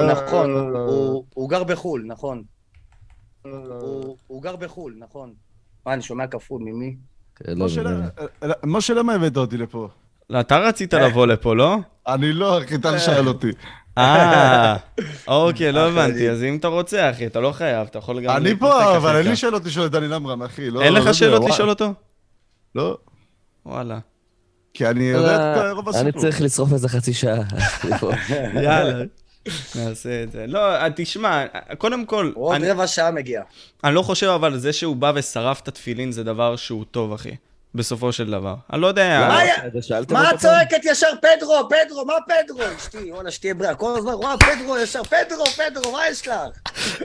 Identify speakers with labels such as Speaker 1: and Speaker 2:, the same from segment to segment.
Speaker 1: נכון,
Speaker 2: אה.
Speaker 1: הוא- הוא גר בחו"ל, נכון. הוא- הוא גר בחו"ל, נכון. מה, אני שומע כפול, ממי?
Speaker 3: לא,
Speaker 2: משה,
Speaker 3: לא, לא.
Speaker 2: למה- משה, למה הבאת אותי לפה?
Speaker 4: לא, אתה רצית לבוא לפה, לא?
Speaker 2: אני לא, אחי, טל שאל אותי.
Speaker 4: אה, אוקיי, לא הבנתי. אז אם אתה רוצה, אחי, אתה לא חייב, אתה יכול גם...
Speaker 2: אני פה, אבל אין לי. שאלות לשאול את דני למרם, אחי. לא-
Speaker 4: אין
Speaker 2: לא
Speaker 4: לך
Speaker 2: יודע,
Speaker 4: שאלות. לשאול אותו?
Speaker 2: לא,
Speaker 4: וואלה.
Speaker 2: כי אני יודע את רוב
Speaker 3: אני
Speaker 2: הסיפור.
Speaker 3: צריך לשרוף איזה חצי שעה.
Speaker 4: יאללה. נעשה את זה. לא, אה, תשמע, קודם כל,
Speaker 1: הוא עוד
Speaker 4: אני-
Speaker 1: רבע שעה מגיע.
Speaker 4: אני לא חושב, אבל זה שהוא בא ושרף את התפילין זה דבר שהוא טוב, אחי. בסופו של דבר. אני לא יודע...
Speaker 1: מה את צועקת ישר פדרו, פדרו, מה פדרו? אשתי, וואלה, שתהיה בריאה. כל הזמן, רואה פדרו ישר, פדרו, פדרו, מה יש לך?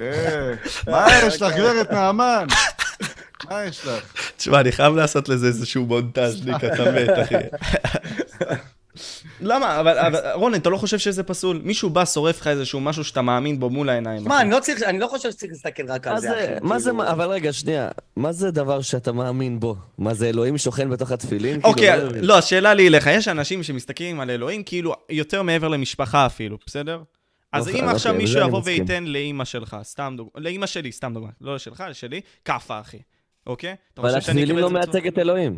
Speaker 2: אה, מה יש לך, גברת נעמן? מה יש לך?
Speaker 4: תשמע, אני חייב לעשות לזה איזשהו מונטאז' לי אתה מת, אחי. למה? אבל, אבל רון, אתה לא חושב שזה פסול? מישהו בא, שורף לך איזשהו משהו שאתה מאמין בו מול העיניים.
Speaker 1: מה. אני לא צריך, אני לא חושב שצריך להסתכל רק על זה,
Speaker 3: זה,
Speaker 1: אחי.
Speaker 3: מה זה,
Speaker 1: כאילו-
Speaker 3: אבל רגע, שנייה, מה זה דבר שאתה מאמין בו? מה זה, אלוהים שוכן בתוך התפילין?
Speaker 4: אוקיי,
Speaker 3: כאילו, מבין.
Speaker 4: לא, השאלה לי אליך, יש אנשים שמסתכלים על אלוהים כאילו יותר מעבר למשפחה אפילו, בסדר? אז
Speaker 3: אוקיי,
Speaker 4: אם
Speaker 3: אוקיי,
Speaker 4: עכשיו מישהו יבוא. וייתן לאימא שלך, סתם דוגמא, לאימא שלי, סתם דוגמא, לא שלך, שלי, כאפה, אחי, אוקיי?
Speaker 3: אבל התפילין לא מייצג את אלוהים.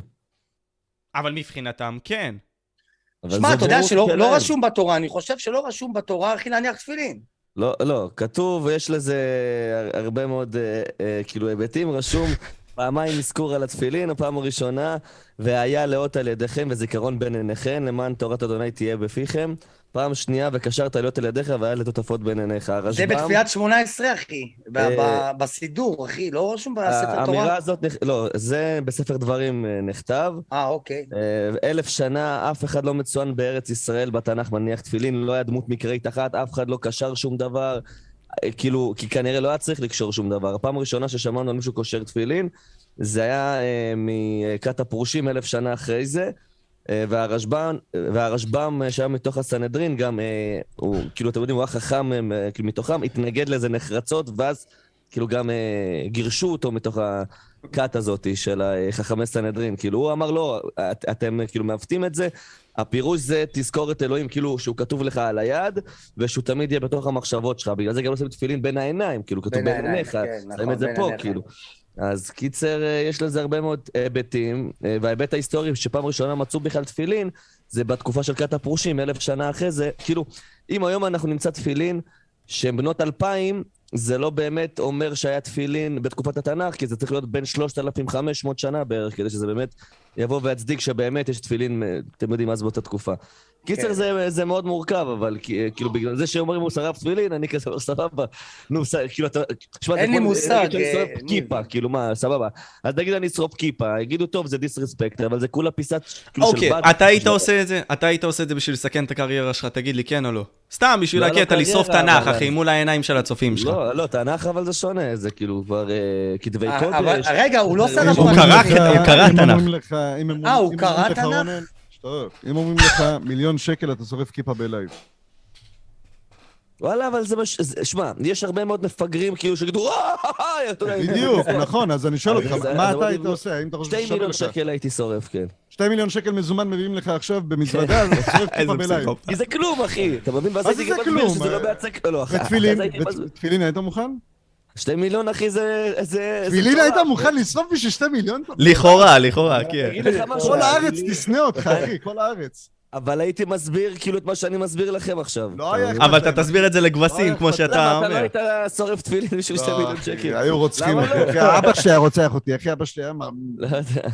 Speaker 4: אבל מבחינתם, כן.
Speaker 1: שמע, אתה יודע שלא. לא רשום בתורה, אני חושב שלא רשום בתורה, אחי, להניח תפילין.
Speaker 3: לא, לא, כתוב, יש לזה הר- הרבה מאוד, אה, אה, כאילו, היבטים, רשום פעמיים אזכור על התפילין, הפעם הראשונה, והיה לאות על ידיכם וזיכרון בין עיניכם, למען תורת אדוני תהיה בפיכם. פעם שנייה, וקשרת להיות על ידיך, והיה לטוטפות בין עיניך.
Speaker 1: זה
Speaker 3: הרשב"ם,
Speaker 1: בתפילת שמונה עשרה, אחי.
Speaker 3: אה,
Speaker 1: בסידור, אחי, לא רשום בספר
Speaker 3: האמירה
Speaker 1: תורה?
Speaker 3: הזאת, נכ- לא, זה בספר דברים אה, נכתב.
Speaker 1: אה, אוקיי.
Speaker 3: אה, אלף שנה, אף אחד לא מצוין בארץ ישראל בתנ"ך מניח תפילין, לא היה דמות מקראית אחת, אף אחד לא קשר שום דבר. אה, כאילו, כי כנראה לא היה צריך לקשור שום דבר. הפעם הראשונה ששמענו על מישהו קושר תפילין, זה היה אה, מכת הפרושים אלף שנה אחרי זה. אה, והרשב"ם, והרשב"ם שהיה מתוך הסנהדרין, גם, אה, הוא, כאילו, אתם יודעים, הוא היה חכם אה, כאילו, מתוכם, התנגד לזה נחרצות, ואז כאילו גם גירשו אותו מתוך הכת הזאת של חכמי סנהדרין. כאילו, הוא אמר, לא, את, אתם כאילו מעוותים את זה, הפירוש זה תזכור את אלוהים, כאילו, שהוא כתוב לך על היד, ושהוא תמיד יהיה בתוך המחשבות שלך. בגלל זה גם עושים תפילין בין העיניים, כאילו, כתוב
Speaker 1: בין
Speaker 3: עיניך.
Speaker 1: כן,
Speaker 3: שמים
Speaker 1: נכון,
Speaker 3: את זה
Speaker 1: בין
Speaker 3: פה,
Speaker 1: עיניך.
Speaker 3: כאילו. אז קיצר, אה, יש לזה הרבה מאוד היבטים, אה, וההיבט ההיסטורי שפעם ראשונה מצאו בכלל תפילין, זה בתקופה של כת הפרושים, אלף שנה אחרי זה. כאילו, אם היום אנחנו נמצא תפילין שהן בנות אלפיים, זה לא באמת אומר שהיה תפילין בתקופת התנ"ך, כי זה צריך להיות בין 3,500 שנה בערך, כדי שזה באמת יבוא ויצדיק שבאמת יש תפילין, אה, אתם יודעים, אז באותה תקופה. קיצר,
Speaker 1: כן.
Speaker 3: זה, זה מאוד מורכב, אבל כי- כאילו בגלל זה שאומרים הוא שרף תפילין, אני כזה אומר סבבה. נו, כאילו אתה... תשמע, זה
Speaker 1: אין לי מושג,
Speaker 3: שאני
Speaker 1: אה,
Speaker 3: שורף. כיפה, כאילו מה, סבבה. אז נגיד אני אשרוף כיפה, יגידו, טוב, זה דיסרספקט, אבל זה כולה פיסת, כאילו,
Speaker 4: אוקיי. אתה היית עושה את זה? אתה היית עושה את זה בשביל לסכן את הקריירה שלך, תגיד לי כן או לא? סתם, בשביל
Speaker 3: לא, לא
Speaker 4: הקטע, לשרוף תנ"ך, אחי, מול העיניים של הצופים שלך.
Speaker 3: לא, לא, תנ"ך אבל זה שונה, זה כאילו כבר אה, כתבי
Speaker 1: אה,
Speaker 3: קודש.
Speaker 1: רגע, הוא לא שרף
Speaker 4: הוא קרא תנ"ך.
Speaker 1: אה, הוא קרא תנ"ך?
Speaker 2: שתוק. אם אומרים לך מיליון שקל, אתה שורף כיפה בלייב.
Speaker 3: וואלה, אבל זה מש... זה- שמע, יש הרבה מאוד מפגרים כאילו שיגידו, "אה, אה, אה", אתה יודע,
Speaker 2: בדיוק, נכון, אז אני שואל
Speaker 3: אבל
Speaker 2: אותך,
Speaker 3: זה-
Speaker 2: מה
Speaker 3: זה
Speaker 2: אתה
Speaker 3: מאוד
Speaker 2: היית
Speaker 3: יבוא-
Speaker 2: עושה? האם אתה חושב
Speaker 3: שתי
Speaker 2: ששווה
Speaker 3: מיליון
Speaker 2: לך?
Speaker 3: שקל הייתי שורף, כן.
Speaker 2: שתי מיליון שקל מזומן מביאים לך עכשיו במזוודה, אז אתה שורף
Speaker 4: איזה
Speaker 2: כיפה בלייב.
Speaker 4: פסיכופת.
Speaker 3: כי זה כלום, אחי. אתה מבין? ואז
Speaker 2: מה זה
Speaker 3: הייתי
Speaker 2: זה
Speaker 3: גם מסביר
Speaker 2: כלום?
Speaker 3: שזה לא מייצג... לא, אחי,
Speaker 2: ותפילין,
Speaker 3: אז הייתי מסביר-
Speaker 2: ותפילין היית מוכן?
Speaker 3: שתי מיליון, אחי, זה... זה-.
Speaker 2: היית מוכן לשרוף בשביל שתי מיליון?
Speaker 4: לכאורה, לכאורה, כן.
Speaker 2: כל הארץ תשנא אותך, אחי, כל הארץ.
Speaker 3: אבל הייתי מסביר כאילו את מה שאני מסביר לכם עכשיו.
Speaker 2: לא היה
Speaker 4: אבל אתה. תסביר את זה לגבסים,
Speaker 2: לא,
Speaker 4: כמו שאתה
Speaker 3: למה, אתה לא
Speaker 4: אומר.
Speaker 3: היית שורף תפילין בשביל שתי
Speaker 2: לא,
Speaker 3: מיליון
Speaker 2: אחי,
Speaker 3: שקל?
Speaker 2: היו רוצחים אותי.
Speaker 3: לא?
Speaker 2: אחי, אבא שלי היה רוצח אותי, אחי, אבא שלי היה...
Speaker 3: לא יודע.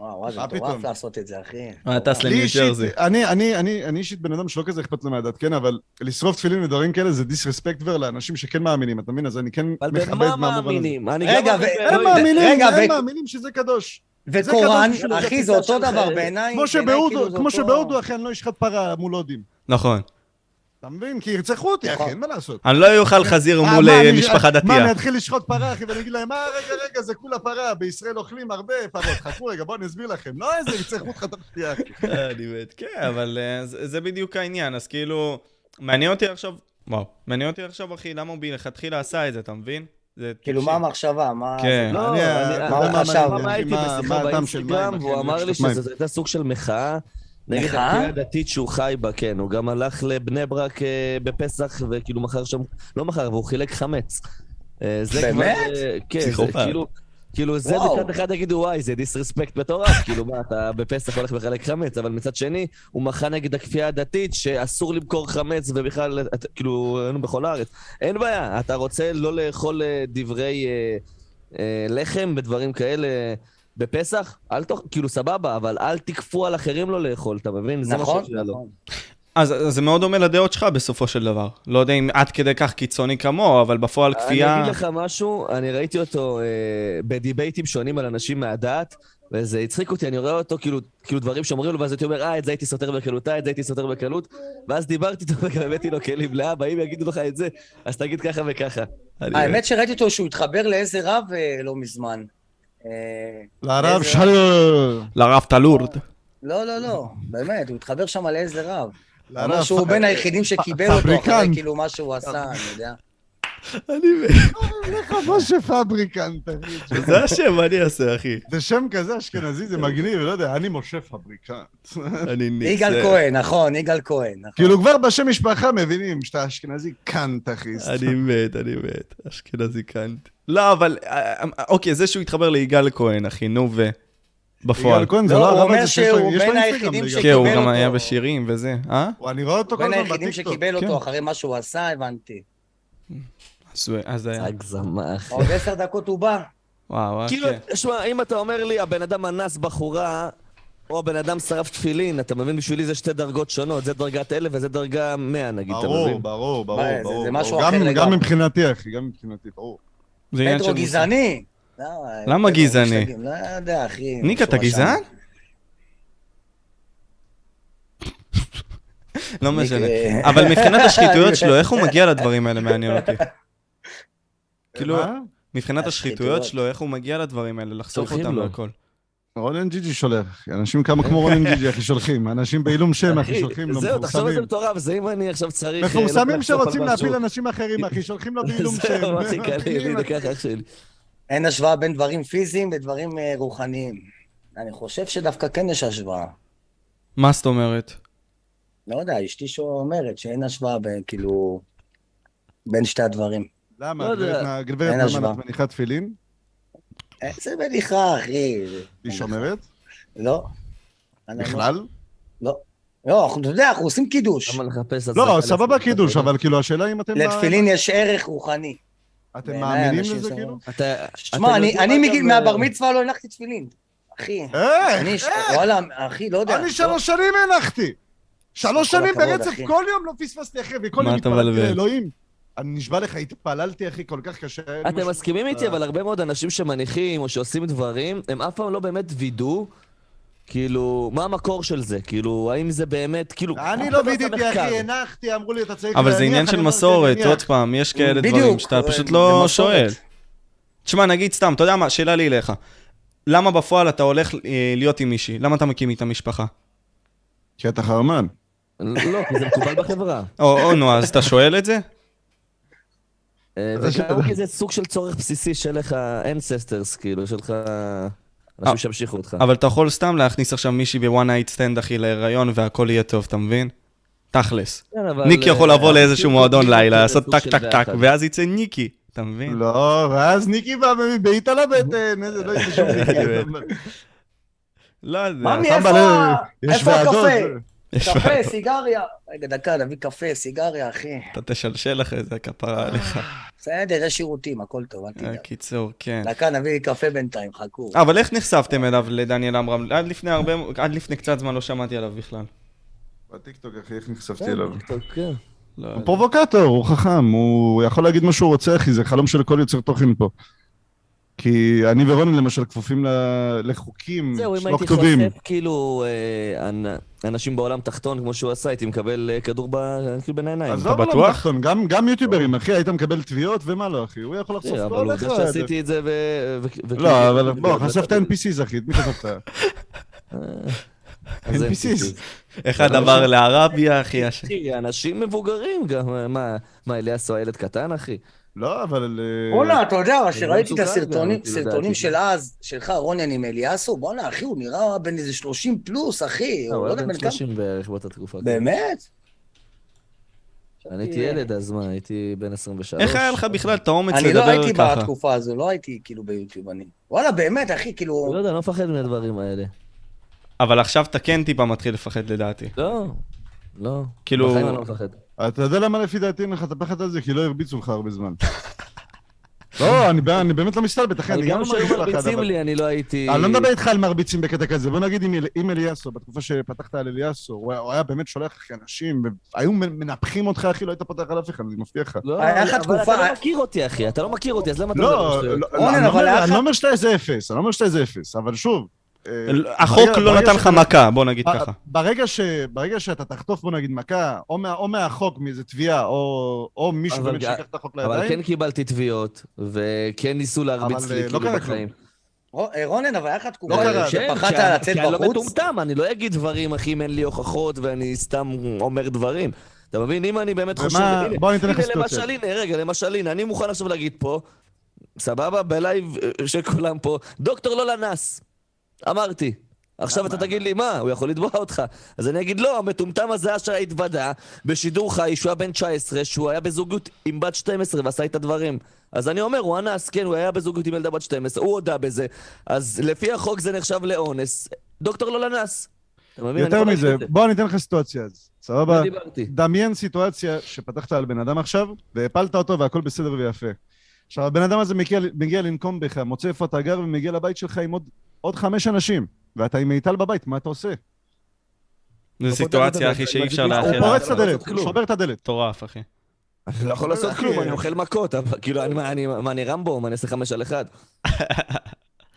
Speaker 1: וואו, וואו, זה
Speaker 2: מה
Speaker 1: מטורף
Speaker 2: פתאום?
Speaker 1: לעשות את זה, אחי.
Speaker 4: אה, טס לניו ג'רזי.
Speaker 2: אני, אני, אני, אני אישית בן אדם שלא כזה אכפת לו מהדת, כן, אבל לשרוף תפילין ודברים כאלה זה דיסרספקט כבר לאנשים שכן מאמינים, אתה מבין? אז אני כן
Speaker 3: אבל
Speaker 2: מכבד
Speaker 3: במה
Speaker 2: מהמובן הזה.
Speaker 3: מאמינים? אני
Speaker 1: רגע,
Speaker 3: גם
Speaker 1: ו-
Speaker 3: מאמין
Speaker 2: הם. מאמינים,
Speaker 1: רגע,
Speaker 2: הם מאמינים שזה קדוש.
Speaker 1: וקוראן,
Speaker 2: קדוש,
Speaker 1: אחי, זה אותו. דבר בעיניי.
Speaker 2: כמו
Speaker 1: כאילו
Speaker 2: שבהודו, אחי, אני לא אשחט פרה מול הודים.
Speaker 4: נכון.
Speaker 2: אתה מבין? כי ירצחו אותי, אחי,
Speaker 1: נכון.
Speaker 2: אין מה לעשות.
Speaker 4: אני לא אוכל חזיר
Speaker 2: אה,
Speaker 4: מול
Speaker 2: מה,
Speaker 4: אה, משפחה
Speaker 2: מה,
Speaker 4: דתייה.
Speaker 2: אני אתחיל לשחוט פרה, אחי, ואני אגיד להם, מה, רגע, רגע, זה כולה פרה, בישראל אוכלים הרבה פרות, חכו רגע, בואו אני אסביר לכם. לא איזה, ירצחו אותך תוך שנייה, אחי.
Speaker 4: אה, אני מת, כן, אבל אה, זה בדיוק העניין, אז כאילו, מעניין אותי עכשיו, וואו, מעניין אותי עכשיו, אחי, למה הוא מלכתחילה עשה את זה, אתה מבין?
Speaker 1: כאילו, מה המחשבה? מה...
Speaker 4: כן.
Speaker 3: לא,
Speaker 1: מה הוא חשב?
Speaker 3: מה? הייתי
Speaker 2: מה-
Speaker 3: בשיחה
Speaker 2: מה
Speaker 3: באינסטגרם? והוא אמר לי. שזו הייתה סוג של מחאה, נגד? הכפייה הדתית שהוא חי בה, כן. הוא גם הלך לבני ברק אה, בפסח, וכאילו מכר שם, לא מכר, והוא חילק חמץ. אה, זה
Speaker 1: באמת?
Speaker 3: כבר, אה, כן, זה
Speaker 4: פסיכופת.
Speaker 3: כאילו... כאילו זה
Speaker 1: וואו.
Speaker 3: מצד אחד יגידו וואי זה דיסרספקט מטורף, כאילו מה אתה בפסח הולך לחלק חמץ, אבל מצד שני הוא מחה נגד הכפייה הדתית שאסור למכור חמץ ובכלל, את- כאילו היינו בכל הארץ. אין בעיה, אתה רוצה לא לאכול אה, דברי אה, אה, לחם ודברים כאלה בפסח? אל תאכל, כאילו סבבה, אבל אל תכפו על אחרים לא לאכול, אתה מבין? זה מה
Speaker 1: נכון,
Speaker 3: לו.
Speaker 1: נכון.
Speaker 4: אז אז זה מאוד דומה לדעות שלך בסופו של דבר. לא יודע אם עד כדי כך קיצוני כמוהו, אבל בפועל
Speaker 3: אני
Speaker 4: כפייה...
Speaker 3: אגיד לך משהו, אני ראיתי אותו אה, בדיבייטים שונים על אנשים מהדת, וזה הצחיק אותי, אני רואה אותו כאילו, כאילו דברים שאומרים לו, ואז הייתי אומר, אה, את זה הייתי סותר בקלות, אה, את זה הייתי סותר בקלות, ואז דיברתי איתו וגם הבאתי לו כלים לאבא, אם יגידו לך את זה, אז תגיד ככה וככה.
Speaker 4: אני-
Speaker 1: האמת שראיתי אותו שהוא התחבר לאיזה רב אה, לא מזמן. אה,
Speaker 2: לרב
Speaker 1: איזה-
Speaker 2: שלום.
Speaker 4: לרב טלורד.
Speaker 1: לא, לא, לא, באמת, הוא התחבר שם לאיזה רב. הוא אמר שהוא בין היחידים שקיבל אותו אחרי. כאילו מה שהוא עשה, אני יודע.
Speaker 4: אני...
Speaker 2: לך משה פבריקנט, אחי.
Speaker 4: זה השם, מה אני אעשה, אחי?
Speaker 2: זה שם כזה אשכנזי, זה מגניב, לא יודע, אני משה פבריקנט.
Speaker 4: אני ניצר.
Speaker 1: יגאל כהן, נכון, יגאל כהן, נכון.
Speaker 2: כאילו כבר בשם משפחה מבינים שאתה אשכנזי קאנט, אחי.
Speaker 4: אני מת, אני מת. אשכנזי קאנט. לא, אבל... אה, אה, אוקיי, זה שהוא התחבר ליגאל כהן, אחי, נו ו... בפועל.
Speaker 2: יגאל כהן זה
Speaker 1: לא,
Speaker 2: לא
Speaker 1: הוא
Speaker 2: הרב
Speaker 1: אומר
Speaker 2: הזה שיש לו
Speaker 1: שהוא
Speaker 2: יש לו
Speaker 1: בין
Speaker 2: אינסטגרם
Speaker 1: היחידים
Speaker 2: ליגאל.
Speaker 4: כן, הוא
Speaker 1: שקיבל
Speaker 4: גם היה
Speaker 1: אותו.
Speaker 4: בשירים וזה, אה?
Speaker 2: אני רואה אותו כל
Speaker 1: בין
Speaker 2: הזמן
Speaker 1: היחידים
Speaker 2: בטיקטוק.
Speaker 1: שקיבל
Speaker 4: כן.
Speaker 1: אותו אחרי מה שהוא עשה, הבנתי.
Speaker 4: אז הוא- היה...
Speaker 3: הגזמה, אחי.
Speaker 1: עוד עשר דקות הוא בא.
Speaker 4: וואו,
Speaker 3: כאילו,
Speaker 4: אוקיי.
Speaker 3: שמע, אם אתה אומר לי, הבן אדם אנס בחורה, או הבן אדם שרף תפילין, אתה מבין? בשבילי זה שתי דרגות שונות, זה דרגת אלף וזה דרגה מאה, נגיד, אתה מבין?
Speaker 2: ברור, ברור, ברור.
Speaker 1: זה. משהו
Speaker 2: גם-
Speaker 1: אחר
Speaker 2: גם
Speaker 1: לגמרי.
Speaker 2: מבחינתי, אחי, גם מבחינתי, ברור.
Speaker 4: זה עניין
Speaker 1: פטרו
Speaker 4: של מושג.
Speaker 1: גזעני. לא,
Speaker 4: למה
Speaker 1: פטרו
Speaker 4: גזעני?
Speaker 1: לא יודע, אחי.
Speaker 4: ניק, אתה גזען? לא משנה. אבל מבחינת השחיתויות שלו, איך הוא מגיע לדברים האלה מעניין אותי. כאילו? מבחינת השחיתויות. שלו, איך הוא מגיע לדברים האלה, לחשוף
Speaker 3: שולחים
Speaker 4: אותם. והכל.
Speaker 2: רונן ג'יג'י שולח. אנשים כמה כמו רונן ג'יג'י, אחי, שולחים. אנשים בעילום שם, אחי, שולחים לו,
Speaker 3: זהו, תחשוב איזה
Speaker 2: מפורסמים.
Speaker 3: מטורף, זה אם אני עכשיו צריך... אה,
Speaker 2: מפורסמים שרוצים להפיל. אנשים אחרים, אחי, שולחים לו בעילום שם.
Speaker 3: זהו,
Speaker 2: אחי.
Speaker 3: ככה אח שלי.
Speaker 1: אין השוואה בין דברים פיזיים לדברים אה, רוחניים. אני חושב שדווקא כן יש השוואה.
Speaker 4: מה זאת אומרת?
Speaker 1: לא יודע, אשתי שאומרת שאין השוואה בין, כאילו, בין שתי הדברים.
Speaker 2: למה?
Speaker 3: לא יודע.
Speaker 2: גברת נע- גברת
Speaker 1: אין
Speaker 2: נעמן,
Speaker 1: השוואה.
Speaker 2: את מניחה תפילין?
Speaker 1: איזה מניחה, אחי.
Speaker 2: היא שומרת?
Speaker 1: לא. לא-
Speaker 2: בכלל?
Speaker 1: לא. לא, אנחנו- אתה יודע, אנחנו עושים קידוש.
Speaker 3: למה לחפש
Speaker 2: לא, סבבה קידוש? אבל כאילו השאלה אם אתם...
Speaker 1: לתפילין יש ערך רוחני.
Speaker 2: אתם מאמינים לזה
Speaker 1: זה-
Speaker 2: כאילו?
Speaker 3: אתה...
Speaker 1: שמע, אני
Speaker 3: אה,
Speaker 1: מהבר מצווה לא הנחתי תפילין. אחי.
Speaker 2: איך?
Speaker 1: אני, ש- וואלה, אחי, לא יודע.
Speaker 2: אני שלוש שנים הנחתי. שלוש
Speaker 1: כל
Speaker 2: שנים ברצף. כל יום לא פספסתי, אחי, וכל יום התפללתי? לאלוהים. אני נשבע לך, התפללתי, אחי, כל כך קשה.
Speaker 3: אתם מסכימים איתי, אבל הרבה מאוד אנשים שמניחים או שעושים דברים, הם אף פעם לא באמת וידאו, כאילו, מה המקור של זה? כאילו, האם זה באמת, כאילו...
Speaker 2: אני לא וידאתי. אחי, הנחתי, אמרו לי, אתה צריך
Speaker 4: אבל זה
Speaker 2: להניח,
Speaker 4: עניין של מסורת. עוד פעם, יש כאלה דברים שאתה פשוט לא. שואל. תשמע, נגיד סתם, אתה יודע מה, שאלה לי אליך. למה בפועל אתה הולך אה, להיות עם מישהי? למה אתה מקים איתה משפחה?
Speaker 2: כי אתה חרמן.
Speaker 3: לא, כי זה מקובל בחברה.
Speaker 4: או, או, נו, אז אתה שואל את זה?
Speaker 3: אה,
Speaker 2: זה
Speaker 3: וגם כי זה סוג של צורך בסיסי של לך ancestors, כאילו, של לך... אנשים שימשיכו אותך.
Speaker 4: אבל אתה יכול סתם להכניס עכשיו מישהי ב one night stand, אחי, להיריון, והכל יהיה טוב, אתה מבין? תכלס.
Speaker 3: כן,
Speaker 4: ניקי יכול
Speaker 3: אה,
Speaker 4: לבוא לאיזשהו
Speaker 3: כאילו,
Speaker 4: מועדון
Speaker 3: כאילו,
Speaker 4: לילה,
Speaker 3: זה
Speaker 4: לעשות טק טק טק. ואז יצא ניקי, אתה מבין?
Speaker 2: לא, ואז ניקי בא מבעיט על הבטן, איזה, לא יצא שום ניקי.
Speaker 4: לא יודע.
Speaker 1: ממי,
Speaker 2: שם
Speaker 1: איפה
Speaker 2: בלב,
Speaker 1: ה-
Speaker 2: יש
Speaker 1: איפה
Speaker 2: ועדות.
Speaker 1: הקפה? קפה. סיגריה. רגע, דקה, נביא קפה, סיגריה, אחי.
Speaker 4: אתה תשלשל אחרי זה, כפרה עליך.
Speaker 1: בסדר, יש שירותים, הכל טוב, אל תדאג.
Speaker 4: קיצור, כן.
Speaker 1: דקה, נביא קפה בינתיים, חכו.
Speaker 4: אבל איך נחשפתם אליו, לדניאל עמרם? עד לפני הרבה, עד לפני קצת זמן לא שמעתי עליו בכלל.
Speaker 2: בטיקטוק, אחי, איך נחשפתי
Speaker 3: כן,
Speaker 2: אליו?
Speaker 3: כן.
Speaker 4: לא
Speaker 2: הוא. פרובוקטור, הוא חכם, הוא יכול להגיד מה שהוא רוצה, אחי, זה חלום של כל יוצר תוכן פה. כי אני ורונן למשל כפופים לחוקים
Speaker 3: זהו, אם
Speaker 2: לא
Speaker 3: הייתי
Speaker 2: כתובים.
Speaker 3: חושף כאילו אה, אנ- אנשים בעולם תחתון כמו שהוא עשה, הייתי מקבל אה, כדור ב- כאילו בין העיניים.
Speaker 2: עזוב עולם
Speaker 4: בטוח?
Speaker 2: תחתון, גם- גם יוטיוברים, אחי, היית מקבל תביעות ומה לא, אחי, הוא יכול לחשוף
Speaker 3: אה,
Speaker 2: כל
Speaker 3: אבל עובדה
Speaker 2: אחד.
Speaker 3: שעשיתי את זה ו...
Speaker 2: לא, אבל בוא, חשפת NPCs, אחי, את מי חשפת? NPCs.
Speaker 4: אחד עבר לערביה, אחי,
Speaker 3: אנשים מבוגרים גם, מה, מה, אליאס הוא הילד קטן, אחי?
Speaker 2: לא, אבל... אה,
Speaker 1: בואנה, אתה יודע, שראיתי את
Speaker 3: מסוכן
Speaker 1: הסרטונים
Speaker 3: כאילו.
Speaker 1: של אז, שלך, רוניאן עם אליאסו, בואנה, אחי, הוא נראה בן איזה 30 פלוס, אחי.
Speaker 3: הוא
Speaker 1: הוא לא
Speaker 3: היה
Speaker 1: יודע
Speaker 3: בן
Speaker 1: בן כמה.
Speaker 3: 30 בערך באותה תקופה.
Speaker 1: באמת?
Speaker 3: אני הייתי ילד אז מה, הייתי בן 23.
Speaker 4: איך היה לך בכלל את האומץ
Speaker 1: אני לא הייתי
Speaker 4: לדבר ככה?
Speaker 1: בתקופה הזו, לא הייתי כאילו ביוטיוב, אני. וואלה, באמת, אחי, כאילו...
Speaker 3: לא יודע, אני לא מפחד מהדברים האלה.
Speaker 4: אבל עכשיו אתה כן טיפה מתחיל לפחד לדעתי.
Speaker 3: לא, לא.
Speaker 4: כאילו-
Speaker 3: בחיים אני לא מפחד.
Speaker 2: אתה יודע למה לפי דעתי אין לך את הפחד הזה? כי לא הרביצו לך הרבה זמן. לא, אני, אני באמת לא מסתלבט, אחי, אני גם
Speaker 3: גם
Speaker 2: לא מרגיש פחד,
Speaker 3: מרביצים
Speaker 2: אבל...
Speaker 3: לי, אני לא הייתי...
Speaker 2: אני לא מדבר איתך על מרביצים בקטע כזה, בוא נגיד עם, עם אליאסו, בתקופה שפתחת על אליאסו, הוא, היה- באמת שולח לך אנשים, והיו מ- מנפחים אותך, אחי, לא היית פותח על אף אחד, אני מבטיח לך.
Speaker 3: לא,
Speaker 1: לך
Speaker 3: אבל אתה לא מכיר אותי, אחי, אתה לא מכיר אותי, אז למה אתה
Speaker 2: לא,
Speaker 3: מדבר
Speaker 2: לא? לא, אני לא
Speaker 1: לך-
Speaker 2: לא אומר שאתה איזה אפס, אני לא אומר שאתה איזה אפס, אבל שוב... אה,
Speaker 4: החוק לא נתן לך מכה, בוא נגיד ככה.
Speaker 2: ברגע, שאתה תחטוף, בוא נגיד, מכה, או, מה, או מהחוק, מאיזה תביעה, או, או מישהו
Speaker 3: אבל
Speaker 2: באמת שיקח את החוק
Speaker 3: אבל
Speaker 2: לידיים,
Speaker 3: כן קיבלתי תביעות, וכן ניסו להרביץ
Speaker 2: אבל,
Speaker 3: לי,
Speaker 2: אה, לא
Speaker 3: כאילו, בחיים.
Speaker 1: אה, רונן, אבל היה לך תקופה
Speaker 2: לא
Speaker 3: כן,
Speaker 1: שפחדת
Speaker 3: כי-
Speaker 1: לצאת
Speaker 3: כי אני לא
Speaker 1: בחוץ?
Speaker 3: מטומטם, אני לא אגיד דברים, אחי, אם אין לי הוכחות ואני סתם אומר דברים. אתה מבין? אם אני באמת חושב...
Speaker 2: בוא אני אתן לך
Speaker 3: הנה,
Speaker 2: סיטואציה.
Speaker 3: למשל, הנה, רגע, למשל, הנה, אני מוכן עכשיו להגיד פה, סבבה, בלייב אה, של כולם פה, דוקטור לא לנס. אמרתי. עכשיו אתה תגיד לי, מה, הוא יכול לתבוע אותך. אז אני אגיד, לא, המטומטם הזה אשר התוודה בשידור חי, שהוא היה בן 19, שהוא היה בזוגיות עם בת 12 ועשה את הדברים. אז אני אומר, הוא אנס, כן, הוא היה בזוגיות עם ילדה בת 12, הוא הודה בזה. אז לפי החוק זה נחשב לאונס. דוקטור לא לנס.
Speaker 2: יותר מזה. בוא אני אתן לך סיטואציה אז, סבבה?
Speaker 3: לא.
Speaker 2: דמיין סיטואציה שפתחת על בן אדם עכשיו, והפלת אותו והכל בסדר ויפה. עכשיו, הבן אדם הזה מגיע, מגיע לנקום בך, מוצא איפה אתה גר ומגיע לבית שלך עם עוד, עוד חמש אנשים, ואתה עם מיטל בבית, מה אתה עושה?
Speaker 4: זו סיטואציה, אחי, שאי אפשר
Speaker 3: הוא
Speaker 2: הוא פורץ את
Speaker 3: לא
Speaker 2: הדלת, הוא
Speaker 3: כלום.
Speaker 2: שובר את הדלת.
Speaker 4: מטורף, אחי.
Speaker 3: אני לא יכול לעשות כלום, אני אוכל מכות, אבל כאילו, אני- מה, אני- רמבו? מה, אני אעשה חמש על אחד?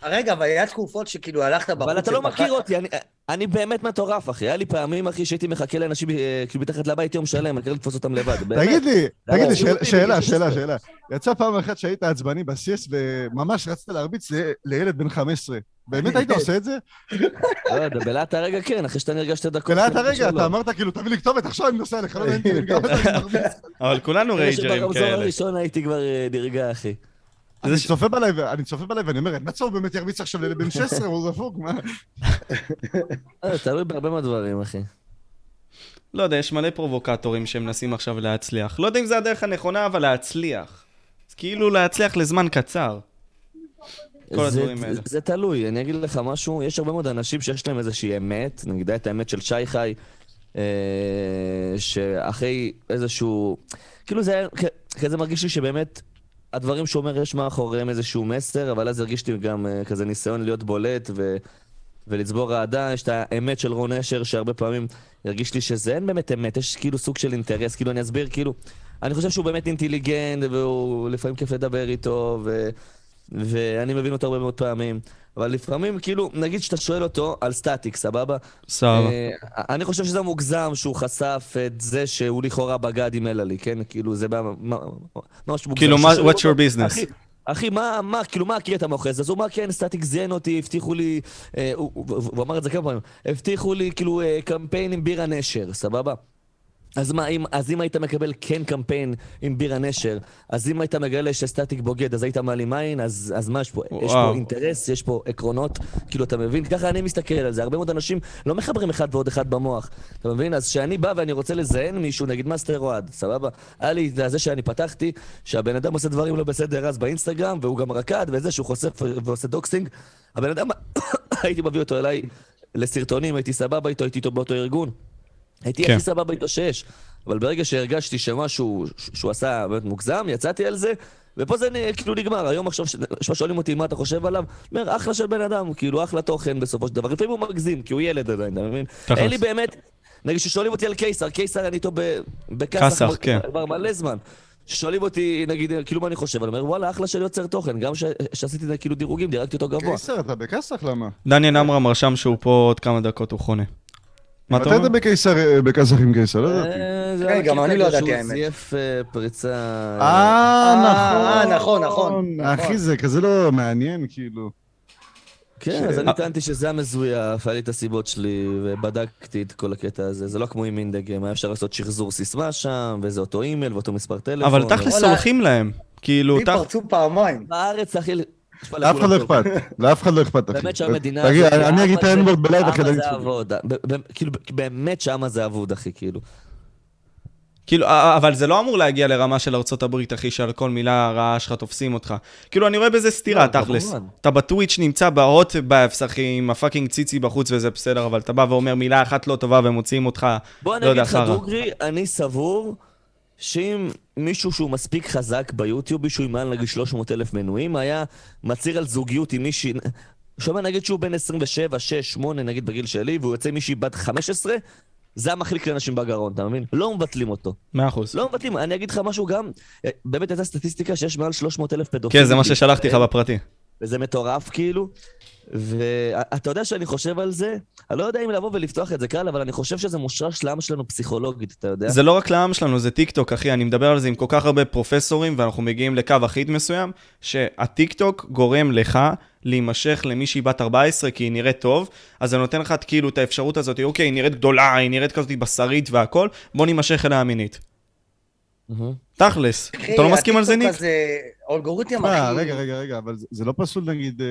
Speaker 1: רגע, אבל היה תקופות שכאילו הלכת בחוץ...
Speaker 3: אבל אתה לא מכיר אותי, אני- אני באמת מטורף, אחי. היה לי פעמים, אחי, שהייתי מחכה לאנשים אה, כאילו מתחת לבית יום שלם, אני צריך לתפוס אותם לבד.
Speaker 2: תגיד לי, תגיד לי, שאלה, שאלה, שאלה,
Speaker 3: 16.
Speaker 2: שאלה. יצא פעם אחת שהיית עצבני בסיס וממש רצית להרביץ לילד בן 15. באמת היית עושה את זה?
Speaker 3: לא יודע, בלהט הרגע כן, אחרי שאתה נרגע שתי דקות.
Speaker 2: ולאט
Speaker 3: כן,
Speaker 2: הרגע. אתה אמרת כאילו, תביא לי כתובת, עכשיו אני נוסע לך, לא.
Speaker 4: אבל כולנו רייג'רים כאלה.
Speaker 3: הראשון הייתי כבר אה, נרגע, אחי.
Speaker 2: אני צופה בלייב, אני צופה בלייב, ואני אומר, אין מצב הוא באמת ירביץ עכשיו לילד בן 16, הוא זפוק, מה?
Speaker 3: אה, תלוי בהרבה מאוד דברים, אחי.
Speaker 4: לא יודע, יש מלא פרובוקטורים שמנסים עכשיו להצליח. לא יודע אם זה הדרך הנכונה, אבל להצליח. אז כאילו להצליח לזמן קצר. כל
Speaker 3: זה-
Speaker 4: הדברים האלה.
Speaker 3: זה תלוי, אני אגיד לך משהו, יש הרבה מאוד אנשים שיש להם איזושהי אמת, נגיד את האמת של שי חי, אה, שאחרי איזשהו... כאילו זה כ- כזה מרגיש לי שבאמת הדברים שהוא אומר יש מאחוריהם איזשהו מסר, אבל אז הרגיש לי גם אה, כזה ניסיון להיות בולט ו... ולצבור אהדה, יש את האמת של רון אשר, שהרבה פעמים הרגיש לי שזה אין באמת אמת, יש כאילו סוג של אינטרס, כאילו אני אסביר, כאילו, אני חושב שהוא באמת אינטליגנט, והוא לפעמים כיף לדבר איתו, ו... ואני מבין אותו הרבה מאוד פעמים, אבל לפעמים, כאילו, נגיד שאתה שואל אותו על סטטיק, סבבה?
Speaker 4: סבבה.
Speaker 3: אה, אני חושב שזה מוגזם שהוא חשף את זה שהוא לכאורה בגד עם אלעלי, כן? כאילו, זה מה- ממש מוגזם.
Speaker 4: כאילו, מה- what's your business?
Speaker 3: אחי, אחי, מה, מה, כאילו, מה הקטע מאחורי זה? אז הוא אמר, כן, סטטיק זיין אותי, הבטיחו לי, אה, הוא, הוא, הוא אמר את זה כמה פעמים, הבטיחו לי, כאילו, אה, קמפיין עם בירה נשר, סבבה? אז מה, אם, אז אם היית מקבל כן קמפיין עם בירה נשר, אז אם היית מגלה שסטטיק בוגד, אז היית מעלים עין, אז, אז מה יש פה? יש פה
Speaker 4: וואו.
Speaker 3: אינטרס, יש פה עקרונות, כאילו, אתה מבין? ככה אני מסתכל על זה. הרבה מאוד אנשים לא מחברים אחד ועוד אחד במוח, אתה מבין? אז כשאני בא ואני רוצה לזיין מישהו, נגיד מאסטר אוהד, סבבה? היה לי זה שאני פתחתי, שהבן אדם עושה דברים לא בסדר אז באינסטגרם, והוא גם רקד, וזה שהוא חושף ועושה doxxing. הבן אדם, הייתי מביא אותו אליי לסרטונים, הייתי סבבה איתו, הייתי איתו באותו ארגון. הייתי
Speaker 4: כן.
Speaker 3: הכי סבבה איתו שיש, אבל ברגע שהרגשתי שמשהו שהוא עשה באמת מוגזם, יצאתי על זה, ופה זה כאילו נגמר. היום עכשיו, ש- שואלים אותי מה אתה חושב עליו, אומר, אחלה של בן אדם, כאילו אחלה תוכן בסופו של דבר. לפעמים הוא מגזים, כי הוא ילד עדיין, אתה מבין? אין לי באמת, נגיד ששואלים אותי על קיסר, קיסר אני איתו ב- בכסח כבר-
Speaker 4: כן.
Speaker 3: כבר מלא זמן. שואלים אותי, נגיד, כאילו מה אני חושב, אני אומר, וואלה, אחלה של יוצר תוכן, גם ש- שעשיתי כאילו דירוגים, דירגתי אותו גבוה.
Speaker 2: קיסר, אתה בכסח? למה?
Speaker 4: דניאל עמרם רשם שהוא פה עוד כמה דקות, הוא חונה. מה אתה
Speaker 2: מתי אתה
Speaker 4: אומר?
Speaker 2: בקיסר, אה, בכסח עם קיסר? לא ידעתי.
Speaker 1: כן, גם אני לא
Speaker 3: שהוא
Speaker 1: ידעתי, האמת.
Speaker 3: זייף אה, פריצה...
Speaker 2: אה,
Speaker 1: אה,
Speaker 2: נכון.
Speaker 1: נכון, נכון,
Speaker 2: אחי,
Speaker 1: נכון.
Speaker 2: זה כזה לא מעניין, כאילו.
Speaker 3: כן, אז אני טענתי שזה המזויף, היה לי את הסיבות שלי, ובדקתי את כל הקטע הזה. זה לא כמו עם אינדגם, היה אפשר לעשות שחזור סיסמה שם, וזה אותו אימייל ואותו מספר טלפון.
Speaker 4: אבל תכלס. סולחים להם. כאילו,
Speaker 1: לי. פרצו פעמיים.
Speaker 3: בארץ, אחי...
Speaker 2: לאף אחד לא. אכפת, לאף אחד לא אכפת, אחי.
Speaker 3: באמת שהמדינה...
Speaker 2: תגיד, אני אגיד את
Speaker 3: ה
Speaker 2: N-word בלייב אחרי
Speaker 3: העם
Speaker 2: זה.
Speaker 3: אבוד. כאילו, באמת שהעם הזה אבוד, אחי, כאילו.
Speaker 4: כאילו, אבל זה לא אמור להגיע לרמה של ארצות הברית, אחי, שעל כל מילה רעה שלך תופסים אותך. כאילו, אני רואה בזה סתירה,
Speaker 3: לא,
Speaker 4: תכלס. אתה בטוויץ' נמצא ב hot tubs, אחי, עם הפאקינג ציצי בחוץ וזה בסדר, אבל אתה בא ואומר מילה אחת לא טובה ומוציאים אותך,
Speaker 3: בוא
Speaker 4: לא
Speaker 3: אני
Speaker 4: יודע,
Speaker 3: אגיד לך,
Speaker 4: חרא.
Speaker 3: דוגרי, אני סבור שאם מישהו שהוא מספיק חזק ביוטיוב, עם מעל נגיד 300 אלף מנויים, היה מצהיר על זוגיות עם מישהי... שומע, נגיד שהוא בן 27, 6, 8, נגיד בגיל שלי, והוא יוצא עם מישהי בת 15, זה המחליק לאנשים בגרון, אתה מבין? לא מבטלים אותו.
Speaker 4: מאה אחוז.
Speaker 3: לא מבטלים. אני אגיד לך משהו גם, אה, באמת הייתה סטטיסטיקה שיש מעל 300 אלף פדופילים.
Speaker 4: כן, זה מה ששלחתי לך. בפרטי.
Speaker 3: וזה מטורף כאילו. ואתה יודע שאני חושב על זה, אני לא יודע אם לבוא ולפתוח את זה קל, אבל אני חושב שזה מושרש לעם שלנו פסיכולוגית, אתה יודע?
Speaker 4: זה לא רק לעם שלנו, זה טיק טוק, אחי, אני מדבר על זה עם כל כך הרבה פרופסורים, ואנחנו מגיעים לקו אחיד מסוים, שהטיק טוק גורם לך להימשך למישהי בת 14 כי היא נראית טוב, אז זה נותן לך כאילו את האפשרות הזאת, אוקיי, היא נראית גדולה, היא נראית כזאת בשרית והכל, בוא נימשך אליה מינית. תכלס,
Speaker 1: אחי,
Speaker 4: אתה לא מסכים על זה, ניק?
Speaker 1: האלגוריתם
Speaker 2: תשמע,
Speaker 1: הכי...
Speaker 2: רגע, רגע, רגע, אבל זה- זה לא פסול נגיד...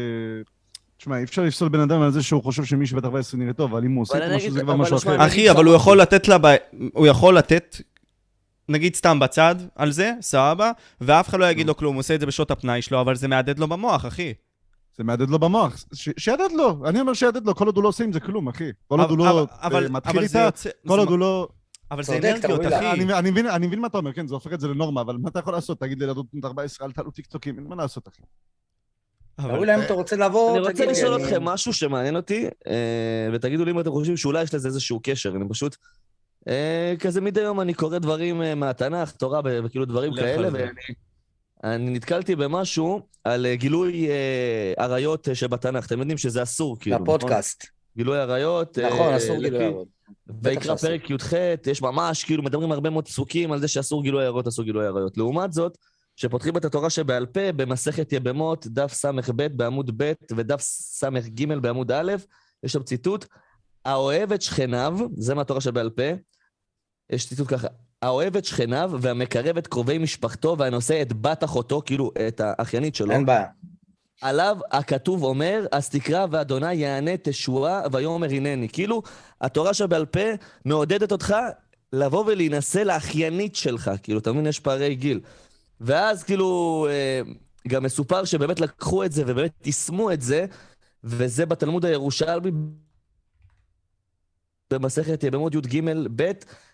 Speaker 2: תשמע, אי אפשר לפסול בן אדם על זה שהוא חושב שמישהי בת 14 נראית טוב, אבל אם הוא עושה את משהו זה כבר משהו אחר.
Speaker 4: אחי, אבל הוא יכול לתת לה. הוא יכול לתת, נגיד סתם בצד, על זה, סבבה, ואף אחד לא יגיד לו כלום, הוא עושה את זה בשעות הפנאי שלו, אבל זה מהדהד לו במוח, אחי.
Speaker 2: זה מהדהד לו במוח, ש- שיהדהד לו, אני אומר שיהדהד לו, כל עוד הוא לא עושה עם זה כלום, אחי. כל עוד הוא לא
Speaker 4: אבל-
Speaker 2: אה, מתחיל איתה, כל עוד הוא לא...
Speaker 4: אבל זה אנרגיות, אחי.
Speaker 2: אני אני מבין- אני מבין מה אתה אומר, כן, זה הופך את זה לנורמה, אבל מה אתה יכול לעשות? תגיד לילדות בנות 14, אל תעלו טיקטוקים, אין מה לעשות, אחי.
Speaker 4: אבל-
Speaker 1: תראו להם, אתה רוצה לבוא,
Speaker 3: אני רוצה לשאול אתכם משהו שמעניין אותי, אה, ותגידו לי אם אתם חושבים שאולי יש לזה איזשהו קשר, אני פשוט... אה, כזה מדי יום אני קורא דברים אה, מהתנ"ך, תורה וכאילו דברים כאלה. ואני אני נתקלתי במשהו על גילוי עריות שבתנ"ך. אתם יודעים שזה אסור, כאילו. נכון?
Speaker 1: לפודקאסט.
Speaker 3: גילוי עריות.
Speaker 1: נכון, אסור גילוי הערות.
Speaker 3: ויקרא. פרק י"ח, יש ממש, כאילו, מדברים הרבה מאוד פסוקים על זה שאסור גילוי עריות, אסור גילוי עריות. לעומת זאת, כשפותחים את התורה שבעל פה, במסכת יבמות, דף ס"ב בעמוד ב' ודף ס"ג בעמוד א', יש שם ציטוט, האוהב את שכניו, זה מהתורה שבעל פה, יש ציטוט ככה, האוהב את שכניו והמקרב את קרובי משפחתו והנושא את בת אחותו, כאילו, את האחיינית שלו,
Speaker 1: אין בעיה.
Speaker 3: עליו הכתוב אומר, אז תקרא ואדוני יענה תשועה ויאמר הנני. כאילו, התורה שבעל פה מעודדת אותך לבוא ולהינשא לאחיינית שלך. כאילו, אתה מבין? יש פערי גיל. ואז כאילו, אה, גם מסופר שבאמת לקחו את זה ובאמת יישמו את זה, וזה בתלמוד הירושלמי במסכת יבמות י"ג ב',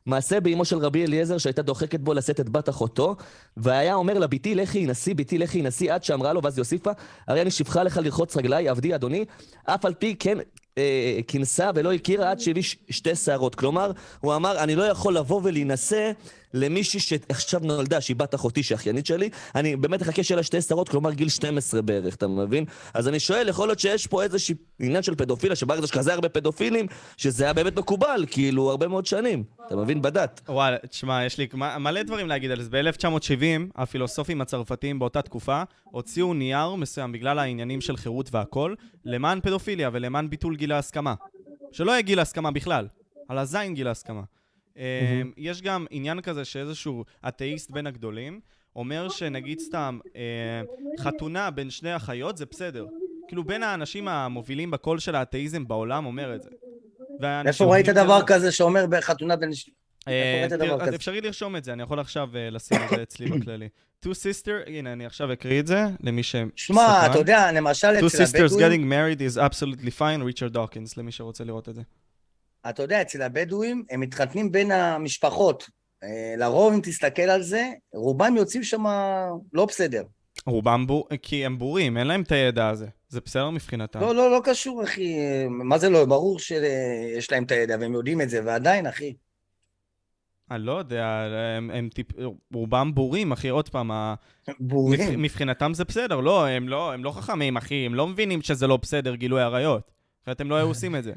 Speaker 3: מעשה באמו של רבי אליעזר שהייתה דוחקת בו לשאת את בת אחותו, והיה אומר לה, בתי לכי נשיא, בתי לכי נשיא, עד שאמרה לו, ואז היא הוסיפה, הרי אני שפחה לך לרחוץ רגליי, עבדי אדוני, אף על פי כן אה, כינסה ולא הכירה עד שהביא שתי שערות. כלומר, הוא אמר, אני לא יכול לבוא ולהינשא למישהי שעכשיו נולדה, שהיא בת אחותי, שהיא אחיינית שלי, אני באמת אחכה שיהיה לה שתי שערות, כלומר גיל 12 בערך, אתה מבין? אז אני שואל, יכול להיות שיש פה איזשהו עניין של פדופיליה, שבארץ יש כזה הרבה פדופילים, שזה היה באמת מקובל, כאילו, הרבה מאוד שנים. אתה מבין? בדת.
Speaker 4: וואלה, תשמע, יש לי מלא דברים להגיד על זה. ב-1970, הפילוסופים הצרפתיים באותה תקופה הוציאו נייר מסוים בגלל העניינים של חירות והכל, למען פדופיליה ולמען ביטול גיל ההסכמה. שלא יהיה גיל ההסכמה בכלל, על הזין גיל ההסכמה. אה, יש גם עניין כזה שאיזשהו אתאיסט בין הגדולים אומר שנגיד סתם, אה, חתונה בין שני אחיות זה בסדר. כאילו בין האנשים המובילים בקול של האתאיזם בעולם אומר את זה. והאנשים
Speaker 1: איפה ראית דבר כזה שאומר בחתונה בין... ש-
Speaker 4: אה,
Speaker 1: כזה?
Speaker 4: אפשרי לרשום את זה, אני יכול עכשיו אה, לשים את זה אצלי בכללי. Two sister, הנה, אני עכשיו אקריא את זה, למי שסקרן.
Speaker 1: שמע, אתה יודע, למשל
Speaker 4: Two
Speaker 1: אצל
Speaker 4: sisters
Speaker 1: הבדואים,
Speaker 4: getting married is absolutely fine, ריצ'רד דוקינס, למי שרוצה לראות את זה.
Speaker 1: אתה יודע, אצל הבדואים, הם מתחתנים בין המשפחות. אה, לרוב, אם תסתכל על זה, רובם יוצאים שם לא בסדר.
Speaker 4: רובם בור... כי הם בורים, אין להם את הידע הזה. זה בסדר מבחינתם.
Speaker 1: לא, לא, לא קשור, אחי. מה זה לא? ברור שיש להם את הידע והם יודעים את זה, ועדיין, אחי.
Speaker 4: אני לא יודע, הם, הם טיפ... רובם בורים, אחי, עוד פעם.
Speaker 1: בורים.
Speaker 4: מבח... מבחינתם זה בסדר, לא, הם לא, הם לא חכמים, אחי, הם לא מבינים שזה לא בסדר גילוי עריות. אחרת הם לא היו עושים את זה.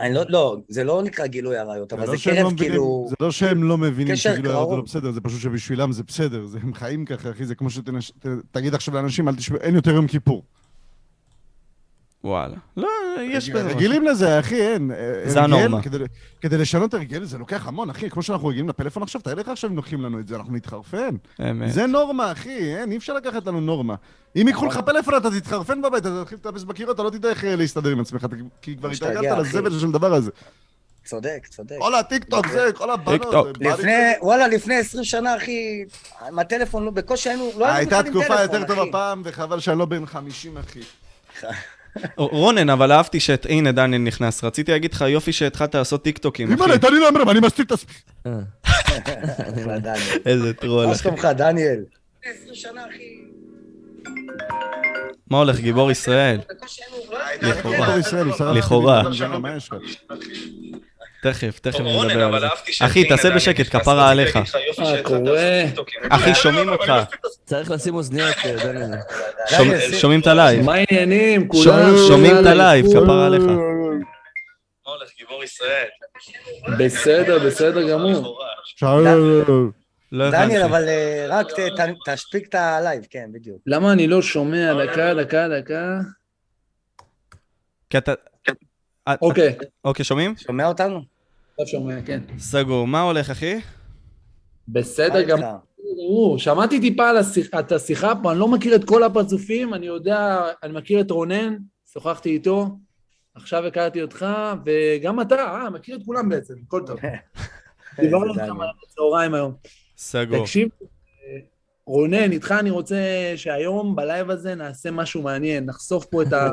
Speaker 1: אני לא, לא, זה לא נקרא גילוי עריות, אבל
Speaker 2: לא
Speaker 1: זה
Speaker 2: שהם לא
Speaker 1: קרב
Speaker 2: מבינים-
Speaker 1: כאילו...
Speaker 2: זה לא שהם לא מבינים
Speaker 1: קשר
Speaker 2: שגילו הערות זה. לא בסדר, זה פשוט שבשבילם זה בסדר, זה- הם חיים ככה, אחי, זה כמו שתגיד עכשיו לאנשים, אין יותר יום כיפור.
Speaker 4: וואלה. לא, יש בזה.
Speaker 2: רגילים לזה, אחי, אין.
Speaker 4: זה
Speaker 2: הרגל,
Speaker 4: הנורמה.
Speaker 2: כדי- כדי לשנות הרגל זה לוקח המון, אחי. כמו שאנחנו רגילים לפלאפון עכשיו, תאר לך עכשיו אם לוקחים לנו את זה, אנחנו נתחרפן.
Speaker 4: אמת.
Speaker 2: זה נורמה, אחי, אין, אי אפשר לקחת לנו נורמה. אם ייקחו לך פלאפון, אתה תתחרפן בבית, אתה תתחיל לטפס בקירות, אתה לא תדע איך אה, להסתדר עם עצמך, כי כבר התרגלת
Speaker 1: אחי.
Speaker 2: לזבל של הדבר הזה.
Speaker 1: צודק, צודק.
Speaker 2: כל הטיקטוק זה, כל הבנות.
Speaker 4: טיקטוק.
Speaker 2: זה בא לי-
Speaker 1: לפני, וואלה, לפני 20 שנה, אחי, עם הטלפון, לא- בקושי היינו, לא היינו
Speaker 2: הייתה
Speaker 1: בכלל עם
Speaker 2: תקופה
Speaker 1: טלפון,
Speaker 2: יותר טובה
Speaker 1: אחי.
Speaker 2: פעם, וחבל שאני לא בן 50, אחי.
Speaker 4: רונן, אבל אהבתי שאת... הנה, דניאל נכנס. רציתי להגיד לך, יופי שהתחלת לעשות טיקטוקים, אחי.
Speaker 2: אימא'לה, תן לי להמרם, אני מסתיר את עצמי.
Speaker 3: אה.
Speaker 1: דניאל.
Speaker 4: איזה טרול,
Speaker 1: מה. שלומך, דניאל? לפני 20 שנה, אחי.
Speaker 4: מה הולך, גיבור ישראל?
Speaker 1: לא
Speaker 4: לכאורה. לכאורה.
Speaker 2: מה?
Speaker 4: תכף, תכף נדבר על זה. אחי, תעשה בשקט, כפרה עליך.
Speaker 5: מה קורה?
Speaker 4: אחי, שומעים אותך.
Speaker 3: צריך לשים אוזניות, אה, דניאל.
Speaker 4: שומע-
Speaker 1: דניאל,
Speaker 4: שומעים את הלייב.
Speaker 5: מה העניינים? כולם?
Speaker 4: שומעים את הלייב. כפרה עליך.
Speaker 5: בסדר, בסדר גמור.
Speaker 4: לא
Speaker 1: דניאל. אבל אה, רק ת- ת- תשפיק את הלייב, כן, בדיוק.
Speaker 5: למה אני לא שומע? דקה, דקה, דקה.
Speaker 4: כי אתה...
Speaker 5: אוקיי,
Speaker 4: אוקיי, שומעים?
Speaker 1: שומע אותנו?
Speaker 5: עכשיו שומע, כן.
Speaker 4: סגור. מה הולך, אחי?
Speaker 5: בסדר גמור. שמעתי טיפה על את השיחה פה, אני לא מכיר את כל הפרצופים, אני יודע, אני מכיר את רונן, שוחחתי איתו, עכשיו הכרתי אותך, וגם אתה, אה, מכיר את כולם בעצם, הכל טוב. דיברנו
Speaker 1: איזה
Speaker 5: איתך
Speaker 1: דניאל.
Speaker 5: בצהריים היום.
Speaker 4: סגור.
Speaker 5: תקשיב, רונן, איתך אני רוצה שהיום בלייב הזה נעשה משהו מעניין, נחשוף פה את ה...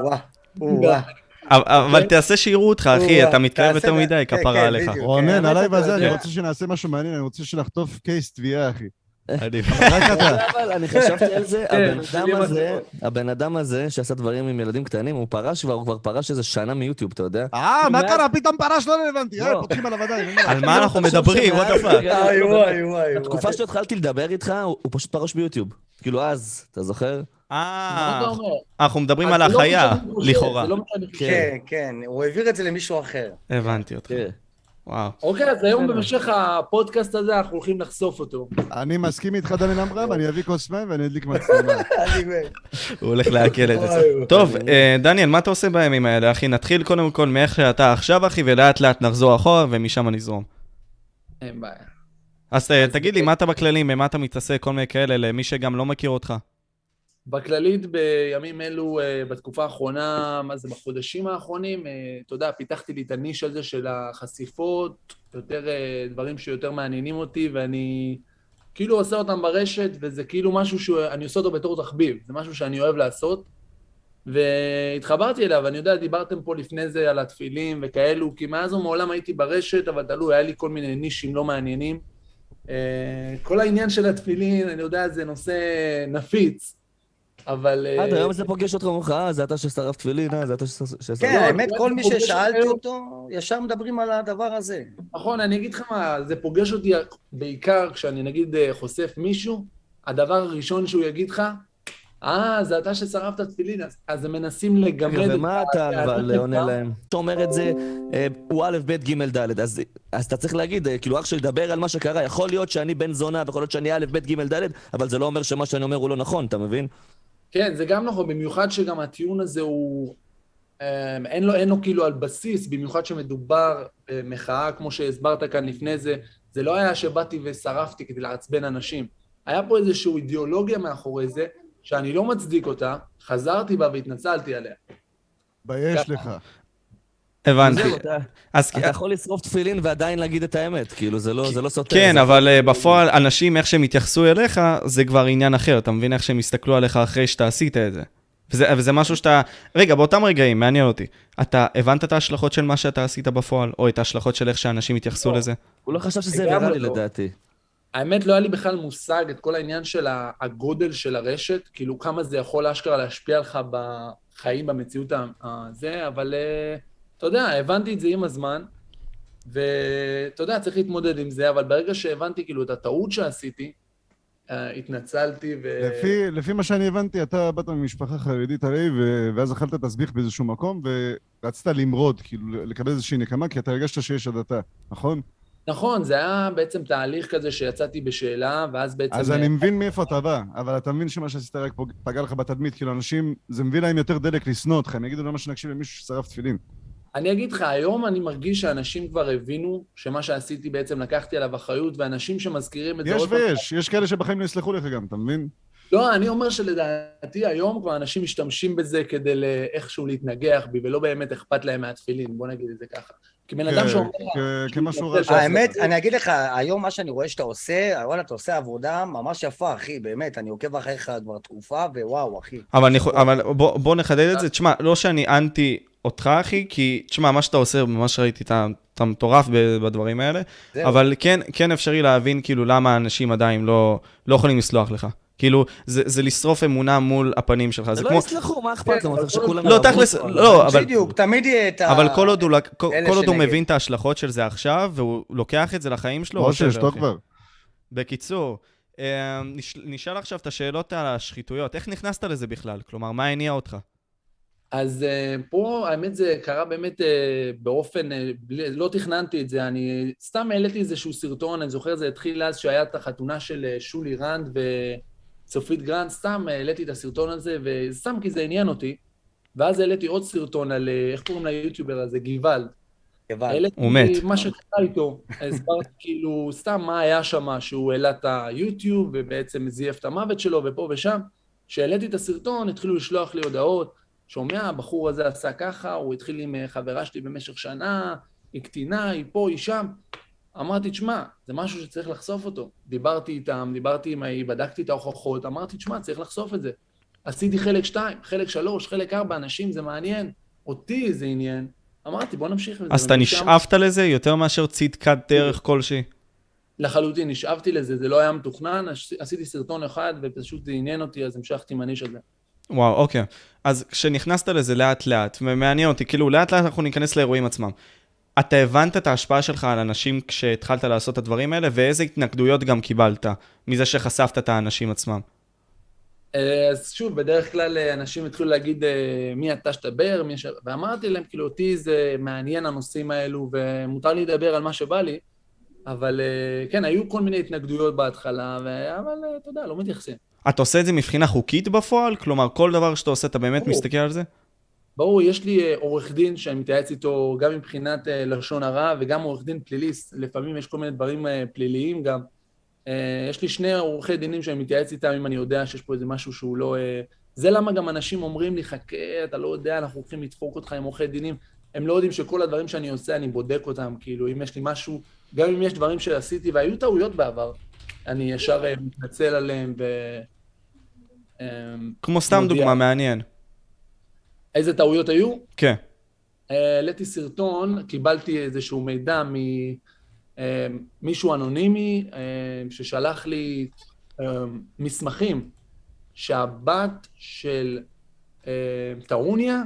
Speaker 4: אבל- אבל תעשה שיראו אותך, אחי, אתה מתקרב יותר מדי,
Speaker 1: כן,
Speaker 4: כפרה
Speaker 1: כן,
Speaker 4: עליך.
Speaker 1: בדיוק.
Speaker 2: רונן,
Speaker 1: אתה
Speaker 2: הזה, אני. רוצה שנעשה משהו מעניין, אני רוצה שנחטוף קייס תביעה, אחי.
Speaker 4: אני-
Speaker 2: רק אתה.
Speaker 3: אבל אני חשבתי על זה,
Speaker 5: כן,
Speaker 3: הבן אדם הזה. הבן אדם הזה שעשה דברים עם ילדים קטנים, הוא פרש כבר, הוא כבר פרש איזה שנה מיוטיוב, אתה יודע?
Speaker 2: אה, מה קרה? פתאום פרש לא רלוונטי.
Speaker 3: לא.
Speaker 2: אה, פותחים עליו עדיין.
Speaker 4: על מה אנחנו מדברים?
Speaker 3: שמאז-
Speaker 4: what the fuck?
Speaker 3: רגע,
Speaker 1: וואי,
Speaker 3: לא,
Speaker 1: וואי,
Speaker 3: באמת.
Speaker 1: וואי.
Speaker 3: בתקופה שהתחלתי לדבר איתך, הוא פשוט פרש ביוטיוב. כאילו אז, אתה זוכר?
Speaker 4: אה? אנחנו מדברים על
Speaker 5: לא
Speaker 4: החיה, לכאורה.
Speaker 5: לא.
Speaker 1: כן, כן, הוא העביר את זה למישהו אחר.
Speaker 4: הבנתי אותך. וואו.
Speaker 5: אוקיי, אז היום במשך הפודקאסט הזה אנחנו הולכים לחשוף אותו.
Speaker 2: אני מסכים איתך, דניאל אמרם, אני אביא כוס מים ואני אדליק מצלמה.
Speaker 4: הוא הולך לעכל את זה. טוב. אה, דניאל, מה אתה עושה בימים האלה, אחי? נתחיל קודם כל מאיך שאתה עכשיו, אחי, ולאט לאט נחזור אחורה, ומשם נזרום.
Speaker 5: אין בעיה.
Speaker 4: אז אה, תגיד לי, מה אתה בכללים, במה אתה מתעסק, כל מיני כאלה, למי שגם לא מכיר אותך.
Speaker 5: בכללית, בימים אלו, אה, בתקופה האחרונה, מה זה, בחודשים האחרונים, אה, אתה יודע, פיתחתי לי את הניש הזה של החשיפות, יותר אה, דברים שיותר מעניינים אותי, ואני כאילו עושה אותם ברשת, וזה כאילו משהו שאני עושה אותו בתור תחביב, זה משהו שאני אוהב לעשות. והתחברתי אליו, אני יודע, דיברתם פה לפני זה על התפילים וכאלו, כי מאז ומעולם הייתי ברשת, אבל תלוי, היה לי כל מיני נישים לא מעניינים. כל העניין של התפילין, אני יודע, זה נושא נפיץ, אבל... אה,
Speaker 3: עד היום זה פוגש אותך, אומרים לך, אה, זה אתה ששרף תפילין, אה, זה אתה ששרף...
Speaker 1: כן,
Speaker 5: לא,
Speaker 1: האמת, כל מי ששאלתי אותו, ישר מדברים על הדבר הזה.
Speaker 5: נכון, אני אגיד לך מה, זה פוגש אותי בעיקר כשאני נגיד אה, חושף מישהו, הדבר הראשון שהוא יגיד לך, אה, זה אתה ששרפת תפילין, אז, אז הם מנסים לגמד את
Speaker 3: ומה אתה אבל. עונה להם? אתה אומר את זה, אה, הוא א', ב', ג', ד', אז אתה צריך להגיד, כאילו אח שלי, דבר על מה שקרה, יכול להיות שאני בן זונה, ויכול להיות שאני א', ב', ג', ד', אבל זה לא אומר שמה שאני אומר הוא לא נכון, אתה מבין?
Speaker 5: כן, זה גם נכון, במיוחד שגם הטיעון הזה הוא... אה, אין לו, אין לו כאילו על בסיס, במיוחד שמדובר במחאה, כמו שהסברת כאן לפני זה, זה לא היה שבאתי ושרפתי כדי לעצבן אנשים. היה פה איזושהי אידיאולוגיה מאחורי זה, שאני לא מצדיק אותה, חזרתי בה והתנצלתי עליה.
Speaker 2: תתבייש לך.
Speaker 4: הבנתי.
Speaker 3: זהו, אתה-
Speaker 4: אז
Speaker 3: אתה יכול לשרוף תפילין ועדיין להגיד את האמת, כאילו זה לא זה לא סותר.
Speaker 4: כן,
Speaker 3: זה-
Speaker 4: אבל אה, בפועל, אנשים, איך שהם יתייחסו אליך, זה כבר עניין אחר. אתה מבין איך שהם יסתכלו עליך אחרי שאתה עשית את זה. וזה, וזה משהו שאתה... רגע, באותם רגעים, מעניין אותי. אתה הבנת את ההשלכות של מה שאתה עשית בפועל, או את ההשלכות של איך שאנשים יתייחסו
Speaker 5: לא.
Speaker 4: לזה?
Speaker 3: הוא לא חשב שזה ויראלי
Speaker 5: לא.
Speaker 3: לדעתי.
Speaker 5: האמת, לא היה לי בכלל מושג את כל העניין של הגודל של הרשת, כאילו כמה זה יכול אשכרה להשפיע לך בחיים, במציאות הזה, אבל אה, אתה יודע, הבנתי את זה עם הזמן, ואתה יודע, צריך להתמודד עם זה, אבל ברגע שהבנתי כאילו את הטעות שעשיתי, אה, התנצלתי ו...
Speaker 2: לפי, לפי מה שאני הבנתי, אתה באת ממשפחה חרדית הרי, ו- ואז אכלת תסביך באיזשהו מקום, ורצית למרוד, כאילו לקבל איזושהי נקמה, כי אתה הרגשת שיש הדתה, נכון?
Speaker 5: נכון, זה היה בעצם תהליך כזה שיצאתי בשאלה, ואז בעצם...
Speaker 2: אז אני מבין מאיפה אתה בא, אבל אתה מבין שמה שעשית רק פגע לך בתדמית, כאילו אנשים, זה מביא להם יותר דלק לשנוא אותך, הם יגידו למה שנקשיב למישהו ששרף תפילין.
Speaker 5: אני אגיד לך, היום אני מרגיש שאנשים כבר הבינו שמה שעשיתי בעצם לקחתי עליו אחריות, ואנשים שמזכירים את זה
Speaker 2: יש
Speaker 5: פעם...
Speaker 2: ויש, יש כאלה שבחיים לא יסלחו לך גם, אתה מבין?
Speaker 5: לא, אני אומר שלדעתי היום כבר אנשים משתמשים בזה כדי איכשהו להתנגח בי, ולא באמת אכפת להם מהתפילין, בוא נגיד את זה ככה. כי בן אדם
Speaker 2: כ-
Speaker 5: שאומר...
Speaker 2: כ- כמשהו רע.
Speaker 1: האמת, אני אגיד לך, היום מה שאני רואה שאתה עושה, וואלה, אתה עושה עבודה ממש יפה, אחי, באמת, אני עוקב אחריך כבר תקופה, ווואו, אחי.
Speaker 4: אבל, בוא נחדד את זה. תשמע, לא שאני אנטי אותך, אחי, כי, תשמע, מה שאתה עושה, ממש ראיתי, אתה, אתה מטורף בדברים האלה,
Speaker 1: זהו.
Speaker 4: אבל כן, כן אפשרי להבין, כאילו, למה אנשים עדיין לא, לא יכולים לסלוח לך. כאילו, זה, זה לשרוף אמונה מול הפנים שלך. זה
Speaker 3: לא
Speaker 4: כמו...
Speaker 3: יסלחו, מה אכפת להם? צריך שכולם
Speaker 4: לא, תכלס. לא, אבל...
Speaker 1: בדיוק, תמיד יהיה את ה...
Speaker 4: אבל כל עוד הוא, כל, כל עוד הוא. מבין את ההשלכות של זה עכשיו, והוא לוקח את זה לחיים שלו,
Speaker 2: משה,
Speaker 4: whatever,
Speaker 2: שתוק
Speaker 4: אחי.
Speaker 2: כבר.
Speaker 4: בקיצור, אה, נש- נשאל עכשיו את השאלות על השחיתויות. איך נכנסת לזה בכלל? כלומר, מה הניע אותך?
Speaker 5: אז uh, פה האמת זה קרה באמת uh, באופן, בלי, לא תכננתי את זה, אני סתם העליתי איזשהו סרטון, אני זוכר זה התחיל אז שהיה את החתונה של שולי רנד וצופית גרנד, סתם העליתי את הסרטון הזה, וסתם כי זה עניין אותי, ואז העליתי עוד סרטון על, איך קוראים ליוטיובר הזה? גוואלד.
Speaker 1: גוואלד.
Speaker 5: העליתי
Speaker 4: הוא מת.
Speaker 5: מה שקרה איתו, הסברתי כאילו סתם מה היה שם, שהוא העלה את היוטיוב ובעצם זייף את המוות שלו ופה ושם. כשהעליתי את הסרטון התחילו לשלוח לי הודעות, שומע, הבחור הזה עשה ככה, הוא התחיל עם אה, חברה שלי במשך שנה, היא קטינה, היא פה, היא שם. אמרתי, תשמע, זה משהו שצריך לחשוף אותו. דיברתי איתם, דיברתי עם ההיא, בדקתי את ההוכחות, אמרתי, תשמע, צריך לחשוף את זה. עשיתי חלק שתיים, חלק שלוש, חלק ארבע, אנשים זה מעניין, אותי זה עניין. אמרתי, בוא נמשיך עם זה.
Speaker 4: אז אתה
Speaker 5: ומשם-
Speaker 4: נשאפת לזה יותר מאשר צדקת דרך כלשהי?
Speaker 5: לחלוטין, נשאבתי לזה, זה לא היה מתוכנן, עש- עשיתי סרטון אחד ופשוט זה עניין אותי, אז המשכתי עם הניש הזה.
Speaker 4: וואו, אוקיי. אז כשנכנסת לזה לאט לאט, ומעניין אותי, כאילו לאט לאט אנחנו ניכנס לאירועים עצמם. אתה הבנת את ההשפעה שלך על אנשים כשהתחלת לעשות את הדברים האלה, ואיזה התנגדויות גם קיבלת מזה שחשפת את האנשים עצמם?
Speaker 5: אה, אז שוב, בדרך כלל אה, אנשים התחילו להגיד אה, מי אתה שתדבר, מי ש... ואמרתי להם, כאילו, אותי זה מעניין הנושאים האלו, ומותר לי לדבר על מה שבא לי, אבל כן, היו כל מיני התנגדויות בהתחלה. אבל אתה יודע, לא מתייחסים.
Speaker 4: אתה עושה את זה מבחינה חוקית בפועל? כלומר, כל דבר שאתה עושה, אתה באמת
Speaker 5: ברור.
Speaker 4: מסתכל על זה?
Speaker 5: ברור, יש לי אה, עורך דין שאני מתייעץ איתו גם מבחינת אה, לשון הרע וגם עורך דין פליליסט, לפעמים יש כל מיני דברים אה, פליליים גם. יש לי שני עורכי דינים שאני מתייעץ איתם אם אני יודע שיש פה איזה משהו שהוא לא... זה למה גם אנשים אומרים לי, חכה, אתה לא יודע, אנחנו הולכים לדפוק אותך עם עורכי דינים. הם לא יודעים שכל הדברים שאני עושה, אני בודק אותם, כאילו, אם יש לי משהו, גם אם יש דברים שעשיתי, והיו טעויות בעבר, אני ישר מתנצל עליהם ו... אה,
Speaker 4: כמו סתם
Speaker 5: מודיע.
Speaker 4: דוגמה, מעניין.
Speaker 5: איזה טעויות היו?
Speaker 4: כן.
Speaker 5: אה, העליתי סרטון, קיבלתי איזשהו מידע ממישהו אנונימי אה, ששלח לי אה, מסמכים שהבת של אה, טרוניה,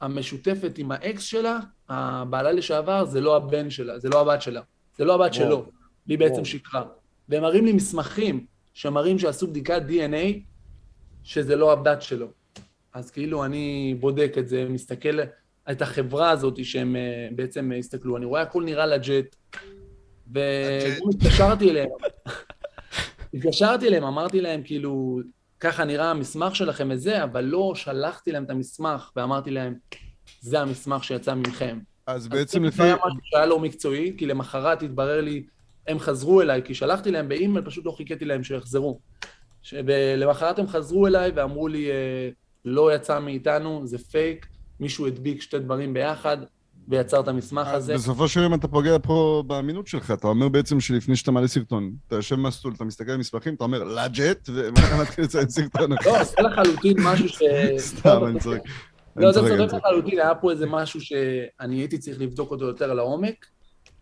Speaker 5: המשותפת עם האקס שלה, הבעלה לשעבר, זה לא הבן שלה, זה לא הבת שלה, זה לא הבת שלו, היא בעצם. שיקרה. והם מראים לי מסמכים שמראים שעשו בדיקת DNA, שזה לא הבת שלו. אז כאילו אני בודק את זה, מסתכל את החברה הזאת שהם אה, בעצם הסתכלו, אני רואה הכל נראה לג'ט, והתקשרתי אליהם, התקשרתי אליהם, אמרתי להם כאילו, ככה נראה המסמך שלכם וזה, אבל לא שלחתי להם את המסמך ואמרתי להם, זה המסמך שיצא מכם.
Speaker 2: אז בעצם
Speaker 5: זה
Speaker 2: לפי...
Speaker 5: היה משהו שהיה לא מקצועי, כי למחרת התברר לי, הם חזרו אליי, כי שלחתי להם באימייל, פשוט לא חיכיתי להם שיחזרו. ש- ולמחרת הם חזרו אליי ואמרו לי, אה, לא יצא מאיתנו, זה פייק, מישהו הדביק שתי דברים ביחד ויצר את המסמך הזה.
Speaker 2: בסופו של יום אתה פוגע פה באמינות שלך, אתה אומר בעצם שלפני שאתה מעלה סרטון, אתה יושב מסטול, אתה מסתכל על מסמכים, אתה אומר legit, ואתה מתחיל לציין סרטון.
Speaker 5: לא, זה לחלוטין משהו ש...
Speaker 2: סתם, אני צוחק.
Speaker 5: לא, זה צודק. לחלוטין, היה פה איזה משהו שאני הייתי צריך לבדוק אותו יותר לעומק,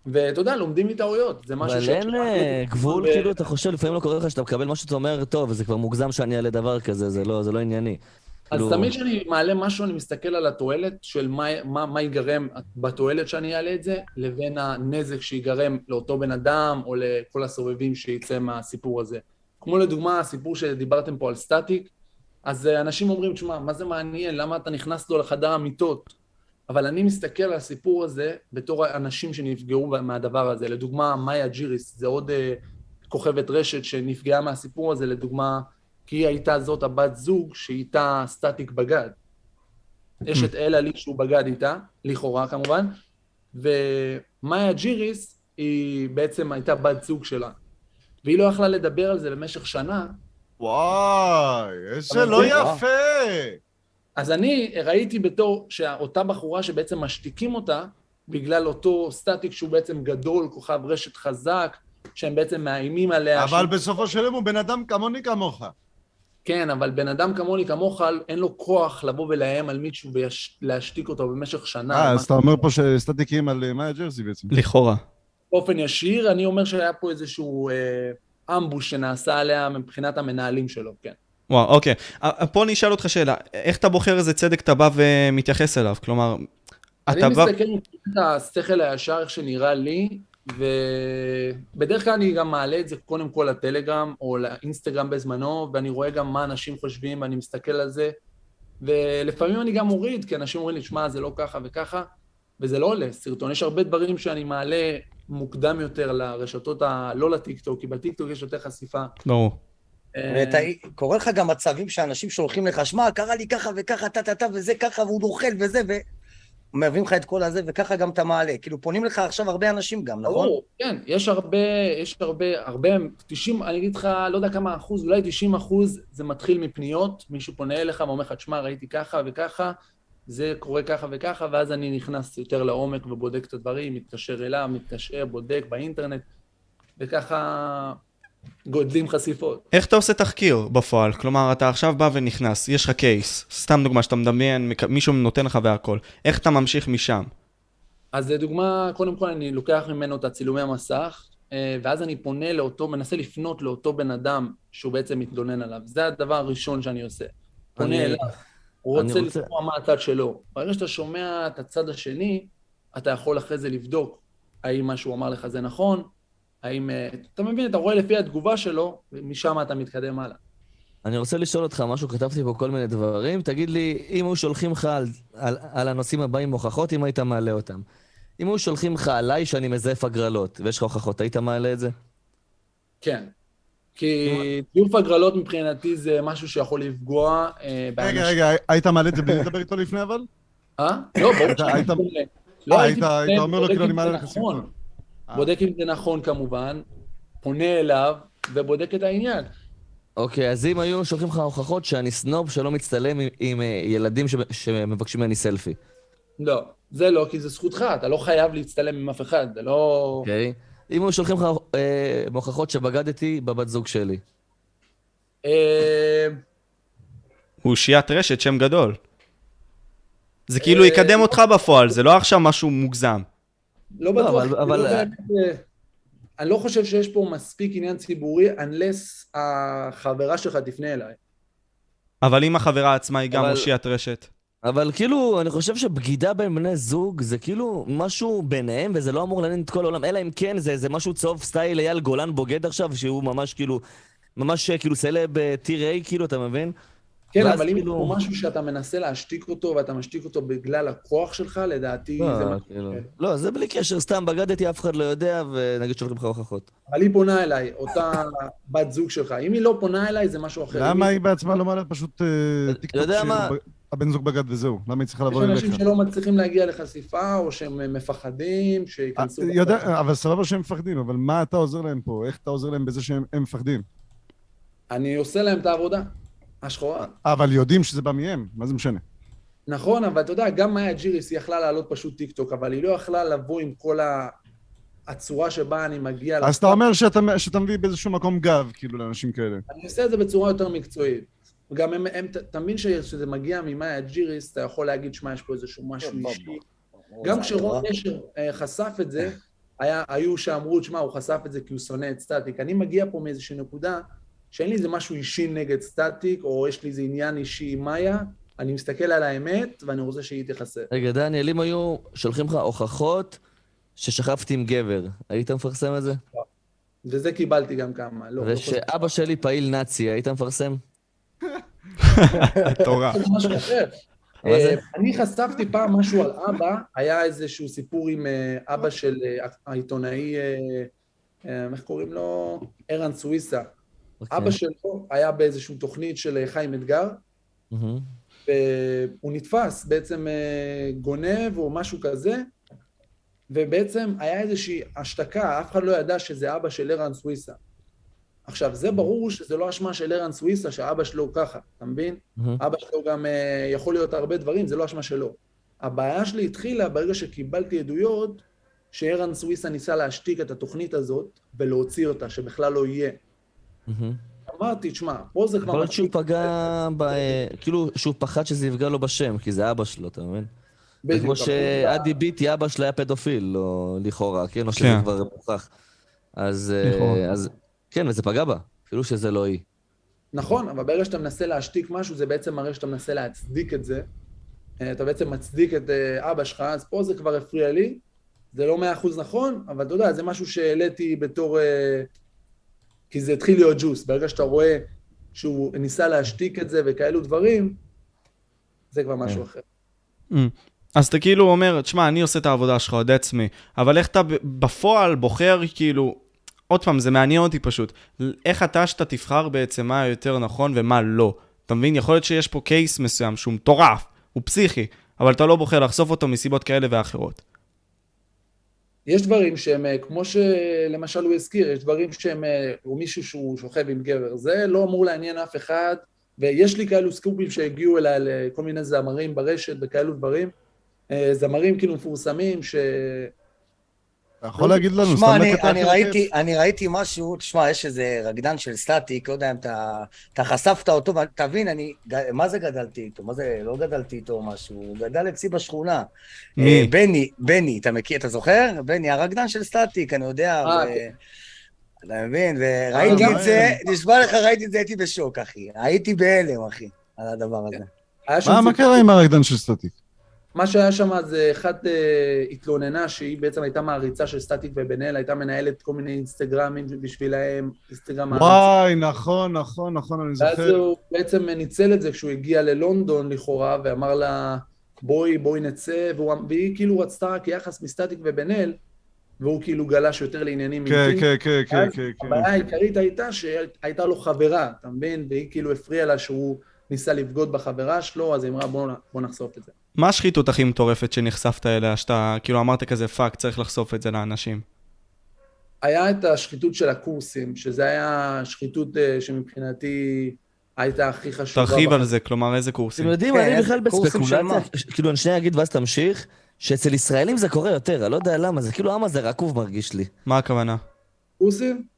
Speaker 5: ואתה יודע, לומדים מטעויות, זה משהו
Speaker 3: אבל אין אה, גבול,
Speaker 5: ו-
Speaker 3: כאילו, אתה חושב, לפעמים לא קורה לך שאתה מקבל משהו, אתה אומר, טוב, זה כבר מוגזם שאני אעלה דבר כזה, זה לא זה לא ענייני.
Speaker 5: אז
Speaker 3: כאילו-
Speaker 5: תמיד כשאני מעלה משהו, אני מסתכל על התועלת של מה, מה, מה ייגרם בתועלת שאני אעלה את זה, לבין הנזק שיגרם לאותו בן אדם או לכל הסובבים שיצא מהסיפור הזה. כמו לדוגמה, הסיפור שדיברתם פה על סטטיק, אז אה, אנשים אומרים, תשמע, מה זה מעניין? למה אתה נכנס לו לחדר המיטות? אבל אני מסתכל על הסיפור הזה בתור האנשים שנפגעו מהדבר הזה. לדוגמה, מאיה ג'יריס, זה עוד אה, כוכבת רשת שנפגעה מהסיפור הזה, לדוגמה, כי היא הייתה זאת הבת זוג שאיתה סטטיק בגד. יש את אלה לי שהוא בגד איתה, לכאורה כמובן, ומאיה ג'יריס היא בעצם הייתה בת זוג שלה. והיא לא יכלה לדבר על זה במשך שנה,
Speaker 2: וואי, איזה לא יפה!
Speaker 5: אז אני ראיתי בתור שאותה בחורה שבעצם משתיקים אותה, בגלל אותו סטטיק שהוא בעצם גדול, כוכב רשת חזק, שהם בעצם מאיימים עליה.
Speaker 2: אבל
Speaker 5: ש...
Speaker 2: בסופו של יום הוא בן אדם כמוני כמוך.
Speaker 5: כן, אבל בן אדם כמוני, כמוך, אין לו כוח לבוא ולאיים על מישהו ולהשתיק אותו במשך שנה.
Speaker 2: אה, אז אתה אומר פה שסטטיקים על אה, מאיה ג'רזי בעצם.
Speaker 4: לכאורה.
Speaker 5: באופן ישיר, אני אומר שהיה פה איזשהו אה, אמבוש שנעשה עליה מבחינת המנהלים שלו, כן.
Speaker 4: וואו, אוקיי. אה, פה אני אשאל אותך שאלה, איך אתה בוחר איזה צדק אתה בא ומתייחס אליו? כלומר,
Speaker 5: אני
Speaker 4: אתה בא...
Speaker 5: מסתכל מבחינת השכל הישר, איך שנראה לי, ובדרך כלל אני גם מעלה את זה קודם כל לטלגרם או לאינסטגרם בזמנו, ואני רואה גם מה אנשים חושבים, ואני מסתכל על זה, ולפעמים אני גם מוריד, כי אנשים אומרים לי, שמע, זה לא ככה וככה, וזה לא עולה סרטון. יש הרבה דברים שאני מעלה מוקדם יותר לרשתות ה... לא לטיקטוק, כי בטיקטוק יש יותר חשיפה.
Speaker 4: ברור.
Speaker 1: ואתה, קורה לך גם מצבים שאנשים שולחים לך, שמע, קרה לי ככה וככה, טה-טה-טה, וזה ככה, והוא נוכל וזה, ו... מביאים לך את כל הזה, וככה גם אתה מעלה. כאילו, פונים לך עכשיו הרבה אנשים גם, נכון?
Speaker 5: ברור, כן, יש הרבה, יש הרבה, הרבה, 90, אני אגיד לך, לא יודע כמה אחוז, אולי 90 אחוז זה מתחיל מפניות, מישהו פונה אליך ואומר לך, תשמע, ראיתי ככה וככה, זה קורה ככה וככה, ואז אני נכנס יותר לעומק ובודק את הדברים, מתקשר אליו, מתקשר, בודק באינטרנט, וככה גודלים חשיפות.
Speaker 4: איך אתה עושה תחקיר בפועל? כלומר, אתה עכשיו בא ונכנס, יש לך קייס, סתם דוגמה שאתה מדמיין, מישהו נותן לך והכל. איך אתה ממשיך משם?
Speaker 5: אז לדוגמה, קודם כל אני לוקח ממנו את הצילומי המסך, אה, ואז אני פונה לאותו, מנסה לפנות לאותו בן אדם שהוא בעצם מתלונן עליו. זה הדבר הראשון שאני עושה. פונה
Speaker 3: אני-
Speaker 5: אליו, הוא רוצה- לשמוע מה הצד שלו. ברגע שאתה שומע את הצד השני, אתה יכול אחרי זה לבדוק האם מה שהוא אמר לך זה נכון, האם... אה, אתה מבין, אתה רואה לפי התגובה שלו, ומשם אתה מתקדם הלאה.
Speaker 3: אני רוצה לשאול אותך משהו, כתבתי פה כל מיני דברים. תגיד לי, אם היו שולחים לך על, על, על הנושאים הבאים הוכחות, אם היית מעלה אותם. אם היו שולחים לך עליי שאני מזייף הגרלות, ויש לך הוכחות, היית מעלה את זה?
Speaker 5: כן. כי זיוף הגרלות מבחינתי זה משהו שיכול לפגוע אה, באנשים.
Speaker 2: רגע, רגע, היית מעלה את זה בלי לדבר איתו לפני אבל?
Speaker 5: אה? לא, ברור
Speaker 2: היית-
Speaker 5: שאני
Speaker 2: היית-
Speaker 5: לא,
Speaker 2: אומר לו כאילו אני מעלה לך
Speaker 5: נכון. בודק אם זה נכון כמובן, פונה אליו ובודק את העניין.
Speaker 3: אוקיי, אז אם היו שולחים לך הוכחות שאני סנוב שלא מצטלם עם, עם אה, ילדים ש, שמבקשים ממני סלפי,
Speaker 5: לא, זה לא, כי זה זכותך, אתה לא חייב להצטלם עם אף אחד, זה לא...
Speaker 3: אוקיי? אם היו שולחים לך אה, הוכחות שבגדתי בבת זוג שלי.
Speaker 5: אה,
Speaker 4: הוא אושיית רשת, שם גדול. זה כאילו
Speaker 5: אה,
Speaker 4: יקדם אותך בפועל, זה לא עכשיו משהו מוגזם.
Speaker 5: לא בטוח,
Speaker 3: אבל-
Speaker 5: כי
Speaker 3: אבל-
Speaker 5: לא באמת, אה, אני לא חושב שיש פה מספיק עניין ציבורי, unless החברה שלך תפנה אליי.
Speaker 4: אבל אם החברה עצמה היא גם
Speaker 3: אבל-
Speaker 4: אושיית רשת.
Speaker 3: אבל כאילו, אני חושב שבגידה בין בני זוג זה כאילו משהו ביניהם, וזה לא אמור לעניין את כל העולם, אלא אם כן זה, זה משהו צהוב סטייל אייל גולן בוגד עכשיו, שהוא ממש כאילו, ממש כאילו סלב טיר איי, כאילו, אתה מבין?
Speaker 5: כן, אבל אם יש
Speaker 3: כאילו-
Speaker 5: פה משהו שאתה מנסה להשתיק אותו, ואתה משתיק אותו בגלל הכוח שלך, לדעתי זה
Speaker 3: לא,
Speaker 5: משהו...
Speaker 3: כאילו. לא, זה בלי קשר, סתם בגדתי, אף אחד לא יודע, ונגיד שולחים לך הוכחות.
Speaker 5: אבל היא פונה אליי, אותה בת זוג שלך. אם היא לא פונה אליי, זה משהו אחר.
Speaker 2: למה היא בעצמה לא מעלה פשוט אה, טיק טוק
Speaker 3: יודע מה?
Speaker 2: שהבן זוג בגד וזהו? למה היא צריכה לבוא
Speaker 5: יש
Speaker 2: אליך?
Speaker 5: אנשים שלא מצליחים להגיע לחשיפה, או שהם מפחדים, שייכנסו...
Speaker 2: אה, יודע, אבל סבבה שהם מפחדים, אבל מה אתה עוזר להם פה? איך אתה עוזר להם בזה שהם הם מפחדים?
Speaker 5: אני עושה להם את העבודה, השחורה.
Speaker 2: אבל יודעים שזה בא מהם, מה זה משנה?
Speaker 5: נכון, אבל אתה יודע, גם מאיה ג'יריס היא יכלה לעלות פשוט טיק טוק, אבל היא לא יכלה לבוא עם כל ה... הצורה שבה אני מגיע...
Speaker 2: אז אתה אומר שאתה שאתה מביא באיזשהו מקום גב, כאילו, לאנשים כאלה.
Speaker 5: אני עושה את זה בצורה יותר מקצועית. וגם הם, הם, אתה מבין שכשזה מגיע ממאיה ג'יריס, אתה יכול להגיד, שמע, יש פה איזשהו משהו אישי. גם כשרון נשר אה, חשף את זה, היה, היו שאמרו, שמע, הוא חשף את זה כי הוא שונא את סטטיק. אני מגיע פה מאיזושהי נקודה שאין לי איזה משהו אישי נגד סטטיק, או יש לי איזה עניין אישי עם מאיה, אני מסתכל על האמת, ואני רוצה שהיא תיחשף.
Speaker 3: רגע, דניאל, אם היו שולחים לך הוכחות ששכבתי עם גבר, היית מפרסם את זה?
Speaker 5: וזה קיבלתי גם כמה. לא, לא
Speaker 3: ושאבא שלי פעיל נאצי, היית מפרסם?
Speaker 4: תורה.
Speaker 5: זה משהו אחר.
Speaker 3: מה זה?
Speaker 5: אה, אני חשפתי פעם משהו על אבא, היה איזשהו סיפור עם אה, אבא של אה, העיתונאי, איך קוראים לו? ערן סוויסה.
Speaker 3: אוקיי.
Speaker 5: אבא שלו היה באיזושהי תוכנית של אה, חיים אתגר,
Speaker 3: מהמם.
Speaker 5: והוא נתפס בעצם אה, גונב או משהו כזה, ובעצם היה איזושהי השתקה, אף אחד לא ידע שזה אבא של ערן סוויסה. עכשיו, זה ברור שזה לא אשמה של ערן סוויסה, שאבא שלו ככה, אתה מבין?
Speaker 3: מהמם.
Speaker 5: אבא שלו גם אה, יכול להיות הרבה דברים, זה לא אשמה שלו. הבעיה שלי התחילה ברגע שקיבלתי עדויות שערן סוויסה ניסה להשתיק את התוכנית הזאת ולהוציא אותה, שבכלל לא יהיה.
Speaker 3: מהמם.
Speaker 5: אמרתי, תשמע, פה זה כבר...
Speaker 3: יכול להיות שהוא פגע, ב... כאילו, שהוא פחד שזה יפגע לו בשם, כי זה אבא שלו, אתה מבין? זה
Speaker 5: בדיוק,
Speaker 3: כמו שאדי ביטי, אבא שלו היה פדופיל, לא לכאורה, כן? או שזה
Speaker 4: כן.
Speaker 3: כבר מוכח. אז, אה. אז כן, וזה פגע בה, אפילו שזה לא היא.
Speaker 5: נכון, אבל ברגע שאתה מנסה להשתיק משהו, זה בעצם מראה שאתה מנסה להצדיק את זה. אה, אתה בעצם מצדיק את אה, אבא שלך, אז פה זה כבר הפריע לי. זה לא מאה אחוז נכון, אבל אתה יודע, זה משהו שהעליתי בתור... אה, כי זה התחיל להיות ג'וס. ברגע שאתה רואה שהוא ניסה להשתיק את זה וכאלו דברים, זה כבר משהו אחר.
Speaker 4: Mm. אז אתה כאילו אומר, תשמע, אני עושה את העבודה שלך, עוד עצמי, אבל איך אתה בפועל בוחר, כאילו, עוד פעם, זה מעניין אותי פשוט, איך אתה שאתה תבחר בעצם מה יותר נכון ומה לא. אתה מבין? יכול להיות שיש פה קייס מסוים שהוא מטורף, הוא פסיכי, אבל אתה לא בוחר לחשוף אותו מסיבות כאלה ואחרות.
Speaker 5: יש דברים שהם, אה, כמו שלמשל הוא הזכיר, יש דברים שהם, אה, הוא מישהו שהוא שוכב עם גבר, זה לא אמור לעניין אף אחד, ויש לי כאלו סקופים שהגיעו אליי לכל מיני זמרים ברשת וכאלו דברים, אה, זמרים כאילו מפורסמים, ש...
Speaker 2: אתה יכול להגיד לנו, סתם
Speaker 1: אני,
Speaker 2: לקטע
Speaker 1: ראיתי, אני ראיתי משהו, תשמע, יש איזה רקדן של סטטיק, לא יודע אם אתה, אתה חשפת אותו, תבין, אני, מה זה גדלתי איתו? מה זה, לא גדלתי איתו או משהו, הוא גדל אצלי בשכונה.
Speaker 4: מי?
Speaker 1: אה, בני, בני, אתה מכיר, אתה זוכר? בני, הרקדן של סטטיק, אני יודע.
Speaker 5: אה,
Speaker 1: ו...
Speaker 5: כן.
Speaker 1: אתה מבין? וראיתי
Speaker 5: גם-
Speaker 1: את זה, נשבע לך, ראיתי את זה, הייתי בשוק, אחי. הייתי בהלם, אחי, על הדבר הזה.
Speaker 5: שם
Speaker 2: מה, קרה עם הרקדן של סטטיק?
Speaker 5: מה שהיה שם זה אחת אה, התלוננה שהיא בעצם הייתה מעריצה של סטטיק ובן אל, הייתה מנהלת כל מיני אינסטגרמים בשבילהם, אינסטגרם מעריצים.
Speaker 2: וואי, נכון, נכון, נכון, אני
Speaker 5: ואז
Speaker 2: זוכר.
Speaker 5: הוא בעצם ניצל את זה כשהוא הגיע ללונדון לכאורה, ואמר לה, בואי, בואי נצא, והוא, והיא כאילו רצתה רק יחס מסטטיק ובן אל, והוא כאילו גלש יותר לעניינים
Speaker 2: כן,
Speaker 5: אינטימיים.
Speaker 2: כן, כן, כן,
Speaker 5: ואז
Speaker 2: כן, כן.
Speaker 5: הבעיה העיקרית הייתה שהייתה לו חברה, אתה מבין? והיא כאילו הפריעה לה שהוא ניסה לבגוד בחברה שלו, אז היא אמרה, בוא, בוא נחשוף את זה.
Speaker 4: מה השחיתות הכי מטורפת שנחשפת אליה, שאתה כאילו אמרת כזה פאק, צריך לחשוף את זה לאנשים?
Speaker 5: היה את השחיתות של הקורסים, שזה היה שחיתות אה, שמבחינתי הייתה הכי חשובה.
Speaker 4: תרחיב על. זה, כלומר איזה קורסים.
Speaker 3: אתם יודעים,
Speaker 1: כן,
Speaker 3: אני בכלל בספקולציה, כאילו, אני שנייה אגיד ואז תמשיך, שאצל ישראלים זה קורה יותר, אני לא יודע למה, זה כאילו עם הזה רקוב מרגיש לי.
Speaker 4: מה הכוונה?
Speaker 5: קורסים?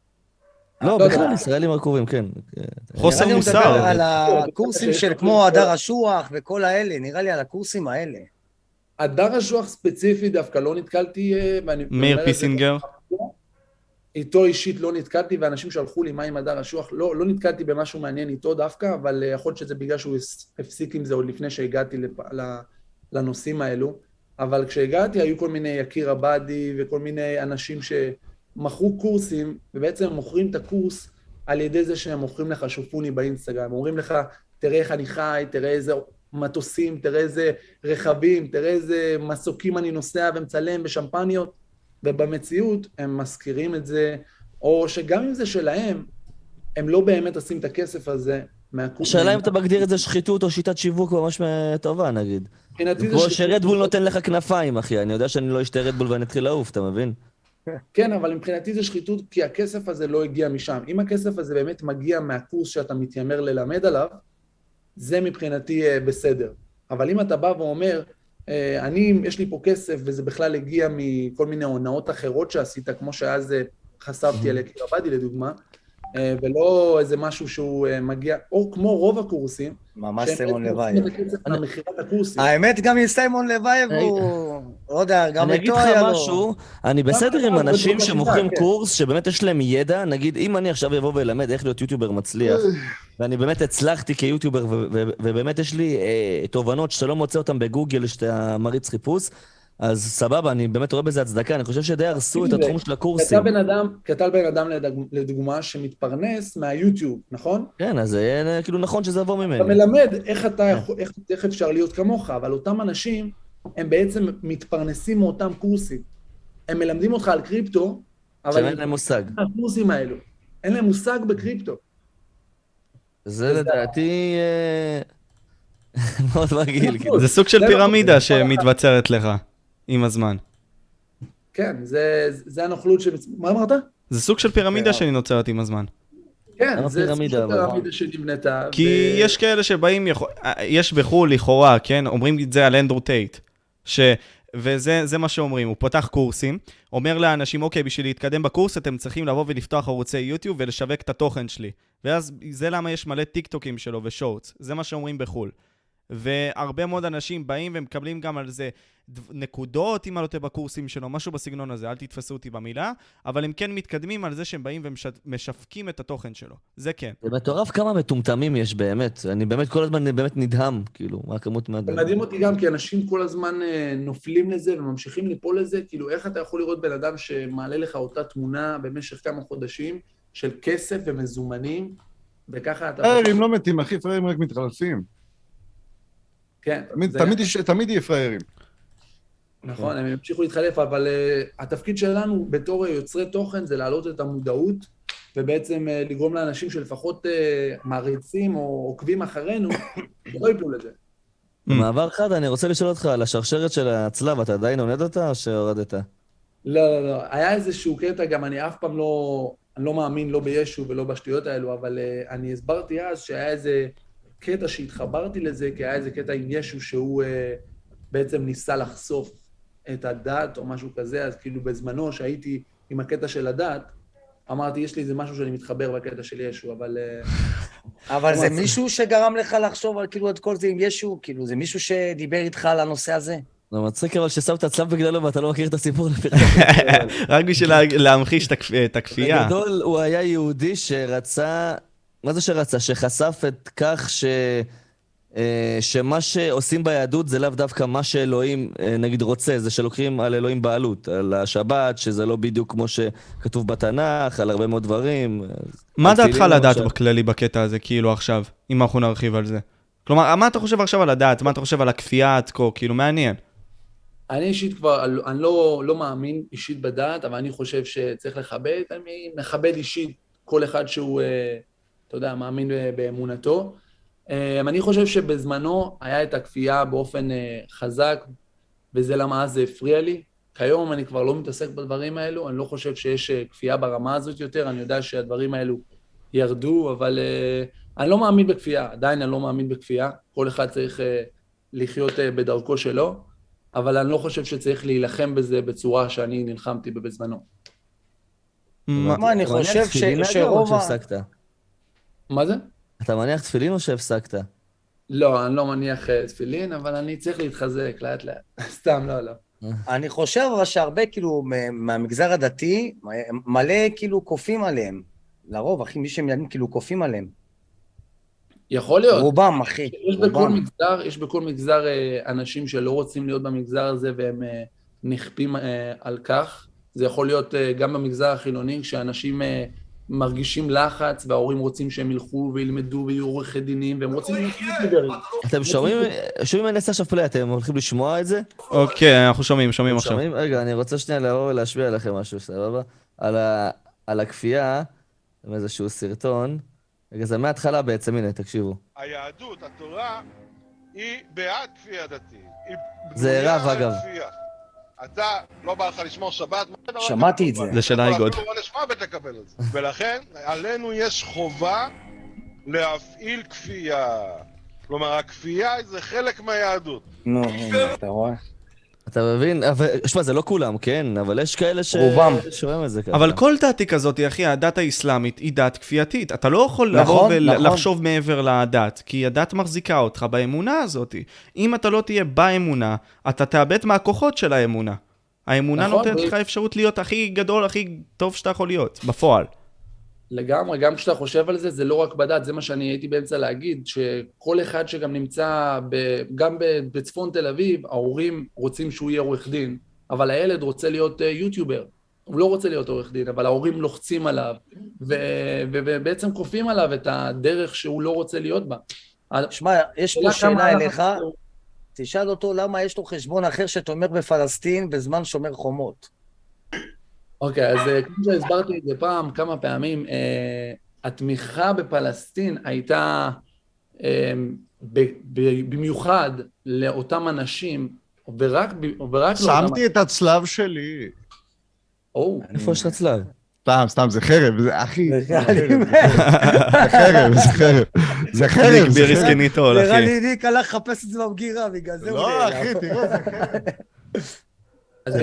Speaker 3: לא,
Speaker 5: לא
Speaker 3: בכלל
Speaker 5: יודע.
Speaker 3: ישראלים רקובים, כן.
Speaker 4: חוסר
Speaker 1: אני מדבר
Speaker 4: מוסר.
Speaker 1: על הקורסים של כמו הדר אשוח וכל האלה, נראה לי על הקורסים האלה.
Speaker 5: הדר אשוח ספציפי דווקא לא נתקלתי, אה, ואני...
Speaker 4: מאיר פיסינגר?
Speaker 5: איתו אישית לא נתקלתי, ואנשים שלחו לי מה עם הדר אשוח, לא, לא נתקלתי במשהו מעניין איתו דווקא, אבל אה, יכול להיות שזה בגלל שהוא הפסיק עם זה עוד לפני שהגעתי לפ... ל- לנושאים האלו. אבל כשהגעתי היו כל מיני יקיר עבאדי וכל מיני אנשים שמכרו קורסים, ובעצם הם מוכרים את הקורס על ידי זה שהם מוכרים לך שופוני באינסטגרם. אומרים לך, תראה איך אני חי, תראה איזה מטוסים, תראה איזה רכבים, תראה איזה מסוקים אני נוסע ומצלם בשמפניות. ובמציאות הם מזכירים את זה, או שגם אם זה שלהם, הם לא באמת עושים את הכסף הזה מהקורס.
Speaker 3: השאלה אם אתה מגדיר את זה שחיתות או שיטת שיווק ממש טובה, נגיד.
Speaker 5: מבחינתי זה
Speaker 3: כמו
Speaker 5: שחיתות.
Speaker 3: שרדבול נותן לך כנפיים, אחי. אני יודע שאני לא אשתה רדבול ואני אתחיל לעוף, אתה מבין?
Speaker 5: כן, אבל מבחינתי זה שחיתות, כי הכסף הזה לא הגיע משם. אם הכסף הזה באמת מגיע מהקורס שאתה מתיימר ללמד עליו, זה מבחינתי אה, בסדר. אבל אם אתה בא ואומר, אה, אני, יש לי פה כסף, וזה בכלל הגיע מכל מיני הונאות אחרות שעשית, כמו שאז אה, חשפתי על יקיר עבאדי לדוגמה, ולא איזה משהו שהוא אה, מגיע, או כמו רוב הקורסים,
Speaker 1: ממש סיימון
Speaker 5: הקורסים.
Speaker 1: האמת, גם עם סיימון לבייב
Speaker 3: אני-
Speaker 1: הוא... לא יודע, גם
Speaker 3: אני אגיד
Speaker 1: איתו
Speaker 3: לך
Speaker 1: היה לו...
Speaker 3: משהו, אני בסדר עם
Speaker 5: אבל
Speaker 3: אנשים שמוכרים
Speaker 5: כן.
Speaker 3: קורס שבאמת יש להם ידע, נגיד, אם אני עכשיו אבוא ואלמד איך להיות יוטיובר מצליח, ואני באמת הצלחתי כיוטיובר, ובאמת יש לי אה, תובנות שאתה לא מוצא אותן בגוגל, שאתה מריץ חיפוש, אז סבבה, אני באמת רואה בזה הצדקה, אני חושב שדי הרסו את התחום של
Speaker 5: אתה
Speaker 3: הקורסים.
Speaker 5: בן אדם, אתה בן אדם לדוגמה שמתפרנס מהיוטיוב, נכון?
Speaker 3: כן, אז זה יהיה כאילו נכון שזה יבוא
Speaker 5: אתה
Speaker 3: ממני.
Speaker 5: מלמד איך אתה יכול, איך, איך אפשר להיות כמוך, אבל אותם אנשים, הם בעצם מתפרנסים מאותם קורסים. הם מלמדים אותך על קריפטו, אבל
Speaker 3: שאין
Speaker 5: הם
Speaker 3: להם מושג.
Speaker 5: הקורסים האלו. אין להם מושג בקריפטו.
Speaker 3: זה לדעתי אה, מאוד מגעיל. כאילו.
Speaker 4: זה סוג של
Speaker 5: לא-
Speaker 4: פירמידה שמתבצרת לך עם הזמן.
Speaker 5: כן, זה, זה הנוכלות ש... מה אמרת?
Speaker 4: זה סוג של פירמידה
Speaker 1: כן.
Speaker 4: שנוצרת עם הזמן.
Speaker 5: כן, זה סוג
Speaker 3: פירמידה?
Speaker 5: פירמידה שנבנתה.
Speaker 4: כי
Speaker 5: ו-
Speaker 4: יש כאלה שבאים, יכול- אה, יש בחו"ל לכאורה, כן? אומרים את זה על אנדרו טייט. ש... וזה זה מה שאומרים, הוא פותח קורסים, אומר לאנשים, אוקיי, בשביל להתקדם בקורס אתם צריכים לבוא ולפתוח ערוצי יוטיוב ולשווק את התוכן שלי. ואז זה למה יש מלא טיק טוקים שלו ושורטס, זה מה שאומרים בחו"ל. והרבה מאוד אנשים באים ומקבלים גם על זה נקודות, אם אני לא טועה, בקורסים שלו, משהו בסגנון הזה, אל תתפסו אותי במילה, אבל הם כן מתקדמים על זה שהם באים ומשווקים את התוכן שלו. זה כן.
Speaker 3: זה מטורף כמה מטומטמים יש באמת. אני באמת כל הזמן באמת נדהם, כאילו, מה הכמות מה...
Speaker 5: זה מדהים אותי גם, כי אנשים כל הזמן אה, נופלים לזה וממשיכים ליפול לזה, כאילו, איך אתה יכול לראות בן אדם שמעלה לך אותה תמונה במשך כמה חודשים של כסף ומזומנים, וככה אתה...
Speaker 2: פראיירים לא מתים, אחי, פראיירים רק מתחלפים.
Speaker 5: כן,
Speaker 2: תמיד-
Speaker 5: זה-
Speaker 2: תמיד יש- תמיד יהיה פראיירים.
Speaker 5: נכון, הם ימשיכו להתחלף, אבל uh, התפקיד שלנו בתור יוצרי תוכן זה להעלות את המודעות, ובעצם uh, לגרום לאנשים שלפחות uh, מעריצים או עוקבים אחרינו, לא יפלו לזה.
Speaker 3: במעבר חד, אני רוצה לשאול אותך על השרשרת של הצלב, אתה עדיין עונד אותה או שהורדת?
Speaker 5: לא, לא, לא. היה איזשהו קטע, גם אני אף פעם לא, אני לא מאמין לא בישו ולא בשטויות האלו, אבל uh, אני הסברתי אז שהיה איזה קטע שהתחברתי לזה, כי היה איזה קטע עם ישו שהוא uh, בעצם ניסה לחשוף את הדת או משהו כזה, אז כאילו בזמנו שהייתי עם הקטע של הדת, אמרתי, יש לי איזה משהו שאני מתחבר בקטע של ישו, אבל... uh,
Speaker 1: אבל זה מישהו שגרם לך לחשוב על כאילו את כל זה עם ישו? כאילו, זה מישהו שדיבר איתך על הנושא הזה?
Speaker 3: זה מצחיק אבל ששמת צלב בגללו ואתה לא מכיר את הסיפור.
Speaker 4: רק בשביל לה- להמחיש את הכפייה.
Speaker 3: בגדול, הוא היה יהודי שרצה, מה זה שרצה? שחשף את כך ש... אה, שמה שעושים ביהדות זה לאו דווקא מה שאלוהים, אה, נגיד, רוצה, זה שלוקחים על אלוהים בעלות, על השבת, שזה לא בדיוק כמו שכתוב בתנ"ך, על הרבה מאוד דברים.
Speaker 4: מה
Speaker 3: על
Speaker 4: דעתך לדעת
Speaker 3: למשל.
Speaker 4: בכללי בקטע הזה, כאילו עכשיו, אם אנחנו נרחיב על זה? כלומר, מה אתה חושב עכשיו על הדת? מה אתה חושב על הכפייה עד כה? כאילו, מעניין.
Speaker 5: אני אישית כבר, אני לא, לא מאמין אישית בדת, אבל אני חושב שצריך לכבד, אני מכבד אישית כל אחד שהוא, אה, אתה יודע, מאמין ב- באמונתו. אה, אני חושב שבזמנו היה את הכפייה באופן אה, חזק, וזה למה אז זה הפריע לי. כיום אני כבר לא מתעסק בדברים האלו, אני לא חושב שיש אה, כפייה ברמה הזאת יותר, אני יודע שהדברים האלו ירדו, אבל אה, אני לא מאמין בכפייה, עדיין אני לא מאמין בכפייה, כל אחד צריך אה, לחיות אה, בדרכו שלו. אבל אני לא חושב שצריך להילחם בזה בצורה שאני נלחמתי בזמנו.
Speaker 4: מה-
Speaker 1: אני חושב שרוב ה-?
Speaker 5: מה זה?
Speaker 3: אתה מניח תפילין או שהפסקת?
Speaker 5: לא, אני לא מניח אה, תפילין, אבל אני צריך להתחזק לאט לאט. סתם, לא, לא.
Speaker 1: אני חושב אבל שהרבה כאילו מ- מהמגזר הדתי, מלא כאילו כופים עליהם. לרוב, אחי, מי שמיינים כאילו כופים עליהם.
Speaker 5: יכול להיות.
Speaker 1: רובם, אחי.
Speaker 5: יש בכל
Speaker 1: רובם.
Speaker 5: מגזר, יש בכל מגזר אה, אנשים שלא רוצים להיות במגזר הזה והם אה, נכפים על כך. זה יכול להיות גם במגזר החילוני, כשאנשים מרגישים לחץ וההורים רוצים שהם ילכו וילמדו ויהיו עורכי דינים והם רוצים להיות יוטיוברים.
Speaker 3: אתם שומעים, שומעים אני אעשה עכשיו פליי, אתם הולכים לשמוע את זה?
Speaker 4: אוקיי, אנחנו שומעים, שומעים עכשיו.
Speaker 3: שומעים? רגע, אני רוצה שנייה לבוא ולהשמיע לכם משהו, סבבה? על, הכפייה, עם איזשהו סרטון. רגע, זה מההתחלה בעצם, הנה, תקשיבו.
Speaker 6: היהדות, התורה, היא בעד כפייה דתית.
Speaker 3: זה רב, אגב.
Speaker 6: אתה, לא בא לך לשמור שבת, מה אתה
Speaker 1: שמעתי את זה.
Speaker 4: זה של אייגוד.
Speaker 6: אפילו עונש מוות על זה. ולכן, עלינו יש חובה להפעיל כפייה. כלומר, הכפייה זה חלק מהיהדות.
Speaker 1: נו, אתה רואה?
Speaker 3: אתה מבין? אבל, שמע, זה לא כולם, כן? אבל יש כאלה ש...
Speaker 1: רובם.
Speaker 3: שרואים את זה ככה.
Speaker 4: אבל כל דת היא כזאת, אחי, הדת האסלאמית היא דת כפייתית. אתה לא יכול לבוא
Speaker 1: נכון, נכון.
Speaker 4: ולחשוב מעבר לדת, כי הדת מחזיקה אותך באמונה הזאת. אם אתה לא תהיה באמונה, אתה תאבד מהכוחות של האמונה. האמונה
Speaker 5: נכון,
Speaker 4: נותנת
Speaker 5: ו-
Speaker 4: לך אפשרות להיות הכי גדול, הכי טוב שאתה יכול להיות, בפועל.
Speaker 5: לגמרי, גם כשאתה חושב על זה, זה לא רק בדת, זה מה שאני הייתי באמצע להגיד, שכל אחד שגם נמצא, ב, גם בצפון תל אביב, ההורים רוצים שהוא יהיה עורך דין, אבל הילד רוצה להיות אה, יוטיובר. הוא לא רוצה להיות עורך דין, אבל ההורים לוחצים עליו, ו- ו- ובעצם כופים עליו את הדרך שהוא לא רוצה להיות בה.
Speaker 1: שמע, יש
Speaker 5: כמה
Speaker 1: שאלה אליך,
Speaker 5: הוא-
Speaker 1: תשאל אותו למה יש לו חשבון אחר שתומך בפלסטין בזמן שומר חומות.
Speaker 5: אוקיי, אז אה, כמו שהסברתי את זה פעם, כמה פעמים, אה, התמיכה בפלסטין הייתה אה, ב- ב- במיוחד לאותם אנשים, ורק, לאותם...
Speaker 2: שמתי את הצלב שלי.
Speaker 5: או,
Speaker 3: איפה יש לך צלב?
Speaker 2: סתם, סתם, זה חרב, זה אחי.
Speaker 1: נראה
Speaker 2: זה חרב, זה חרב. זה חרב, זה חרב.
Speaker 4: קניטול,
Speaker 1: נראה
Speaker 4: אחי.
Speaker 1: לי ניק הלך לחפש את זה במגירה, בגלל זה הוא
Speaker 2: לא. אחי, תראה, זה חרב.
Speaker 5: אז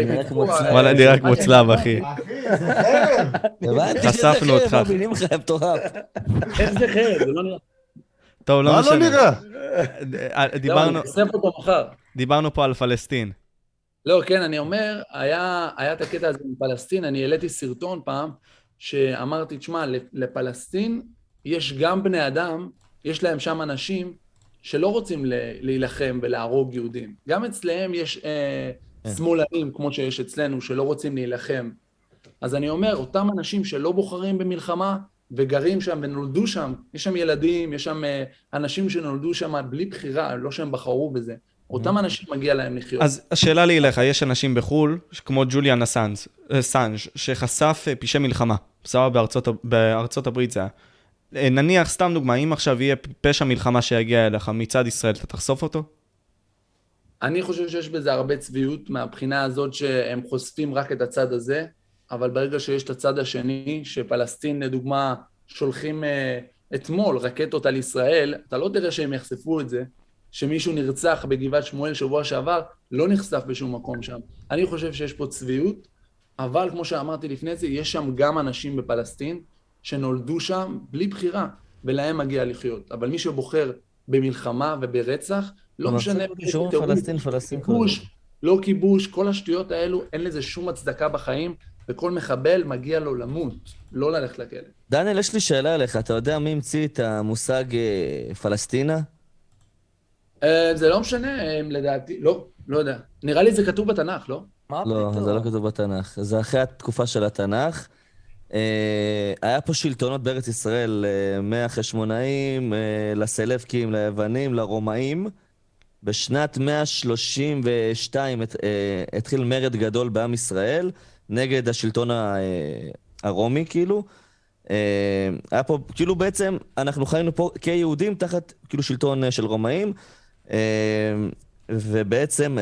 Speaker 4: וואלה, נראה כמו צלב, אחי.
Speaker 2: אחי, זה חרב.
Speaker 3: הבנתי
Speaker 4: חשפנו
Speaker 3: שזה
Speaker 4: אותך.
Speaker 3: חרב, מאמינים לך, מטורף.
Speaker 5: איך זה חרב? זה לא נראה...
Speaker 4: טוב, לא
Speaker 2: מה לא
Speaker 4: משנה.
Speaker 2: נראה?
Speaker 4: אה, דיברנו-
Speaker 5: לא, אני אוסף אותו מחר.
Speaker 4: דיברנו פה על פלסטין.
Speaker 5: לא, כן, אני אומר, היה, היה את הקטע הזה עם פלסטין, אני העליתי סרטון פעם, שאמרתי, תשמע, לפלסטין יש גם בני אדם, יש להם שם אנשים שלא רוצים להילחם ולהרוג יהודים. גם אצלם יש אה. שמאלנים, כמו שיש אצלנו, שלא רוצים להילחם. אז אני אומר, אותם אנשים שלא בוחרים במלחמה וגרים שם ונולדו שם, יש שם ילדים, יש שם אה, אנשים שנולדו שם בלי בחירה, לא שהם בחרו בזה. אותם אנשים מגיע להם לחיות.
Speaker 4: אז השאלה לי אליך, יש אנשים בחו"ל, כמו ג'וליאן אסנג', שחשף אה, פשעי מלחמה, סבבה, בארצות, בארצות הברית זה היה. אה, נניח, סתם דוגמה, אם עכשיו יהיה פשע מלחמה שיגיע אליך מצד ישראל, אתה תחשוף אותו?
Speaker 5: אני חושב שיש בזה הרבה צביעות מהבחינה הזאת שהם חושפים רק את הצד הזה, אבל ברגע שיש את הצד השני, שפלסטין לדוגמה שולחים אה, אתמול רקטות על ישראל, אתה לא תראה שהם יחשפו את זה, שמישהו נרצח בגבעת שמואל שבוע שעבר, לא נחשף בשום מקום שם. אני חושב שיש פה צביעות, אבל כמו שאמרתי לפני זה, יש שם גם אנשים בפלסטין שנולדו שם בלי בחירה, ולהם מגיע לחיות. אבל מי שבוחר במלחמה וברצח, לא משנה תירוץ,
Speaker 3: פלסטין, פלסטין.
Speaker 5: כיבוש, לא כיבוש, כל השטויות האלו, אין לזה שום הצדקה בחיים, וכל מחבל מגיע לו למות, לא ללכת לכלא.
Speaker 3: דניאל, יש לי שאלה אליך. אתה יודע מי המציא את המושג אה, פלסטינה?
Speaker 5: אה, זה לא משנה, אה, לדעתי, לא, לא יודע. נראה לי זה כתוב בתנ"ך, לא?
Speaker 1: מה
Speaker 3: לא,
Speaker 1: פתאום?
Speaker 3: זה לא כתוב בתנ"ך. זה אחרי התקופה של התנ"ך. אה, היה פה שלטונות בארץ ישראל, אה, מהחשמונאים, אה, לסלבקים, ליוונים, לרומאים. בשנת 132 הת- אה, התחיל מרד גדול בעם ישראל נגד השלטון הרומי, כאילו. היה פה, כאילו בעצם, אנחנו חיינו פה כיהודים תחת כאילו שלטון של רומאים, ובעצם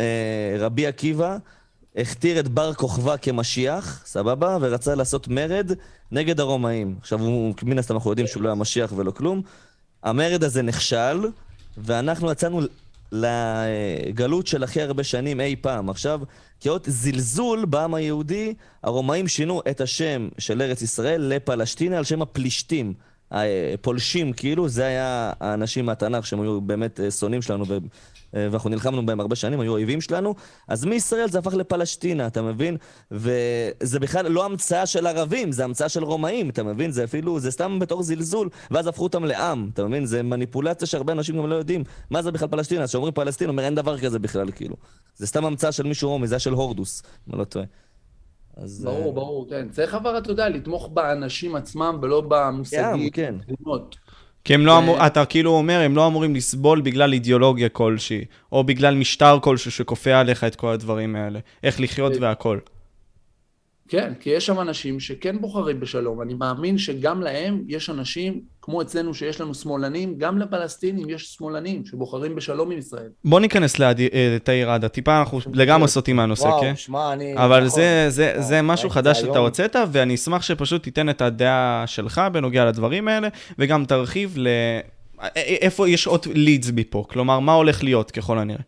Speaker 3: רבי עקיבא הכתיר את בר כוכבא כמשיח, סבבה? ורצה לעשות מרד נגד הרומאים. עכשיו, הוא, מן הסתם אנחנו יודעים שהוא לא היה משיח ולא כלום. המרד הזה נכשל, ואנחנו יצאנו לגלות של הכי הרבה שנים אי פעם. עכשיו, כאות זלזול בעם היהודי, הרומאים שינו את השם של ארץ ישראל לפלשתינה על שם הפלישתים. הפולשים, כאילו, זה היה האנשים מהתנ"ך שהם היו באמת אה, שונאים שלנו, אה, ואנחנו נלחמנו בהם הרבה שנים, היו אויבים שלנו. אז מישראל זה הפך לפלשתינה, אתה מבין? וזה בכלל לא המצאה של ערבים, זה המצאה של רומאים, אתה מבין? זה אפילו, זה סתם בתור זלזול, ואז הפכו אותם לעם, אתה מבין? זה מניפולציה שהרבה אנשים גם לא יודעים. מה זה בכלל פלשתינה? אז כשאומרים פלסטין, אומר אין דבר כזה בכלל, כאילו. זה סתם המצאה של מישהו רומי, זה היה של הורדוס, אם אני לא טועה. אז...
Speaker 5: ברור,
Speaker 3: אה,
Speaker 5: ברור, כן. צריך אבל, אתה יודע, לתמוך באנשים עצמם ולא
Speaker 3: ים,
Speaker 5: במושגים.
Speaker 3: כן.
Speaker 5: תמונות.
Speaker 4: כי הם לא אמור, אתה כאילו אומר, הם לא אמורים לסבול בגלל אידיאולוגיה כלשהי, או בגלל משטר כלשהו שכופה עליך את כל הדברים האלה. איך לחיות
Speaker 5: כן. כן, כי יש שם אנשים שכן בוחרים בשלום. אני מאמין שגם להם יש אנשים, כמו אצלנו שיש לנו שמאלנים, גם לפלסטינים יש שמאלנים שבוחרים בשלום עם ישראל.
Speaker 4: בוא ניכנס אה, לתאיר עדה, טיפה אנחנו לגמרי סוטים מהנושא, כן?
Speaker 1: וואו, שמע, אני...
Speaker 4: אבל
Speaker 1: נכון.
Speaker 4: זה, זה, זה משהו חדש
Speaker 1: את זה
Speaker 4: שאתה. הוצאת, ואני אשמח שפשוט תיתן את הדעה שלך בנוגע לדברים האלה, וגם תרחיב ל... איפה יש עוד לידס מפה, כלומר, מה הולך להיות ככל הנראה.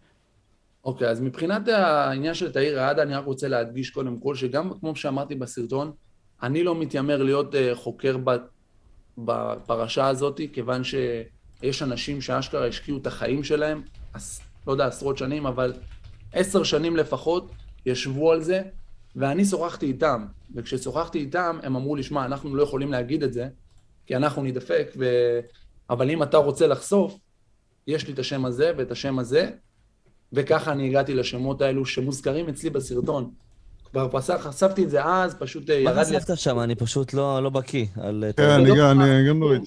Speaker 5: אוקיי, אז מבחינת העניין של תאיר ראדה, אני רק רוצה להדגיש קודם כל, שגם כמו שאמרתי בסרטון, אני לא מתיימר להיות uh, חוקר ב, בפרשה הזאת, כיוון שיש אנשים שאשכרה השקיעו את החיים שלהם, לא יודע, עשרות שנים, אבל עשר שנים לפחות, ישבו על זה, ואני שוחחתי איתם, וכששוחחתי איתם, הם אמרו לי, שמע, אנחנו לא יכולים להגיד את זה, כי אנחנו נדפק, ו... אבל אם אתה רוצה לחשוף, יש לי את השם הזה ואת השם הזה, וככה אני הגעתי לשמות האלו שמוזכרים אצלי בסרטון. כבר פסח, חשפתי את זה אז, פשוט אה,
Speaker 3: מה
Speaker 5: ירד לי...
Speaker 3: חשפת שם? אני פשוט לא לא בקיא. על...
Speaker 2: כן, אני גם- אני גם נוריד.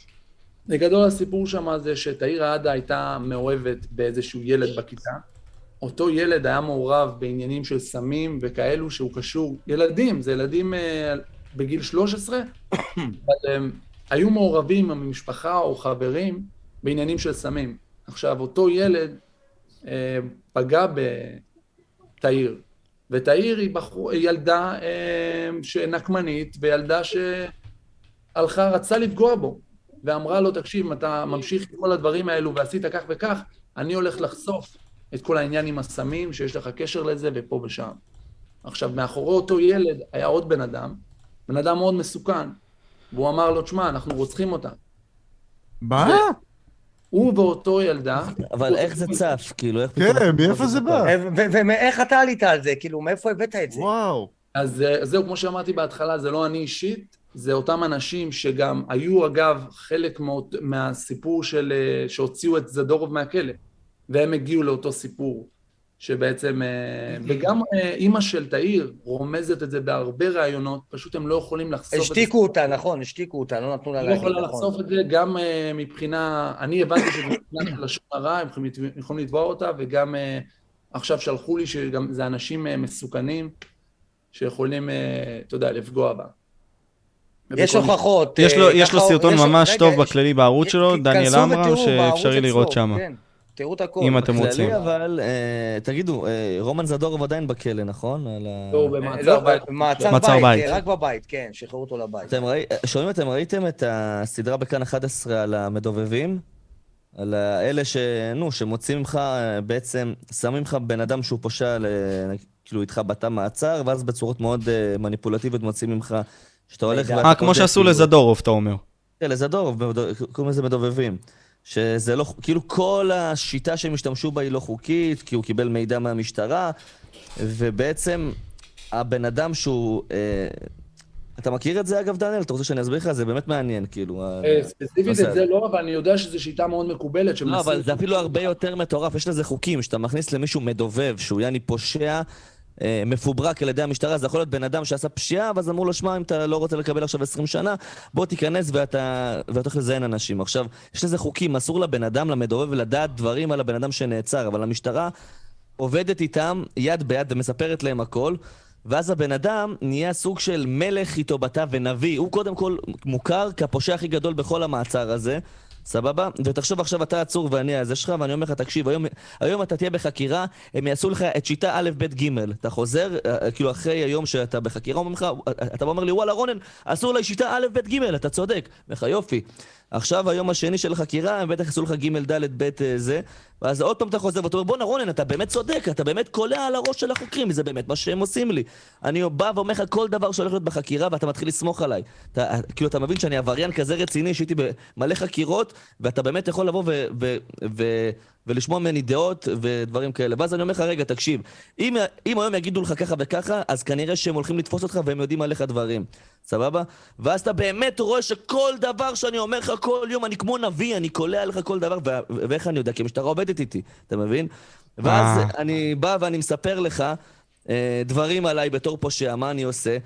Speaker 5: בגדול הסיפור שם זה שתאיר עדה הייתה מאוהבת באיזשהו ילד בכיתה. אותו ילד היה מעורב בעניינים של סמים וכאלו שהוא קשור, ילדים, זה ילדים אה, בגיל 13, אבל הם היו מעורבים עם המשפחה או חברים בעניינים של סמים. עכשיו, אותו ילד אה, פגע בתאיר, ותאיר היא בחור, היא ילדה אה, שנקמנית, וילדה שהלכה, רצתה לפגוע בו. ואמרה לו, תקשיב, אם אתה ממשיך עם כל הדברים האלו ועשית כך וכך, אני הולך לחשוף את כל העניין עם הסמים, שיש לך קשר לזה, ופה ושם. עכשיו, מאחורי אותו ילד היה עוד בן אדם, בן אדם מאוד מסוכן, והוא אמר לו, תשמע, אנחנו רוצחים אותה.
Speaker 2: מה?
Speaker 5: הוא ואותו ילדה,
Speaker 3: אבל איך זה צף? כאילו, איך.
Speaker 2: כן, מאיפה זה בא?
Speaker 1: ואיך אתה עלית על זה? כאילו, מאיפה הבאת את זה?
Speaker 2: וואו.
Speaker 5: אז אה, זהו, כמו שאמרתי בהתחלה, זה לא אני אישית, זה אותם אנשים שגם היו, אגב, חלק מהסיפור של... אה, שהוציאו את זדורוב מהכלא, והם הגיעו לאותו סיפור, שבעצם... אה, וגם אה, אימא של תאיר רומזת את זה בהרבה ראיונות, פשוט הם לא יכולים לחשוף את זה.
Speaker 1: השתיקו אותה, נכון, השתיקו אותה, לא נתנו לה
Speaker 5: לא
Speaker 1: להגיד,
Speaker 5: יכולה
Speaker 1: נכון.
Speaker 5: לחשוף את זה גם אה, מבחינה, אני הבנתי שמבחינת לשון הרע הם יכולים לתבוע- אותה, וגם עכשיו שלחו לי שגם זה אנשים מסוכנים שיכולים, אתה יודע, לפגוע בה.
Speaker 1: יש הוכחות.
Speaker 4: יש לו- יש לו
Speaker 1: ככה-
Speaker 4: סרטון ממש טוב בכללי בערוץ שלו, דניאל עמרם, שאפשרי לראות שם.
Speaker 1: תראו את הכל.
Speaker 4: אם אתם רוצים.
Speaker 3: בכללי. אבל, אה, תגידו, אה, רומן זדורוב עדיין בכלא, נכון? על ה-
Speaker 5: לא, במעצר
Speaker 1: לא,
Speaker 5: בית.
Speaker 1: אה, רק בבית, כן, שחררו אותו לבית.
Speaker 3: שומעים, אתם ראיתם את הסדרה בכאן 11 על המדובבים? על האלה ש... נו, שמוצאים ממך, בעצם, שמים לך בן אדם שהוא פושע, ל... כאילו, איתך בתא מעצר, ואז בצורות מאוד מניפולטיביות מוצאים ממך שאתה הולך...
Speaker 4: אה, כמו שעשו
Speaker 3: כאילו-
Speaker 4: לזדורוב, אתה אומר.
Speaker 3: כן, לזדורוב, קוראים לזה מדובבים. שזה לא, כאילו כל השיטה שהם השתמשו בה היא לא חוקית, כי הוא קיבל מידע מהמשטרה, ובעצם הבן אדם שהוא... אה, אתה מכיר את זה אגב, דניאל? אתה רוצה שאני אסביר לך? זה באמת מעניין, כאילו.
Speaker 5: אה, ספציפית את זה לא, אבל אני יודע שזו שיטה מאוד מקובלת.
Speaker 3: לא, אבל זה אפילו הרבה יותר מטורף. יש לזה חוקים, שאתה מכניס למישהו מדובב, שהוא יעני פושע, מפוברק על ידי המשטרה, זה יכול להיות בן אדם שעשה פשיעה, ואז אמרו לו, שמע, אם אתה לא רוצה לקבל עכשיו 20 שנה, בוא תיכנס ואתה ואתה הולך לזיין אנשים. עכשיו, יש לזה חוקים, אסור לבן אדם, למדובב, לדעת דברים על הבן אדם שנעצר, אבל המשטרה עובדת איתם יד ביד ומספרת להם הכל. ואז הבן אדם נהיה סוג של מלך איתו בתא ונביא. הוא קודם כל מוכר כפושע הכי גדול בכל המעצר הזה, סבבה? ותחשוב עכשיו אתה עצור ואני הזה שלך, ואני אומר לך, תקשיב, היום, היום אתה תהיה בחקירה, הם יעשו לך את שיטה א', ב', ג'. אתה חוזר, אה, כאילו אחרי היום שאתה בחקירה, אומרים לך, אתה אומר לי, וואלה רונן, אסור לי שיטה א', ב', ג', אתה צודק. אומר לך, יופי. עכשיו היום השני של החקירה, הם בטח יעשו לך ג', ד', ב', אה, זה, ואז עוד פעם אתה חוזר ואתה אומר, בואנה רונן, אתה באמת צודק, אתה באמת קולע על הראש של החוקרים, זה באמת מה שהם עושים לי. אני בא ואומר לך כל דבר שהולך להיות בחקירה ואתה מתחיל לסמוך עליי. אתה, כאילו, אתה מבין שאני עבריין כזה רציני, שהייתי במלא חקירות, ואתה באמת יכול לבוא ו- ו- ו- ולשמוע ממני דעות ודברים כאלה. ואז אני אומר לך, רגע, תקשיב, אם, אם היום יגידו לך ככה וככה, אז כנראה שהם הולכים לתפוס אותך והם יודעים עליך דברים. סבבה? ואז אתה באמת רואה שכל דבר שאני אומר לך כל יום, אני כמו נביא, אני קולע עליך כל דבר, ו- ואיך אני יודע? כי המשטרה עובדת איתי, אתה מבין? ואז
Speaker 4: אה.
Speaker 3: אני בא ואני מספר לך אה, דברים עליי בתור פושע, מה אני עושה.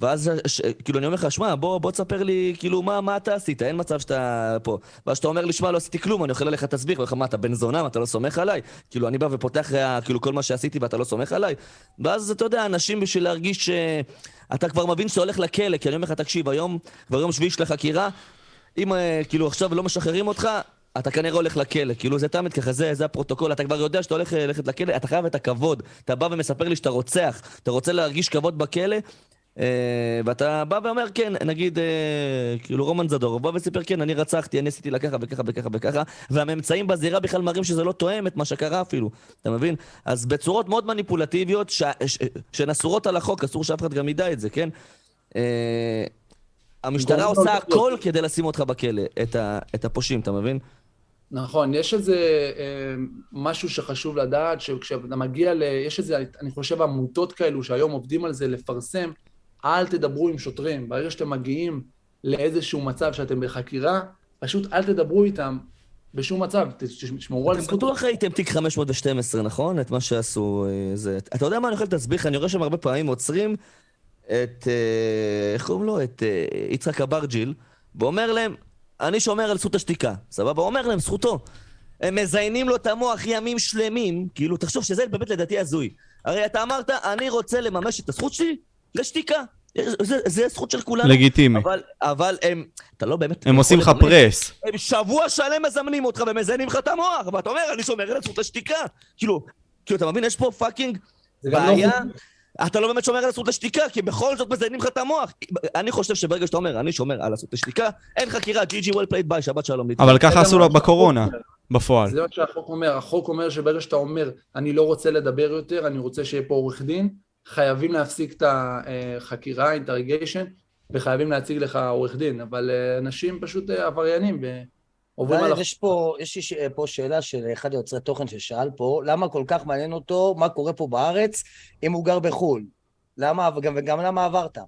Speaker 3: ואז ש, כאילו אני אומר לך, שמע, בוא, בוא תספר לי, כאילו, מה, מה אתה עשית? אין מצב שאתה פה. ואז שאתה אומר לי, שמע, לא עשיתי כלום, אני אוכל עליך תסביר, ואומר לך, מה, אתה בן זונה, מה, אתה לא סומך עליי? כאילו, אני בא ופותח אה, כאילו כל מה שעשיתי ואתה לא סומך עליי? ואז, אתה יודע, אנשים בשביל להרגיש שאתה כבר מבין שאתה הולך לכלא, כי אני אומר לך, תקשיב, היום, כבר יום שביעי של החקירה, אם אה, כאילו עכשיו לא משחררים אותך, אתה כנראה הולך לכלא, כאילו זה תמיד ככה, זה, זה הפרוטוקול, אתה כבר יודע שאתה הולך אה, ללכת לכלא, אתה חייב את הכבוד. אתה בא ומספר לי שאתה רוצח, אתה רוצה להרגיש כבוד בכלא, אה, ואתה בא ואומר, כן, נגיד, אה, כאילו רומן זדורוב, בא וסיפר, כן, אני רצחתי, אני עשיתי לה ככה וככה וככה וככה, והממצאים בזירה בכלל מראים שזה לא תואם את מה שקרה אפילו, אתה מבין? אז בצורות מאוד מניפולטיביות, ש... ש... שהן אסורות על החוק, אסור שאף אחד גם ידע את זה, כן? אה, המשטרה עושה הכל כדי לשים אותך בכלא, את, ה... את הפושעים, אתה מבין?
Speaker 5: נכון, יש איזה אה, משהו שחשוב לדעת, שכשאתה מגיע ל... יש איזה, אני חושב, עמותות כאלו שהיום עובדים על זה לפרסם, אל תדברו עם שוטרים. ברגע שאתם מגיעים לאיזשהו מצב שאתם בחקירה, פשוט אל תדברו איתם בשום מצב, תשמרו על
Speaker 3: אתם
Speaker 5: זכותו.
Speaker 3: בטוח ראיתם תיק 512, נכון? את מה שעשו... אה, זה... אתה יודע מה אני יכול להסביר? אני רואה שהם הרבה פעמים עוצרים את... אה, איך קוראים לו? את אה, יצחק אברג'יל, ואומר להם, אני שומר על זכות השתיקה. סבבה? אומר להם, זכותו. הם מזיינים לו את המוח ימים שלמים, כאילו, תחשוב שזה באמת לדעתי הזוי. הרי אתה אמרת, אני רוצה לממש את הזכות שלי לשתיקה. זה, זה הזכות של כולנו.
Speaker 4: לגיטימי.
Speaker 3: אבל, אבל הם, אתה לא באמת...
Speaker 4: הם
Speaker 3: יכול
Speaker 4: עושים לך. פרס.
Speaker 3: הם שבוע שלם מזמנים אותך ומזיינים לך את המוח, ואתה אומר, אני שומר על הזכות לשתיקה. כאילו, כאילו, אתה מבין, יש פה פאקינג
Speaker 5: לא
Speaker 3: בעיה. אתה לא באמת שומר על הזכות לשתיקה, כי בכל זאת מזיינים לך את המוח. אני חושב שברגע שאתה אומר, אני שומר על הזכות לשתיקה, אין חקירה, GG well played ביי, שבת שלום.
Speaker 4: אבל ככה עשו לו
Speaker 5: שהחוק
Speaker 4: בקורונה. בפועל.
Speaker 5: זה מה שהחוק אומר. החוק אומר שברגע שאתה אומר, אני לא רוצה לדבר יותר, אני רוצה שיהיה פה עורך דין, חייבים להפסיק את החקירה, interrogation, וחייבים להציג לך עורך דין. אבל אה, אנשים פשוט אה, עבריינים ועוברים על
Speaker 1: אבל
Speaker 5: החוק.
Speaker 1: יש פה, יש פה שאלה של אחד היוצרי תוכן ששאל פה, למה כל כך מעניין אותו מה קורה פה בארץ אם הוא גר בחו"ל? למה, וגם, וגם למה עברת?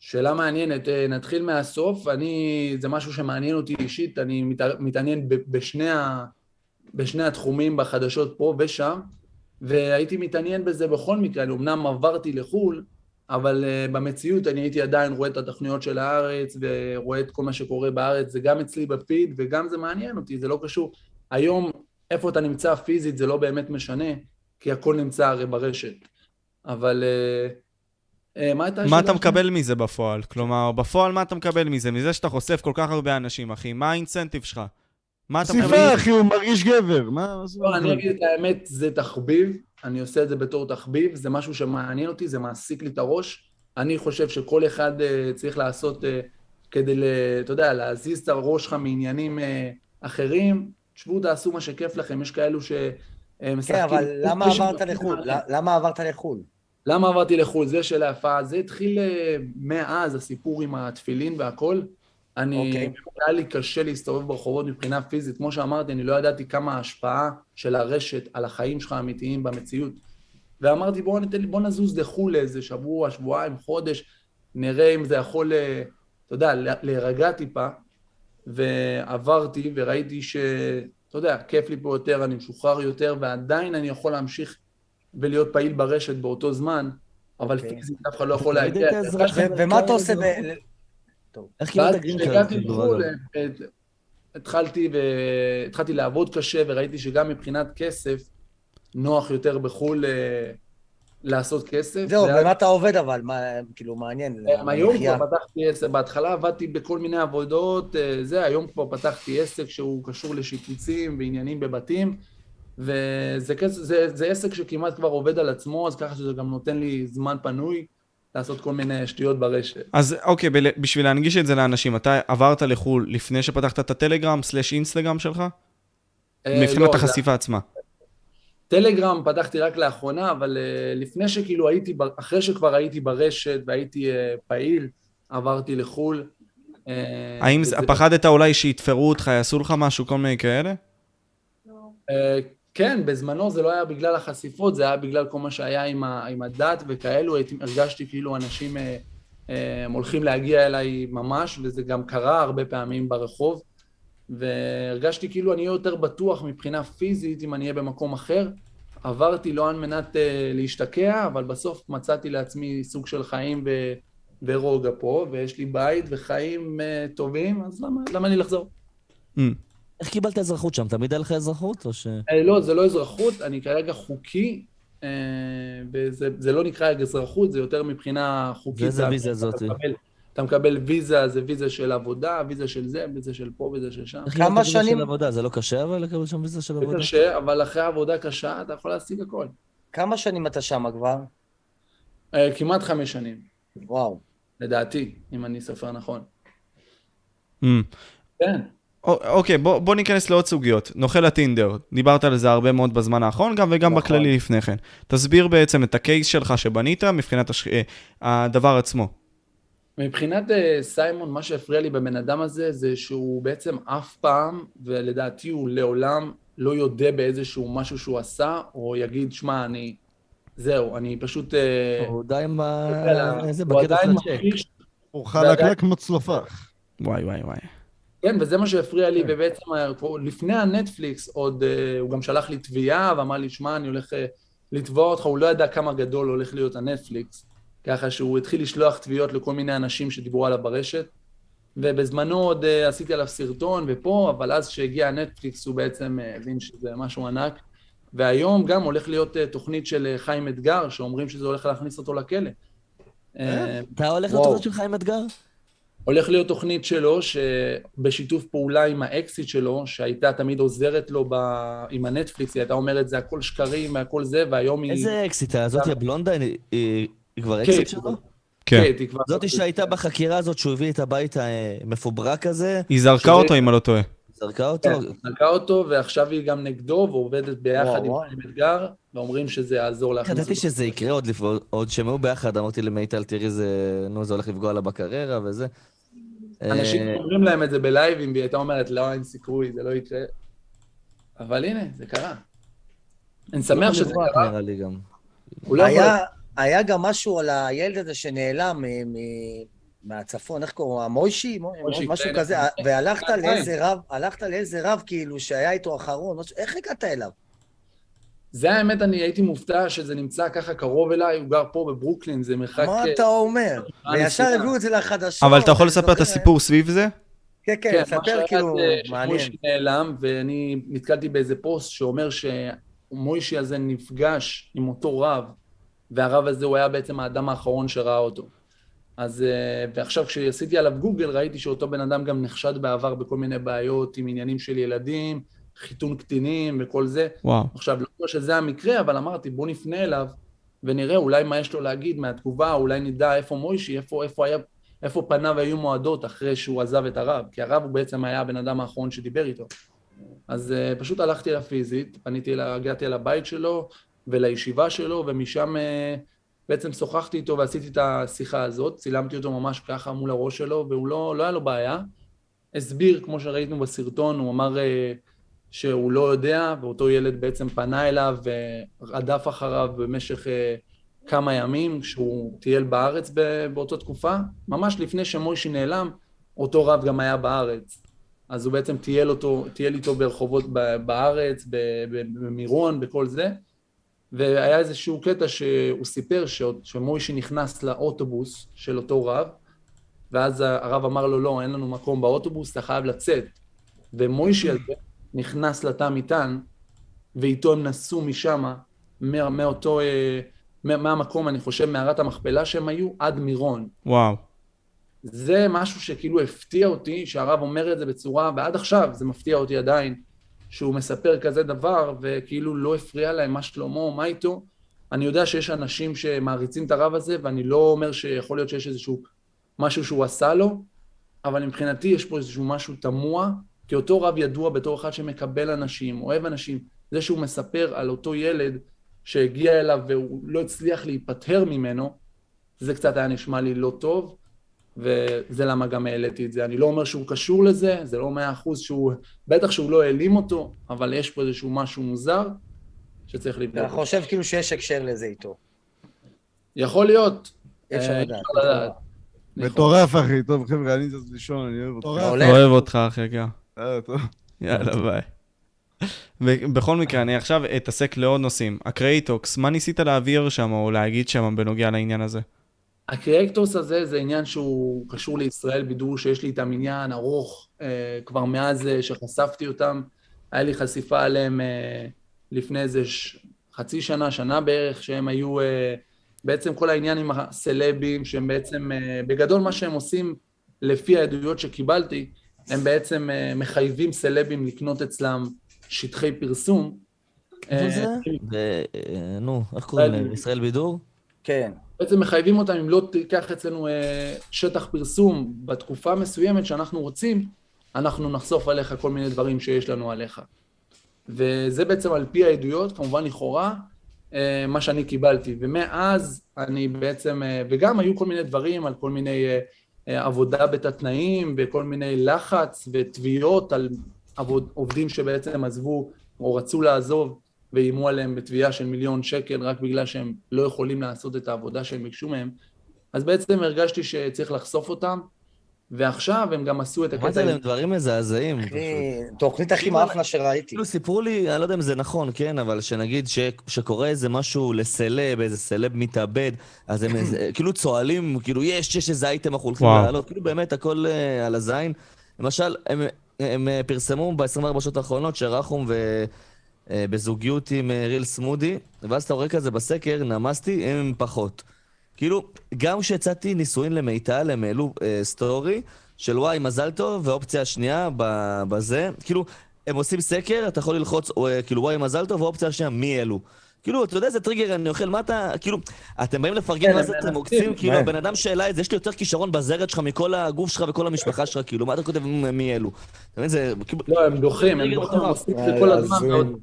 Speaker 5: שאלה מעניינת, אה, נתחיל מהסוף, אני, זה משהו שמעניין אותי אישית, אני מת, מתעניין בשני, ה, בשני התחומים, בחדשות פה ושם, והייתי מתעניין בזה בכל מקרה, אמנם עברתי לחו"ל, אבל uh, במציאות אני הייתי עדיין רואה את התוכניות של הארץ, ורואה את כל מה שקורה בארץ, זה גם אצלי בפיד, וגם זה מעניין אותי, זה לא קשור. היום, איפה אתה נמצא פיזית זה לא באמת משנה, כי הכל נמצא הרי ברשת. אבל... Uh, uh, מה הייתה
Speaker 4: מה
Speaker 5: השאלה
Speaker 4: אתה
Speaker 5: השנייה?
Speaker 4: מקבל מזה בפועל? כלומר, בפועל מה אתה מקבל מזה? מזה שאתה חושף כל כך הרבה אנשים, אחי. מה האינסנטיב שלך? מה אתה
Speaker 2: חשיפה,
Speaker 4: מזה?
Speaker 2: אחי, הוא מרגיש גבר. מה... זה-
Speaker 5: לא, אני אגיד את האמת, זה תחביב, אני עושה את זה בתור תחביב, זה משהו שמעניין אותי, זה מעסיק לי את הראש. אני חושב שכל אחד אה, צריך לעשות אה, כדי, ל- אתה יודע, להזיז את הראש שלך מעניינים אה, אחרים. תשבו, תעשו מה שכיף לכם, יש כאלו שמשחקים.
Speaker 1: כן, אבל למה עברת לחו"ל? למה עברת לחו"ל?
Speaker 5: למה עברתי לחו"ל? זה שאלה יפה. זה התחיל מאז, הסיפור עם התפילין והכל. אני,
Speaker 1: אוקיי.
Speaker 5: היה לי קשה להסתובב ברחובות מבחינה פיזית. כמו שאמרתי, אני לא ידעתי כמה ההשפעה של הרשת על החיים שלך האמיתיים במציאות. ואמרתי, בוא, ניתן, לי- בוא נזוז לחו"ל לאיזה שבוע, שבועיים, חודש, נראה אם זה יכול, אה, אתה יודע, לה- להירגע טיפה. ועברתי וראיתי ש... אתה יודע, כיף לי פה יותר, אני משוחרר יותר, ועדיין אני יכול להמשיך ולהיות פעיל ברשת באותו זמן, אבל
Speaker 1: אוקיי.
Speaker 5: פיזית אף אחד לא יכול להגיע.
Speaker 1: ומה אתה עושה ב...
Speaker 3: איך קיבלת
Speaker 5: ואז
Speaker 3: green card?
Speaker 5: כשהגעתי
Speaker 3: כאילו,
Speaker 5: לחו"ל,
Speaker 3: אגב?
Speaker 5: אה, התחלתי והתחלתי לעבוד קשה, וראיתי שגם מבחינת כסף, נוח יותר בחו"ל אה, לעשות כסף.
Speaker 1: זהו,
Speaker 5: ואז-
Speaker 1: במה אתה עובד אבל? מה, כאילו, מעניין.
Speaker 5: אה, היום. כבר פתחתי עסק, בהתחלה עבדתי בכל מיני עבודות, אה, זה, היום כבר פתחתי עסק שהוא קשור לשיפוצים ועניינים בבתים, וזה כס- זה, זה עסק שכמעט כבר עובד על עצמו, אז ככה שזה גם נותן לי זמן פנוי לעשות כל מיני שטויות ברשת.
Speaker 4: אז אוקיי, בשביל להנגיש את זה לאנשים, אתה עברת לחו"ל לפני שפתחת את הטלגרם סלאש אינסטגרם שלך?
Speaker 5: אה,
Speaker 4: מבחינת
Speaker 5: לא,
Speaker 4: החשיפה עצמה.
Speaker 5: טלגרם פתחתי רק לאחרונה, אבל uh, לפני שכאילו הייתי, אחרי שכבר הייתי ברשת והייתי uh, פעיל, עברתי לחו"ל. Uh,
Speaker 4: האם
Speaker 5: וזה-
Speaker 4: פחדת אולי שיתפרו אותך, יעשו לך משהו, כל מיני כאלה?
Speaker 5: Uh, כן, בזמנו זה לא היה בגלל החשיפות, זה היה בגלל כל מה שהיה עם, ה, עם הדת וכאלו, הייתי, הרגשתי כאילו אנשים uh, הם הולכים להגיע אליי ממש, וזה גם קרה הרבה פעמים ברחוב, והרגשתי כאילו אני אהיה יותר בטוח מבחינה פיזית אם אני אהיה במקום אחר. עברתי לא על מנת uh, להשתקע, אבל בסוף מצאתי לעצמי סוג של חיים ב, ברוגע פה, ויש לי בית וחיים uh, טובים, אז למה, למה לי לחזור?
Speaker 4: Mm.
Speaker 3: איך קיבלת אזרחות שם? תמיד היה לך אזרחות או ש...
Speaker 5: אה, לא, זה לא אזרחות, אני כרגע חוקי, אה, וזה זה לא נקרא אזרחות, זה יותר מבחינה חוקית.
Speaker 3: ואיזה ויזה
Speaker 5: אתה
Speaker 3: זאת?
Speaker 5: מקבל- אתה מקבל ויזה, זה ויזה של עבודה, ויזה של זה, ויזה של פה, ויזה של שם.
Speaker 1: כמה שנים-
Speaker 3: של עבודה? זה לא קשה אבל לקבל שם ויזה של
Speaker 5: זה
Speaker 3: עבודה?
Speaker 5: קשה, אבל אחרי עבודה קשה אתה יכול להשיג הכל.
Speaker 1: כמה שנים אתה שם כבר?
Speaker 5: אה, כמעט חמש שנים,
Speaker 1: וואו.
Speaker 5: לדעתי, אם אני סופר נכון.
Speaker 4: Mm.
Speaker 5: כן.
Speaker 4: אוקיי, בוא, בוא ניכנס לעוד סוגיות. נוכל הטינדר, דיברת על זה הרבה מאוד בזמן האחרון, גם וגם
Speaker 1: נכון.
Speaker 4: בכללי לפני כן. תסביר בעצם את הקייס שלך שבנית מבחינת הש... אה, הדבר עצמו.
Speaker 5: מבחינת אה, סיימון, מה שהפריע לי בבן אדם הזה, זה שהוא בעצם אף פעם, ולדעתי הוא לעולם לא יודה באיזשהו משהו שהוא עשה, או יגיד, שמע, אני... זהו, אני פשוט... אה,
Speaker 3: הוא די עם ה...
Speaker 5: אלא
Speaker 3: איזה
Speaker 5: הוא
Speaker 3: בקטע
Speaker 5: עדיין
Speaker 3: של הצ'ק.
Speaker 2: הוא חלקלק כמו צלופח.
Speaker 4: וואי, וואי, וואי.
Speaker 5: כן, וזה מה שהפריע לי, ובעצם אה, לפני הנטפליקס עוד, אה, הוא גם שלח לי תביעה, ואמר לי, שמע, אני הולך אה, לתבוע אותך, הוא לא ידע כמה גדול הולך להיות הנטפליקס, ככה שהוא התחיל לשלוח תביעות לכל מיני אנשים שדיברו עליו ברשת, ובזמנו עוד עשיתי עליו סרטון ופה, אבל אז כשהגיע הנטפליקס הוא בעצם הבין שזה משהו ענק, והיום גם הולך להיות תוכנית של חיים אתגר, שאומרים שזה הולך להכניס אותו לכלא.
Speaker 3: אתה הולך. לתוכנית שלך עם אתגר?
Speaker 5: הולך להיות תוכנית שלו, שבשיתוף פעולה עם האקסית שלו, שהייתה תמיד עוזרת לו ב... עם הנטפליקס, היא הייתה אומרת, זה הכל שקרים והכל זה, והיום היא...
Speaker 3: איזה אקסית? הזאתי הבלונדה, היא- היא היא כבר
Speaker 5: כן,
Speaker 3: אקסית שלו?
Speaker 4: כן.
Speaker 5: כן, היא כבר...
Speaker 3: זאתי שהייתה בחקירה הזאת שהוא הביא את הבית המפוברק הזה,
Speaker 4: היא זרקה
Speaker 5: שזה-
Speaker 4: אותו, אם אני לא טועה.
Speaker 3: זרקה אותו.
Speaker 5: כן, כן, זרקה אותו, ועכשיו היא גם נגדו, ועובדת ביחד
Speaker 1: וואו,
Speaker 5: עם
Speaker 1: וואו.
Speaker 5: חיים אתגר, ואומרים שזה יעזור להכניס
Speaker 3: ידעתי שזה יקרה עוד לפ- עוד שהם היו ביחד, אמרתי למיטל, תראי, זה... נו, זה הולך לפגוע לה בקריירה וזה.
Speaker 5: אנשים
Speaker 3: אה,
Speaker 5: אומרים להם את זה בלייבים, והיא הייתה אומרת, לא, אין סיכוי, זה לא יקרה. אבל הנה, זה קרה. אני שמח שזה קרה.
Speaker 3: נראה לי גם.
Speaker 5: לא.
Speaker 1: היה, גם משהו על הילד הזה שנעלם מ- מ- מהצפון, איך קוראים לו?
Speaker 5: מוישי,
Speaker 1: משהו. כזה, והלכת
Speaker 5: כן.
Speaker 1: לאיזה רב, הלכת לאיזה רב כאילו שהיה איתו אחרון, משהו- איך הגעת אליו?
Speaker 5: זה האמת, אני הייתי מופתע שזה נמצא ככה קרוב אליי, הוא גר פה בברוקלין, זה מרחק...
Speaker 1: מה
Speaker 5: אה,
Speaker 1: אתה אומר?
Speaker 5: אה,
Speaker 1: וישר
Speaker 5: נסיעה.
Speaker 1: הביאו את זה לחדשות.
Speaker 4: אבל אתה יכול לספר את הסיפור סביב זה?
Speaker 1: כן, כן,
Speaker 5: מה
Speaker 1: ספר כאילו, מעניין.
Speaker 5: שמוישי נעלם, ואני נתקלתי באיזה פוסט שאומר שמוישי הזה נפגש עם אותו רב, והרב הזה הוא היה בעצם האדם האחרון שראה אותו. אז, אה, ועכשיו כשעשיתי עליו גוגל, ראיתי שאותו בן אדם גם נחשד בעבר בכל מיני בעיות עם עניינים של ילדים, חיתון קטינים וכל זה.
Speaker 4: וואו.
Speaker 5: עכשיו, לא אומר שזה המקרה, אבל אמרתי, בוא נפנה אליו ונראה אולי מה יש לו להגיד מהתגובה, אולי נדע איפה מוישי, איפה, איפה, היה, איפה פניו היו מועדות אחרי שהוא עזב את הרב, כי הרב הוא בעצם היה הבן אדם האחרון שדיבר איתו. אז uh, פשוט הלכתי אליו פיזית, פניתי, אליו, הגעתי אל הבית שלו ולישיבה שלו, ומשם uh, בעצם שוחחתי איתו ועשיתי את השיחה הזאת, צילמתי אותו ממש ככה מול הראש שלו, והוא לא, לא היה לו בעיה. הסביר, כמו שראינו בסרטון, הוא אמר uh, שהוא לא יודע, ואותו ילד בעצם פנה אליו ורדף אחריו במשך אה, כמה ימים, שהוא טייל בארץ באותה תקופה. ממש לפני שמוישי נעלם, אותו רב גם היה בארץ. אז הוא בעצם טייל אותו, טייל איתו ברחובות בארץ, במירון, בכל זה. והיה איזשהו קטע שהוא סיפר שמוישי נכנס לאוטובוס של אותו רב, ואז הרב אמר לו, לא, אין לנו מקום באוטובוס, אתה חייב לצאת. ומוישי הזה נכנס לתא מטען, ואיתו הם נסעו משם, מה- מאותו, אה, מה- מהמקום, אני חושב, מערת המכפלה שהם היו, עד מירון.
Speaker 4: וואו.
Speaker 5: זה משהו שכאילו הפתיע אותי, שהרב אומר את זה בצורה, ועד עכשיו זה מפתיע אותי עדיין, שהוא מספר כזה דבר, וכאילו לא הפריע להם מה שלמה, מה איתו. אני יודע שיש אנשים שמעריצים את הרב הזה, ואני לא אומר שיכול להיות שיש איזשהו משהו שהוא עשה לו, אבל מבחינתי יש פה איזשהו משהו תמוה, כי אותו רב ידוע בתור אחד שמקבל אנשים, אוהב אנשים. זה שהוא מספר על אותו ילד שהגיע אליו והוא לא הצליח להיפטר ממנו, זה קצת היה נשמע לי לא טוב, וזה למה גם העליתי את זה. אני לא אומר שהוא קשור לזה, זה לא מאה אחוז שהוא, בטח שהוא לא העלים אותו, אבל יש פה איזשהו משהו מוזר שצריך לבדוק.
Speaker 1: אתה. חושב כאילו שיש הקשר לזה איתו.
Speaker 5: יכול להיות.
Speaker 1: אפשר
Speaker 5: אה,
Speaker 1: לדעת.
Speaker 2: מטורף, אחי. טוב, חבר'ה, אני זז לישון, אני אוהב אותך.
Speaker 4: אוהב אותך, אחי, גם.
Speaker 2: אה, טוב.
Speaker 4: יאללה, ביי. ובכל מקרה, אני עכשיו אתעסק לעוד נושאים. ה Creatorks, מה ניסית להעביר שם או להגיד שם בנוגע לעניין הזה?
Speaker 5: ה Creatorks הזה זה עניין שהוא קשור לישראל בידור שיש לי איתם עניין ארוך אה, כבר מאז אה, שחשפתי אותם. היה לי חשיפה עליהם אה, לפני איזה ש... חצי שנה, שנה בערך, שהם היו אה, בעצם כל העניין עם הסלבים, שהם בעצם, אה, בגדול מה שהם עושים לפי העדויות שקיבלתי, הם בעצם אה, מחייבים סלבים לקנות אצלם שטחי פרסום. אה,
Speaker 3: אה, נו, איך קוראים להם? ישראל בידור?
Speaker 1: כן.
Speaker 5: בעצם מחייבים אותם, אם לא תיקח אצלנו שטח פרסום בתקופה מסוימת שאנחנו רוצים, אנחנו נחשוף עליך כל מיני דברים שיש לנו עליך. וזה בעצם על פי העדויות, כמובן לכאורה, מה שאני קיבלתי. ומאז אני בעצם, וגם היו כל מיני דברים על כל מיני עבודה בתת תנאים, וכל מיני לחץ ותביעות על עבוד, עובדים שבעצם עזבו או רצו לעזוב. ואיימו עליהם בתביעה של מיליון שקל רק בגלל שהם לא יכולים לעשות את העבודה שהם ביקשו מהם. אז בעצם הרגשתי שצריך לחשוף אותם, ועכשיו הם גם עשו את הקטע...
Speaker 3: אמרתי להם דברים מזעזעים.
Speaker 1: תוכנית הכי מאפנה שראיתי.
Speaker 3: כאילו סיפרו לי, אני לא יודע אם זה נכון, כן, אבל שנגיד שקורה איזה משהו לסלב, איזה סלב מתאבד, אז הם כאילו צוהלים, כאילו יש, יש איזה אייטם אנחנו הולכים. לעלות, כאילו באמת הכל אה, על הזין. למשל, הם, אה, פרסמו ב-24 שעות האחרונות שרחום ו... אה, בזוגיות עם ריל סמודי, ואז אתה רואה כזה בסקר, נמסתי, הם פחות. כאילו, גם כשהצעתי נישואין למיטל, הם העלו אה, סטורי של וואי, מזל טוב, ואופציה שנייה ב- בזה. כאילו, הם עושים סקר, אתה יכול ללחוץ, או, אה, כאילו, וואי, מזל טוב, ואופציה שנייה, מי אלו. כאילו, אתה יודע איזה טריגר אני אוכל, מה אתה, כאילו, אתם באים לפרגן,
Speaker 5: כן,
Speaker 3: מה זה
Speaker 5: הם
Speaker 3: אתם עוקצים? כאילו,
Speaker 1: כן.
Speaker 3: הבן אדם שאלה את זה, יש לי יותר כישרון בזרת שלך מכל הגוף שלך וכל המשפחה שלך, כאילו, מה אתה כותב מי אלו? אתה מבין, זה, כאילו,
Speaker 5: לא, הם דוחים, הם דוחים, הם
Speaker 3: מטורף.
Speaker 5: עושים את זה כל הזמן,
Speaker 1: הזוי.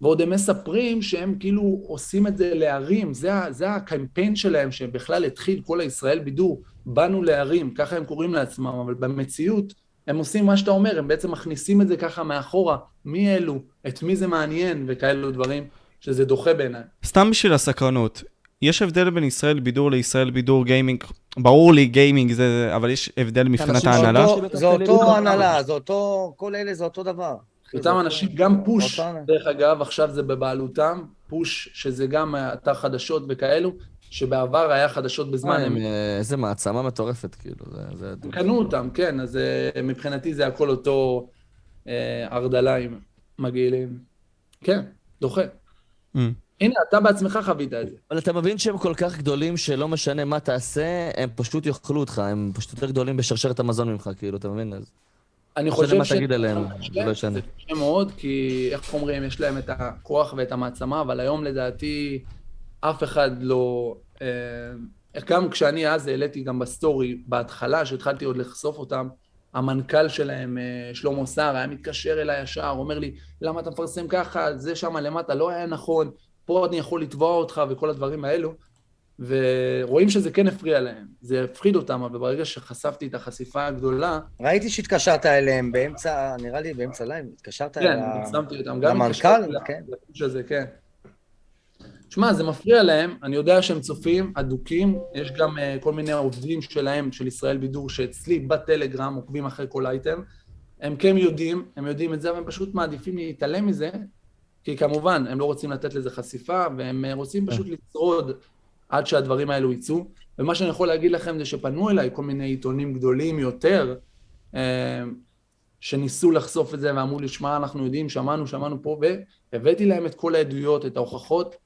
Speaker 5: ועוד, הם מספרים שהם כאילו עושים את זה לערים, זה, זה הקמפיין שלהם, שבכלל התחיל כל הישראל בידור, באנו לערים, ככה הם קוראים לעצמם, אבל במציאות הם עושים מה שאתה אומר, הם בעצם מכניסים את זה ככה מאחורה, מי אלו, את מי זה מעניין, וכאלו דברים, שזה דוחה בעיניי.
Speaker 4: סתם בשביל הסקרנות, יש הבדל בין ישראל בידור לישראל בידור גיימינג? ברור לי גיימינג זה, אבל יש הבדל מבחינת ההנהלה?
Speaker 1: זה אותו. הנהלה, זה אותו, כל אלה זה אותו דבר.
Speaker 5: אותם אנשים, גם פוש, דרך אגב, עכשיו זה בבעלותם, פוש, שזה גם אתר חדשות וכאלו, שבעבר היה חדשות בזמן
Speaker 3: הם,
Speaker 5: אמת.
Speaker 3: אה, איזה מעצמה מטורפת, כאילו, זה...
Speaker 5: קנו אותם, כן, אז אה, מבחינתי זה הכל אותו אה, הרדליים מגעילים. כן, דוחה.
Speaker 4: Mm.
Speaker 5: הנה, אתה בעצמך חווית את זה.
Speaker 3: אבל אתה מבין שהם כל כך גדולים שלא משנה מה תעשה, הם פשוט יאכלו אותך, הם פשוט יותר גדולים בשרשרת המזון ממך, כאילו, אתה מבין? אז...
Speaker 5: אני
Speaker 3: לא
Speaker 5: חושב ש...
Speaker 3: תגיד עליהם,
Speaker 5: זה
Speaker 3: זה לא ישנה.
Speaker 5: קשה מאוד, כי איך אומרים, יש להם את הכוח ואת המעצמה, אבל היום לדעתי אף אחד לא... אה, גם כשאני אז העליתי גם בסטורי, בהתחלה, שהתחלתי עוד לחשוף אותם, המנכ"ל שלהם, אה, שלמה סער, היה מתקשר אליי ישר, אומר לי, למה אתה מפרסם ככה, זה שם למטה לא היה נכון, פה אני יכול לתבוע אותך וכל הדברים האלו. ורואים שזה כן הפריע להם, זה הפחיד אותם, אבל ברגע שחשפתי את החשיפה הגדולה,
Speaker 1: ראיתי שהתקשרת אליהם באמצע, נראה לי באמצע לייב, התקשרת
Speaker 5: כן,
Speaker 1: אל
Speaker 5: שמתי אותם. גם
Speaker 1: למנכ"ל, כן.
Speaker 5: הזה, כן. שמע, זה מפריע להם, אני יודע שהם צופים אדוקים, יש גם uh, כל מיני עובדים שלהם, של ישראל בידור, שאצלי בטלגרם עוקבים אחרי כל אייטם, הם כן יודעים, הם יודעים את זה, אבל הם פשוט מעדיפים להתעלם מזה, כי כמובן, הם לא רוצים לתת לזה חשיפה, והם אה, רוצים פשוט לשרוד עד שהדברים האלו יצאו. ומה שאני יכול להגיד לכם זה שפנו אליי כל מיני עיתונים גדולים יותר, אה, שניסו לחשוף את זה ואמרו לי, שמע, אנחנו יודעים, שמענו, שמענו פה, והבאתי להם את כל העדויות, את ההוכחות,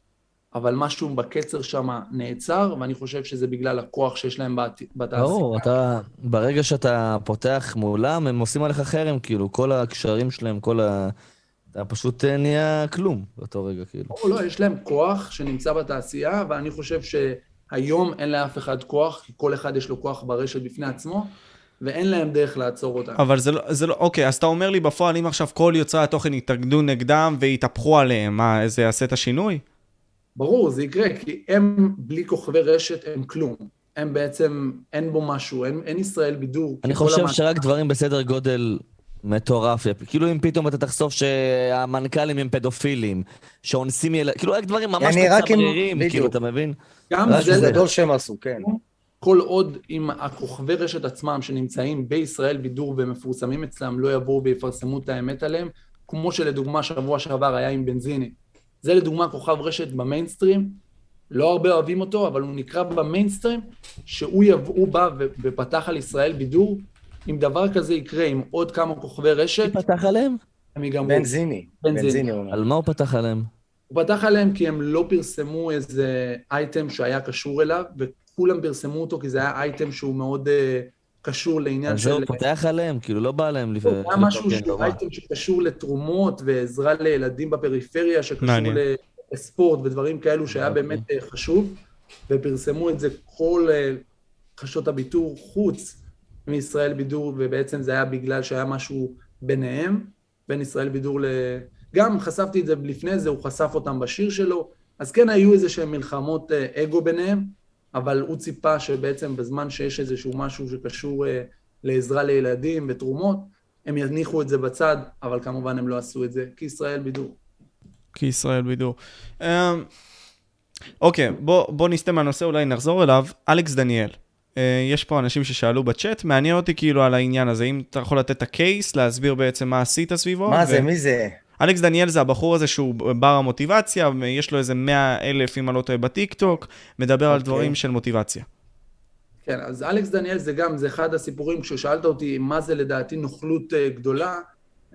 Speaker 5: אבל משהו בקצר שם נעצר, ואני חושב שזה בגלל הכוח שיש להם בת- בתעשייה.
Speaker 3: ברור, אתה... ברגע שאתה פותח מולם, הם עושים עליך חרם, כאילו, כל הקשרים שלהם, כל ה... אתה פשוט אה, נהיה כלום באותו רגע, כאילו.
Speaker 5: לא, לא, יש להם כוח שנמצא בתעשייה, ואני חושב שהיום אין לאף אחד כוח, כי כל אחד יש לו כוח ברשת בפני עצמו, ואין להם דרך לעצור אותם.
Speaker 4: אבל זה לא, זה לא, אוקיי, אז אתה אומר לי בפועל, אם עכשיו כל יוצרי התוכן יתאגדו נגדם ויתהפכו עליהם, מה, זה יעשה את השינוי?
Speaker 5: ברור, זה יקרה, כי הם בלי כוכבי רשת הם כלום. הם בעצם, אין בו משהו, אין, אין ישראל בידור.
Speaker 3: אני חושב
Speaker 5: המ-
Speaker 3: שרק דברים בסדר גודל מטורף, כאילו אם פתאום אתה תחשוף שהמנכ"לים הם פדופילים, שאונסים ילדים, כאילו רק דברים ממש
Speaker 1: אני רק עם-
Speaker 3: מצמררים, כאילו. אתה מבין?
Speaker 5: גם זה,
Speaker 1: זה
Speaker 3: זה.
Speaker 1: גדול שהם עשו, כן.
Speaker 5: כל עוד אם הכוכבי רשת עצמם שנמצאים בישראל בידור ומפורסמים אצלם לא יבואו ויפרסמו את האמת עליהם, כמו שלדוגמה שבוע שעבר היה עם בנזיני. זה לדוגמה כוכב רשת במיינסטרים, לא הרבה אוהבים אותו, אבל הוא נקרא במיינסטרים, שהוא יב... הוא בא ופתח על ישראל בידור. אם דבר כזה יקרה עם עוד כמה כוכבי רשת,
Speaker 3: מי פתח עליהם?
Speaker 5: הם יגמרו.
Speaker 1: בנזיני.
Speaker 5: בנזיני.
Speaker 1: בנזיני הוא אומר.
Speaker 3: על מה הוא פתח עליהם?
Speaker 5: הוא פתח עליהם כי הם לא פרסמו איזה אייטם שהיה קשור אליו, וכולם פרסמו אותו כי זה היה אייטם שהוא מאוד uh, קשור לעניין
Speaker 3: אז
Speaker 5: של...
Speaker 3: זהו, פותח עליהם, כאילו לא בא להם לפ-
Speaker 5: זה היה משהו
Speaker 3: לפרגן,
Speaker 5: שהוא
Speaker 3: לא.
Speaker 5: אייטם שקשור לתרומות ועזרה לילדים בפריפריה, שקשור לספורט ודברים כאלו שהיה
Speaker 3: אוקיי.
Speaker 5: באמת אה, חשוב, ופרסמו את זה כל אה, חשות הביטור חוץ מישראל בידור, ובעצם זה היה בגלל שהיה משהו ביניהם, בין ישראל בידור ל... גם חשפתי את זה לפני זה, הוא חשף אותם בשיר שלו, אז כן היו איזה שהן מלחמות אה, אגו ביניהם, אבל הוא ציפה שבעצם בזמן שיש איזשהו משהו שקשור אה, לעזרה לילדים ותרומות, הם יניחו את זה בצד, אבל כמובן הם לא עשו את זה, כי ישראל בידור.
Speaker 4: כישראל בידור. אמ, אוקיי, בוא, בוא נסטה מהנושא, אולי נחזור אליו. אלכס דניאל. אה, יש פה אנשים ששאלו בצ'אט, מעניין אותי כאילו על העניין הזה, אם אתה יכול לתת את הקייס, להסביר בעצם מה עשית סביבו.
Speaker 1: מה
Speaker 4: ו-
Speaker 1: זה, מי זה?
Speaker 4: אלכס דניאל זה הבחור הזה שהוא בר המוטיבציה, יש לו איזה 100 אלף, אם אני לא טועה, בטיקטוק, מדבר על
Speaker 1: אוקיי.
Speaker 4: דברים של מוטיבציה.
Speaker 5: כן, אז אלכס דניאל זה גם, זה אחד הסיפורים, כששאלת אותי מה זה לדעתי נוכלות אה, גדולה,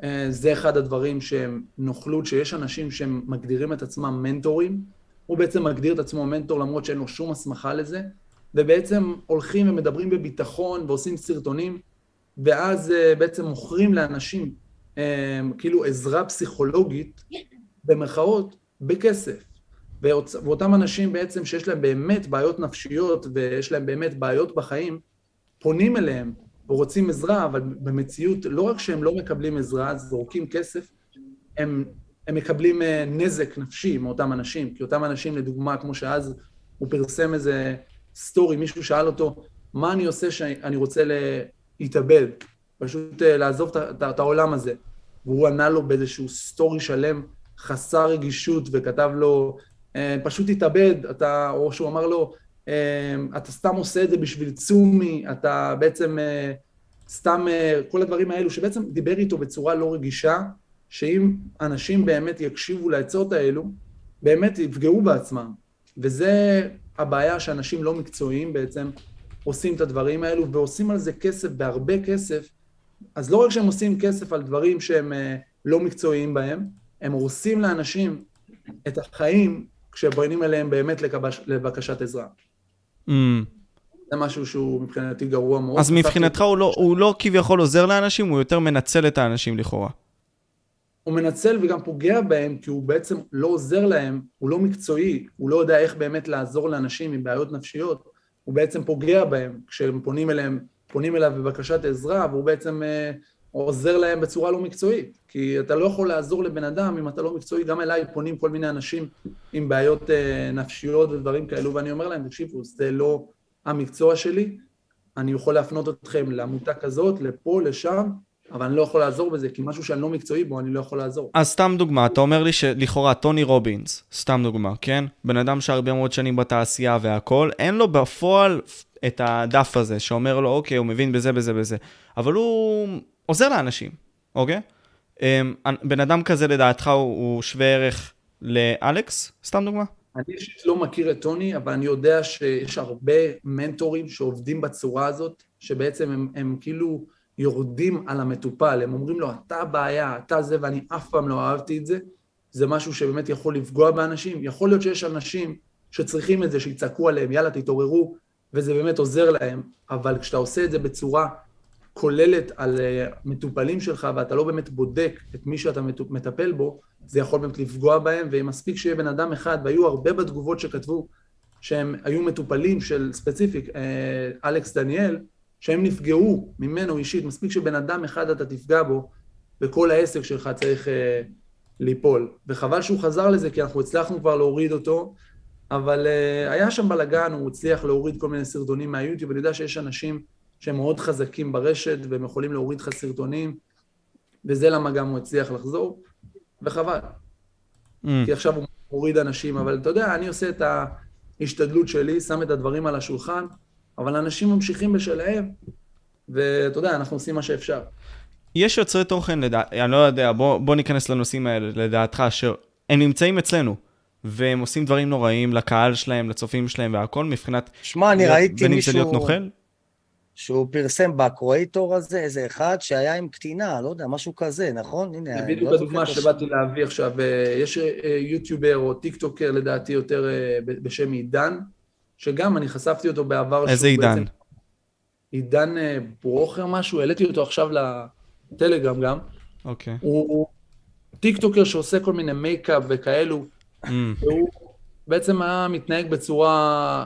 Speaker 5: אה, זה אחד הדברים שהם נוכלות, שיש אנשים שהם מגדירים את עצמם מנטורים, הוא בעצם מגדיר את עצמו מנטור למרות שאין לו שום הסמכה לזה, ובעצם הולכים ומדברים בביטחון ועושים סרטונים, ואז אה, בעצם מוכרים לאנשים אה, כאילו עזרה פסיכולוגית, במרכאות, בכסף. ואותם אנשים בעצם שיש להם באמת בעיות נפשיות ויש להם באמת בעיות בחיים, פונים אליהם ורוצים עזרה, אבל במציאות לא רק שהם לא מקבלים עזרה, זורקים כסף, הם, הם מקבלים אה, נזק נפשי מאותם אנשים, כי אותם אנשים, לדוגמה, כמו שאז הוא פרסם איזה סטורי, מישהו שאל אותו, מה אני עושה שאני רוצה להתאבד, פשוט אה, לעזוב את העולם הזה. והוא ענה לו באיזשהו סטורי שלם, חסר רגישות, וכתב לו, אה, פשוט תתאבד, אתה, או שהוא אמר לו, אה, אתה סתם עושה את זה בשביל צומי, אתה בעצם סתם, כל הדברים האלו, שבעצם דיבר איתו בצורה לא רגישה, שאם אנשים באמת יקשיבו לעצות האלו, באמת יפגעו בעצמם. וזה הבעיה שאנשים לא מקצועיים בעצם עושים את הדברים האלו, ועושים על זה כסף, בהרבה כסף. אז לא רק שהם עושים כסף על דברים שהם אה, לא מקצועיים בהם, הם הורסים לאנשים את החיים כשבונים אליהם באמת לקבש, לבקשת עזרה.
Speaker 4: Mm.
Speaker 5: זה משהו שהוא מבחינתי גרוע מאוד.
Speaker 4: אז מבחינתך הוא לא, הוא לא כביכול עוזר לאנשים, הוא יותר מנצל את האנשים לכאורה.
Speaker 5: הוא מנצל וגם פוגע בהם, כי הוא בעצם לא עוזר להם, הוא לא מקצועי, הוא לא יודע איך באמת לעזור לאנשים עם בעיות נפשיות, הוא בעצם פוגע בהם. כשהם פונים אליהם, פונים אליו בבקשת עזרה, והוא בעצם אה, עוזר להם בצורה לא מקצועית. כי אתה לא יכול לעזור לבן אדם אם אתה לא מקצועי, גם אליי פונים כל מיני אנשים עם בעיות אה, נפשיות ודברים כאלו, ואני אומר להם, תקשיבו, זה לא המקצוע שלי, אני יכול להפנות אתכם לעמותה כזאת, לפה, לשם, אבל אני לא יכול לעזור בזה, כי משהו שאני לא מקצועי בו, אני לא יכול לעזור.
Speaker 4: אז סתם דוגמה, אתה אומר לי שלכאורה טוני רובינס, סתם דוגמה, כן? בן אדם שהרבה מאוד שנים בתעשייה והכל, אין לו בפועל את הדף הזה שאומר לו, אוקיי, הוא מבין בזה, בזה, בזה. אבל הוא עוזר לאנשים, אוקיי? אמ, בן אדם כזה לדעתך הוא, הוא שווה ערך לאלכס? סתם דוגמה?
Speaker 5: אני אישית לא מכיר את טוני, אבל אני יודע שיש הרבה מנטורים שעובדים בצורה הזאת, שבעצם הם, הם כאילו יורדים על המטופל, הם אומרים לו, אתה הבעיה, אתה זה, ואני אף פעם לא אהבתי את זה. זה משהו שבאמת יכול לפגוע באנשים. יכול להיות שיש אנשים שצריכים את זה, שיצעקו עליהם, יאללה, תתעוררו, וזה באמת עוזר להם, אבל כשאתה עושה את זה בצורה כוללת על אה, מטופלים שלך, ואתה לא באמת בודק את מי שאתה מטפל בו, זה יכול באמת לפגוע בהם, ומספיק שיהיה בן אדם אחד, והיו הרבה בתגובות שכתבו שהם היו מטופלים של ספציפיק, אה, אלכס דניאל, שהם נפגעו ממנו אישית, מספיק שבן אדם אחד אתה תפגע בו, וכל העסק שלך צריך אה, ליפול. וחבל שהוא חזר לזה, כי אנחנו הצלחנו כבר להוריד אותו, אבל אה, היה שם בלאגן, הוא הצליח להוריד כל מיני סרטונים מהיוטיוב, אני יודע שיש אנשים שהם מאוד חזקים ברשת, והם יכולים להוריד לך סרטונים, וזה למה גם הוא הצליח לחזור, וחבל.
Speaker 4: Mm.
Speaker 5: כי עכשיו הוא מוריד אנשים, אבל אתה יודע, אני עושה את ההשתדלות שלי, שם את הדברים על השולחן, אבל אנשים ממשיכים בשלהם, ואתה יודע, אנחנו עושים מה שאפשר.
Speaker 4: יש יוצרי תוכן, לדע... אני לא יודע, בוא, בוא ניכנס לנושאים האלה, לדעתך, שהם נמצאים אצלנו, והם עושים דברים נוראים לקהל שלהם, לצופים שלהם והכל, מבחינת...
Speaker 1: שמע, אני ראיתי
Speaker 4: זה להיות
Speaker 1: מישהו
Speaker 4: נוכל?
Speaker 1: שהוא פרסם בקרואטור הזה, איזה אחד שהיה עם קטינה, לא יודע, משהו כזה, נכון? הנה,
Speaker 5: זה
Speaker 1: אני
Speaker 5: בדיוק
Speaker 1: לא זוכר
Speaker 5: הדוגמה
Speaker 1: את השם.
Speaker 5: שבאתי להביא עכשיו. אה, יש אה, יוטיובר או טיק טוקר לדעתי יותר אה, בשם עידן, שגם אני חשפתי אותו בעבר.
Speaker 4: איזה עידן?
Speaker 5: בעצם- עידן אה, ברוכר משהו, העליתי אותו עכשיו לטלגרם גם.
Speaker 4: אוקיי.
Speaker 5: הוא טיק טוקר שעושה כל מיני מייקאפ וכאלו,
Speaker 4: Mm.
Speaker 5: והוא בעצם היה מתנהג בצורה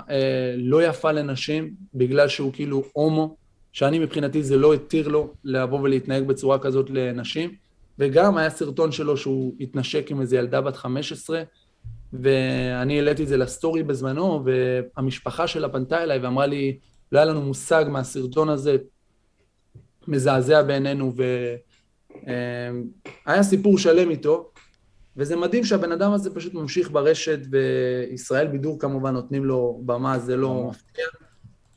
Speaker 5: אה, לא יפה לנשים, בגלל שהוא כאילו הומו, שאני מבחינתי זה לא התיר לו לבוא ולהתנהג בצורה כזאת לנשים, וגם היה סרטון שלו שהוא התנשק עם איזו ילדה בת 15, ואני העליתי את זה לסטורי בזמנו, והמשפחה שלה פנתה אליי ואמרה לי, לא היה לנו מושג מהסרטון הזה, מזעזע בעינינו, והיה סיפור שלם איתו, וזה מדהים שהבן אדם הזה פשוט ממשיך ברשת, וישראל בידור כמובן נותנים לו במה, זה לא מפתיע,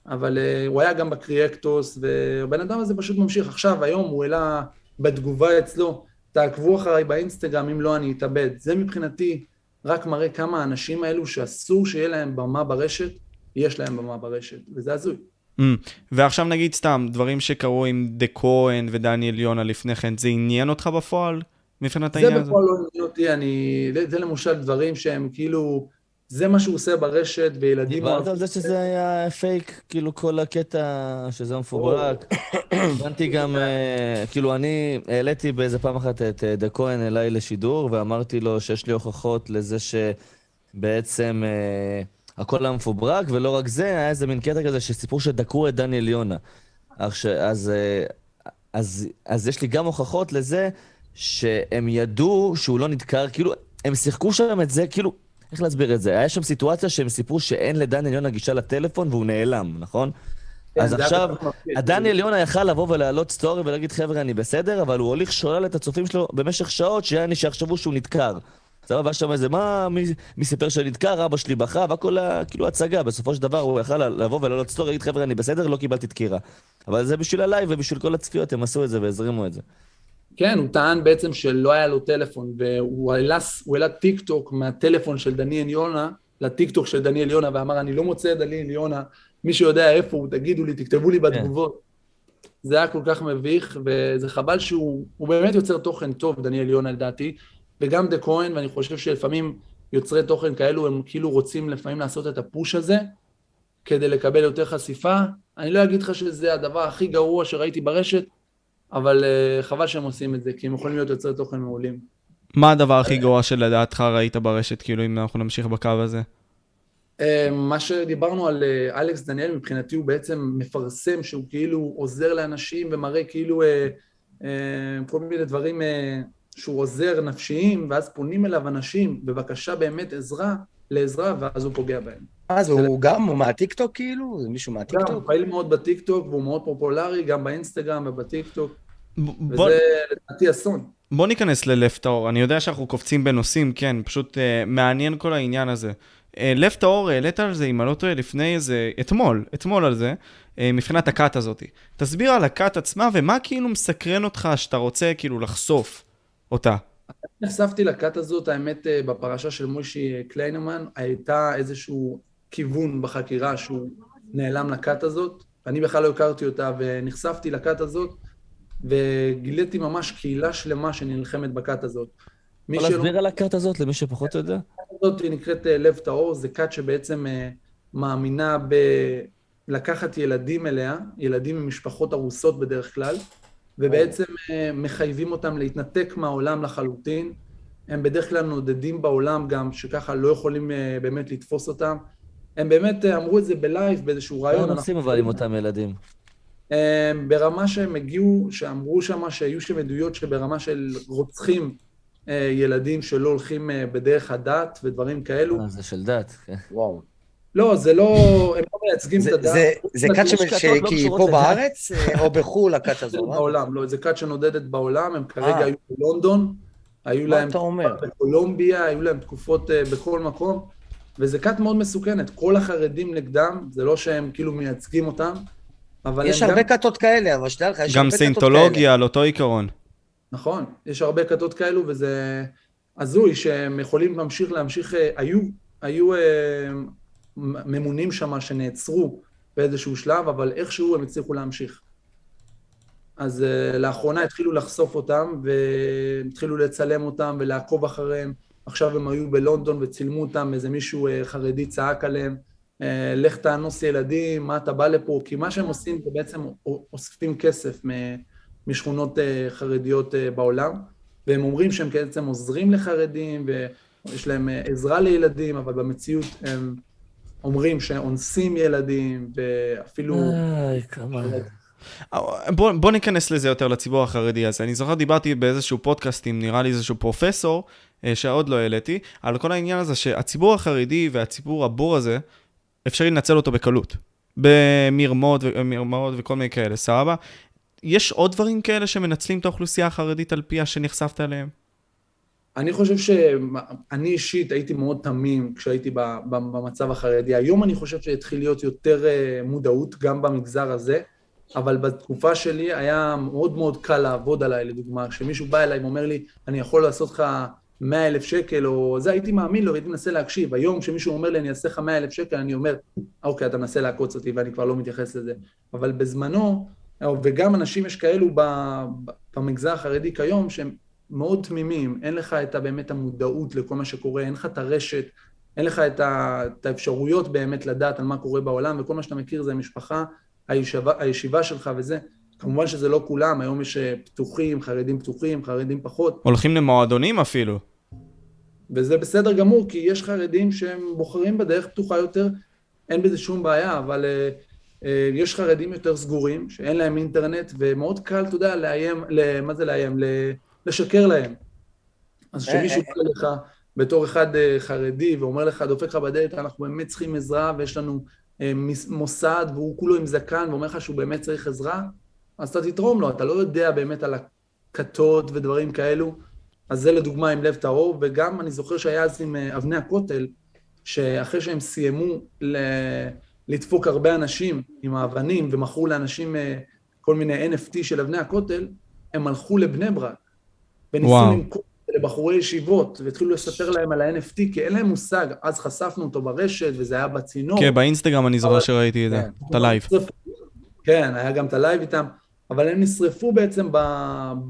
Speaker 5: אבל uh, הוא היה גם בקריאקטוס, והבן אדם הזה פשוט ממשיך. עכשיו, היום הוא העלה בתגובה אצלו, תעקבו אחריי באינסטגרם, אם לא אני אתאבד. זה מבחינתי רק מראה כמה האנשים האלו שאסור שיהיה להם במה ברשת, יש להם במה ברשת, וזה הזוי.
Speaker 4: Mm. ועכשיו נגיד סתם, דברים שקרו עם דה כהן ודניאל יונה לפני כן, זה עניין אותך בפועל? מבחינת העניין הזה?
Speaker 5: זה בפועל לא עניין אותי, אני... זה למשל דברים שהם כאילו... זה מה שהוא עושה ברשת, וילדים...
Speaker 3: דיברת על זה שזה היה פייק, כאילו כל הקטע, שזה מפוברק. הבנתי גם, אה, כאילו אני העליתי באיזה פעם אחת את אה, דה כהן אליי לשידור, ואמרתי לו שיש לי הוכחות לזה שבעצם אה, הכל היה מפוברק, ולא רק זה, היה איזה מין קטע כזה שסיפור שדקרו את דניאל יונה. אז, אז, אז, אז יש לי גם הוכחות לזה שהם ידעו שהוא לא נדקר, כאילו, הם שיחקו שם את זה, כאילו, איך להסביר את זה? היה שם סיטואציה שהם סיפרו שאין לדניאל יונה גישה לטלפון והוא נעלם, נכון? כן, אז עכשיו, דניאל יונה יכל לבוא ולהעלות סטורי ולהגיד, חבר'ה, אני בסדר, אבל הוא הוליך שולל את הצופים שלו במשך שעות, שיעני שיחשבו שהוא נדקר. סבבה, והיה שם איזה, מה, מי, מי סיפר שנדקר, אבא שלי בכה, והכל כאילו הצגה. בסופו של דבר הוא יכל לבוא ולהעלות סטורי, להגיד, חבר'ה, אני בסדר, לא קיבלתי דקירה. אבל זה בשביל הלייב ובשביל כל הצפיות, הם עשו את זה והזרימו את זה.
Speaker 5: כן, הוא טען בעצם שלא היה לו טלפון, והוא העלה, העלה טיק טוק מהטלפון של דניאל יונה לטיק טוק של דניאל יונה, ואמר, אני לא מוצא את דניאל יונה, מי שיודע איפה הוא, תגידו לי, תכתבו לי בתגובות. כן. זה היה כל כך מביך, וזה חבל שהוא באמת יוצר תוכן טוב, דניאל יונה לדעתי, וגם דה כהן, ואני חושב שלפעמים יוצרי תוכן כאלו, הם כאילו רוצים לפעמים לעשות את הפוש הזה, כדי לקבל יותר חשיפה. אני לא אגיד לך שזה הדבר הכי גרוע שראיתי ברשת, אבל uh, חבל שהם עושים את זה, כי הם יכולים להיות יוצרי תוכן מעולים.
Speaker 4: מה הדבר הכי גרוע שלדעתך ראית ברשת, כאילו, אם אנחנו נמשיך בקו הזה?
Speaker 5: Uh, מה שדיברנו על uh, אלכס דניאל, מבחינתי הוא בעצם מפרסם שהוא כאילו עוזר לאנשים ומראה כאילו כל מיני דברים שהוא עוזר נפשיים, ואז פונים אליו אנשים, בבקשה באמת עזרה, לעזרה, ואז הוא פוגע בהם.
Speaker 1: אז הוא גם, הוא מהטיקטוק כאילו? זה מישהו מהטיקטוק?
Speaker 5: גם, הוא פעיל מאוד בטיקטוק, והוא מאוד פופולרי, גם באינסטגרם ובטיקטוק. וזה לדעתי אסון.
Speaker 4: בוא ניכנס ללב טהור. אני יודע שאנחנו קופצים בנושאים, כן, פשוט אה, מעניין כל העניין הזה. אה, לב טהור, העלית על זה, אם אני לא טועה, לפני איזה... אתמול, אתמול על זה, uh, מבחינת הכת הזאת. תסביר על הכת עצמה, ומה כאילו מסקרן אותך שאתה רוצה כאילו לחשוף אותה.
Speaker 5: נחשפתי לכת הזאת, האמת, בפרשה של מוישי קליינמן, הייתה איזשהו כיוון בחקירה שהוא נעלם לכת הזאת. אני בכלל לא הכרתי אותה, ונחשפתי לכת הזאת. וגיליתי ממש קהילה שלמה שנלחמת בכת הזאת.
Speaker 3: יכול להסביר על הכת הזאת למי שפחות יודע? הכת
Speaker 5: הזאת נקראת אה, לב טהור, זה כת שבעצם אה, מאמינה בלקחת ילדים אליה, ילדים ממשפחות הרוסות בדרך כלל, ובעצם אה, מחייבים אותם להתנתק מהעולם לחלוטין. הם בדרך כלל נודדים בעולם גם, שככה לא יכולים באמת לתפוס אותם. הם באמת אמרו את זה בלייב, באיזשהו רעיון.
Speaker 3: מה הם עושים אבל עם אותם ילדים?
Speaker 5: אמ, ברמה שהם הגיעו, שאמרו שם שהיו שם עדויות שברמה של רוצחים אה, ילדים שלא הולכים אה, בדרך הדת ודברים כאלו.
Speaker 3: אה, זה של דת, כן.
Speaker 1: וואו.
Speaker 5: לא, זה לא, הם לא מייצגים את הדת.
Speaker 1: זה כת שהיא פה בארץ או בחו"ל הכת הזו?
Speaker 5: בעולם, לא, זה כת שנודדת בעולם, הם כרגע היו בלונדון, היו להם תקופות בקולומביה, היו להם תקופות בכל מקום, וזה כת מאוד מסוכנת, כל החרדים נגדם, זה לא שהם כאילו מייצגים אותם,
Speaker 1: יש הרבה גם... כתות כאלה, אבל שתדע לך, יש הרבה
Speaker 4: כתות כאלה. גם סיינטולוגיה על אותו עיקרון.
Speaker 5: נכון, יש הרבה כתות כאלו, וזה הזוי שהם יכולים להמשיך, להמשיך, אה, היו, היו אה, ממונים שם שנעצרו באיזשהו שלב, אבל איכשהו הם הצליחו להמשיך. אז uh, לאחרונה התחילו לחשוף אותם, והתחילו לצלם אותם ולעקוב אחריהם. עכשיו הם היו בלונדון וצילמו אותם, איזה מישהו uh, חרדי צעק עליהם. אה, לך תאנוס ילדים, מה אתה בא לפה, כי מה שהם עושים זה בעצם אוספים כסף משכונות אה, חרדיות אה, בעולם, והם אומרים שהם בעצם עוזרים לחרדים ויש להם עזרה לילדים, אבל במציאות הם אומרים שאונסים ילדים ואפילו...
Speaker 3: איי, כמה...
Speaker 4: בוא, בוא ניכנס לזה יותר לציבור החרדי הזה. אני זוכר דיברתי באיזשהו פודקאסט עם נראה לי איזשהו פרופסור, שעוד לא העליתי, על כל העניין הזה שהציבור החרדי והציבור הבור הזה, אפשר לנצל אותו בקלות. במרמות ומרמות וכל מיני כאלה, סבבה? יש עוד דברים כאלה שמנצלים את האוכלוסייה החרדית על פיה שנחשפת אליהם?
Speaker 5: אני חושב שאני אישית הייתי מאוד תמים כשהייתי במצב החרדי. היום אני חושב שהתחיל להיות יותר אה, מודעות גם במגזר הזה, אבל בתקופה שלי היה מאוד מאוד קל לעבוד עליי, לדוגמה. כשמישהו בא אליי ואומר לי, אני יכול לעשות לך 100 אלף שקל, או זה, הייתי מאמין לו, הייתי מנסה להקשיב. היום כשמישהו אומר לי, אני אעשה לך 100 אלף שקל, אני אומר, אוקיי, אתה מנסה לעקוץ אותי ואני כבר לא מתייחס לזה. אבל בזמנו, וגם אנשים יש כאלו במגזר החרדי כיום, שהם מאוד תמימים, אין לך את באמת המודעות לכל מה שקורה, אין לך את הרשת, אין לך את, ה, את האפשרויות באמת לדעת על מה קורה בעולם, וכל מה שאתה מכיר זה המשפחה, הישיבה, הישיבה שלך וזה. כמובן שזה לא כולם, היום יש אה, פתוחים, חרדים פתוחים, חרדים פחות,
Speaker 4: הולכים למועדונים אפילו.
Speaker 5: וזה בסדר גמור, כי יש חרדים שהם בוחרים בדרך פתוחה יותר, אין בזה שום בעיה, אבל אה, אה, יש חרדים יותר סגורים, שאין להם אינטרנט, ומאוד קל, אתה יודע, לאיים, מה זה לאיים? לשקר להם. אז
Speaker 1: אה,
Speaker 5: כשמישהו
Speaker 1: אה,
Speaker 5: בא לך בתור אחד אה, חרדי ואומר לך, דופק לך בדלת, אנחנו באמת צריכים עזרה, ויש לנו אה, מוסד, והוא כולו עם זקן, ואומר לך שהוא באמת צריך עזרה, אז אתה תתרום לו, אתה לא יודע באמת על הכתות ודברים כאלו. אז זה לדוגמה עם לב טהור, וגם אני זוכר שהיה אז עם אה, אבני הכותל, שאחרי שהם סיימו ל- לדפוק הרבה אנשים עם האבנים ומכרו לאנשים אה, כל מיני NFT של אבני הכותל, הם הלכו לבני ברק, וניסו
Speaker 4: וואו.
Speaker 5: למכור לבחורי ישיבות, והתחילו לספר להם על ה-NFT, כי אין להם מושג, אז חשפנו אותו ברשת, וזה היה בצינור.
Speaker 4: כן, באינסטגרם אני זוכר שראיתי את זה,
Speaker 1: כן.
Speaker 4: את הלייב.
Speaker 5: כן, היה גם את הלייב איתם, אבל הם נשרפו בעצם ב,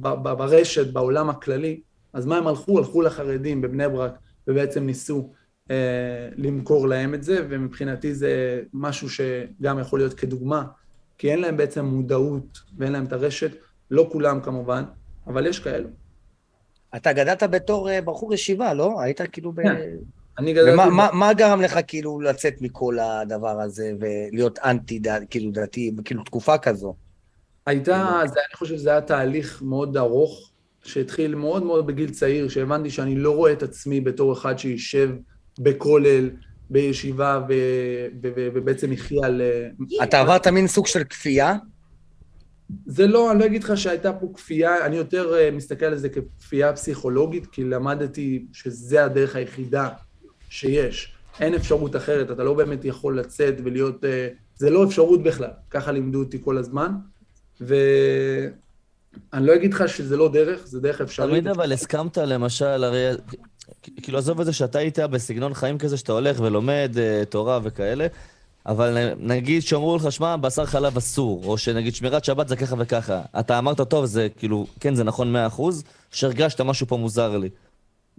Speaker 5: ב, ב, ברשת, בעולם הכללי. אז מה הם הלכו? הלכו לחרדים בבני ברק, ובעצם ניסו אה, למכור להם את זה, ומבחינתי זה משהו שגם יכול להיות כדוגמה, כי אין להם בעצם מודעות ואין להם את הרשת, לא כולם כמובן, אבל יש כאלו.
Speaker 1: אתה גדלת בתור אה, בחור ישיבה, לא? היית כאילו ב...
Speaker 5: כן. אני גדלתי...
Speaker 1: ומה מה, מה גרם לך כאילו לצאת מכל הדבר הזה ולהיות אנטי דת, כאילו דתי, כאילו תקופה כזו?
Speaker 5: הייתה, זה, אני חושב שזה היה תהליך מאוד ארוך, שהתחיל מאוד מאוד בגיל צעיר, שהבנתי שאני לא רואה את עצמי בתור אחד שישב בכולל, בישיבה, ו, ו, ו, ובעצם יחיה על... אה,
Speaker 1: אתה עברת מין סוג של כפייה?
Speaker 5: זה לא, אני לא אגיד לך שהייתה פה כפייה, אני יותר אה, מסתכל על זה ככפייה פסיכולוגית, כי למדתי שזה הדרך היחידה שיש. אין אפשרות אחרת, אתה לא באמת יכול לצאת ולהיות... אה, זה לא אפשרות בכלל, ככה לימדו אותי כל הזמן. ואני לא אגיד לך שזה לא דרך, זה דרך אפשרית.
Speaker 3: תמיד אבל הסכמת, למשל, הרי... כאילו, עזוב את זה שאתה היית בסגנון חיים כזה, שאתה הולך ולומד אה, תורה וכאלה, אבל נגיד שאמרו לך, שמע, בשר חלב אסור, או שנגיד שמירת שבת זה ככה וככה. אתה אמרת, טוב, זה כאילו, כן, זה נכון 100%, שהרגשת משהו פה מוזר לי.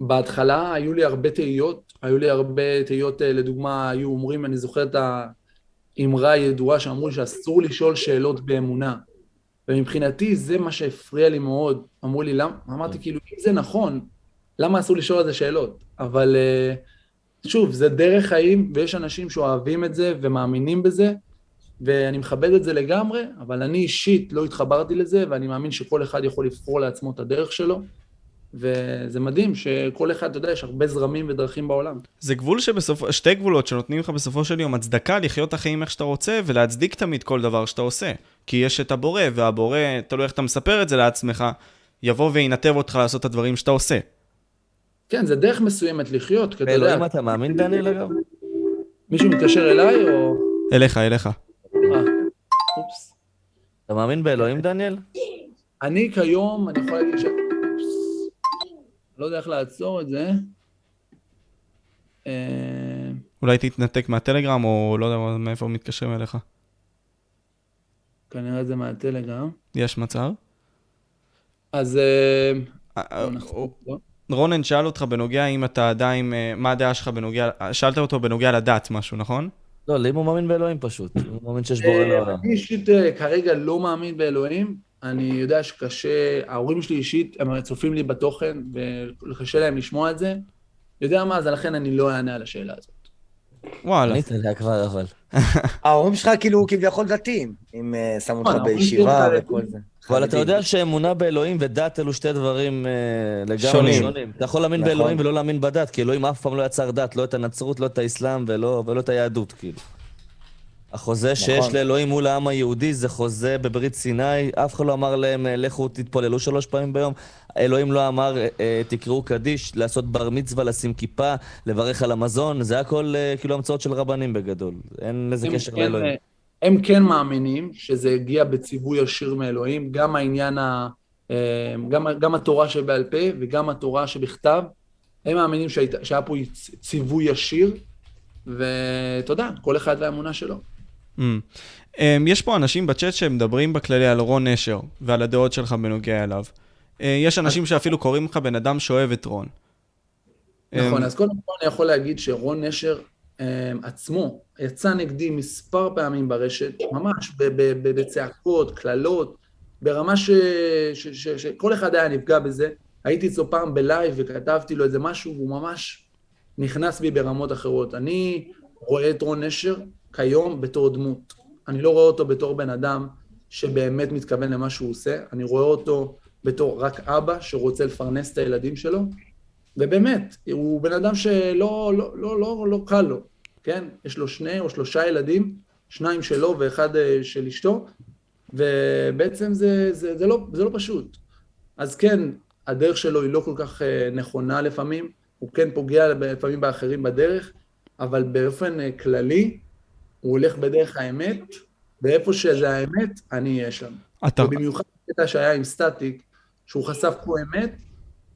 Speaker 5: בהתחלה היו לי הרבה תהיות, היו לי הרבה תהיות, אה, לדוגמה, היו אומרים, אני זוכר את האמרה הידועה שאמרו לי שאסור לשאול שאלות באמונה. ומבחינתי זה מה שהפריע לי מאוד. אמרו לי, למה? אמרתי, כאילו, אם זה נכון, למה אסור לשאול על זה שאלות? אבל אה, שוב, זה דרך חיים, ויש אנשים שאוהבים את זה ומאמינים בזה, ואני מכבד את זה לגמרי, אבל אני אישית לא התחברתי לזה, ואני מאמין שכל אחד יכול לבחור לעצמו את הדרך שלו. וזה מדהים שכל אחד, אתה יודע, יש הרבה זרמים ודרכים בעולם.
Speaker 4: זה גבול שבסופו, שתי גבולות שנותנים לך בסופו של יום הצדקה לחיות את החיים איך שאתה רוצה ולהצדיק תמיד כל דבר שאתה עושה. כי יש את הבורא, והבורא, תלוי איך אתה מספר את זה לעצמך, יבוא וינתב אותך לעשות את הדברים שאתה עושה.
Speaker 5: כן, זה דרך מסוימת לחיות, כי אתה יודע,
Speaker 3: באלוהים אתה מאמין, דניאל, אגב?
Speaker 5: מישהו מתקשר אליי או...
Speaker 4: אליך, אליך.
Speaker 5: אה, אופס.
Speaker 3: אתה מאמין באלוהים, דניאל?
Speaker 5: אני כיום, אני יכול להגיד ש... לא יודע איך לעצור את זה. אה,
Speaker 4: אולי תתנתק מהטלגרם, או לא יודע מאיפה מתקשרים אליך.
Speaker 5: כנראה זה מהטלגרם.
Speaker 4: יש מצב?
Speaker 5: אז... אה,
Speaker 4: אה. רונן שאל אותך בנוגע אם אתה עדיין, מה הדעה שלך בנוגע, שאלת אותו בנוגע לדת משהו, נכון?
Speaker 3: לא, לאם הוא מאמין באלוהים פשוט. הוא מאמין שיש בורא לעולם.
Speaker 5: אני אישית כרגע לא מאמין באלוהים. אני יודע שקשה, ההורים שלי אישית, הם צופים לי בתוכן, וקשה להם לשמוע את זה. יודע מה, אז לכן אני לא אענה על השאלה הזאת.
Speaker 4: וואלה.
Speaker 3: ענית עליה כבר, אבל.
Speaker 1: ההורים שלך כאילו כביכול דתיים, אם אה, שמו אותך
Speaker 5: נכון,
Speaker 1: בישיבה וכל זה.
Speaker 3: אבל אתה. יודע שאמונה באלוהים ודת אלו שתי דברים אה, לגמרי
Speaker 4: שונים.
Speaker 3: אתה יכול להאמין
Speaker 1: נכון.
Speaker 3: באלוהים ולא להאמין בדת, כי אלוהים אף פעם לא יצר דת, לא את הנצרות, לא את האסלאם ולא ולא את היהדות, כאילו. החוזה שיש
Speaker 1: נכון.
Speaker 3: לאלוהים מול העם היהודי זה חוזה בברית סיני, אף אחד לא אמר להם, אה, לכו תתפללו שלוש פעמים ביום. אלוהים לא אמר, אה, אה, תקראו קדיש, לעשות בר מצווה, לשים כיפה, לברך על המזון, זה הכל כאילו המצאות של רבנים בגדול. אין לזה קשר
Speaker 5: כן,
Speaker 3: לאלוהים.
Speaker 5: הם כן מאמינים שזה הגיע בציווי ישיר מאלוהים, גם העניין, ה, גם, גם התורה שבעל פה וגם התורה שבכתב, הם מאמינים שהיית, שהיה פה ציווי ישיר, ותודה, כל אחד והאמונה שלו.
Speaker 4: Mm. Um, יש פה אנשים בצ'אט שמדברים בכללי על רון נשר ועל הדעות שלך בנוגע אליו. Uh, יש אנשים שאפילו קוראים לך בן אדם שאוהב את רון.
Speaker 5: נכון,
Speaker 4: אמ,
Speaker 5: אז קודם כל אני יכול להגיד שרון נשר אה, עצמו יצא נגדי מספר פעמים ברשת, ממש בצעקות, קללות, ברמה שכל אחד היה נפגע בזה. הייתי אצלו פעם בלייב וכתבתי לו איזה משהו, והוא ממש נכנס בי ברמות אחרות. אני רואה את רון נשר כיום בתור דמות. אני לא רואה אותו בתור בן אדם שבאמת מתכוון למה שהוא עושה, אני רואה אותו בתור רק אבא שרוצה לפרנס את הילדים שלו, ובאמת, הוא בן אדם שלא לא, לא, לא, לא קל לו, כן? יש לו שני או שלושה ילדים, שניים שלו ואחד אה, של אשתו, ובעצם זה, זה, זה, לא, זה לא פשוט. אז כן, הדרך שלו היא לא כל כך אה, נכונה לפעמים, הוא כן פוגע לפעמים באחרים בדרך, אבל באופן אה, כללי, הוא הולך בדרך האמת, ואיפה שזה האמת, אני אהיה שם.
Speaker 4: אתה,
Speaker 5: ובמיוחד בקטע שהיה עם סטטיק, שהוא חשף פה אמת,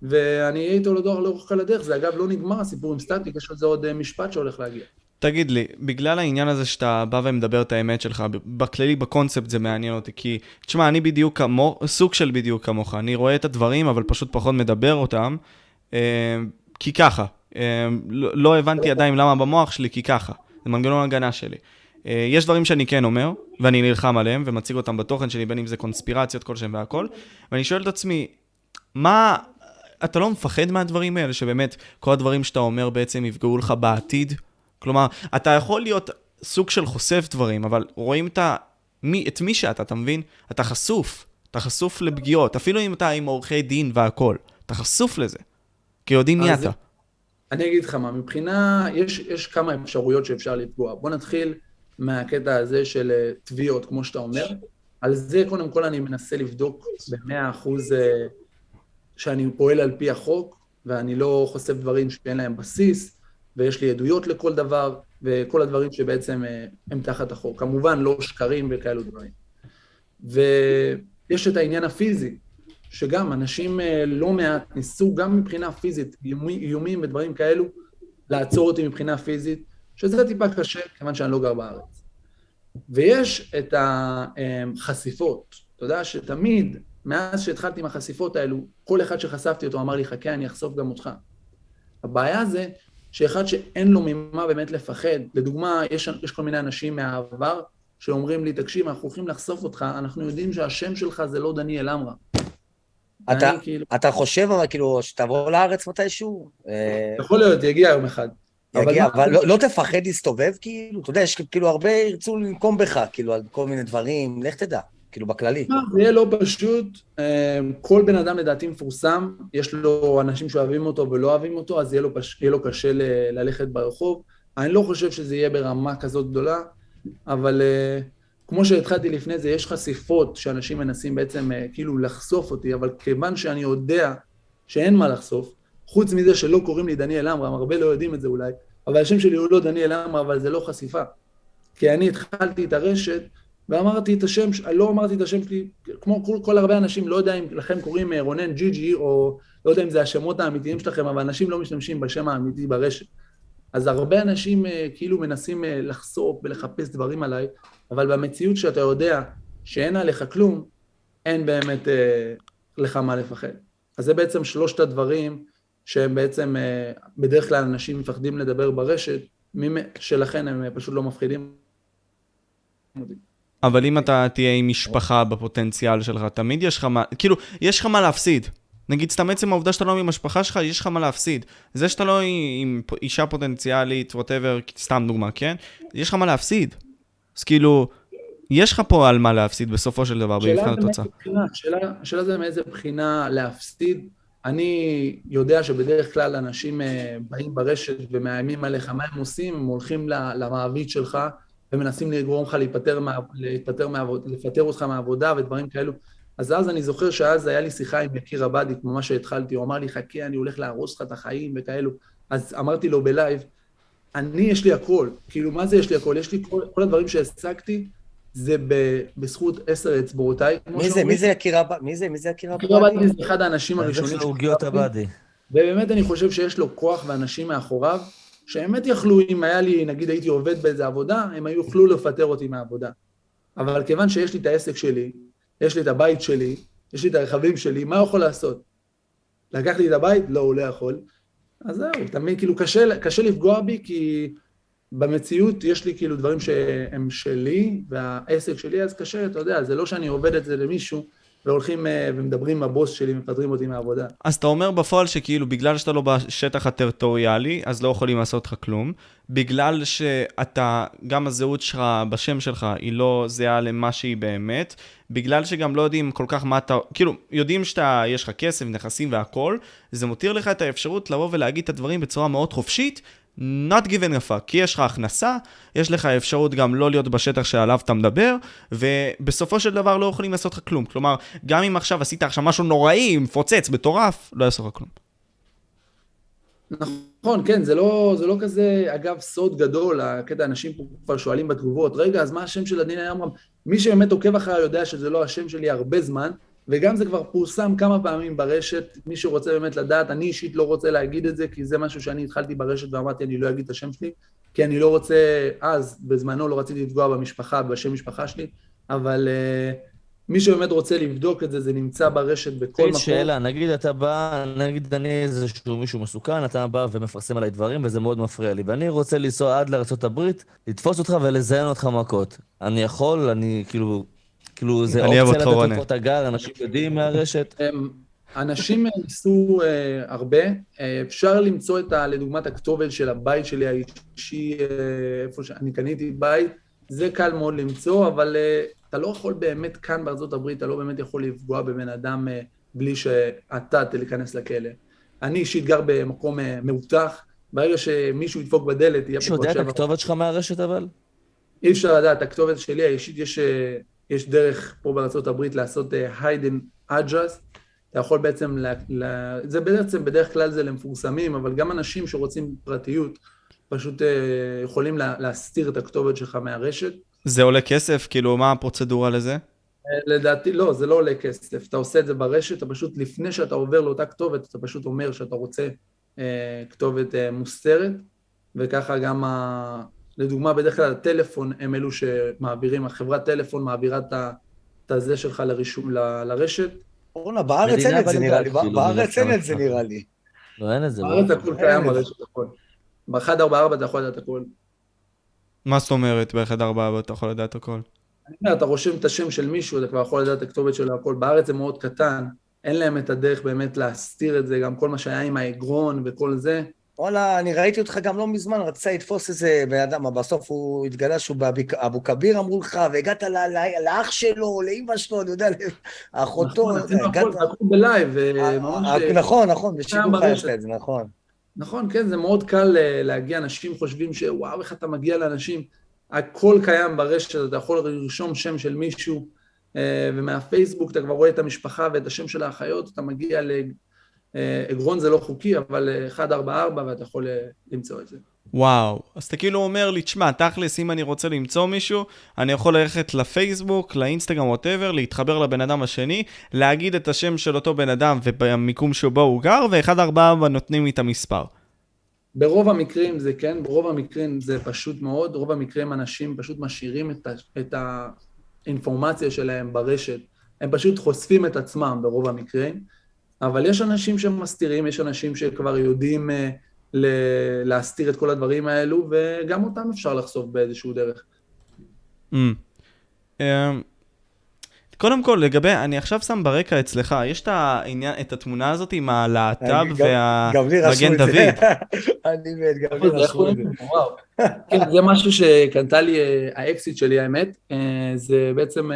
Speaker 5: ואני אהיה איתו לדור לאורך כל הדרך. זה אגב לא נגמר הסיפור עם סטטיק, יש על זה עוד אה, משפט שהולך להגיע.
Speaker 4: תגיד לי, בגלל העניין הזה שאתה בא ומדבר את האמת שלך, בכללי, בקונספט זה מעניין אותי, כי, תשמע, אני בדיוק כמו, סוג של בדיוק כמוך, אני רואה את הדברים, אבל פשוט פחות מדבר אותם, אה, כי ככה. אה, לא, לא הבנתי עדיין למה במוח שלי, כי ככה. זה מנגנון הגנה שלי. אה, יש דברים שאני כן אומר, ואני נלחם עליהם, ומציג אותם בתוכן שלי, בין אם זה קונספירציות כלשהם והכל, ואני שואל את עצמי, מה... אתה לא מפחד מהדברים האלה, שבאמת כל הדברים שאתה אומר בעצם יפגעו לך בעתיד? כלומר, אתה יכול להיות סוג של חושף דברים, אבל רואים את, ה... מי, את מי שאתה, אתה מבין? אתה חשוף. אתה חשוף לפגיעות, אפילו אם אתה עם עורכי דין והכל. אתה חשוף לזה. כי יודעים מי אתה.
Speaker 5: אני אגיד לך מה, מבחינה, יש, יש כמה אפשרויות שאפשר לפגוע. בוא נתחיל מהקטע הזה של אה, תביעות, כמו שאתה אומר. על זה קודם כל אני מנסה לבדוק במאה אחוז אה, שאני פועל על פי החוק, ואני לא חושף דברים שאין להם בסיס, ויש לי עדויות לכל דבר, וכל הדברים שבעצם אה, הם תחת החוק. כמובן, לא שקרים וכאלו דברים. ויש את העניין הפיזי, שגם אנשים לא מעט ניסו גם מבחינה פיזית, איומי- איומים ודברים כאלו, לעצור אותי מבחינה פיזית, שזה טיפה קשה, כיוון שאני לא גר בארץ. ויש את החשיפות. אתה יודע שתמיד, מאז שהתחלתי עם החשיפות האלו, כל אחד שחשפתי אותו אמר לי, חכה, אני אחשוף גם אותך. הבעיה זה שאחד שאין לו ממה באמת לפחד, לדוגמה, יש, יש כל מיני אנשים מהעבר שאומרים לי, תקשיב, אנחנו הולכים לחשוף אותך, אנחנו יודעים שהשם שלך זה לא דניאל עמרה.
Speaker 1: אתה,
Speaker 5: כאילו,
Speaker 1: אתה חושב אבל כאילו שתבוא לארץ מתישהו? אה,
Speaker 5: יכול להיות, יגיע יום אחד.
Speaker 1: יגיע,
Speaker 5: מה-
Speaker 1: אבל לא, לא תפחד להסתובב כאילו? אתה יודע, יש כאילו הרבה ירצו לנקום בך, כאילו, על כל מיני דברים, לך תדע, כאילו, בכללי.
Speaker 5: מה, זה יהיה לא פשוט. אה, כל בן אדם לדעתי מפורסם, יש לו אנשים שאוהבים אותו ולא אוהבים אותו, אז יהיה לו, פש... יהיה לו קשה ל... ללכת ברחוב. אני לא חושב שזה יהיה ברמה כזאת גדולה, אבל אה, כמו שהתחלתי לפני זה, יש חשיפות שאנשים מנסים בעצם אה, כאילו לחשוף אותי, אבל כיוון שאני יודע שאין מה לחשוף, חוץ מזה שלא קוראים לי דניאל עמרם, הרבה לא יודעים את זה אולי, אבל השם שלי הוא לא דניאל עמרם, אבל זה לא חשיפה. כי אני התחלתי את הרשת ואמרתי את השם, לא אמרתי את השם שלי, כמו כל, כל הרבה אנשים, לא יודע אם לכם קוראים אה, רונן ג'י ג'י, או לא יודע אם זה השמות האמיתיים שלכם, אבל אנשים לא משתמשים בשם האמיתי ברשת. אז הרבה אנשים אה, כאילו מנסים אה, לחשוף ולחפש דברים עליי, אבל במציאות שאתה יודע שאין עליך כלום, אין באמת אה, לך מה לפחד. אז זה בעצם שלושת הדברים שהם בעצם, אה, בדרך כלל אנשים מפחדים לדבר ברשת, ממ- שלכן הם אה, פשוט לא מפחידים.
Speaker 4: אבל אם אתה תהיה עם משפחה בפוטנציאל שלך, תמיד יש לך מה, כאילו, יש לך מה להפסיד. נגיד, סתם עצם העובדה שאתה לא עם המשפחה שלך, יש לך מה להפסיד. זה שאתה לא עם אישה פוטנציאלית, ווטאבר, סתם דוגמה, כן? יש לך מה להפסיד. אז כאילו, יש לך פה על מה להפסיד בסופו של דבר, במבחן התוצאה.
Speaker 5: השאלה זה מאיזה בחינה להפסיד. אני יודע שבדרך כלל אנשים אה, באים ברשת ומאיימים עליך מה הם עושים, הם הולכים למעביד שלך ומנסים לגרום לך להיפטר, מה, להיפטר מהעבוד, לפטר אותך מהעבודה ודברים כאלו. אז אז אני זוכר שאז היה לי שיחה עם יקיר עבאדי, ממש שהתחלתי, הוא אמר לי, חכה, אני הולך להרוס לך את החיים וכאלו. אז אמרתי לו בלייב, אני, יש לי הכל. כאילו, מה זה יש לי הכל? יש לי כל, כל הדברים שהשגתי, זה ב, בזכות עשר אצבעותיי.
Speaker 1: מי זה. מי זה יקיר עבאדי? מי זה, מי זה יקיר
Speaker 5: יקיר עבאדי
Speaker 1: עבאדי?
Speaker 5: זה אחד האנשים
Speaker 3: זה
Speaker 5: הראשונים
Speaker 3: של עוגיות. עבאדי.
Speaker 5: ובאמת אני חושב שיש לו כוח ואנשים מאחוריו, שבאמת יכלו, אם היה לי, נגיד הייתי עובד באיזה עבודה, הם היו יוכלו לפטר אותי מהעבודה. אבל כיוון שיש לי את העסק שלי, יש לי את הבית שלי, יש לי את הרכבים שלי, מה הוא יכול לעשות? לקח לי את הבית? לא, הוא לא יכול. אז זהו, מבין, כאילו קשה, קשה לפגוע בי, כי במציאות יש לי כאילו דברים שהם שלי, והעסק שלי, אז קשה, אתה יודע, זה לא שאני עובד את זה למישהו, והולכים אה, ומדברים עם הבוס שלי, מפטרים אותי מהעבודה.
Speaker 4: אז אתה אומר בפועל שכאילו בגלל שאתה לא בשטח הטריטוריאלי, אז לא יכולים לעשות לך כלום. בגלל שאתה, גם הזהות שלך בשם שלך היא לא זהה למה שהיא באמת. בגלל שגם לא יודעים כל כך מה אתה, כאילו, יודעים שאתה, יש לך כסף, נכסים והכל, זה מותיר לך את האפשרות לבוא ולהגיד את הדברים בצורה מאוד חופשית. Not given a fuck, כי יש לך הכנסה, יש לך אפשרות גם לא להיות בשטח שעליו אתה מדבר, ובסופו של דבר לא יכולים לעשות לך כלום. כלומר, גם אם עכשיו עשית עכשיו משהו נוראי, מפוצץ, מטורף, לא יעשו לך כלום.
Speaker 5: נכון, כן, זה לא, זה לא כזה, אגב, סוד גדול, הקטע, אנשים פה כבר שואלים בתגובות, רגע, אז מה השם של עדינה עמרם? מי שבאמת עוקב אחריי יודע שזה לא השם שלי הרבה זמן, וגם זה כבר פורסם כמה פעמים ברשת, מי שרוצה באמת לדעת, אני אישית לא רוצה להגיד את זה, כי זה משהו שאני התחלתי ברשת ואמרתי, אני לא אגיד את השם שלי, כי אני לא רוצה, אז, בזמנו לא רציתי לפגוע במשפחה, בשם משפחה שלי, אבל uh, מי שבאמת רוצה לבדוק את זה, זה נמצא ברשת בכל מקום.
Speaker 3: שאלה, נגיד אתה בא, נגיד אני איזשהו מישהו מסוכן, אתה בא ומפרסם עליי דברים וזה מאוד מפריע לי, ואני רוצה לנסוע עד לארה"ב, לתפוס אותך ולזיין אותך מכות. אני יכול, אני כאילו, כאילו זה אופציה לתת גר, אנשים יודעים מהרשת.
Speaker 5: אנשים ניסו אה, הרבה, אה, אפשר למצוא את ה... לדוגמת הכתובת של הבית שלי האישי, אה, איפה שאני קניתי בית, זה קל מאוד למצוא, אבל אה, אתה לא יכול באמת כאן בארצות הברית, אתה לא באמת יכול לפגוע בבן אדם אה, בלי שאתה תיכנס לכלא. אני אישית גר במקום אה, מאובטח, ברגע שמישהו ידפוק בדלת, יהיה
Speaker 3: מישהו
Speaker 5: פה
Speaker 3: יודע
Speaker 5: כבר
Speaker 3: את. הכתובת שלך מהרשת אבל?
Speaker 5: אי אפשר לדעת, הכתובת שלי האישית, יש, אה, יש דרך פה בארצות הברית לעשות אה, hidden address, אתה יכול בעצם, לה, לה, זה בעצם, בדרך כלל זה למפורסמים, אבל גם אנשים שרוצים פרטיות, פשוט אה, יכולים לה, להסתיר את הכתובת שלך מהרשת.
Speaker 4: זה עולה כסף? כאילו, מה הפרוצדורה לזה?
Speaker 5: אה, לדעתי, לא, זה לא עולה כסף, אתה עושה את זה ברשת, אתה פשוט, לפני שאתה עובר לאותה כתובת, אתה פשוט אומר שאתה רוצה אה, כתובת אה, מוסתרת, וככה גם, ה... לדוגמה, בדרך כלל הטלפון הם אלו שמעבירים, החברת טלפון מעבירה את הזה שלך לרישום, ל- לרשת.
Speaker 1: בואנה, בארץ אין את זה נראה לי,
Speaker 3: כאילו,
Speaker 1: בארץ אין את זה. נראה לי.
Speaker 3: לא, אין את זה.
Speaker 5: בארץ. הכל קיים ברשת הכל. ב-144 אתה יכול לדעת הכל.
Speaker 4: מה זאת אומרת באחד ארבעה ואתה יכול לדעת הכל?
Speaker 5: אני אומר, אתה רושם את השם של מישהו, אתה כבר יכול לדעת את הכתובת שלו הכל. בארץ זה מאוד קטן, אין להם את הדרך באמת להסתיר את זה, גם כל מה שהיה עם האגרון וכל זה.
Speaker 1: וואלה, אני ראיתי אותך גם לא מזמן, רצה לתפוס איזה בן אדם, אבל בסוף הוא התגלה שהוא באבו כביר אמרו לך, והגעת לאח שלו, לאמא שלו, אני יודע, לאחותו,
Speaker 5: נכון, הכל בלייב, וממש...
Speaker 1: אה, נכון, נכון, בשידור. חי את זה, נכון.
Speaker 5: נכון, כן, זה מאוד קל אה, להגיע, אנשים חושבים שוואו, איך אתה מגיע לאנשים, הכל קיים ברשת, אתה יכול לרשום שם של מישהו, אה, ומהפייסבוק אתה כבר רואה את המשפחה ואת השם של האחיות, אתה מגיע לאגרון זה לא חוקי, אבל אה, 144 ואתה יכול אה, למצוא את זה.
Speaker 4: וואו. אז אתה כאילו אומר לי, תשמע, תכלס, אם אני רוצה למצוא מישהו, אני יכול ללכת לפייסבוק, לאינסטגרם, ווטאבר, להתחבר לבן אדם השני, להגיד את השם של אותו בן אדם ובמיקום שבו הוא גר, ואחד ארבעה נותנים לי את המספר.
Speaker 5: ברוב המקרים זה כן, ברוב המקרים זה פשוט מאוד, רוב המקרים אנשים פשוט משאירים את, ה, את האינפורמציה שלהם ברשת, הם פשוט חושפים את עצמם ברוב המקרים, אבל יש אנשים שמסתירים, יש אנשים שכבר יודעים אה, ל- להסתיר את כל הדברים האלו, וגם אותם אפשר לחשוף באיזשהו דרך.
Speaker 4: Mm. Um, קודם כל, לגבי, אני עכשיו שם ברקע אצלך, יש את העניין, את התמונה הזאת עם הלהט"ב והמגן. דוד.
Speaker 1: אני מת, גם לי רשמו את זה.
Speaker 5: וואו. כן, זה משהו שקנתה לי אה, האקסיט שלי, האמת. אה, זה בעצם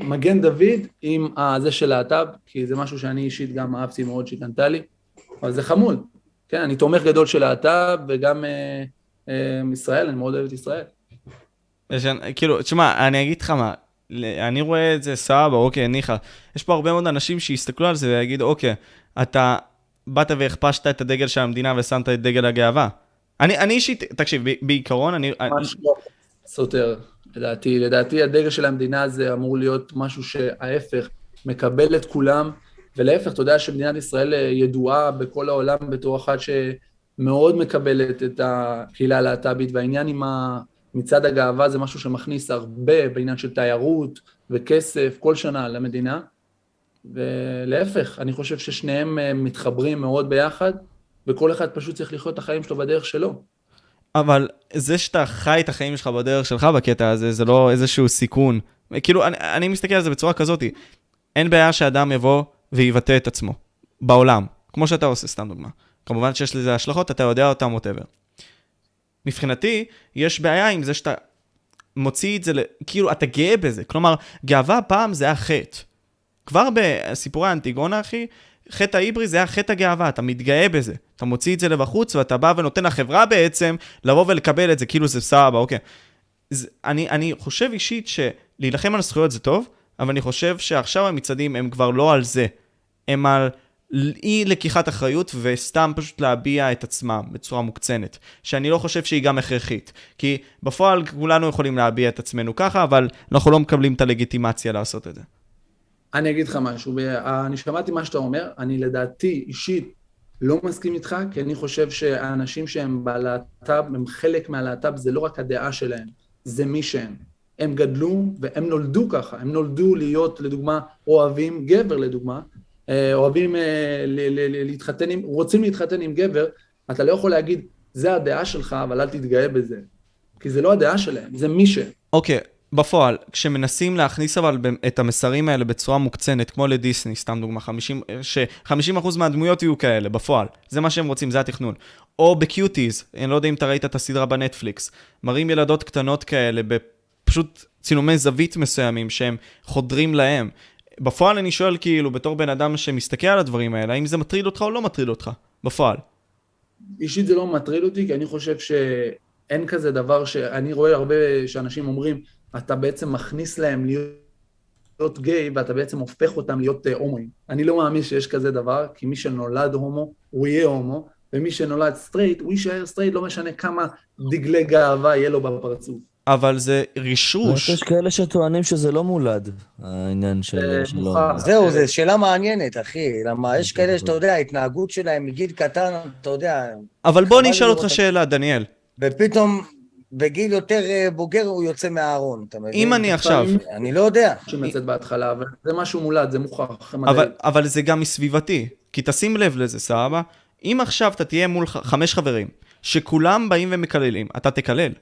Speaker 5: מגן דוד עם הזה של להט"ב, כי זה משהו שאני אישית גם אהבתי מאוד שהיא קנתה לי, אבל זה חמוד. כן, אני תומך גדול של להט"ב, וגם אה, אה, ישראל, אני מאוד אוהב את ישראל.
Speaker 4: יש, כאילו, תשמע, אני אגיד לך מה, אני רואה את זה סבבה, אוקיי, ניחא. יש פה הרבה מאוד אנשים שיסתכלו על זה ויגידו, אוקיי, אתה באת והכפשת את הדגל של המדינה ושמת את דגל הגאווה. אני, אני אישית, תקשיב, בעיקרון, אני...
Speaker 5: ממש לא סותר, לדעתי. לדעתי הדגל של המדינה הזה אמור להיות משהו שההפך, מקבל את כולם, ולהפך, אתה יודע שמדינת ישראל אה, ידועה בכל העולם בתור אחת שמאוד מקבלת את הקהילה הלהט"בית, והעניין עם ה... מצעד הגאווה זה משהו שמכניס הרבה בעניין של תיירות וכסף כל שנה למדינה, ולהפך, אני חושב ששניהם אה, מתחברים מאוד ביחד, וכל אחד פשוט צריך לחיות את החיים שלו בדרך שלו.
Speaker 4: אבל זה שאתה חי את החיים שלך בדרך שלך בקטע הזה, זה לא איזשהו סיכון. כאילו, אני, אני מסתכל על זה בצורה כזאת, אין בעיה שאדם יבוא ויבטא את עצמו, בעולם, כמו שאתה עושה, סתם דוגמה. כמובן שיש לזה השלכות, אתה יודע אותם, ווטאבר. מבחינתי, יש בעיה עם זה שאתה מוציא את זה, כאילו, אתה גאה בזה. כלומר, גאווה פעם זה היה חטא. כבר בסיפורי האנטיגונה, אחי, חטא העברי זה היה חטא הגאווה, אתה מתגאה בזה. אתה מוציא את זה לבחוץ, ואתה בא ונותן לחברה בעצם לבוא ולקבל את זה, כאילו זה סבבה, אוקיי. זה, אני, אני חושב אישית שלהילחם על זכויות זה טוב, אבל אני חושב שעכשיו המצעדים הם כבר לא על זה. הם על אי לקיחת אחריות וסתם פשוט להביע את עצמם בצורה מוקצנת. שאני לא חושב שהיא גם הכרחית. כי בפועל כולנו יכולים להביע את עצמנו ככה, אבל אנחנו לא מקבלים את הלגיטימציה לעשות את זה.
Speaker 5: אני אגיד לך משהו, אני שמעתי מה שאתה אומר, אני לדעתי אישית לא מסכים איתך, כי אני חושב שהאנשים שהם בלהט"ב, הם חלק מהלהט"ב, זה לא רק הדעה שלהם, זה מי שהם. הם גדלו והם נולדו ככה, הם נולדו להיות, לדוגמה, אוהבים גבר, לדוגמה, אה, אוהבים אה, להתחתן עם, רוצים להתחתן עם גבר, אתה לא יכול להגיד, זה הדעה שלך, אבל אל תתגאה בזה. כי זה לא הדעה שלהם, זה מי שהם.
Speaker 4: אוקיי, בפועל, כשמנסים להכניס אבל את המסרים האלה בצורה מוקצנת, כמו לדיסני, סתם דוגמה, 50, ש-50% מהדמויות יהיו כאלה, בפועל. זה מה שהם רוצים, זה התכנון. או בקיוטיז, אני לא יודע אם אתה ראית את הסדרה בנטפליקס, מראים ילדות קטנות כאלה, בפשוט צילומי זווית מסוימים שהם חודרים להם. בפועל אני שואל כאילו, בתור בן אדם שמסתכל על הדברים האלה, האם זה מטריד אותך או לא מטריד אותך? בפועל.
Speaker 5: אישית זה לא מטריד אותי, כי אני חושב שאין כזה דבר שאני רואה הרבה שאנשים אומרים, אתה בעצם מכניס להם להיות, גיי, ואתה בעצם הופך אותם להיות אה, הומואים. אני לא מאמין שיש כזה דבר, כי מי שנולד הומו, הוא יהיה הומו, ומי שנולד סטרייט, הוא יישאר סטרייט, לא משנה כמה דגלי גאווה יהיה לו בפרצוף.
Speaker 4: אבל זה רישרוש.
Speaker 3: יש כאלה שטוענים שזה לא מולד, העניין של...
Speaker 5: אה,
Speaker 3: שלו.
Speaker 1: זהו, זו שאלה מעניינת, אחי. למה יש כאלה שאתה יודע, ההתנהגות שלהם מגיל קטן, אתה יודע,
Speaker 4: אבל בוא אני אשאל אותך שאלה, דניאל.
Speaker 1: ופתאום בגיל יותר אה, בוגר הוא יוצא מהארון, אתה מבין?
Speaker 4: אם אני עכשיו...
Speaker 1: אני לא יודע.
Speaker 5: יוצאת בהתחלה, אבל זה משהו מולד, זה מוכח.
Speaker 4: אבל. אבל זה גם מסביבתי, כי תשים לב לזה, סבבה? אם עכשיו אתה תהיה מול חמש חברים, שכולם באים ומקללים, אתה תקלל.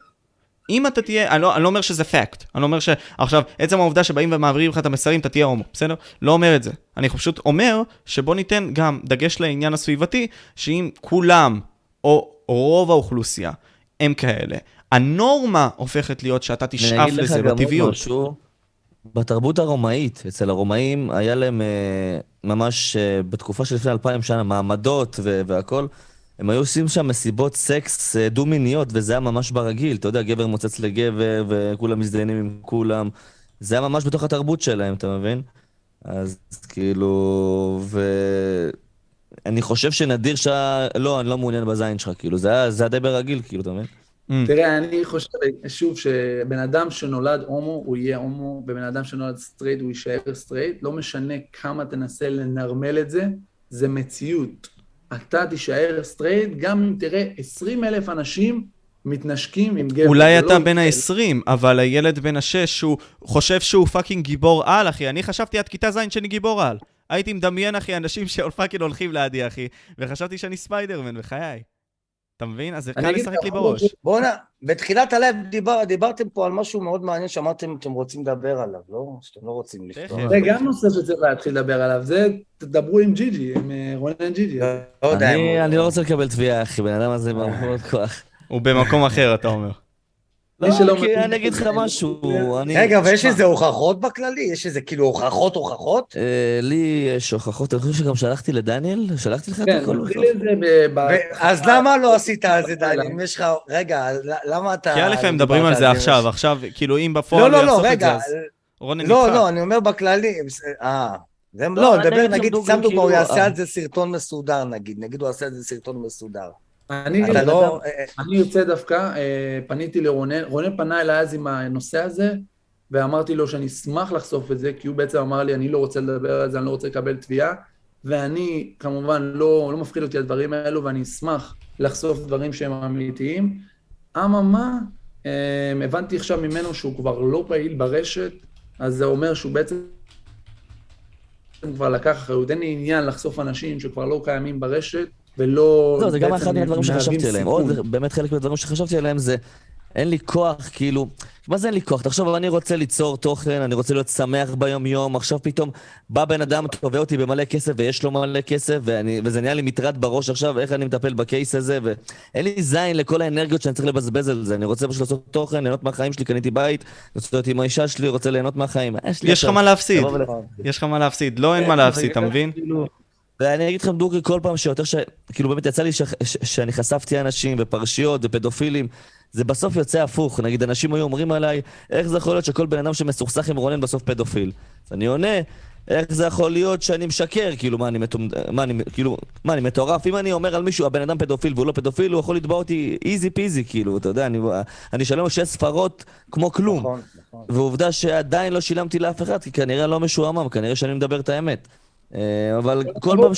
Speaker 4: אם אתה תהיה, אני לא, אני לא אומר שזה פאקט, אני לא אומר שעכשיו, עצם העובדה שבאים ומעבירים לך את המסרים, אתה תהיה הומו, בסדר? לא אומר את זה. אני פשוט אומר שבוא ניתן גם דגש לעניין הסביבתי, שאם כולם, או רוב האוכלוסייה, הם כאלה, הנורמה הופכת להיות שאתה
Speaker 3: אני
Speaker 4: תשאף
Speaker 3: אגיד לך
Speaker 4: לזה
Speaker 3: גם עוד
Speaker 4: בטבעיות.
Speaker 3: משהו. בתרבות הרומאית, אצל הרומאים היה להם אה, ממש אה, בתקופה של לפני אלפיים שנה מעמדות ו- והכל. הם היו עושים שם מסיבות סקס אה, דו-מיניות, וזה היה ממש ברגיל. אתה יודע, גבר מוצץ לגבר, וכולם מזדיינים עם כולם. זה היה ממש בתוך התרבות שלהם, אתה מבין? אז כאילו, ו... אני חושב שנדיר שה... לא, אני לא מעוניין בזין שלך, כאילו, זה היה, זה היה די ברגיל, כאילו, אתה מבין?
Speaker 4: Mm.
Speaker 5: תראה, אני חושב, שוב, שבן אדם שנולד הומו, הוא יהיה הומו, ובן אדם שנולד סטרייט, הוא יישאר סטרייט. לא משנה כמה תנסה לנרמל את זה, זה מציאות. אתה תישאר סטרייט, גם אם תראה 20 אלף אנשים מתנשקים עם גבר.
Speaker 4: אולי אתה
Speaker 5: לא
Speaker 4: בן
Speaker 5: יקרה.
Speaker 4: ה-20, אבל הילד בן ה-6, הוא חושב שהוא fucking גיבור על, אחי. אני חשבתי עד כיתה ז' שאני גיבור על. הייתי מדמיין, אחי, אנשים ש fucking הולכים לידי, אחי, וחשבתי שאני ספיידרמן, בחיי. אתה מבין? אז זה
Speaker 5: היה
Speaker 4: קל לשחק לי בראש.
Speaker 1: בואנה, בתחילת הלייב דיבר, דיברתם פה על משהו מאוד מעניין שאמרתם שאתם רוצים לדבר עליו, לא? שאתם לא רוצים לפתוח.
Speaker 4: תכף.
Speaker 5: זה גם נושא שצריך להתחיל לדבר עליו, זה, תדברו עם ג'יג'י, עם אה, רונן ג'יג'י.
Speaker 1: לא
Speaker 3: אני, לא רוצה לקבל תביעה, אחי, בן אדם הזה מאוד כוח.
Speaker 4: הוא במקום אחר, אתה אומר.
Speaker 5: מי שלא
Speaker 3: לא, כי
Speaker 5: מבין-
Speaker 3: אני אגיד לך משהו, אני...
Speaker 1: רגע, ויש איזה הוכחות בכללי? יש איזה כאילו הוכחות הוכחות?
Speaker 3: אה, לי יש הוכחות, אני חושב שגם שלחתי לדניאל, שלחתי לך את
Speaker 5: כן,
Speaker 3: הכל.
Speaker 1: אז למה לא עשית על זה, דני? אם יש לך... רגע, למה אתה...
Speaker 4: כי א' הם מדברים על זה עכשיו, עכשיו, כאילו אם בפועל
Speaker 1: לא, לא,
Speaker 4: הוא
Speaker 1: לא,
Speaker 4: את זה,
Speaker 1: רגע.
Speaker 4: אז
Speaker 1: לא. לא, אני אומר בכללי. אה. זה-
Speaker 3: לא,
Speaker 1: לא, נדבר, נגיד, סתם דוגמא, הוא
Speaker 3: כאילו,
Speaker 1: יעשה
Speaker 3: אה.
Speaker 1: על זה סרטון מסודר, נגיד. נגיד הוא יעשה על זה סרטון מסודר.
Speaker 5: אני
Speaker 1: לא... אה,
Speaker 5: אני יוצא דווקא, אה, פניתי לרונן, רונן פנה אליי אז עם הנושא הזה, ואמרתי לו שאני אשמח לחשוף את זה, כי הוא בעצם אמר לי, אני לא רוצה לדבר על זה, אני לא רוצה לקבל תביעה, ואני כמובן לא, לא מפחיד אותי הדברים האלו, ואני אשמח לחשוף דברים שהם אמיתיים. אממה, אה, הבנתי עכשיו ממנו שהוא כבר לא פעיל ברשת, אז זה אומר שהוא בעצם כבר לקח אחריות. אין לי עניין לחשוף אנשים שכבר לא קיימים ברשת, ולא...
Speaker 3: לא, זה גם אחד מהדברים שחשבתי עליהם. עוד באמת חלק מהדברים שחשבתי עליהם זה, אין לי כוח, כאילו, מה זה אין לי כוח? תחשוב, אני רוצה ליצור תוכן, אני רוצה להיות שמח ביום-יום, עכשיו פתאום בא בן אדם, תובע אותי במלא כסף, ויש לו מלא כסף, ואני, וזה נהיה לי מטרד בראש עכשיו, איך אני מטפל בקייס הזה, ואין לי זין לכל האנרגיות שאני צריך לבזבז על זה. אני רוצה פשוט לעשות תוכן, ליהנות מהחיים שלי, קניתי בית, רוצה להיות עם האישה שלי, רוצה ליהנות מהחיים. מה יש
Speaker 4: לך? מה להפסיד, יש לך מה להפסיד. לא, אין מה להפסיד, אתה מבין?
Speaker 3: ואני אגיד לכם דוגרי, כל פעם שיותר ש... כאילו באמת יצא לי ש... ש... שאני חשפתי אנשים ופרשיות ופדופילים, זה בסוף יוצא הפוך. נגיד, אנשים היו אומרים עליי, איך זה יכול להיות שכל בן אדם שמסוכסך עם רונן בסוף פדופיל? אז אני עונה, איך זה יכול להיות שאני משקר? כאילו, מה אני, מטומ... מה, אני... כאילו, מה, אני מטורף? אם אני אומר על מישהו, הבן אדם פדופיל והוא לא פדופיל, הוא יכול לתבוע אותי איזי פיזי, כאילו, אתה יודע, אני, אני אשלם שש ספרות כמו כלום.
Speaker 1: נכון, נכון.
Speaker 3: ועובדה שעדיין לא שילמתי לאף אחד, כי כנראה לא משועמם, כנראה שאני מדבר את האמת. אה, אבל כל פעם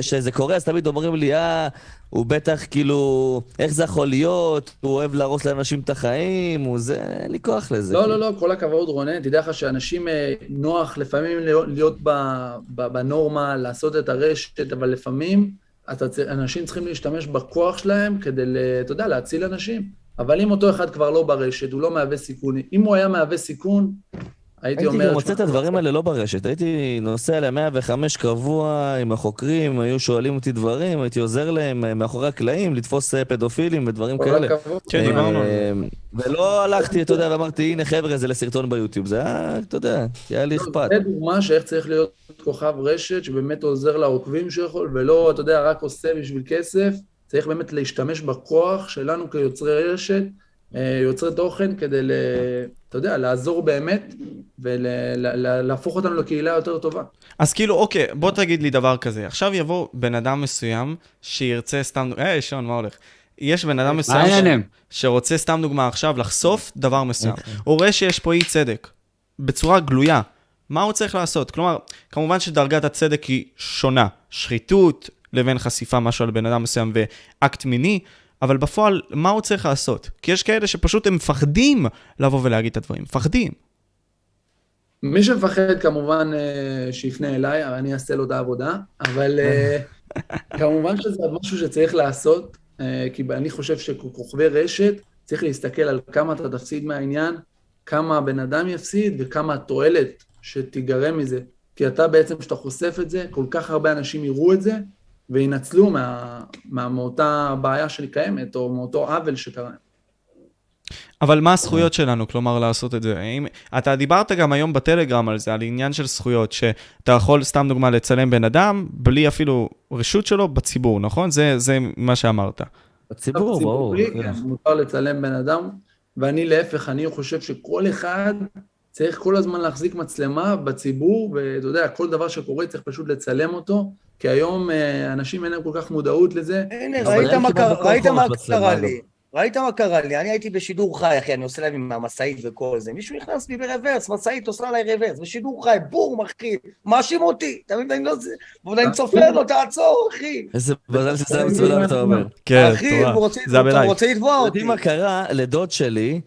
Speaker 3: שזה קורה, אז תמיד אומרים לי, אה, הוא בטח כאילו, איך זה יכול להיות? הוא אוהב להרוס לאנשים את החיים, הוא זה, אין לי כוח לזה.
Speaker 5: לא. לא, לא, כל הכבוד רונן, תדע לך שאנשים אה, נוח לפעמים להיות- בנורמה, לעשות את הרשת, אבל לפעמים אנשים צריכים להשתמש בכוח שלהם כדי, אתה יודע, להציל אנשים. אבל אם אותו אחד כבר לא ברשת, הוא לא מהווה סיכון. אם הוא היה מהווה סיכון, הייתי
Speaker 3: הייתי
Speaker 5: אומר...
Speaker 3: גם מוצא את הדברים האלה לא ברשת, הייתי נוסע ל-105 קבוע עם החוקרים, היו שואלים אותי דברים, הייתי עוזר להם אה, מאחורי הקלעים לתפוס אה, פדופילים ודברים כאלה.
Speaker 4: כן, דיברנו.
Speaker 3: אה, ולא הלכתי, אתה יודע, ואמרתי, הנה חבר'ה, זה לסרטון ביוטיוב. זה היה, אתה יודע, היה לי אכפת.
Speaker 5: זה דוגמה שאיך צריך להיות כוכב רשת, שבאמת עוזר לעוקבים שלו, ולא, אתה יודע, רק עושה בשביל כסף. צריך באמת להשתמש בכוח שלנו כיוצרי רשת, יוצרי תוכן, כדי, ל, אתה יודע, לעזור באמת, ולהפוך אותנו לקהילה יותר טובה.
Speaker 4: אז כאילו, אוקיי, בוא תגיד לי דבר כזה. עכשיו יבוא בן אדם מסוים שירצה סתם... היי, שון, מה הולך? יש בן אדם מסוים ש... שרוצה סתם דוגמה עכשיו לחשוף דבר מסוים. הוא רואה שיש פה אי צדק, בצורה גלויה. מה הוא צריך לעשות? כלומר, כמובן שדרגת הצדק היא שונה. שחיתות לבין חשיפה משהו על בן אדם מסוים ואקט מיני, אבל בפועל, מה הוא צריך לעשות? כי יש כאלה שפשוט הם מפחדים לבוא ולהגיד את הדברים. מפחדים.
Speaker 5: מי שמפחד כמובן אה, שיפנה אליי, אני אעשה לו את העבודה, אבל אה, כמובן שזה משהו שצריך לעשות, אה, כי אני חושב שכוכבי רשת, צריך להסתכל על כמה אתה תפסיד מהעניין, כמה הבן אדם יפסיד וכמה התועלת שתיגרם מזה. כי אתה בעצם, כשאתה חושף את זה, כל כך הרבה אנשים יראו את זה, וינצלו מה, מה, מאותה בעיה שקיימת, או מאותו עוול שקרה.
Speaker 4: אבל מה הזכויות שלנו, כלומר, לעשות את זה? האם... אתה דיברת גם היום בטלגרם על זה, על עניין של זכויות, שאתה יכול, סתם דוגמה, לצלם בן אדם, בלי אפילו רשות שלו, בציבור, נכון? זה, זה מה שאמרת.
Speaker 3: בציבור, ברור.
Speaker 5: ציבורי, כן, מותר לצלם בן אדם, ואני להפך, אני חושב שכל אחד צריך כל הזמן להחזיק מצלמה בציבור, ואתה יודע, כל דבר שקורה צריך פשוט לצלם אותו, כי היום אה, אנשים אין להם כל כך מודעות לזה.
Speaker 1: הנה, ראית מה קרה-
Speaker 3: אגב.
Speaker 1: לי? ראית מה קרה לי? אני הייתי בשידור חי, אחי, אני עושה להם עם המשאית וכל זה. מישהו נכנס לי ברוורס, משאית עושה עליי רוורס, בשידור חי, בום, אחי, מאשים אותי. אתה מבין? אני לא זה... ועוד אני צופה לו, תעצור, אחי.
Speaker 3: איזה מזל שזה מצולם, אתה אומר.
Speaker 4: כן,
Speaker 1: אחי,
Speaker 4: תורה.
Speaker 1: הוא רוצה-
Speaker 4: זה היה
Speaker 1: הוא
Speaker 4: בלייב.
Speaker 1: רוצה לתבוע אותי.
Speaker 3: יודעים מה קרה לדוד שלי?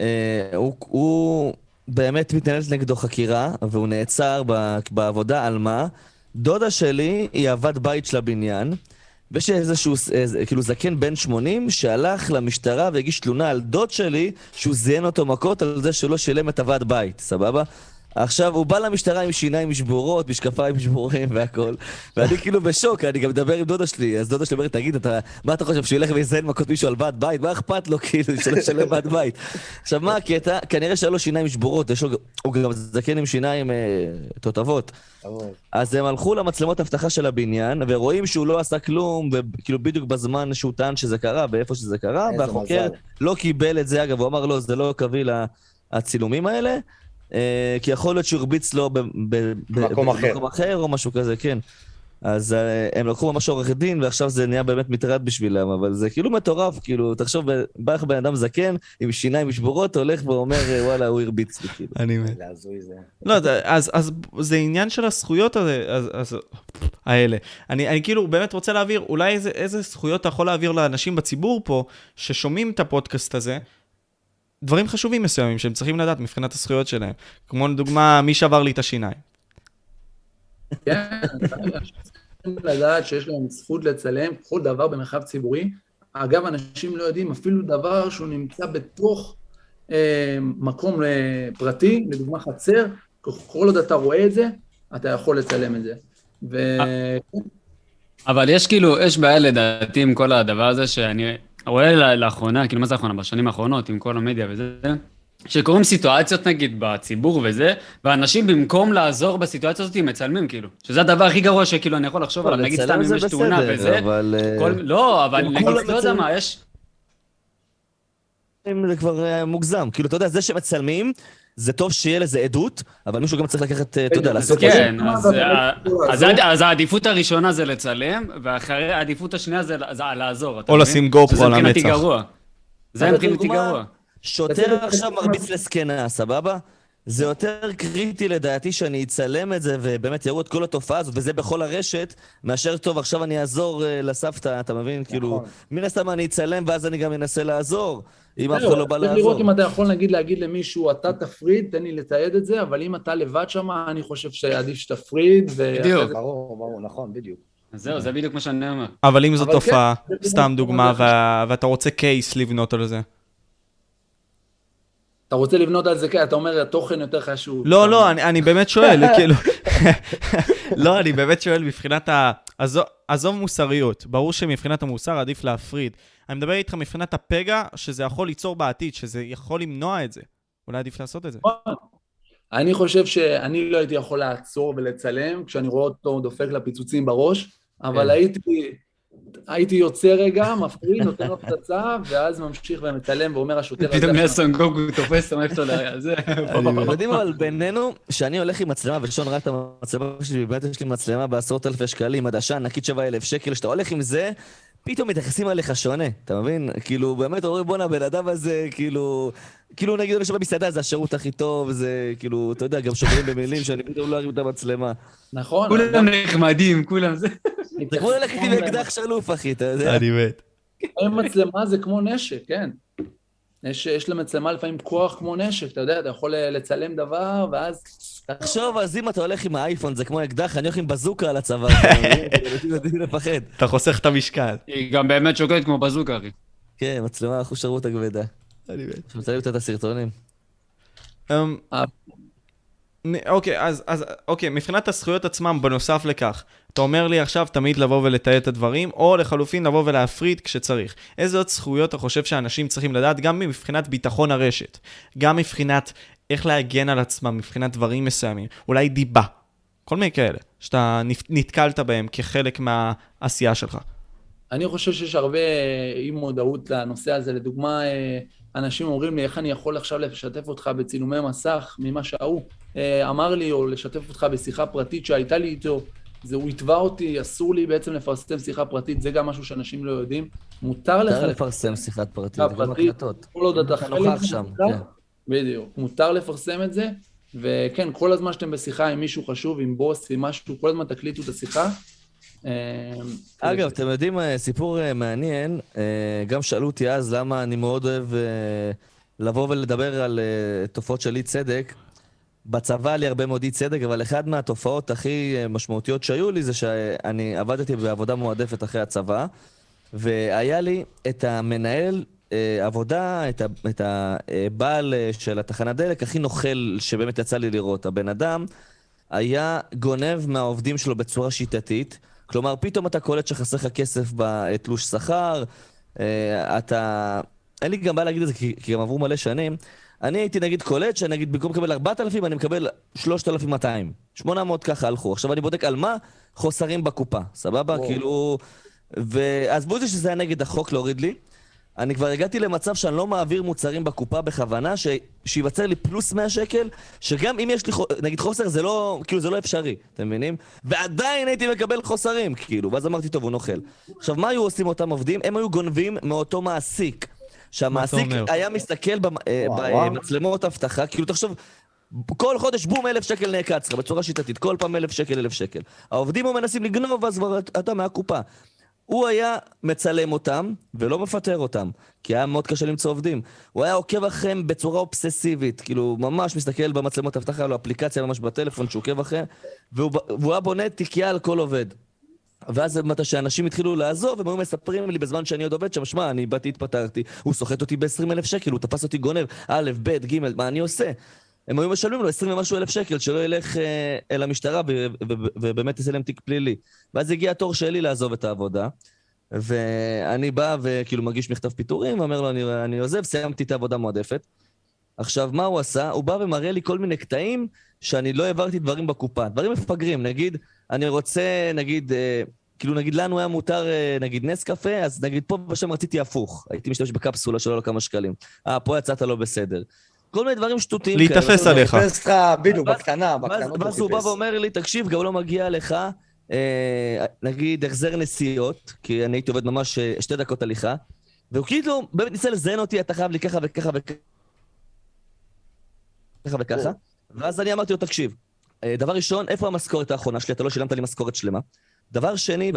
Speaker 3: אה, הוא- באמת מתנהלת נגדו חקירה, והוא נעצר בעבודה, על מה? דודה שלי היא אבת בית של הבניין, ויש איזשהו, כאילו זקן בן 80, שהלך למשטרה והגיש תלונה על דוד שלי, שהוא זיין אותו מכות על זה שהוא לא שילם את הוועד בית, סבבה? עכשיו, הוא בא למשטרה עם שיניים שבורות, משקפיים שבורים והכל, ואני כאילו בשוק, אני גם מדבר עם דודה שלי, אז דודה שלי אומרת, תגיד, אתה, מה אתה חושב, שהוא ילך ויזיין מכות מישהו על ועד בית? מה אכפת לו, כאילו, שלא ישלם ועד בית? עכשיו, מה הקטע? כנראה שהיה לו שיניים שבורות, יש לו, הוא גם זקן עם שיניים אה, תותבות. אז הם הלכו למצלמות אבטחה של הבניין, ורואים שהוא לא עשה כלום, כאילו בדיוק בזמן שהוא טען שזה קרה, ואיפה שזה קרה, והחוקר. לא קיבל את זה, אגב, הוא אמר, לא, זה לא קביל הצילומים האלה, כי יכול להיות שהוא הרביץ לו ב- ב- ב-
Speaker 1: במקום
Speaker 3: ב-
Speaker 1: אחר.
Speaker 3: במקום אחר או משהו כזה, כן. אז אה, הם לקחו ממש עורך דין, ועכשיו זה נהיה באמת מטרד בשבילם, אבל זה כאילו מטורף, כאילו, תחשוב, בא לך בן אדם זקן, עם שיניים שבורות, הולך ואומר, אה, וואלה, הוא הרביץ לי, כאילו.
Speaker 4: אני מת.
Speaker 1: זה הזוי זה.
Speaker 4: לא, אז, אז זה עניין של הזכויות הזה, אז, אז, האלה. אני, אני כאילו באמת רוצה להעביר, אולי איזה, איזה זכויות אתה יכול להעביר לאנשים בציבור פה, ששומעים את הפודקאסט הזה, דברים חשובים מסוימים שהם צריכים לדעת מבחינת הזכויות שלהם. כמו לדוגמה, מי שבר לי את השיניים.
Speaker 5: כן, צריכים לדעת שיש להם זכות לצלם כל דבר במרחב ציבורי. אגב, אנשים לא יודעים אפילו דבר שהוא נמצא בתוך אה, מקום אה, פרטי, לדוגמה חצר, כל עוד אתה רואה את זה, אתה יכול לצלם את זה. ו...
Speaker 7: אבל יש כאילו, יש בעיה לדעתי עם כל הדבר הזה, שאני רואה לאחרונה, כאילו מה זה לאחרונה? בשנים האחרונות, עם כל המדיה וזה, שקורים סיטואציות נגיד בציבור וזה, ואנשים במקום לעזור בסיטואציה הזאת מצלמים כאילו. שזה הדבר הכי גרוע שכאילו אני יכול לחשוב עליו, נגיד סתם אם יש תאונה וזה.
Speaker 3: אבל... אה,
Speaker 7: כל, לא, אבל נגיד, לא יודע. מה, יש...
Speaker 3: זה כבר אה, מוגזם. כאילו, אתה יודע, זה שמצלמים, זה טוב שיהיה לזה עדות, אבל מישהו גם צריך לקחת, אה, אתה יודע,
Speaker 5: בדיוק,
Speaker 3: לעשות...
Speaker 5: זה
Speaker 7: כן, אז, אה, אז, העדיפות הראשונה זה לצלם, ואחרי העדיפות השנייה זה זה לעזור, אתה
Speaker 4: או? לשים גופרו
Speaker 7: שזה
Speaker 4: על
Speaker 7: מבחינתי
Speaker 4: המצח.
Speaker 7: גרוע. זה מבחינתי גרוע.
Speaker 3: שוטר עכשיו מרביץ לזקנה, סבבה? זה יותר קריטי לדעתי שאני אצלם את זה ובאמת יראו את כל התופעה הזאת, וזה בכל הרשת, מאשר טוב, עכשיו אני אעזור אה, לסבתא, אתה מבין? כאילו, מן הסתם אני אצלם ואז אני גם אנסה לעזור, אם אף אחד לא בא
Speaker 5: צריך לראות
Speaker 3: לעזור.
Speaker 5: אם אתה יכול נגיד להגיד למישהו, אתה תפריד, תן לי לתעד את זה, אבל אם אתה לבד שם, אני חושב שעדיף שתפריד.
Speaker 7: בדיוק.
Speaker 1: ברור, ברור, נכון, בדיוק.
Speaker 7: אז זהו, זה בדיוק מה שאני אומר.
Speaker 4: אבל אם זו תופעה,
Speaker 5: כן, זה
Speaker 4: סתם דוגמה, ואתה רוצה קייס לבנות על זה.
Speaker 5: אתה רוצה לבנות על זה, כן, אתה אומר, התוכן יותר חשוב.
Speaker 4: לא, לא, אני, באמת שואל, כאילו... לא, אני באמת שואל מבחינת ה... עזוב מוסריות, ברור שמבחינת המוסר עדיף להפריד. אני מדבר איתך מבחינת הפגע שזה יכול ליצור בעתיד, שזה יכול למנוע את זה. אולי עדיף לעשות את זה.
Speaker 5: אני חושב שאני לא הייתי יכול לעצור ולצלם כשאני רואה אותו דופק לפיצוצים בראש, אבל
Speaker 3: כן.
Speaker 5: הייתי, הייתי יוצא רגע, מפריד, נותן לו פצצה, ואז ממשיך ומצלם ואומר השוטר...
Speaker 7: פתאום
Speaker 5: עכשיו-
Speaker 7: סונגוקו תופס, אתה אותו לזה.
Speaker 3: אתם יודעים אבל בינינו, שאני הולך עם מצלמה, ושון ראה את המצלמה שלי, באמת יש לי מצלמה בעשרות אלפי שקלים, עדשה ענקית 7,000 שקל, שאתה הולך עם זה, פתאום מתייחסים עליך שונה, אתה מבין? כאילו, באמת אומרים, בואנה, הבן אדם הזה, כאילו... כאילו, נגיד, אני שומע מסעדה, זה השירות הכי טוב, זה כאילו, אתה יודע, גם שוברים במילים שאני פתאום לא ארים את המצלמה.
Speaker 5: נכון.
Speaker 7: כולם נחמדים, כולם זה.
Speaker 3: זה כמו ללכת עם אקדח שלוף, אחי, אתה יודע?
Speaker 4: אני מת.
Speaker 5: מצלמה זה כמו נשק, כן. יש למצלמה לפעמים כוח כמו נשק, אתה יודע, אתה יכול לצלם דבר, ואז...
Speaker 3: תחשוב, אז אם אתה הולך עם האייפון, זה כמו אקדח, אני הולך עם בזוקה על הצוואר, אתה מבין? אנשים יודעים לפחד.
Speaker 4: אתה חוסך את המשקל.
Speaker 7: היא גם באמת שוקלת כמו בזוקה, אחי.
Speaker 3: כן, מצלמה אחוז שרות הכבדה.
Speaker 4: אני מת.
Speaker 3: מצלמים את הסרטונים.
Speaker 4: אמ,
Speaker 5: אה.
Speaker 4: נ- אוקיי, אז, אז, אוקיי, מבחינת הזכויות עצמם, בנוסף לכך, אתה אומר לי עכשיו תמיד לבוא ולתעד את הדברים, או לחלופין לבוא ולהפריד כשצריך. איזה עוד זכויות אתה חושב שאנשים צריכים לדעת, גם מבחינת ביטחון הרשת, גם מבחינת איך להגן על עצמם, מבחינת דברים מסוימים, אולי דיבה, כל מיני כאלה, שאתה נתקלת בהם כחלק מהעשייה שלך.
Speaker 5: אני חושב שיש הרבה אה, אי מודעות לנושא הזה. לדוגמה, אה, אנשים אומרים לי, איך אני יכול עכשיו לשתף אותך בצילומי מסך ממה שההוא אה, אמר לי, או לשתף אותך בשיחה פרטית שהייתה לי איתו. זה, הוא יתבע אותי, אסור לי בעצם לפרסם שיחה פרטית, זה גם משהו שאנשים לא יודעים. מותר לך לפרסם,
Speaker 3: שיחת פרטית,
Speaker 5: שיחה
Speaker 3: גם. הקלטות.
Speaker 5: כל עוד אתה חלק
Speaker 3: שם, כן.
Speaker 5: בדיוק. מותר לפרסם את זה, וכן, כל הזמן שאתם בשיחה עם מישהו חשוב, עם בוס, עם משהו, כל הזמן תקליטו את השיחה. אה,
Speaker 3: אגב, אתם יודעים, אה, סיפור אה, מעניין, אה, גם שאלו אותי אז למה אני מאוד אוהב לבוא ולדבר על תופעות של אי צדק. בצבא לי הרבה מאוד אי צדק, אבל אחת מהתופעות הכי אה, משמעותיות שהיו לי זה שאני עבדתי בעבודה מועדפת אחרי הצבא, והיה לי את המנהל אה, עבודה, את, הבעל אה, של התחנת דלק הכי נוכל שבאמת יצא לי לראות. הבן אדם היה גונב מהעובדים שלו בצורה שיטתית. כלומר, פתאום אתה קולט שחסר לך כסף בתלוש שכר, אתה... אין לי גם בעיה להגיד את זה, כי גם עברו מלא שנים. אני הייתי נגיד קולט שנגיד במקום לקבל 4,000, אני מקבל 3,200. 800 ככה הלכו. עכשיו אני בודק על מה? חוסרים בקופה, סבבה?
Speaker 1: וואו.
Speaker 3: כאילו... ועזבו את זה שזה היה נגד החוק להוריד לי. אני כבר הגעתי למצב שאני לא מעביר מוצרים בקופה בכוונה, ש... שייווצר לי פלוס 100 שקל, שגם אם יש לי, חו- נגיד חוסר, זה לא, כאילו, זה לא אפשרי, אתם מבינים? ועדיין הייתי מקבל חוסרים, כאילו, ואז אמרתי, טוב, הוא נוכל. עכשיו, מה היו עושים אותם עובדים? הם היו גונבים מאותו מעסיק. שהמעסיק? היה מסתכל במ- אה. במצלמות אבטחה, כאילו, תחשוב, כל חודש בום אלף שקל נעקץ לך בצורה שיטתית, כל פעם אלף שקל, אלף שקל. העובדים היו מנסים לגנוב, אז כבר אתה מהקופה. הוא היה מצלם אותם ולא מפטר אותם, כי היה מאוד קשה למצוא עובדים. הוא היה עוקב אחריהם בצורה אובססיבית, כאילו ממש מסתכל במצלמות אבטחה, היה לו אפליקציה ממש בטלפון שהוא עוקב אחריהם, והוא, והוא היה בונה תיקייה על כל עובד. ואז מתי שאנשים התחילו לעזוב, הם היו מספרים לי בזמן שאני עוד עובד שם, שמע, אני באתי, התפטרתי, הוא סוחט אותי ב-20 אלף שקל, הוא תפס אותי גונב, א', ב', ג', מה אני עושה? הם היו משלמים לו 20 ומשהו אלף שקל, שלא ילך אה, אל המשטרה ובאמת יעשה להם תיק פלילי. ואז הגיע התור שלי לעזוב את העבודה, ואני בא וכאילו מגיש מכתב פיטורים, ואומר לו, אני, אני עוזב, סיימתי את העבודה המועדפת. עכשיו, מה הוא עשה? הוא בא ומראה לי כל מיני קטעים שאני לא העברתי דברים בקופה. דברים מפגרים, נגיד, אני רוצה, נגיד, אה, כאילו נגיד לנו היה מותר אה, נגיד נס קפה, אז נגיד פה ושם רציתי הפוך. הייתי משתמש בקפסולה שלא לו כמה שקלים. אה, פה יצאת לא בסדר. כל מיני דברים שטותיים
Speaker 4: להיתפס
Speaker 3: כאלה.
Speaker 4: עליך.
Speaker 1: חיפש לך, בדיוק, בקטנה, בקטנות
Speaker 3: ואז הוא בא. ואומר לי, תקשיב, גם לא מגיע לך, אה, נגיד, החזר נסיעות, כי אני הייתי עובד ממש אה, שתי דקות הליכה, והוא כאילו באמת ניסה לזיין אותי, אתה חייב לי ככה וככה וככה וככה, ואז אני אמרתי לו, תקשיב, אה, דבר ראשון, איפה המשכורת האחרונה שלי? אתה לא שילמת לי משכורת שלמה. דבר שני,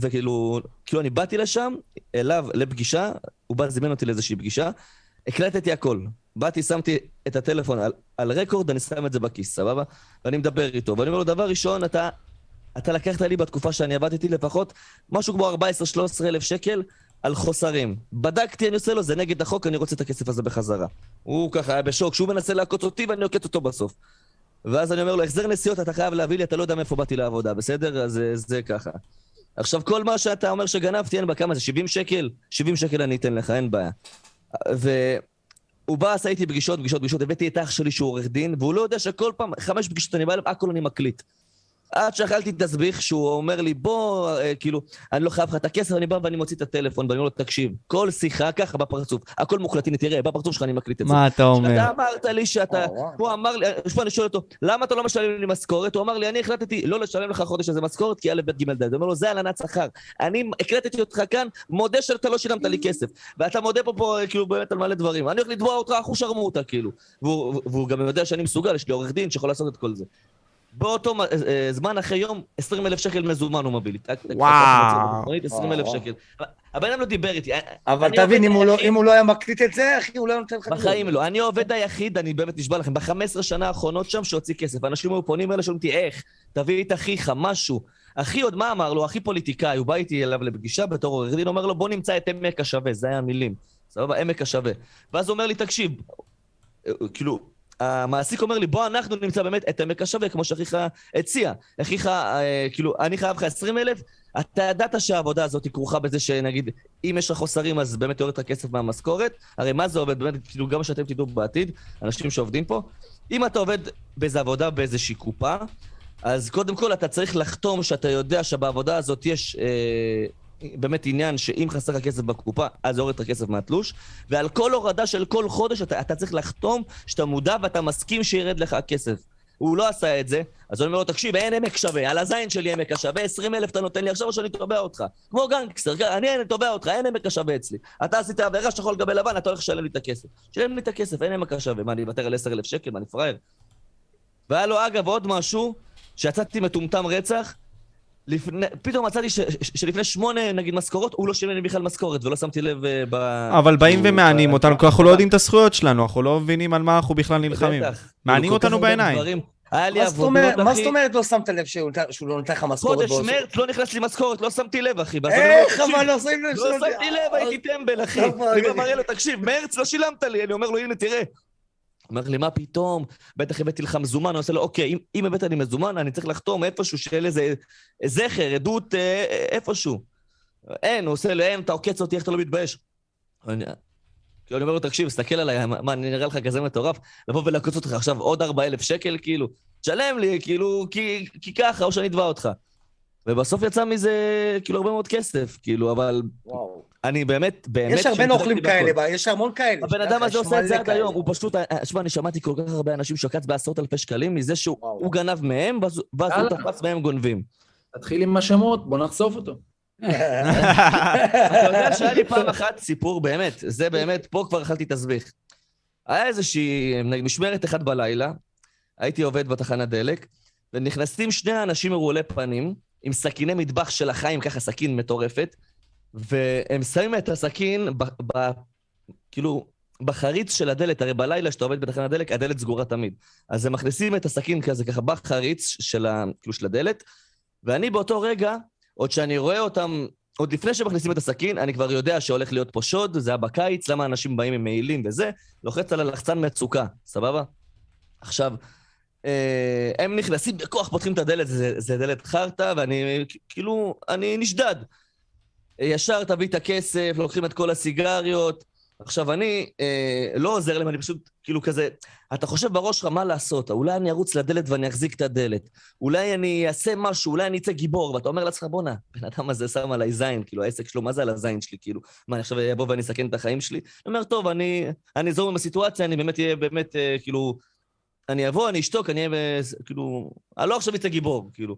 Speaker 3: וכאילו, כאילו אני באתי לשם, אליו, לפגישה, הוא בא זימן אותי לאיזושהי פגישה, הקלטתי הכל. באתי, שמתי את הטלפון על, על רקורד, אני שם את זה בכיס, סבבה? ואני מדבר איתו, ואני אומר לו, דבר ראשון, אתה, אתה לקחת לי בתקופה שאני עבדתי לפחות משהו כמו 14-13 אלף שקל על חוסרים. בדקתי, אני עושה לו, זה נגד החוק, אני רוצה את הכסף הזה בחזרה. הוא ככה היה בשוק, שהוא מנסה לעקוץ אותי ואני עוקץ אותו בסוף. ואז אני אומר לו, החזר נסיעות אתה חייב להביא לי, אתה לא יודע מאיפה באתי לעבודה, בסדר? אז זה, זה ככה. עכשיו, כל מה שאתה אומר שגנבתי, אין בה כמה זה, 70 שקל? 70 שקל אני אתן לך, אין בעיה. והוא בא, עשה איתי פגישות, פגישות, פגישות, הבאתי את אח שלי שהוא עורך דין, והוא לא יודע שכל פעם, חמש פגישות אני בא אליו, הכל אני מקליט. עד שאכלתי תסביך, שהוא אומר לי, בוא, אה, כאילו, אני לא חייב לך את הכסף, אני בא ואני מוציא את הטלפון, ואני אומר לו, תקשיב, כל שיחה ככה בפרצוף, הכל מוקלט, הנה, תראה, בפרצוף שלך אני מקליט את זה.
Speaker 4: מה אתה אומר?
Speaker 3: אתה אמרת לי שאתה...
Speaker 1: וואו, וואו.
Speaker 3: הוא אמר לי, שוב אני שואל אותו, למה אתה לא משלם לי משכורת? הוא אמר לי, אני החלטתי לא לשלם לך חודש איזה משכורת, כי א', ב', ג', ד'. הוא אומר לו, זה הלנת שכר. אני הקלטתי אותך כאן, מודה שאתה לא שילמת לי כסף. ואתה מודה פה, פה כאילו באמת על מלא דברים. אני הולך לתבוע אותך, אחו שרמוטה, כאילו. והוא, והוא גם יודע שאני מסוגל, יש לי עורך דין שיכול לעשות את כל זה. באותו אה, אה, זמן, אחרי יום, 20 אלף שקל מזומן הוא מביא לי. טק, טק,
Speaker 4: וואו.
Speaker 3: טק, 20 אלף. שקל. הבן אדם לא דיבר איתי.
Speaker 1: אבל
Speaker 3: אני
Speaker 1: תבין,
Speaker 3: עובד
Speaker 1: אם הוא לא- אם הוא לא היה מקליט את זה, אחי, הוא לא היה נותן לך.
Speaker 3: בחיים לא. אני העובד היחיד, אני באמת נשבע לכם, ב-15 שנה האחרונות שם שהוציא כסף. אנשים היו פונים אליי, שואלים אותי, איך? תביא את אחיך, משהו. אחי עוד מה אמר לו? אחי פוליטיקאי, הוא בא איתי אליו לפגישה בתור עורך דין, אומר לו, בוא נמצא את עמק השווה, זה היה המילים. סבבה, עמק השווה. ואז הוא אומר לי, תקשיב, אה, כאילו, המעסיק אומר לי, בוא אנחנו נמצא באמת את עמק השווה, כמו שאחיך הציע. אחיך, אה, כאילו, אני חייב לך 20 אלף, אתה ידעת שהעבודה הזאת היא כרוכה בזה שנגיד, אם יש לך חוסרים אז באמת יורד לך כסף מהמשכורת. הרי מה זה עובד? באמת, כאילו, גם שאתם תדעו בעתיד, אנשים שעובדים פה, אם אתה עובד באיזה עבודה באיזושהי קופה, אז קודם כל אתה צריך לחתום שאתה יודע שבעבודה הזאת יש אה, באמת עניין שאם חסר לך כסף בקופה, אז יורד לך כסף מהתלוש, ועל כל הורדה של כל חודש אתה, אתה צריך לחתום שאתה מודע ואתה מסכים שירד לך הכסף. הוא לא עשה את זה, אז אני אומר לו, תקשיב, אין עמק שווה, על הזין שלי עמק השווה, 20 אלף אתה נותן לי עכשיו או שאני תובע אותך. כמו גנגסטר, אני תובע אותך, אין עמק השווה אצלי. אתה עשית עבירה שחור גבי לבן, אתה הולך לשלם לי את הכסף. שלם לי את הכסף, אין עמק השווה. מה, אני אוותר על 10 אלף שקל? מה, אני פראייר? והיה לו, אגב, עוד משהו, שיצאתי מטומטם רצח, לפני, פתאום מצאתי ש, ש, שלפני שמונה, נגיד, משכורות, הוא לא שילם לי בכלל משכורת, ולא שמתי לב uh, ב...
Speaker 4: אבל באים ומענים
Speaker 3: ב-
Speaker 4: אותנו, כי אנחנו לא יודעים את הזכויות שלנו, אנחנו לא מבינים על מה אנחנו בכלל נלחמים.
Speaker 3: בטח.
Speaker 4: מענים אותנו בעיניים.
Speaker 3: דברים. היה לי
Speaker 1: מה זאת
Speaker 3: עבודות,
Speaker 1: אומרת- מה
Speaker 3: אחי.
Speaker 1: זאת אומרת לא שמת לב שהוא לא נותן לך משכורת?
Speaker 3: חודש מרץ לא נכנס לי משכורת, לא שמתי לב, אחי.
Speaker 1: איך
Speaker 3: "תקשיב,
Speaker 1: אבל לא שמים לב?
Speaker 3: לא
Speaker 1: שהוא-
Speaker 3: שמתי לב, הייתי טמבל, אחי.
Speaker 1: טוב,
Speaker 3: אני מראה לו, תקשיב, מרץ לא שילמת לי. אני אומר לו, הנה, תראה. אומר לי, מה פתאום? בטח הבאתי לך מזומן. אני עושה לו, אוקיי, אם, אם הבאת לי מזומן, אני צריך לחתום איפשהו, שיהיה לזה זכר, עדות אה, אה, איפשהו. אין, הוא עושה לי, אין, אתה עוקץ אותי, איך אתה לא מתבייש? אני, כאילו, אני אומר לו, תקשיב, תסתכל עליי, מה, אני נראה לך כזה מטורף? לבוא ולעקוץ אותך עכשיו עוד 4,000 שקל, כאילו? תשלם לי, כאילו, כי, כי ככה, או שאני אתבע אותך. ובסוף יצא מזה, כאילו, הרבה מאוד כסף, כאילו, אבל
Speaker 1: וואו.
Speaker 3: אני באמת, באמת...
Speaker 1: יש הרבה נוכלים. כאלה, יש המון כאלה.
Speaker 3: הבן אדם הזה עושה את זה עד. היום, הוא פשוט, אה, שמע, אני שמעתי כל כך הרבה אנשים שעקץ בעשרות אלפי שקלים מזה שהוא גנב מהם, ואז הוא. תפס מהם גונבים.
Speaker 5: תתחיל עם השמות, בוא נחשוף אותו.
Speaker 3: אתה יודע שהיה לי פעם אחת סיפור, באמת, זה באמת, פה כבר אכלתי תסביך. היה איזושהי משמרת אחת בלילה, הייתי עובד בתחנת דלק, ונכנסים שני אנשים מרעולי פנים, עם סכיני מטבח של החיים, ככה סכין מטורפת, והם שמים את הסכין, ב, ב, כאילו, בחריץ של הדלת, הרי בלילה כשאתה עובד בתחנת דלק, הדלת סגורה תמיד. אז הם מכניסים את הסכין כזה, ככה בחריץ של, ה, כאילו, של הדלת, ואני באותו רגע, עוד שאני רואה אותם, עוד לפני שמכניסים את הסכין, אני כבר יודע שהולך להיות פה שוד, זה היה בקיץ, למה אנשים באים עם מעילים וזה, לוחץ על הלחצן מצוקה, סבבה? עכשיו, אה, הם נכנסים בכוח, פותחים את הדלת, זה, זה דלת חרטא, ואני כאילו, אני נשדד. ישר תביא את הכסף, לוקחים את כל הסיגריות. עכשיו, אני אה, לא עוזר להם, אני פשוט כאילו כזה, אתה חושב בראש שלך מה לעשות, אולי אני ארוץ לדלת ואני אחזיק את הדלת, אולי אני אעשה משהו, אולי אני אצא גיבור, ואתה אומר לעצמך, בואנה, בן אדם הזה שם עליי זין, כאילו, העסק שלו, מה זה על הזין שלי, כאילו? מה, אני עכשיו אבוא ואני אסכן את החיים שלי? אני אומר, טוב, אני, אזור עם הסיטואציה, אני באמת אהיה באמת, אה, כאילו, אני אבוא, אני אשתוק, אני אהיה, בס- כאילו, אני לא עכשיו אצא גיבור, כאילו.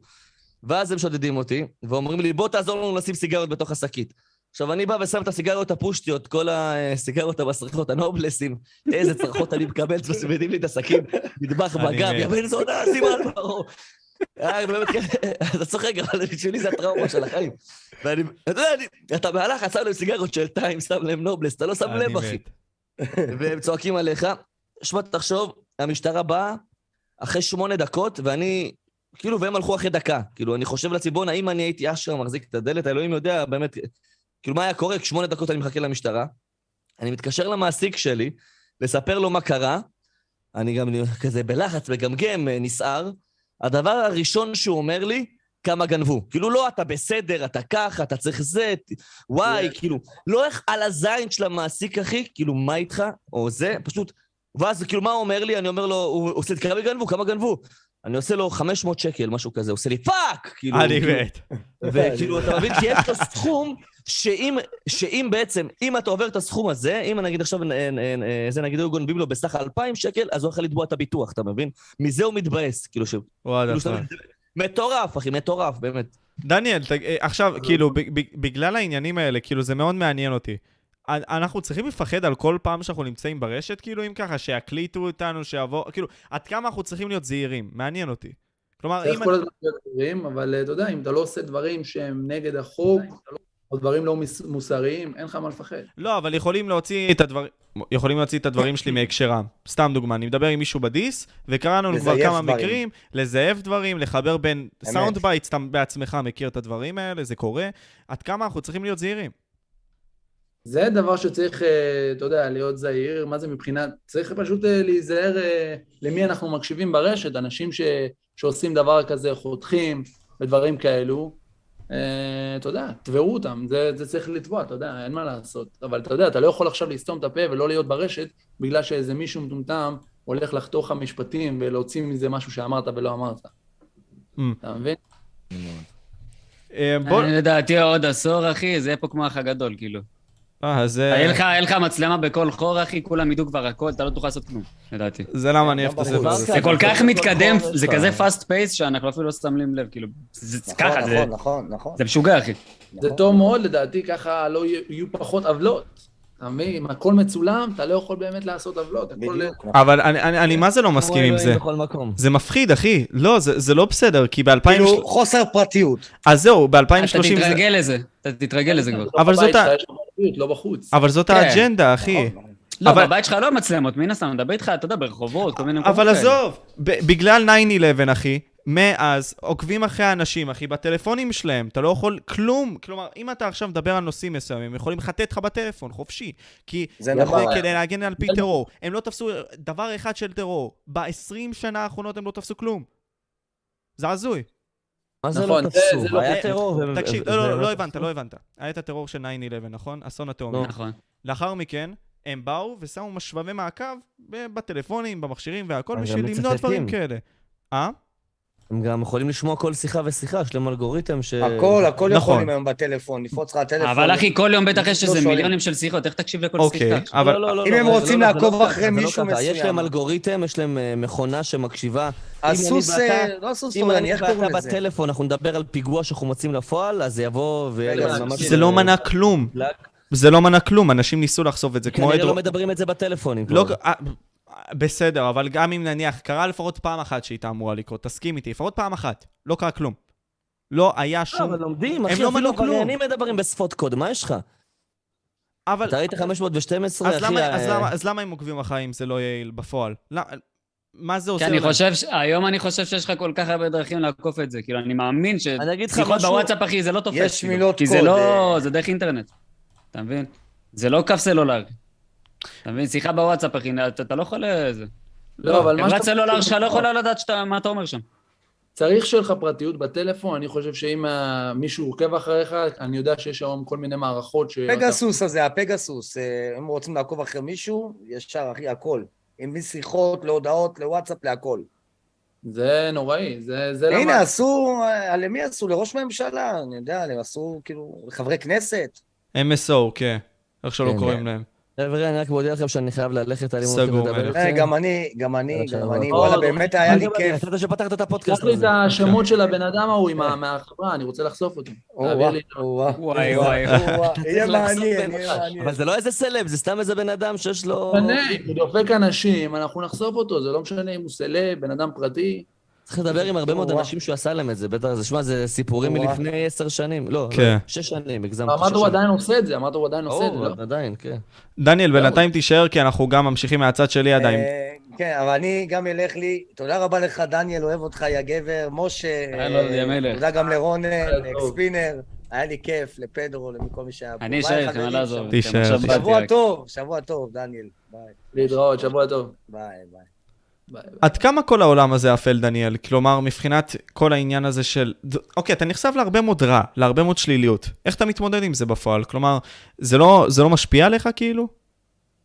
Speaker 3: ואז הם שודדים אותי, ואומרים לי, בוא תעזור לנו לשים סיגריות בתוך השקית. עכשיו, אני בא ושם את הסיגריות הפושטיות, כל הסיגריות המסריחות, הנובלסים, איזה צרחות אני מקבל, מצמידים לי את הסכין, מטבח
Speaker 4: אני
Speaker 3: בגב. יא בן זונה, שים על באמת, כן, אתה צוחק, אבל בשבילי זה הטראומה של החיים. ואני, אתה יודע, אתה בהלך, שם להם סיגריות של טיים, שם להם נובלס, אתה לא שם לב, אחי. והם צועקים עליך. שמע, תחשוב, המשטרה באה אחרי שמונה דקות, ואני, כאילו, והם הלכו אחרי דקה. כאילו, אני חושב לעצמי, בואנה, אם אני הייתי אשכרה מחזיק את הדלת, אלוהים יודע באמת, כאילו, מה היה קורה? שמונה דקות אני מחכה למשטרה. אני מתקשר למעסיק שלי, לספר לו מה קרה. אני גם כזה בלחץ, מגמגם, נסער. הדבר הראשון שהוא אומר לי, כמה גנבו. כאילו, לא, אתה בסדר, אתה ככה, אתה צריך זה, וואי, כאילו, לא איך על הזין של המעסיק, אחי, כאילו, מה איתך, או זה, פשוט... ואז, כאילו, מה הוא אומר לי? אני אומר לו, הוא עושה לי, כמה גנבו? כמה גנבו? אני עושה לו 500 שקל, משהו כזה, עושה לי fuck! כאילו,
Speaker 4: אני
Speaker 3: כאילו,
Speaker 4: מת.
Speaker 3: וכאילו, אתה מבין? כי יש לו סכום שאם, שאם בעצם, אם אתה עובר את הסכום הזה, אם נגיד עכשיו, אה, אה, אה, זה נגיד היו גונבים לו בסך 2,000 שקל, אז הוא יכול לתבוע את הביטוח, אתה מבין? מזה הוא מתבאס, כאילו, ש...
Speaker 4: וואט
Speaker 3: כאילו, מטורף, אחי, מטורף, באמת.
Speaker 4: דניאל, עכשיו, כאילו, בגלל העניינים האלה, כאילו, זה מאוד מעניין אותי. אנחנו צריכים לפחד על כל פעם שאנחנו נמצאים ברשת, כאילו, אם ככה, שיקליטו אותנו, שיבוא, כאילו, עד כמה אנחנו צריכים להיות זהירים? מעניין אותי. כלומר,
Speaker 5: צריך
Speaker 4: אם...
Speaker 5: כל
Speaker 4: אני-
Speaker 5: הזמן להיות זהירים, אבל אה, אתה יודע, אם אתה לא עושה דברים שהם נגד החוק, או דברים לא מוסריים, אין לך מה לפחד.
Speaker 4: לא, אבל יכולים להוציא את הדברים... יכולים להוציא את הדברים שלי מהקשרם. סתם דוגמה, אני מדבר עם מישהו ב-Dis, וקראנו לנו כבר כמה
Speaker 1: דברים.
Speaker 4: מקרים, לזייף דברים, לחבר בין. sound bites, אתה בעצמך מכיר את הדברים האלה, זה קורה. עד כמה אנחנו צריכים להיות זהירים?
Speaker 5: זה דבר שצריך, אה, אתה יודע, להיות זהיר, מה זה מבחינת, צריך פשוט אה, להיזהר אה, למי אנחנו מקשיבים ברשת, אנשים ש, שעושים דבר כזה, חותכים ודברים כאלו, אתה יודע, תבעו אותם, זה, זה צריך לתבוע, אתה יודע, אין מה לעשות. אבל אתה יודע, אתה לא יכול עכשיו לסתום את הפה ולא להיות ברשת, בגלל שאיזה מישהו מטומטם הולך לחתוך לך משפטים ולהוציא מזה משהו שאמרת ולא אמרת.
Speaker 4: Mm.
Speaker 5: אתה מבין?
Speaker 7: לדעתי עוד עשור, אחי, זה יהיה פה כמו האח הגדול, כאילו.
Speaker 4: אה, אז... אה,
Speaker 7: יהיה לך- מצלמה בכל חור, אחי, כולם ידעו כבר הכל, אתה לא תוכל לעשות כלום, לדעתי.
Speaker 4: זה למה אני אוהב את
Speaker 1: גם
Speaker 4: הספר. הזה.
Speaker 7: זה כל כך מתקדם, זה. כזה fast pace שאנחנו אפילו לא שמים לב, כאילו. זה- זה
Speaker 1: נכון,
Speaker 7: ככה, זה-
Speaker 1: נכון, נכון, נכון.
Speaker 7: זה משוגע, אחי.
Speaker 5: זה טוב מאוד, לדעתי, ככה לא יהיו פחות עוולות. אתה מבין? אם הכל מצולם, אתה לא יכול באמת לעשות עוולות.
Speaker 1: בדיוק.
Speaker 4: אבל אני- אני אני מה זה לא מסכים עם זה?
Speaker 3: בכל מקום.
Speaker 4: זה מפחיד, אחי. לא, זה זה לא בסדר, כי ב-2000...
Speaker 1: כאילו, חוסר פרטיות.
Speaker 4: אז זהו,
Speaker 7: אתה
Speaker 4: ב-2030 זה...
Speaker 7: תתרגל לזה, אתה תתרגל לזה כבר.
Speaker 4: אבל זאת ה-
Speaker 5: לא בחוץ.
Speaker 4: אבל זאת
Speaker 7: כן.
Speaker 4: האג'נדה, אחי.
Speaker 1: נכון.
Speaker 7: לא,
Speaker 4: אבל-
Speaker 7: בבית שלך לא מצלמות, מן הסתם, אני מדבר איתך, אתה יודע, ברחובות, כל מיני מקומות
Speaker 4: אבל
Speaker 7: כאלה.
Speaker 4: עזוב, ב- בגלל 9-11, אחי, מאז עוקבים אחרי האנשים, אחי, בטלפונים שלהם, אתה לא יכול כלום. כלומר, אם אתה עכשיו מדבר על נושאים מסוימים, הם יכולים לחטט לך בטלפון, חופשי. כי
Speaker 1: זה נכון.
Speaker 4: כדי להגן על פי טרור. הם לא תפסו דבר אחד של טרור. ב-20 שנה האחרונות הם לא תפסו כלום. זה הזוי.
Speaker 3: מה זה
Speaker 5: נכון,
Speaker 3: לא
Speaker 5: זה-
Speaker 3: תפסו?
Speaker 5: זה לא-
Speaker 3: היה טרור.
Speaker 4: תקשיב, לא, לא, לא הבנת. לא הבנת. היה את הטרור של 9-11, נכון? אסון אטומי.
Speaker 7: נכון.
Speaker 4: לאחר מכן, הם באו ושמו משבבי מעקב בטלפונים, במכשירים והכל בשביל למנוע. דברים כאלה. אה?
Speaker 3: הם גם יכולים לשמוע כל שיחה ושיחה, יש להם אלגוריתם ש...
Speaker 1: הכל, הכל
Speaker 4: נכון.
Speaker 1: יכולים היום בטלפון, לפרוץ לך לטלפון.
Speaker 7: אבל אחי, כל יום בטח יש
Speaker 1: לא
Speaker 7: איזה
Speaker 1: שואלים.
Speaker 7: מיליונים של שיחות, איך תקשיב לכל
Speaker 4: אוקיי,
Speaker 7: שיחה?
Speaker 4: אבל...
Speaker 3: לא, לא, לא,
Speaker 1: אם
Speaker 3: לא,
Speaker 1: הם
Speaker 3: זה
Speaker 1: רוצים
Speaker 3: לא- זה
Speaker 1: לעקוב
Speaker 3: לא
Speaker 1: אחרי
Speaker 3: זה לא
Speaker 1: מישהו
Speaker 3: ככה. יש
Speaker 1: מסוים.
Speaker 3: להם אלגוריתם, יש להם אה, מכונה שמקשיבה.
Speaker 1: הסוס,
Speaker 3: אם אני ואתה-
Speaker 1: אה, לא הסוס
Speaker 3: אם אני
Speaker 1: איך
Speaker 3: ואתה
Speaker 1: קוראים לזה?
Speaker 3: בטלפון, אנחנו נדבר על פיגוע שאנחנו מוצאים לפועל, אז יבוא ממש...
Speaker 4: זה לא מנע כלום. זה לא מנע כלום, אנשים ניסו לחשוף את זה, כמו
Speaker 3: כנראה. לא מדברים את זה בטלפונים.
Speaker 4: לא. אה, בסדר, אבל גם אם נניח, קרה לפחות פעם אחת שהייתה אמורה לקרות, תסכים איתי, לפחות פעם אחת, לא קרה כלום. לא היה
Speaker 3: לא,
Speaker 4: שום...
Speaker 3: אבל לומדים, אחי,
Speaker 4: לא
Speaker 3: אפילו. עבריינים מדברים בשפות קוד, מה יש לך?
Speaker 4: אבל...
Speaker 3: אתה ראית 512,
Speaker 4: אז
Speaker 3: אחי?
Speaker 4: למה,
Speaker 3: אה,
Speaker 4: אז, למה, אז למה הם עוקבים אחרי אם זה לא יעיל בפועל? למה, מה זה
Speaker 7: כי
Speaker 4: עושה
Speaker 7: אני
Speaker 4: להם?
Speaker 7: חושב, ש- היום אני חושב שיש לך כל כך הרבה דרכים לעקוף את זה. כאילו, אני מאמין
Speaker 3: אני אגיד לך משהו-
Speaker 7: בוואטסאפ, אחי, זה לא תופס.
Speaker 1: יש
Speaker 7: כאילו.
Speaker 1: מילות
Speaker 7: כי זה
Speaker 1: קוד,
Speaker 7: לא...
Speaker 1: אה.
Speaker 7: זה דרך אינטרנט. אתה מבין? זה לא קו סלולרי. אתה מבין? שיחה בוואטסאפ, אחי, אתה לא יכול... לזה.
Speaker 5: לא, אבל מה
Speaker 7: חברת
Speaker 5: שאתה-
Speaker 7: סלולר שלך לא יכולה לדעת מה אתה אומר שם.
Speaker 5: צריך שיהיה לך פרטיות בטלפון, אני חושב שאם אה, מישהו עוקב אחריך, אני יודע שיש היום כל מיני מערכות ש...
Speaker 1: פגסוס הזה, הפגסוס, אה, אם רוצים לעקוב אחרי מישהו, ישר, אחי, הכל. עם משיחות, להודעות, לוואטסאפ, להכל.
Speaker 5: זה נוראי, זה... זה
Speaker 1: הנה,
Speaker 5: למה-
Speaker 1: עשו, אה, למי עשו? לראש ממשלה, אני יודע, הם עשו, כאילו, לחברי כנסת.
Speaker 4: MSO, כן. איך שלא
Speaker 3: כן,
Speaker 4: קוראים. להם.
Speaker 3: חבר'ה, אני רק מודיע לכם שאני חייב ללכת, אני
Speaker 4: סגור,
Speaker 3: רוצה לדבר
Speaker 4: מלך.
Speaker 1: אה,
Speaker 3: איתכם.
Speaker 1: גם אני, גם אני,
Speaker 3: עכשיו,
Speaker 1: גם אני,
Speaker 3: אבל-
Speaker 1: וואלה, באמת היה לי כיף.
Speaker 3: אתה שפתחת את הפודקאסט
Speaker 5: שלח לי
Speaker 3: הזה.
Speaker 5: את השמות של הבן אדם ההוא מהחברה, אני רוצה לחשוף אותו.
Speaker 7: וואי, וואי.
Speaker 1: או-אה, יהיה מעניין, יהיה. מעניין.
Speaker 3: אבל זה לא איזה סלב, זה סתם איזה בן אדם שיש לו...
Speaker 5: הוא דופק אנשים, אנחנו נחשוף אותו, זה לא משנה אם הוא סלב, בן אדם פרטי.
Speaker 3: צריך לדבר עם הרבה מאוד. אנשים שהוא עשה להם את זה, בטח, זה, שמע, זה סיפורים. מלפני עשר שנים, לא,
Speaker 4: כן.
Speaker 3: לא, שש שנים, הגזמתי,
Speaker 5: אמרת הוא. עדיין עושה את זה, אמרת הוא עדיין עושה את זה,
Speaker 3: ברור,
Speaker 5: לא?
Speaker 3: עדיין, כן.
Speaker 4: דניאל, בינתיים תישאר, כי אנחנו גם ממשיכים מהצד שלי עדיין.
Speaker 1: אה, כן, אבל אני גם אלך לי. תודה רבה לך, דניאל, אוהב אותך, יא גבר. משה. תודה גם לרונן. אקספינר. היה לי כיף, לפדרו, לכל מי שהיה פה.
Speaker 7: אני אשאר איתכם, לא לעזוב.
Speaker 4: תישאר,
Speaker 7: עכשיו
Speaker 4: תישאר.
Speaker 1: שבוע. טוב, שבוע טוב, דניאל. ביי.
Speaker 5: להתראות, שבוע טוב. bye, bye.
Speaker 4: עד כמה כל העולם הזה אפל, דניאל? כלומר, מבחינת כל העניין הזה של... אוקיי, אתה נחשף להרבה מאוד רע, להרבה מאוד שליליות. איך אתה מתמודד עם זה בפועל? כלומר, זה לא, זה לא משפיע עליך כאילו?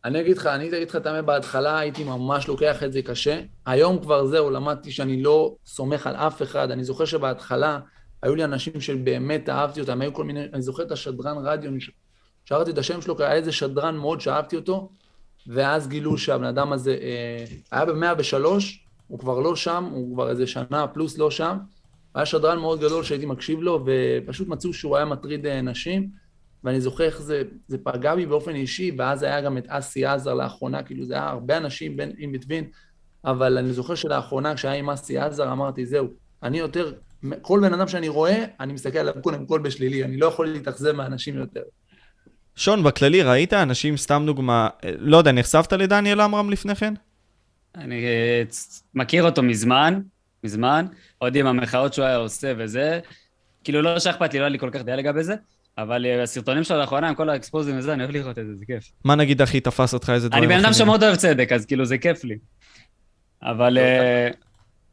Speaker 5: אני אגיד לך, אני אגיד לך את האמת, בהתחלה הייתי ממש לוקח את זה קשה. היום כבר זהו, למדתי שאני לא סומך על אף אחד. אני זוכר שבהתחלה היו לי אנשים שבאמת אהבתי אותם, היו כל מיני, אני זוכר את השדרן רדיו, שרתי את השם שלו, היה איזה שדרן מאוד שאהבתי אותו, ואז גילו שהבן אדם הזה אה, היה ב-103, הוא כבר לא שם, הוא כבר איזה שנה פלוס לא שם. היה שדרן מאוד גדול שהייתי מקשיב לו, ופשוט מצאו שהוא היה מטריד אה, נשים, ואני זוכר איך זה, זה פגע בי באופן אישי, ואז היה גם את אסי עזר לאחרונה, כאילו זה היה הרבה אנשים בין in between, אבל אני זוכר שלאחרונה, כשהיה עם אסי עזר, אמרתי, זהו, אני יותר, כל בן אדם שאני רואה, אני מסתכל עליו קודם כל בשלילי, אני לא יכול להתאכזב מהאנשים יותר.
Speaker 4: שון, בכללי, ראית אנשים, סתם דוגמה, אה, לא יודע, נחשפת לדניאל עמרם לפני כן?
Speaker 7: אני אה, מכיר אותו מזמן, מזמן, עוד עם המחאות שהוא היה עושה וזה. כאילו, לא שאכפת לי, לא היה לי כל כך דעה לגבי זה, אבל אה, הסרטונים שלו לאחרונה, עם כל האקספוזים וזה, אני אוהב לראות את זה, זה כיף.
Speaker 4: מה נגיד הכי תפס אותך, איזה דברים?
Speaker 7: אני בן אדם שמאוד אוהב צדק, אז כאילו, זה כיף לי. אבל...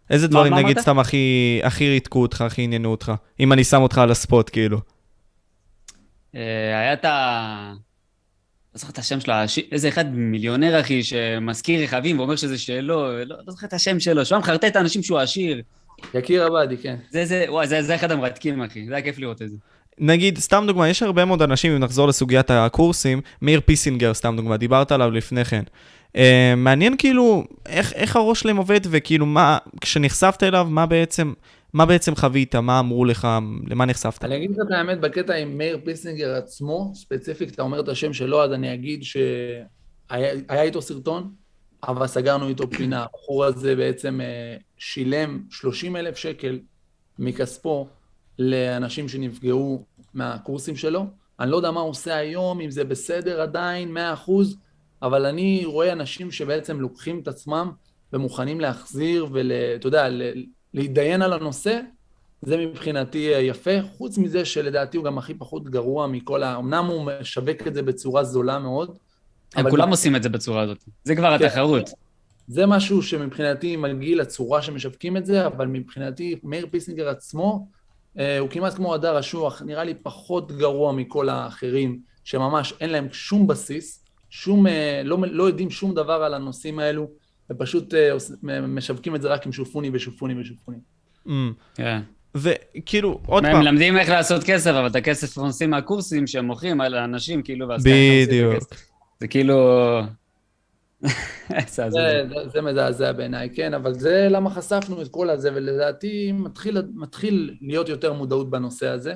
Speaker 4: איזה דברים, נגיד? סתם הכי ריתקו אותך, הכי עניינו אותך? אם אני שם אותך על הספוט, כאילו.
Speaker 7: אה, היה את ה... לא זוכר את השם שלו, איזה אחד מיליונר, אחי, שמזכיר רכבים ואומר שזה שלו, לא, לא זוכר את השם שלו, שהוא היה מחרטט את האנשים שהוא עשיר.
Speaker 5: יקיר עבאדי, כן.
Speaker 7: זה, זה, וואי, זה, זה אחד המרתקים, אחי, זה היה כיף לראות את זה.
Speaker 4: נגיד, סתם דוגמה, יש הרבה מאוד אנשים, אם נחזור לסוגיית הקורסים, מאיר פיסינגר, סתם דוגמה, דיברת עליו לפני כן. Uh, מעניין כאילו, איך, איך הראש שלהם עובד, וכאילו, מה, כשנחשפת אליו, מה בעצם, מה בעצם חווית, מה אמרו לך, למה נחשפת?
Speaker 5: אני אגיד לך את האמת, בקטע עם מאיר פיסינגר עצמו, ספציפית, אתה אומר את השם שלו, אז אני אגיד שהיה היה איתו סרטון, אבל סגרנו איתו פינה. הבחור הזה בעצם אה, שילם 30 אלף שקל מכספו לאנשים שנפגעו מהקורסים שלו. אני לא יודע מה הוא עושה היום, אם זה בסדר עדיין, 100 אחוז, אבל אני רואה אנשים שבעצם לוקחים את עצמם ומוכנים להחזיר ואתה יודע, ל- להתדיין על הנושא, זה מבחינתי יפה, חוץ מזה שלדעתי הוא גם הכי פחות גרוע מכל ה... אמנם הוא משווק את זה בצורה זולה מאוד,
Speaker 7: הם
Speaker 5: אבל-
Speaker 7: כולם עושים את זה בצורה הזאת. זה כבר
Speaker 5: כן.
Speaker 7: התחרות.
Speaker 5: זה משהו שמבחינתי מגעיל לצורה שמשווקים את זה, אבל מבחינתי מאיר פיסינגר עצמו, אה, הוא כמעט כמו הדר אשוח, נראה לי פחות גרוע מכל האחרים, שממש אין להם שום בסיס, שום, אה, לא, לא יודעים שום דבר על הנושאים האלו, ופשוט אה, משווקים את זה רק עם שופוני ושופוני ושופוני.
Speaker 4: אמ,
Speaker 7: כן.
Speaker 4: וכאילו, עוד
Speaker 7: הם
Speaker 4: פעם,
Speaker 7: מלמדים איך לעשות כסף, אבל את הכסף הם עושים מהקורסים שהם מוכרים על האנשים, כאילו, ואז ככה הם עושים את
Speaker 4: בדיוק.
Speaker 7: זה כאילו... זה הזוי.
Speaker 5: זה, זה, זה מזעזע בעיניי, כן, אבל זה למה חשפנו את כל הזה, ולדעתי מתחיל, מתחיל להיות יותר מודעות בנושא הזה,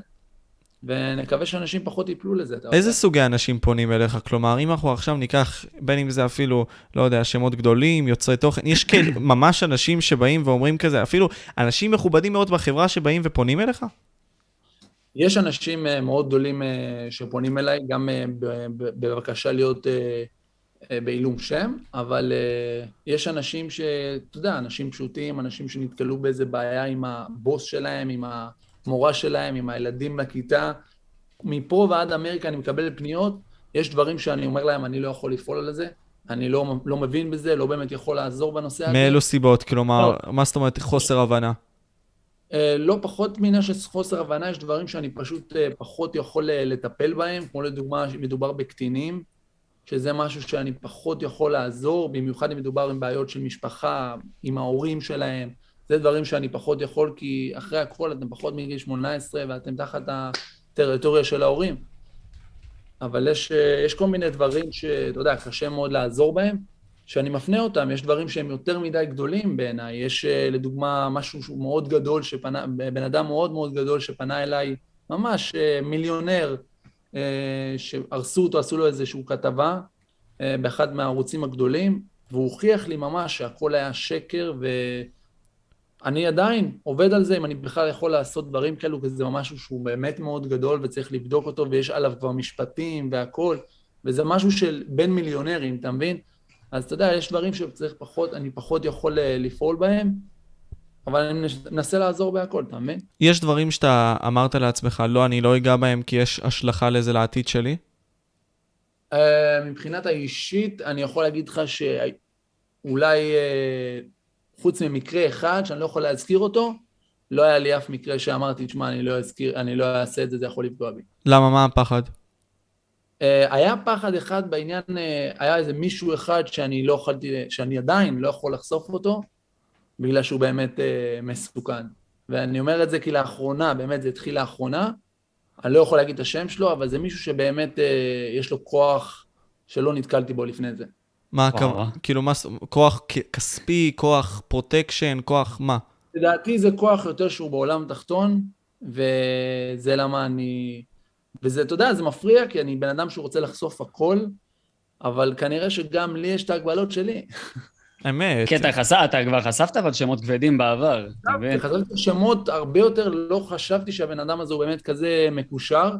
Speaker 5: ונקווה שאנשים פחות ייפלו לזה. אתה
Speaker 4: איזה
Speaker 5: יודע.
Speaker 4: סוגי אנשים פונים אליך? כלומר, אם אנחנו עכשיו ניקח, בין אם זה אפילו, לא יודע, שמות גדולים, יוצרי תוכן, יש כאלה, ממש אנשים שבאים ואומרים כזה, אפילו אנשים מכובדים מאוד בחברה שבאים ופונים אליך?
Speaker 5: יש אנשים אה, מאוד גדולים אה, שפונים אליי, גם אה, בבקשה להיות בעילום שם, אבל יש אנשים ש... אתה יודע, אנשים פשוטים, אנשים שנתקלו באיזה בעיה עם הבוס שלהם, עם המורה שלהם, עם הילדים לכיתה. מפה ועד אמריקה אני מקבל פניות, יש דברים שאני אומר להם, אני לא יכול לפעול על זה, אני לא, לא מבין בזה, לא באמת יכול לעזור בנושא הזה.
Speaker 4: מאילו סיבות? כלומר, מה זאת אומרת חוסר הבנה?
Speaker 5: אה, לא פחות של חוסר הבנה, יש דברים שאני פשוט אה, פחות יכול אה, לטפל בהם, כמו לדוגמה, מדובר בקטינים, שזה משהו שאני פחות יכול לעזור, במיוחד אם מדובר עם בעיות של משפחה, עם ההורים שלהם, זה דברים שאני פחות יכול, כי אחרי הכל אתם פחות מגיל 18 ואתם תחת הטריטוריה של ההורים. אבל יש, יש כל מיני דברים שאתה יודע, קשה מאוד לעזור בהם, שאני מפנה אותם, יש דברים שהם יותר מדי גדולים בעיניי, יש לדוגמה משהו שהוא מאוד גדול, שפנה, בן אדם מאוד מאוד גדול שפנה אליי, ממש אה, מיליונר, אה, שהרסו אותו, עשו לו איזושהי כתבה אה, באחד מהערוצים הגדולים, והוא הוכיח לי ממש שהכל היה שקר, ואני עדיין עובד על זה, אם אני בכלל יכול לעשות דברים כאלו, כי זה משהו שהוא באמת מאוד גדול וצריך לבדוק אותו, ויש עליו כבר משפטים והכול, וזה משהו של בין מיליונרים, אתה מבין? אז אתה יודע, יש דברים שצריך פחות, אני פחות יכול אה, לפעול בהם, אבל אני מנסה לעזור בהכל, אתה מבין?
Speaker 4: יש דברים שאתה אמרת לעצמך, לא, אני לא אגע בהם כי יש השלכה לזה לעתיד שלי?
Speaker 5: Uh, מבחינת האישית, אני יכול להגיד לך שאולי uh, חוץ ממקרה אחד, שאני לא יכול להזכיר אותו, לא היה לי אף מקרה שאמרתי, תשמע, אני לא אזכיר, אני לא אעשה את זה, זה יכול לפגוע בי.
Speaker 4: למה? מה הפחד?
Speaker 5: Uh, היה פחד אחד בעניין, uh, היה איזה מישהו אחד שאני לא יכולתי, שאני עדיין לא יכול לחשוף אותו, בגלל שהוא באמת uh, מסוכן. ואני אומר את זה כי לאחרונה, באמת זה התחיל לאחרונה, אני לא יכול להגיד את השם שלו, אבל זה מישהו שבאמת יש לו כוח שלא נתקלתי בו לפני זה.
Speaker 4: מה
Speaker 7: וואו.
Speaker 4: הכוונה? כאילו, מה, כוח כספי, כוח protection, כוח מה?
Speaker 5: לדעתי זה כוח יותר שהוא בעולם תחתון, וזה למה אני... וזה, אתה יודע, זה מפריע, כי אני בן אדם שרוצה לחשוף הכל, אבל כנראה שגם לי יש את ההגבלות שלי.
Speaker 4: אמת.
Speaker 7: כי אתה חשף, אתה כבר חשפת אבל שמות כבדים בעבר?
Speaker 5: חשפתי שמות הרבה יותר, לא חשבתי שהבן אדם הזה הוא באמת כזה מקושר.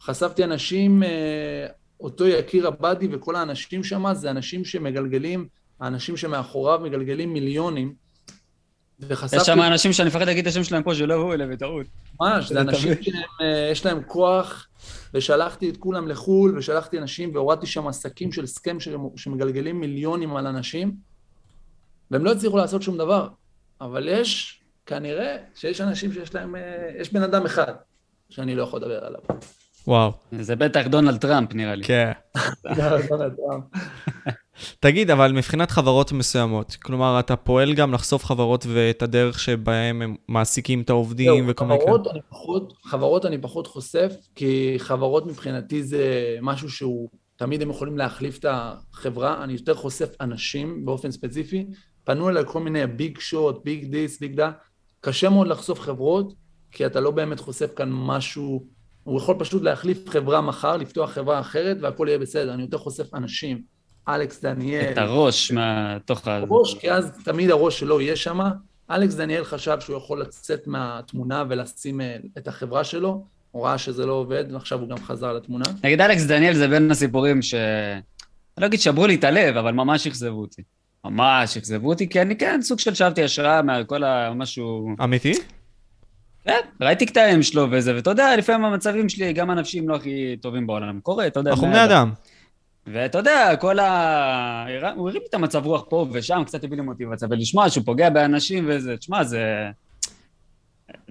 Speaker 5: חשפתי אנשים, אה, אותו יקיר עבאדי וכל האנשים שם, זה אנשים שמגלגלים, האנשים שמאחוריו מגלגלים מיליונים. וחשפתי...
Speaker 7: יש שם אנשים שאני מפחד להגיד את השם שלהם פה, שלא הוא אלה בטעות.
Speaker 5: ממש, זה אנשים. שיש להם כוח, ושלחתי את כולם לחו"ל, ושלחתי אנשים, והורדתי שם עסקים של סכם שמגלגלים מיליונים על אנשים, והם לא הצליחו לעשות שום דבר. אבל יש, כנראה, שיש אנשים שיש להם, אה, יש בן אדם אחד שאני לא יכול לדבר עליו.
Speaker 4: וואו,
Speaker 7: זה בטח דונלד טראמפ, נראה לי.
Speaker 4: כן. תגיד, אבל מבחינת חברות מסוימות, כלומר, אתה פועל גם לחשוף חברות ואת הדרך שבהם הם מעסיקים את העובדים וכל מיני כאלה.
Speaker 5: חברות אני פחות חושף, כי חברות מבחינתי זה משהו שהוא, תמיד הם יכולים להחליף את החברה, אני יותר חושף אנשים באופן ספציפי, פנו אליי כל מיני big shot, big this, big that, קשה מאוד לחשוף חברות, כי אתה לא באמת חושף כאן משהו, הוא יכול פשוט להחליף חברה מחר, לפתוח חברה אחרת והכל יהיה בסדר, אני יותר חושף אנשים, אלכס דניאל,
Speaker 7: את הראש מהתוך ה...
Speaker 5: הראש, כי אז תמיד הראש שלו יהיה שם. אלכס דניאל חשב שהוא יכול לצאת מהתמונה ולשים אה, את החברה שלו, הוא ראה שזה לא עובד, ועכשיו הוא גם חזר לתמונה.
Speaker 7: נגיד אלכס דניאל זה בין הסיפורים ש... אני לא אגיד שברו לי את הלב, אבל ממש אכזבו אותי. ממש אכזבו אותי, כי אני כן סוג של שאבתי השראה מכל ה... משהו...
Speaker 4: אמיתי?
Speaker 7: כן, ראיתי קטעים שלו וזה, ואתה יודע, לפעמים המצבים שלי, גם הנפשיים לא הכי טובים בעולם. קורה, אתה יודע.
Speaker 4: אנחנו
Speaker 7: בני
Speaker 4: בני אדם.
Speaker 7: ואתה יודע, כל ה... הוא הרים לי את המצב רוח פה ושם, קצת הביא לי מוטיבציה, ולשמוע שהוא פוגע באנשים וזה, תשמע, זה...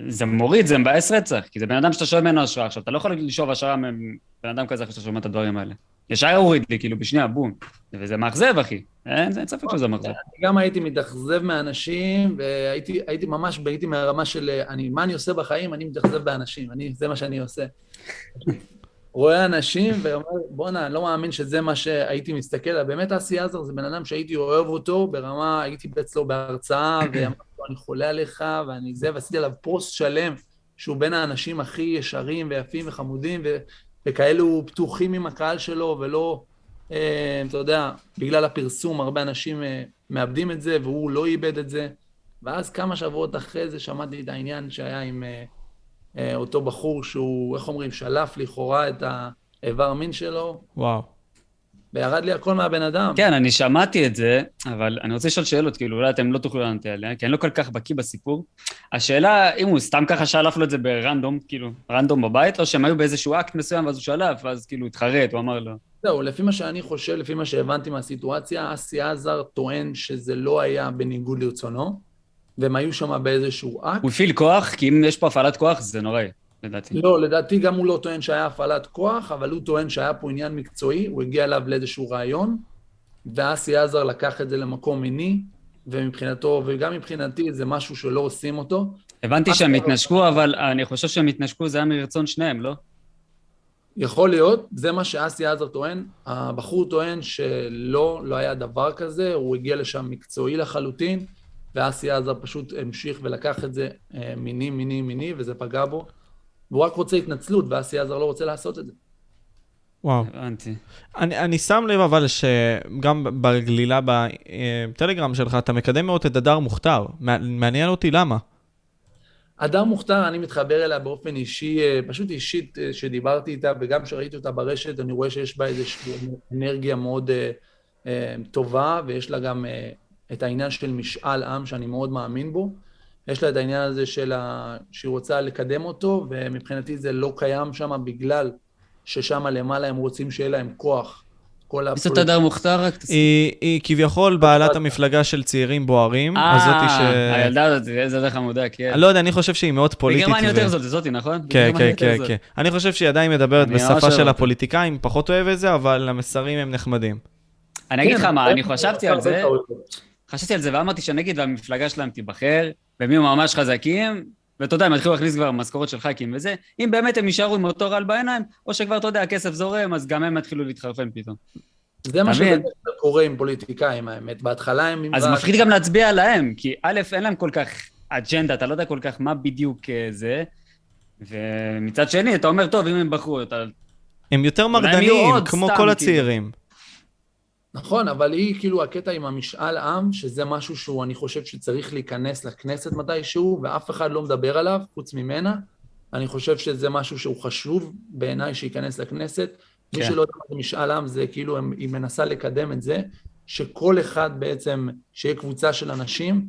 Speaker 7: זה מוריד, זה מבאס רצח, כי זה בן אדם שאתה שואב ממנו השראה. עכשיו, אתה לא יכול לשאוב השראה מבן אדם כזה אחרי שאתה שומע את הדברים האלה. ישר הוריד לי, כאילו, בשנייה, בום. וזה מאכזב, אחי. אין אין ספק שזה מאכזב.
Speaker 5: אני גם הייתי מתאכזב מאנשים, והייתי הייתי ממש, הייתי מהרמה של אני, מה אני עושה בחיים? אני מתאכזב באנשים, אני, זה מה שאני עושה. רואה אנשים ואומר, בואנה, אני לא מאמין שזה מה שהייתי מסתכל, באמת אסי עזר זה בן אדם שהייתי אוהב אותו ברמה, הייתי אצלו בהרצאה, ואמרתי לו, אני חולה עליך, ואני זה, ועשיתי עליו פוסט שלם, שהוא בין האנשים הכי ישרים ויפים וחמודים, וכאלו פתוחים עם הקהל שלו, ולא, אה, אתה יודע, בגלל הפרסום, הרבה אנשים אה, מאבדים את זה, והוא לא איבד את זה. ואז כמה שבועות אחרי זה שמעתי את העניין שהיה עם... אה, אותו בחור שהוא, איך אומרים, שלף לכאורה את האיבר מין שלו,
Speaker 4: וואו.
Speaker 5: וירד לי הכל מהבן אדם.
Speaker 7: כן, אני שמעתי את זה, אבל אני רוצה לשאול שאלות, כאילו, אולי אתם לא תוכלו לענות עליה, כי אני לא כל כך בקיא בסיפור. השאלה, אם הוא סתם ככה שלף לו את זה ב random, כאילו, random בבית, או שהם היו באיזשהו אקט מסוים, ואז הוא שלף, ואז כאילו התחרט, הוא אמר לו.
Speaker 5: זהו, לפי מה שאני חושב, לפי מה שהבנתי מהסיטואציה, אסי עזר טוען שזה לא היה בניגוד לרצונו, והם היו שם באיזשהו אקט.
Speaker 7: הוא הפעיל כוח, כי אם יש פה הפעלת כוח, זה נוראי, לדעתי.
Speaker 5: לא, לדעתי גם הוא לא טוען שהיה הפעלת כוח, אבל הוא טוען שהיה פה עניין מקצועי, הוא הגיע אליו לאיזשהו רעיון, ואסי עזר לקח את זה למקום מיני, ומבחינתו, וגם מבחינתי, זה משהו שלא עושים אותו.
Speaker 7: הבנתי שהם התנשקו, אבל אני חושב שהם התנשקו, זה היה מרצון שניהם, לא?
Speaker 5: יכול להיות, זה מה שאסי עזר טוען. הבחור טוען שלא, לא היה דבר כזה, הוא הגיע לשם מקצועי לחלוטין, ואסי עזר פשוט המשיך ולקח את זה אה, מיני, מיני, מיני, וזה פגע בו. והוא רק רוצה התנצלות, ואסי עזר לא רוצה לעשות את זה.
Speaker 4: וואו.
Speaker 7: הבנתי.
Speaker 4: אני, אני שם לב אבל שגם בגלילה בטלגרם שלך, אתה מקדם מאוד את הדר מוכתר. מע- מעניין אותי למה.
Speaker 5: אדם מוכתר, אני מתחבר אליה באופן אישי, אה, פשוט אישית, אה, שדיברתי איתה, וגם כשראיתי אותה ברשת, אני רואה שיש בה איזושהי אנרגיה מאוד אה, אה, טובה, ויש לה גם אה, את העניין של משאל עם, שאני מאוד מאמין בו. יש לה את העניין הזה של ה... שהיא רוצה לקדם אותו, ומבחינתי זה לא קיים שם בגלל ששם למעלה הם רוצים שיהיה להם כוח. כל
Speaker 7: מי זאת הדר מוכתר רק? תס-
Speaker 4: היא, היא כביכול בעלת המפלגה של צעירים בוערים, הזאתי ש...
Speaker 7: אה, הילדה הזאת, איזה דרך חמודה, כן.
Speaker 4: אני לא יודע, אני חושב שהיא מאוד פוליטית.
Speaker 7: בגרמניה
Speaker 4: ו-
Speaker 7: יותר זאת, זאתי, נכון?
Speaker 4: כן, כן, כן. כן. אני חושב שהיא עדיין מדברת בשפה של. הפוליטיקאים, פחות אוהב את זה, אבל המסרים הם נחמדים.
Speaker 7: אני אגיד לך
Speaker 5: כן,
Speaker 7: מה, אני חשבתי על זה, חשבתי על זה ואמרתי שנגיד והמפלגה שלהם תיבחר, והם יהיו ממש חזקים, ואתה יודע, הם יתחילו להכניס כבר משכורות של ח"כים וזה, אם באמת הם יישארו עם אותו רעל בעיניים, או שכבר, אתה יודע, הכסף זורם, אז גם הם יתחילו להתחרפן פתאום.
Speaker 5: זה מה
Speaker 7: אתה מבין?
Speaker 5: שבדרך כלל קורה עם פוליטיקאים, האמת. בהתחלה הם...
Speaker 7: אז. מפחיד גם להצביע עליהם, כי א', אין להם כל כך אג'נדה, אתה לא יודע כל כך מה בדיוק אה, זה, ומצד שני, אתה אומר, טוב, אם הם בחרו, אתה...
Speaker 4: הם יותר מרדנים, כמו כל
Speaker 7: כאילו.
Speaker 4: הצעירים.
Speaker 5: נכון, אבל היא כאילו הקטע עם המשאל עם, שזה משהו שהוא, אני חושב שצריך להיכנס לכנסת מתישהו, ואף אחד לא מדבר עליו, חוץ ממנה. אני חושב שזה משהו שהוא חשוב בעיניי שייכנס לכנסת. מי
Speaker 7: כן.
Speaker 5: שלא יודע מה זה משאל עם, זה כאילו היא מנסה לקדם את זה, שכל אחד בעצם, שיהיה קבוצה של אנשים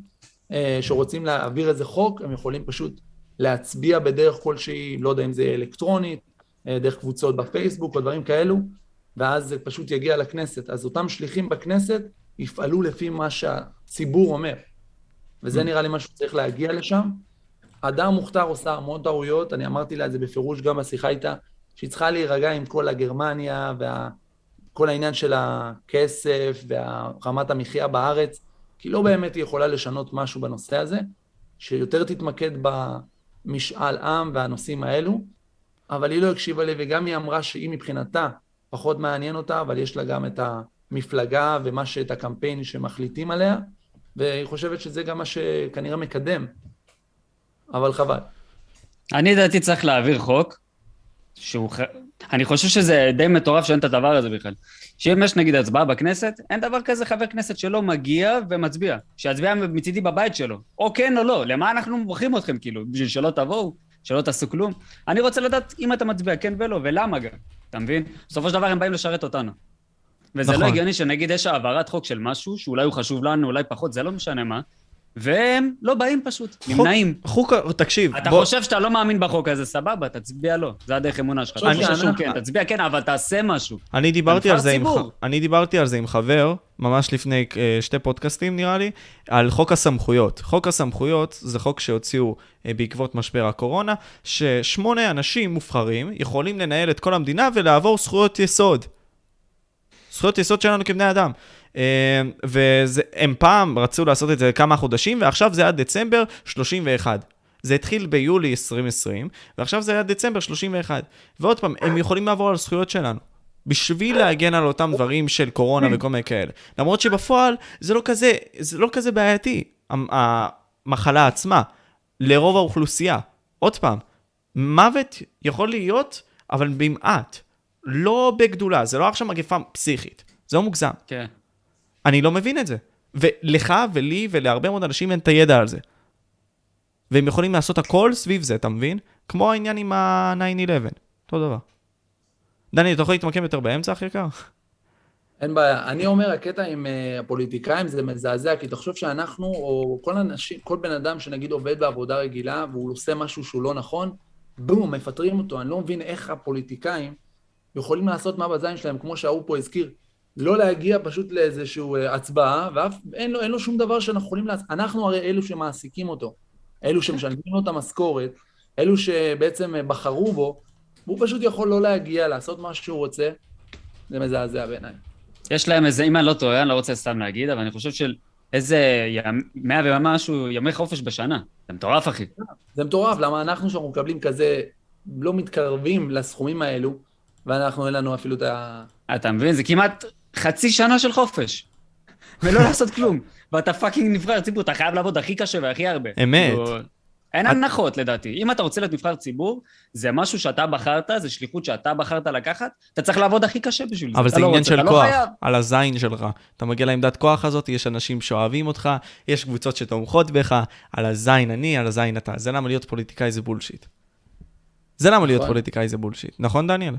Speaker 5: אה, שרוצים להעביר איזה חוק, הם יכולים פשוט להצביע בדרך כלשהי, לא יודע אם זה אלקטרונית, אה, דרך קבוצות בפייסבוק או דברים כאלו, ואז זה פשוט יגיע לכנסת. אז אותם שליחים בכנסת יפעלו לפי מה שהציבור אומר. וזה נראה לי משהו שצריך להגיע לשם. הדר מוכתר עושה המון טעויות, אני אמרתי לה את זה בפירוש גם בשיחה איתה, שהיא צריכה להירגע עם כל הגרמניה וכל העניין של הכסף ורמת המחיה בארץ, כי לא באמת היא יכולה לשנות משהו בנושא הזה, שיותר תתמקד במשאל עם והנושאים האלו, אבל היא לא הקשיבה לי, וגם היא אמרה שהיא מבחינתה פחות מעניין אותה, אבל יש לה גם את המפלגה ומה שאת הקמפיין שמחליטים עליה, והיא חושבת שזה גם מה שכנראה מקדם, אבל חבל.
Speaker 7: אני לדעתי צריך להעביר חוק, שהוא... אני חושב שזה די מטורף שאין את הדבר הזה בכלל. שאם יש נגיד הצבעה בכנסת, אין דבר כזה חבר כנסת שלא מגיע ומצביע. שיצביע מצידי בבית שלו. או כן או לא. למה אנחנו בוחרים אתכם כאילו? בשביל שלא תבואו? שלא תעשו כלום? אני רוצה לדעת אם אתה מצביע כן ולא, ולמה גם. אתה מבין? בסופו של דבר הם באים לשרת אותנו. וזה
Speaker 4: נכון.
Speaker 7: לא הגיוני שנגיד יש העברת חוק של משהו, שאולי הוא חשוב לנו, אולי פחות, זה לא משנה מה, והם לא באים פשוט, נמנעים.
Speaker 4: חוק, תקשיב,
Speaker 7: אתה
Speaker 4: בוא-
Speaker 7: חושב שאתה לא מאמין בחוק הזה, סבבה, תצביע לא. זה הדרך אמונה שלך. אתה חושב שהוא כן, תצביע כן, אבל תעשה משהו.
Speaker 4: אני דיברתי על זה עם, אני דיברתי על זה עם חבר, ממש לפני אה, שתי פודקאסטים נראה לי, על חוק הסמכויות. חוק הסמכויות זה חוק שהוציאו אה, בעקבות משבר הקורונה, ששמונה אנשים מובחרים יכולים לנהל את כל המדינה ולעבור זכויות יסוד. זכויות יסוד שלנו כבני אדם. אה, והם פעם רצו לעשות את זה כמה חודשים, ועכשיו זה עד דצמבר 31. זה התחיל ביולי 2020, ועכשיו זה עד דצמבר 31. ועוד פעם, הם יכולים לעבור על הזכויות שלנו. בשביל להגן על אותם דברים של קורונה וכל מיני כאלה. למרות שבפועל זה לא כזה, זה לא כזה בעייתי, המ- המחלה עצמה, לרוב האוכלוסייה. עוד פעם, מוות יכול להיות, אבל במעט. לא בגדולה, זה לא עכשיו מגפה פסיכית. זה לא מוגזם.
Speaker 7: כן.
Speaker 4: אני לא מבין את זה. ולך ולי ולהרבה מאוד אנשים אין את הידע על זה. והם יכולים לעשות הכל סביב זה, אתה מבין? כמו העניין עם ה-9-11, אותו דבר. דני, אתה יכול להתמקם יותר באמצע, אחי יקר?
Speaker 5: אין בעיה. אני אומר, הקטע עם אה, הפוליטיקאים זה מזעזע, כי תחשוב שאנחנו, או כל אנשים, כל בן אדם שנגיד עובד בעבודה רגילה, והוא עושה משהו שהוא לא נכון, בום, מפטרים אותו. אני לא מבין איך הפוליטיקאים יכולים לעשות מה בזין שלהם, כמו שההוא פה הזכיר. לא להגיע פשוט לאיזושהי אה, הצבעה, ואף אין לו, אין לו שום דבר שאנחנו יכולים לעשות. אנחנו הרי אלו שמעסיקים אותו, אלו שמשלמים לו את המשכורת, אלו שבעצם אה, בחרו בו, והוא פשוט יכול לא להגיע, לעשות מה שהוא רוצה. זה מזעזע בעיניי.
Speaker 7: יש להם איזה, אם אני לא טועה, אני לא רוצה סתם להגיד, אבל אני חושב של איזה מאה ומשהו ימי חופש בשנה. זה מטורף, אחי.
Speaker 5: זה מטורף, למה אנחנו שאנחנו מקבלים כזה, לא מתקרבים לסכומים האלו, ואנחנו אין לנו אפילו את ה...
Speaker 7: אתה מבין? זה כמעט חצי שנה של חופש. ולא לעשות כלום. ואתה fucking נבחר ציבור, אתה חייב לעבוד הכי קשה והכי הרבה.
Speaker 4: אמת.
Speaker 7: כאילו, אין הנחות לדעתי. אם אתה רוצה להיות נבחר ציבור, זה משהו שאתה בחרת, זה שליחות שאתה בחרת לקחת, אתה צריך לעבוד הכי קשה בשביל זה.
Speaker 4: אבל זה
Speaker 7: לא
Speaker 4: עניין של
Speaker 7: לא
Speaker 4: כוח. על הזין שלך. אתה מגיע לעמדת כוח הזאת, יש אנשים שאוהבים אותך, יש קבוצות שתומכות בך, על הזין אני, על הזין אתה. זה למה להיות פוליטיקאי זה בולשיט. זה למה להיות
Speaker 5: נכון.
Speaker 4: פוליטיקאי זה בולשיט. נכון, דניאל?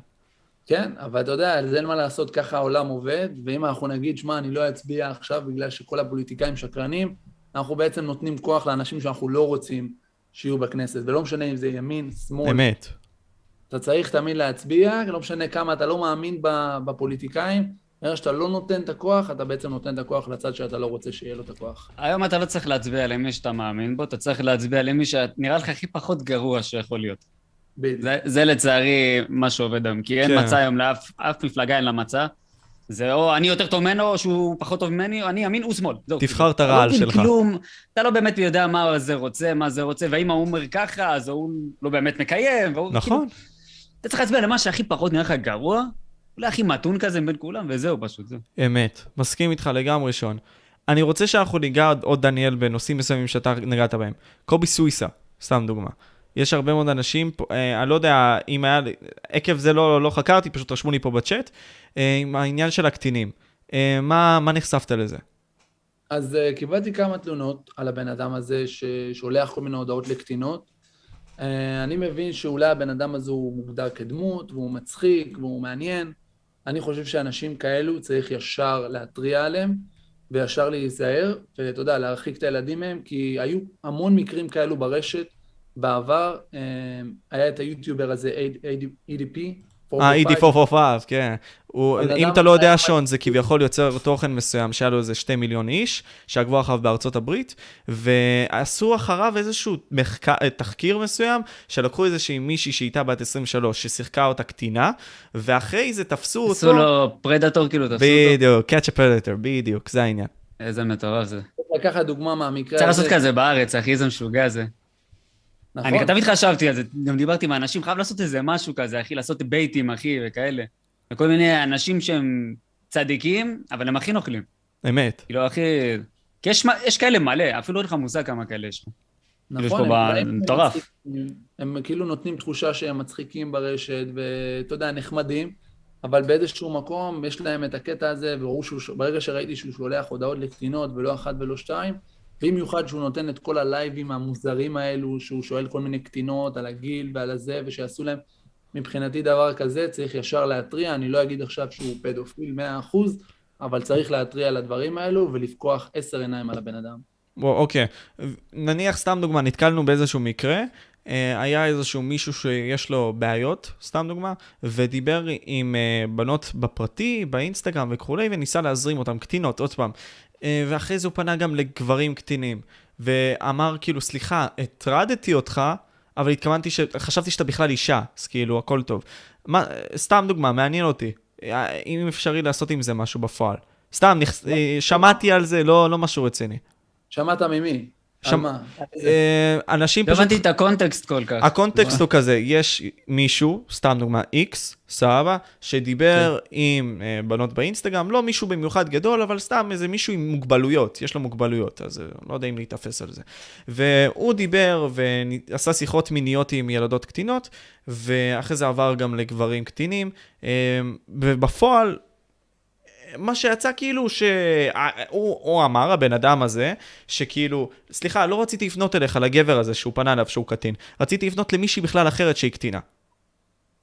Speaker 5: כן, אבל אתה יודע, על זה אין מה לעשות, ככה העולם עובד, ואם אנחנו נגיד, שמע, אני לא אצביע עכשיו בגלל שכל הפוליטיקאים שקרנים, אנחנו בעצם נותנים כוח לאנשים שאנחנו לא רוצים שיהיו בכנסת, ולא משנה אם זה ימין, שמאל.
Speaker 4: אמת.
Speaker 5: אתה צריך תמיד להצביע, לא משנה כמה אתה לא מאמין ב- בפוליטיקאים, ברגע שאתה לא נותן את הכוח, אתה בעצם נותן את הכוח לצד שאתה לא רוצה שיהיה לו את הכוח.
Speaker 7: היום אתה לא צריך להצביע למי שאתה מאמין בו, אתה צריך להצביע למי שנראה לך הכי פחות גרוע שיכול להיות. זה, זה לצערי מה שעובד היום, כי אין
Speaker 4: כן.
Speaker 7: מצע היום לאף אף מפלגה אין לה מצע. זה או אני יותר טוב ממנו, או שהוא פחות טוב ממני, או אני ימין, הוא שמאל. זהו.
Speaker 4: תבחר את
Speaker 7: אתה
Speaker 4: הרעל
Speaker 7: לא
Speaker 4: שלך.
Speaker 7: כלום, אתה לא באמת יודע מה זה רוצה, מה זה רוצה, והאם ההוא אומר ככה, אז הוא לא באמת מקיים. והוא,
Speaker 4: נכון.
Speaker 7: כאילו, אתה צריך להצביע למה שהכי פחות נראה לך גרוע, אולי הכי מתון כזה מבין כולם, וזהו פשוט, זהו.
Speaker 4: אמת. מסכים איתך לגמרי, שון. אני רוצה שאנחנו ניגע עוד- דניאל, בנושאים מסוימים שאתה נגעת בהם. קובי סוויסה, סתם דוגמה. יש הרבה מאוד אנשים, אה, אני לא יודע אם היה, עקב זה לא, לא חקרתי, פשוט רשמו לי פה בצ'אט, אה, עם העניין של הקטינים. אה, מה, מה נחשפת לזה?
Speaker 5: אז קיבלתי כמה תלונות על הבן אדם הזה ששולח כל מיני הודעות לקטינות. אני מבין שאולי הבן אדם הזה הוא מוגדר כדמות, והוא מצחיק, והוא מעניין. אני חושב שאנשים כאלו צריך ישר להתריע עליהם, וישר להיזהר, ואתה יודע, להרחיק את הילדים מהם, כי היו המון מקרים כאלו ברשת. בעבר uh, היה את היוטיובר הזה, EDP.
Speaker 4: אה, אידי 445, כן. הוא, אם אתה לא יודע, שון, זה כביכול יוצר תוכן מסוים שהיה לו איזה שתי מיליון איש, שעקבו אחריו בארצות הברית, ועשו אחריו איזשהו מחקר, תחקיר מסוים, שלקחו איזושהי מישהי שהייתה בת 23, ששיחקה אותה קטינה, ואחרי זה תפסו אותו...
Speaker 7: עשו לו פרדטור, כאילו, תפסו אותו.
Speaker 4: בדיוק, catch a predator, בדיוק, זה העניין.
Speaker 7: איזה מטורף זה.
Speaker 5: צריך לקחת דוגמה מהמקרה
Speaker 7: צריך
Speaker 5: הזה.
Speaker 7: לעשות כזה בארץ, אחי, איזה משוגע זה.
Speaker 5: נכון.
Speaker 7: אני תמיד חשבתי על זה, גם דיברתי עם האנשים, חייב לעשות איזה משהו כזה, אחי, לעשות בייטים, אחי, וכאלה. וכל מיני אנשים שהם צדיקים, אבל הם הכי נוכלים.
Speaker 4: אמת.
Speaker 7: כאילו, אחי... כי יש, יש כאלה מלא, אפילו אין לך מושג כמה כאלה יש. יש
Speaker 5: נכון,
Speaker 7: פה
Speaker 5: הם,
Speaker 7: מטורף.
Speaker 5: הם כאילו נותנים תחושה שהם מצחיקים ברשת, ואתה יודע, נחמדים, אבל באיזשהו מקום יש להם את הקטע הזה, וברור שהוא, ברגע שראיתי שהוא שולח הודעות לקטינות, ולא אחת ולא שתיים, במיוחד שהוא נותן את כל הלייבים המוזרים האלו, שהוא שואל כל מיני קטינות על הגיל ועל הזה, ושיעשו להם, מבחינתי דבר כזה צריך ישר להתריע, אני לא אגיד עכשיו שהוא פדופיל 100%, אבל צריך להתריע על הדברים האלו ולפקוח עשר עיניים על הבן אדם.
Speaker 4: בוא, אוקיי. נניח, סתם דוגמה, נתקלנו באיזשהו מקרה, אה, היה איזשהו מישהו שיש לו בעיות, סתם דוגמה, ודיבר עם אה, בנות בפרטי, באינסטגרם וכולי, וניסה להזרים אותם, קטינות, עוד פעם. אה, ואחרי זה הוא פנה גם לגברים קטינים, ואמר כאילו, סליחה, הטרדתי אותך, אבל התכוונתי ש... חשבתי שאתה בכלל אישה, אז כאילו, הכל טוב. מה, סתם דוגמה, מעניין אותי. אם אפשרי לעשות עם זה משהו בפועל. סתם, נכ... שמעתי על זה, לא, לא משהו רציני.
Speaker 5: שמעת ממי?
Speaker 4: שם-
Speaker 5: מה?
Speaker 4: אה, אנשים
Speaker 7: לא
Speaker 4: פשוט...
Speaker 7: הבנתי את הקונטקסט כל כך.
Speaker 4: הקונטקסט הוא כזה, יש מישהו, סתם דוגמה, איקס, סבבה, שדיבר
Speaker 5: כן.
Speaker 4: עם אה, בנות באינסטגרם, לא מישהו במיוחד גדול, אבל סתם איזה מישהו עם מוגבלויות, יש לו מוגבלויות, אז אה, לא יודע אם להיתפס על זה. והוא דיבר ועשה שיחות מיניות עם ילדות קטינות, ואחרי זה עבר גם לגברים קטינים, אה, ובפועל... מה שיצא כאילו שהוא הוא אמר, הבן אדם הזה, שכאילו, סליחה, לא רציתי לפנות אליך, לגבר הזה שהוא פנה אליו שהוא קטין. רציתי לפנות למישהי בכלל אחרת שהיא קטינה.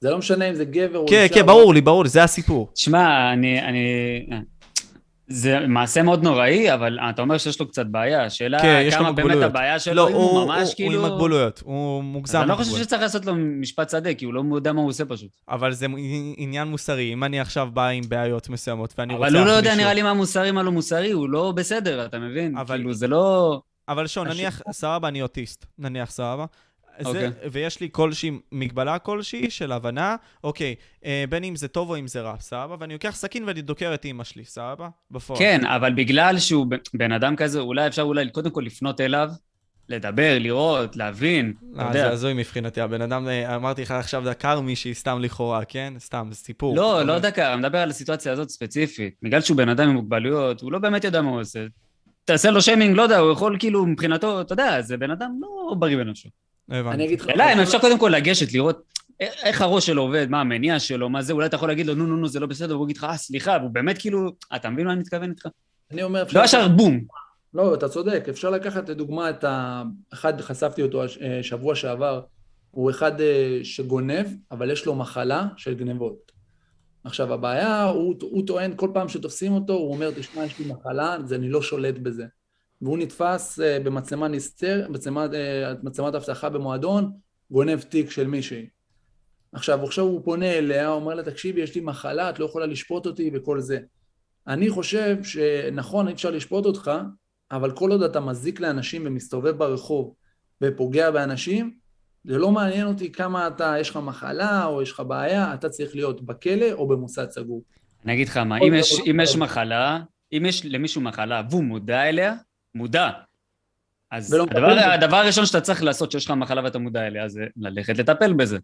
Speaker 5: זה לא משנה אם זה גבר או
Speaker 4: כן,
Speaker 5: אישה.
Speaker 4: כן, ברור לי, ברור לי, זה הסיפור.
Speaker 7: תשמע, אני, אני... זה מעשה מאוד נוראי, אבל אתה אומר שיש לו קצת בעיה. השאלה
Speaker 4: כן,
Speaker 7: כמה באמת
Speaker 4: מוגבלויות.
Speaker 7: הבעיה שלו,
Speaker 4: לא,
Speaker 7: אם
Speaker 4: הוא,
Speaker 7: הוא
Speaker 4: הוא,
Speaker 7: ממש
Speaker 4: הוא
Speaker 7: כאילו...
Speaker 4: עם מוגבלויות, הוא מוגזם.
Speaker 7: אז אני לא חושב. שצריך לעשות לו משפט שדה, כי הוא לא יודע מה הוא עושה פשוט.
Speaker 4: אבל זה עניין מוסרי, אם אני עכשיו בא עם בעיות מסוימות ואני רוצה...
Speaker 7: אבל הוא לא יודע נראה לי מה מוסרי, מה לא מוסרי, הוא לא בסדר, אתה מבין?
Speaker 4: אבל-
Speaker 7: כאילו, זה לא...
Speaker 4: אבל שון, נניח, סבבה, אני אוטיסט, נניח, סבבה. זה,
Speaker 7: אוקיי.
Speaker 4: ויש לי כלשהי, מגבלה כלשהי של הבנה, אוקיי, אה, בין אם זה טוב או אם זה רע, סבבה? ואני לוקח סכין ואני דוקר את אימא שלי, סבבה? בפועל.
Speaker 7: כן, אבל בגלל שהוא בן אדם כזה, אולי אפשר אולי קודם כל לפנות אליו, לדבר, לראות, להבין, אתה
Speaker 4: אה, זה. הזוי מבחינתי, הבן אדם, אה, אמרתי לך עכשיו דקר מישהי סתם לכאורה, כן? סתם, זה סיפור.
Speaker 7: לא, לא דקה, אני מדבר על הסיטואציה הזאת ספציפית. בגלל שהוא בן אדם עם מוגבלויות, הוא לא באמת יודע מה הוא עושה. תעשה לו שיימינג, לא יודע, הוא יכול כאילו, מבחינתו, אתה יודע, זה בן אדם לא בריא בנפשו.
Speaker 4: הבנתי.
Speaker 5: אני אגיד לך...
Speaker 7: אלא אם אפשר קודם כל לגשת, לראות איך הראש שלו עובד, מה המניע שלו, מה זה, אולי אתה יכול להגיד לו, נו, נו, נו, זה לא בסדר, והוא יגיד לך, אה, סליחה, והוא באמת כאילו, אתה מבין מה אני מתכוון איתך?
Speaker 5: אני אומר... אפשר
Speaker 7: לא ישר בום.
Speaker 5: לא, אתה צודק, אפשר לקחת לדוגמה את ה... אחד, חשפתי אותו אה, שבוע שעבר, הוא אחד אה, שגונב, אבל יש לו מחלה של גנבות. עכשיו, הבעיה, הוא, הוא טוען, כל פעם שתופסים אותו, הוא אומר, תשמע, יש לי מחלה, אני לא שולט בזה. והוא נתפס אה, במצלמה נסתר, מצלמת, אה, מצלמת אבטחה במועדון, גונב תיק של מישהי. עכשיו, עכשיו הוא פונה אליה, אומר לה, תקשיבי, יש לי מחלה, את לא יכולה לשפוט אותי וכל זה. אני חושב שנכון, אי אפשר לשפוט אותך, אבל כל עוד אתה מזיק לאנשים ומסתובב ברחוב ופוגע באנשים, זה לא מעניין אותי כמה אתה, יש לך מחלה או יש לך בעיה, אתה צריך להיות בכלא או במוסד סגור.
Speaker 7: אני אגיד לך מה, אם יש. אם יש מחלה, אם יש למישהו מחלה והוא מודע אליה, מודע. אז
Speaker 5: ולא
Speaker 7: הדבר. הדבר הראשון שאתה צריך לעשות כשיש לך מחלה ואתה מודע אליה, זה ללכת לטפל בזה.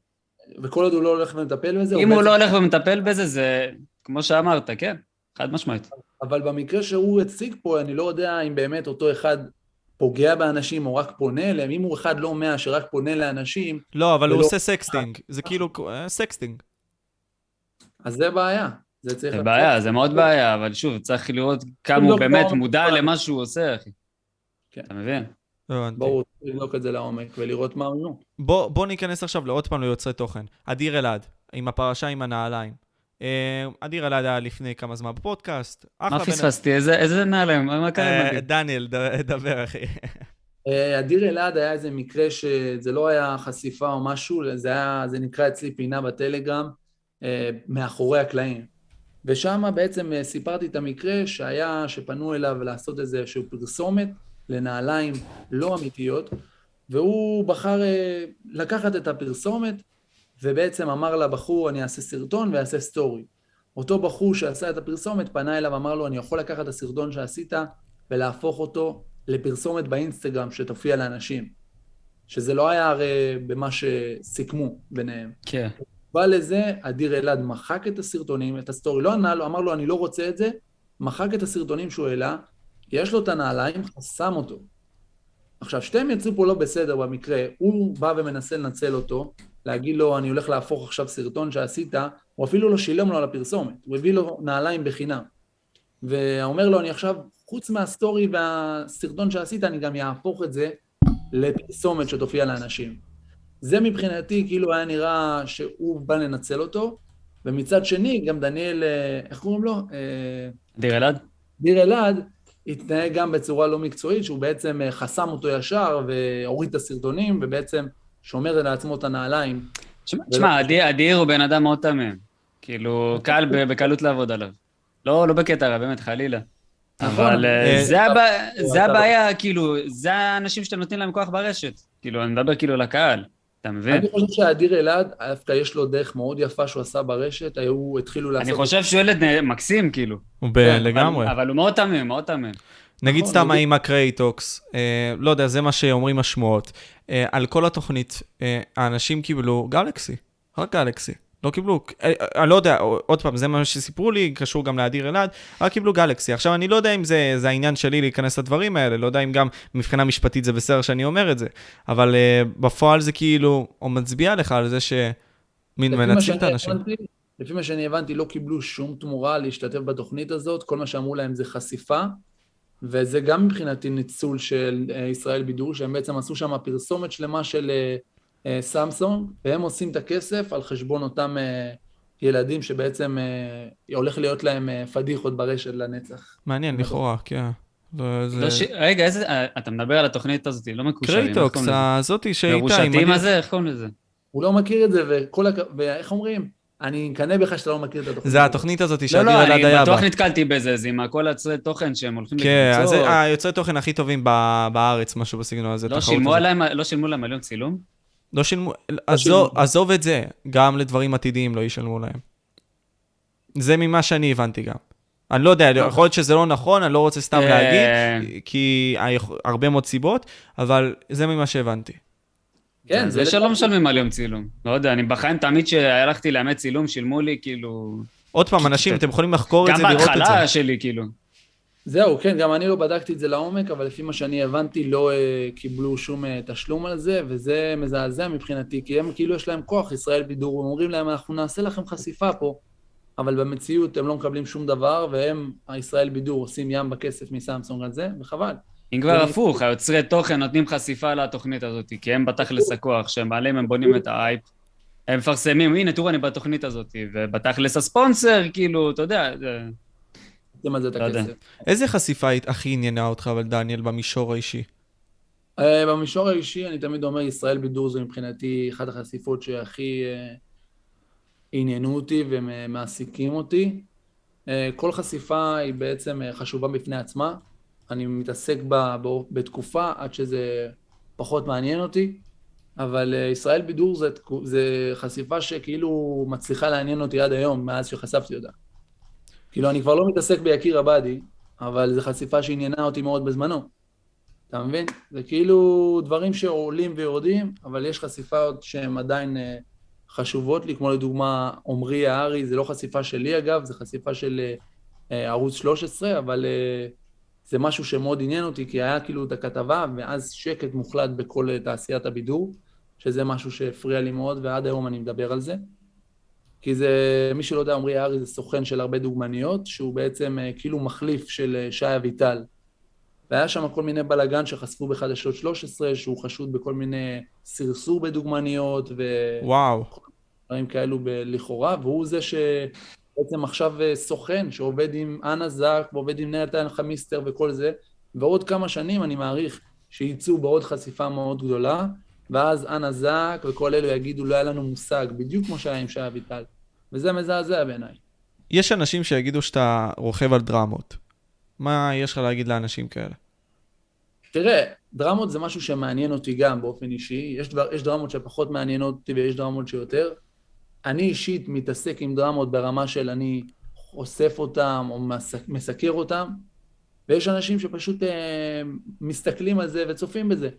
Speaker 5: וכל עוד הוא לא הולך ומטפל בזה,
Speaker 7: אם
Speaker 5: הוא
Speaker 7: הוא לא הולך ומטפל בזה, זה כמו שאמרת, כן, חד משמעית.
Speaker 5: אבל במקרה שהוא הציג פה, אני לא יודע אם באמת אותו אחד פוגע באנשים או רק פונה אליהם, אם הוא אחד לא מאה שרק פונה לאנשים,
Speaker 4: לא, אבל הוא
Speaker 5: ולא-
Speaker 4: עושה sexting. זה כאילו, אה, sexting.
Speaker 5: אז זה בעיה. זה צריך...
Speaker 7: זה. בעיה, זה מאוד בעיה, אבל שוב, צריך לראות כמה הוא
Speaker 5: לבדוק
Speaker 7: באמת. מודע למה שהוא עושה, אחי.
Speaker 5: כן.
Speaker 7: אתה מבין?
Speaker 5: ברור, צריך לבדוק את זה לעומק ולראות מה הוא.
Speaker 4: בוא, בוא ניכנס עכשיו לעוד פעם ליוצרי תוכן. אדיר אלעד, עם הפרשה עם הנעליים. אה, אדיר אלעד היה לפני כמה זמן בפודקאסט.
Speaker 7: מה פספסתי? איזה איזה נעליים? מה קרה עם
Speaker 4: אה,
Speaker 7: אדיר?
Speaker 4: דניאל, ד- דבר אחי.
Speaker 5: אה, אדיר אלעד היה איזה מקרה שזה לא היה חשיפה או משהו, זה היה, זה נקרא אצלי פינה בטלגרם, מאחורי הקלעים. ושם בעצם אה, סיפרתי את המקרה שהיה, שפנו אליו לעשות איזושהי פרסומת לנעליים לא אמיתיות, והוא בחר אה, לקחת את הפרסומת, ובעצם אמר לבחור, אני אעשה סרטון ואעשה סטורי. אותו בחור שעשה את הפרסומת פנה אליו, אמר לו, אני יכול לקחת את הסרטון שעשית ולהפוך אותו לפרסומת באינסטגרם שתופיע לאנשים. שזה לא היה הרי במה שסיכמו ביניהם.
Speaker 7: כן.
Speaker 5: בא לזה, אדיר אלעד מחק את הסרטונים, את הסטורי, לא ענה לו, אמר לו, אני לא רוצה את זה, מחק את הסרטונים שהוא העלה, יש לו את הנעליים, חסם אותו. עכשיו, שניהם יצאו פה לא בסדר במקרה, הוא בא ומנסה לנצל אותו, להגיד לו, אני הולך להפוך עכשיו סרטון שעשית, הוא אפילו לא שילם לו על הפרסומת, הוא הביא לו נעליים בחינם. ואומר לו, אני עכשיו, חוץ מהסטורי והסרטון שעשית, אני גם יהפוך את זה לפרסומת שתופיע לאנשים. זה מבחינתי כאילו היה נראה שהוא בא לנצל אותו, ומצד שני, גם דניאל, אה, איך קוראים לו? אה,
Speaker 7: דיר אלעד?
Speaker 5: דיר אלעד התנהג גם בצורה לא מקצועית, שהוא בעצם אה, חסם אותו ישר והוריד את הסרטונים, ובעצם שומר לעצמו את הנעליים.
Speaker 7: תשמע, אדיר- אדיר הוא בן אדם מאוד תמים. כאילו, קל בקלות לעבוד עליו. לא, לא בקטע רע, באמת, חלילה.
Speaker 5: נכון.
Speaker 7: אבל זה
Speaker 5: עשה-
Speaker 7: הבעיה, כאילו, זה האנשים שאתם נותנים להם כוח ברשת. כאילו, אני מדבר כאילו לקהל, אתה מבין?
Speaker 5: אני חושב שאדיר אלעד, דווקא יש לו דרך מאוד יפה שהוא עשה ברשת, היו, התחילו לעשות...
Speaker 7: אני חושב שהוא ילד נ- מקסים, כאילו.
Speaker 4: הוא
Speaker 5: כן,
Speaker 4: ב- לגמרי.
Speaker 7: אבל- הוא מאוד תמים, מאוד תמים.
Speaker 4: נגיד
Speaker 5: נכון,
Speaker 4: סתם האם הקרייטוקס, אה, לא יודע, זה מה שאומרים השמועות. אה, על כל התוכנית, אה, האנשים קיבלו גלקסי, רק גלקסי. לא קיבלו, אה, אה, אני לא יודע, עוד פעם, זה מה שסיפרו לי, קשור גם לאדיר אלעד, רק קיבלו גלקסי. עכשיו, אני לא יודע אם זה, זה העניין שלי להיכנס לדברים האלה, לא יודע אם גם מבחינה משפטית זה בסדר שאני אומר את זה, אבל אה, בפועל זה כאילו, הוא מצביע לך על זה שמין
Speaker 5: שאני
Speaker 4: את האנשים.
Speaker 5: הבנתי- לפי מה שאני הבנתי, לא קיבלו שום תמורה להשתתף בתוכנית הזאת, כל מה שאמרו להם זה חשיפה, וזה גם מבחינתי ניצול של אה, ישראל בידור, שהם בעצם עשו שם פרסומת שלמה של אה, אה, סמסונג, והם עושים את הכסף על חשבון אותם אה, ילדים שבעצם אה, הולך להיות להם אה, פדיחות ברשת לנצח.
Speaker 4: מעניין, לכאורה, כן. לא, זה-
Speaker 7: לא ש- רגע, איזה... אה, אתה מדבר על התוכנית הזאת, לא מקושרים.
Speaker 4: קרייטוקס? הזאתי
Speaker 7: מרושתים
Speaker 4: הדין-
Speaker 7: הזה, איך קוראים לזה?
Speaker 5: הוא לא מכיר את זה, וכל הכ... ואיך אומרים? אני מקנא בך שאתה לא מכיר את התוכנית.
Speaker 4: זה
Speaker 5: הזאת.
Speaker 4: התוכנית הזאת
Speaker 7: לא,
Speaker 4: שאדיר
Speaker 7: לא,
Speaker 4: אלעד היה
Speaker 7: אני
Speaker 4: בה.
Speaker 7: בטוח נתקלתי בזה, זה עם הכל יוצרי תוכן שהם הולכים
Speaker 4: כן, אז
Speaker 7: לקבוצות.
Speaker 4: זה היוצרי תוכן הכי טובים ב- בארץ, משהו בסגנון הזה.
Speaker 7: לא שילמו לא שילמו להם עליון צילום?
Speaker 4: לא שילמו,
Speaker 5: שילמו.
Speaker 4: עזוב- עזוב את זה, גם לדברים עתידיים לא ישלמו להם. זה ממה שאני הבנתי גם. אני לא יודע, יכול להיות שזה לא נכון, אני לא רוצה סתם
Speaker 7: אה,
Speaker 4: להגיד, כי הרבה מאוד סיבות, אבל זה ממה שהבנתי.
Speaker 5: כן,
Speaker 7: זה שלא משלמים עליהם צילום. לא יודע, אני בחיים תמיד שהלכתי לאמת צילום, שילמו לי כאילו...
Speaker 4: עוד פעם, אנשים, אתם יכולים לחקור את
Speaker 7: גם
Speaker 4: זה, לראות את זה.
Speaker 7: בהתחלה שלי, כאילו.
Speaker 5: זהו, כן, גם אני לא בדקתי את זה לעומק, אבל לפי מה שאני הבנתי, לא uh, קיבלו שום uh, תשלום על זה, וזה מזעזע מבחינתי, כי הם כאילו יש להם כוח, ישראל בידור, הם אומרים להם, אנחנו נעשה לכם חשיפה פה, אבל במציאות הם לא מקבלים שום דבר, והם, הישראל בידור, עושים ים בכסף מסמסונג על זה, וחבל.
Speaker 7: אם כבר
Speaker 5: אני-
Speaker 7: הפוך, היוצרי תוכן נותנים חשיפה לתוכנית הזאת, כי הם בתכלס הכוח, שהם מעלים, הם בונים את האייפ. הם מפרסמים, הנה, תראו, אני בתוכנית הזאת, ובתכלס הספונסר, כאילו, אתה יודע, זה...
Speaker 5: עושים על זה את
Speaker 7: לא.
Speaker 5: הכסף.
Speaker 4: איזה חשיפה הכי עניינה אותך, אבל דניאל, במישור האישי?
Speaker 5: Uh, במישור האישי, אני תמיד אומר, ישראל בידור זה מבחינתי אחת החשיפות שהכי uh, עניינו אותי ומעסיקים אותי. Uh, כל חשיפה היא בעצם חשובה בפני עצמה. אני מתעסק בה בתקופה עד שזה פחות מעניין אותי, אבל ישראל בידור זה, זה חשיפה שכאילו מצליחה לעניין אותי עד היום, מאז שחשפתי אותה. כאילו, אני כבר לא מתעסק ביקיר עבאדי, אבל זו חשיפה שעניינה אותי מאוד בזמנו. אתה מבין? זה כאילו דברים שעולים ויורדים, אבל יש חשיפות שהן עדיין אה, חשובות לי, כמו לדוגמה עמרי יערי, זה לא חשיפה שלי אגב, זה חשיפה של אה, אה, ערוץ 13, אבל אה, זה משהו שמאוד עניין אותי, כי היה כאילו את הכתבה, ואז שקט מוחלט בכל אה, תעשיית הבידור, שזה משהו שהפריע לי מאוד, ועד היום אני מדבר על זה. כי זה, מי שלא יודע, עמרי יערי זה סוכן של הרבה דוגמניות, שהוא בעצם אה, כאילו מחליף של אה, שי אביטל. והיה שם כל מיני בלאגן שחשפו בחדשות 13, שהוא חשוד בכל מיני סרסור בדוגמניות
Speaker 4: וואו.
Speaker 5: ודברים כאלו ב- לכאורה, והוא זה שבעצם עכשיו אה, סוכן, שעובד עם אנה זק, ועובד עם נתן חמיסטר וכל זה, ועוד כמה שנים אני מעריך שיצאו בעוד חשיפה מאוד גדולה, ואז אנה זק וכל אלו יגידו, לא היה לנו מושג, בדיוק כמו שהיה עם שי אביטל. וזה מזעזע בעיניי.
Speaker 4: יש אנשים שיגידו שאתה רוכב על דרמות. מה יש לך להגיד לאנשים כאלה?
Speaker 5: תראה, דרמות זה משהו שמעניין אותי גם באופן אישי. יש, דבר, יש דרמות שפחות מעניינות אותי ויש דרמות שיותר. אני אישית מתעסק עם דרמות ברמה של אני אוסף אותם או מסק, מסקר אותם, ויש אנשים שפשוט אה, מסתכלים על זה וצופים בזה.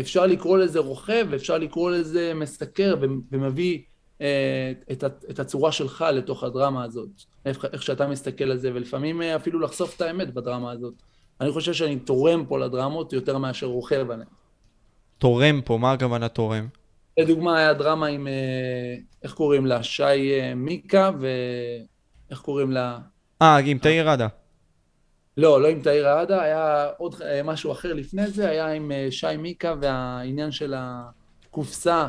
Speaker 5: אפשר לקרוא לזה רוכב, אפשר לקרוא לזה מסקר ומביא אה, את, את הצורה שלך לתוך הדרמה הזאת. איך, איך שאתה מסתכל על זה, ולפעמים אה, אפילו לחשוף את האמת בדרמה הזאת. אני חושב שאני תורם פה לדרמות יותר מאשר רוכב עליהן.
Speaker 4: תורם פה, מה הכוונה תורם?
Speaker 5: לדוגמה, היה דרמה עם, אה, איך קוראים לה? שי מיקה ואיך קוראים לה?
Speaker 4: אה, עם תאיר ראדה.
Speaker 5: לא, לא עם תאיר ראדה, היה עוד אה, משהו אחר לפני זה, היה עם אה, שי מיקה והעניין של ה... קופסה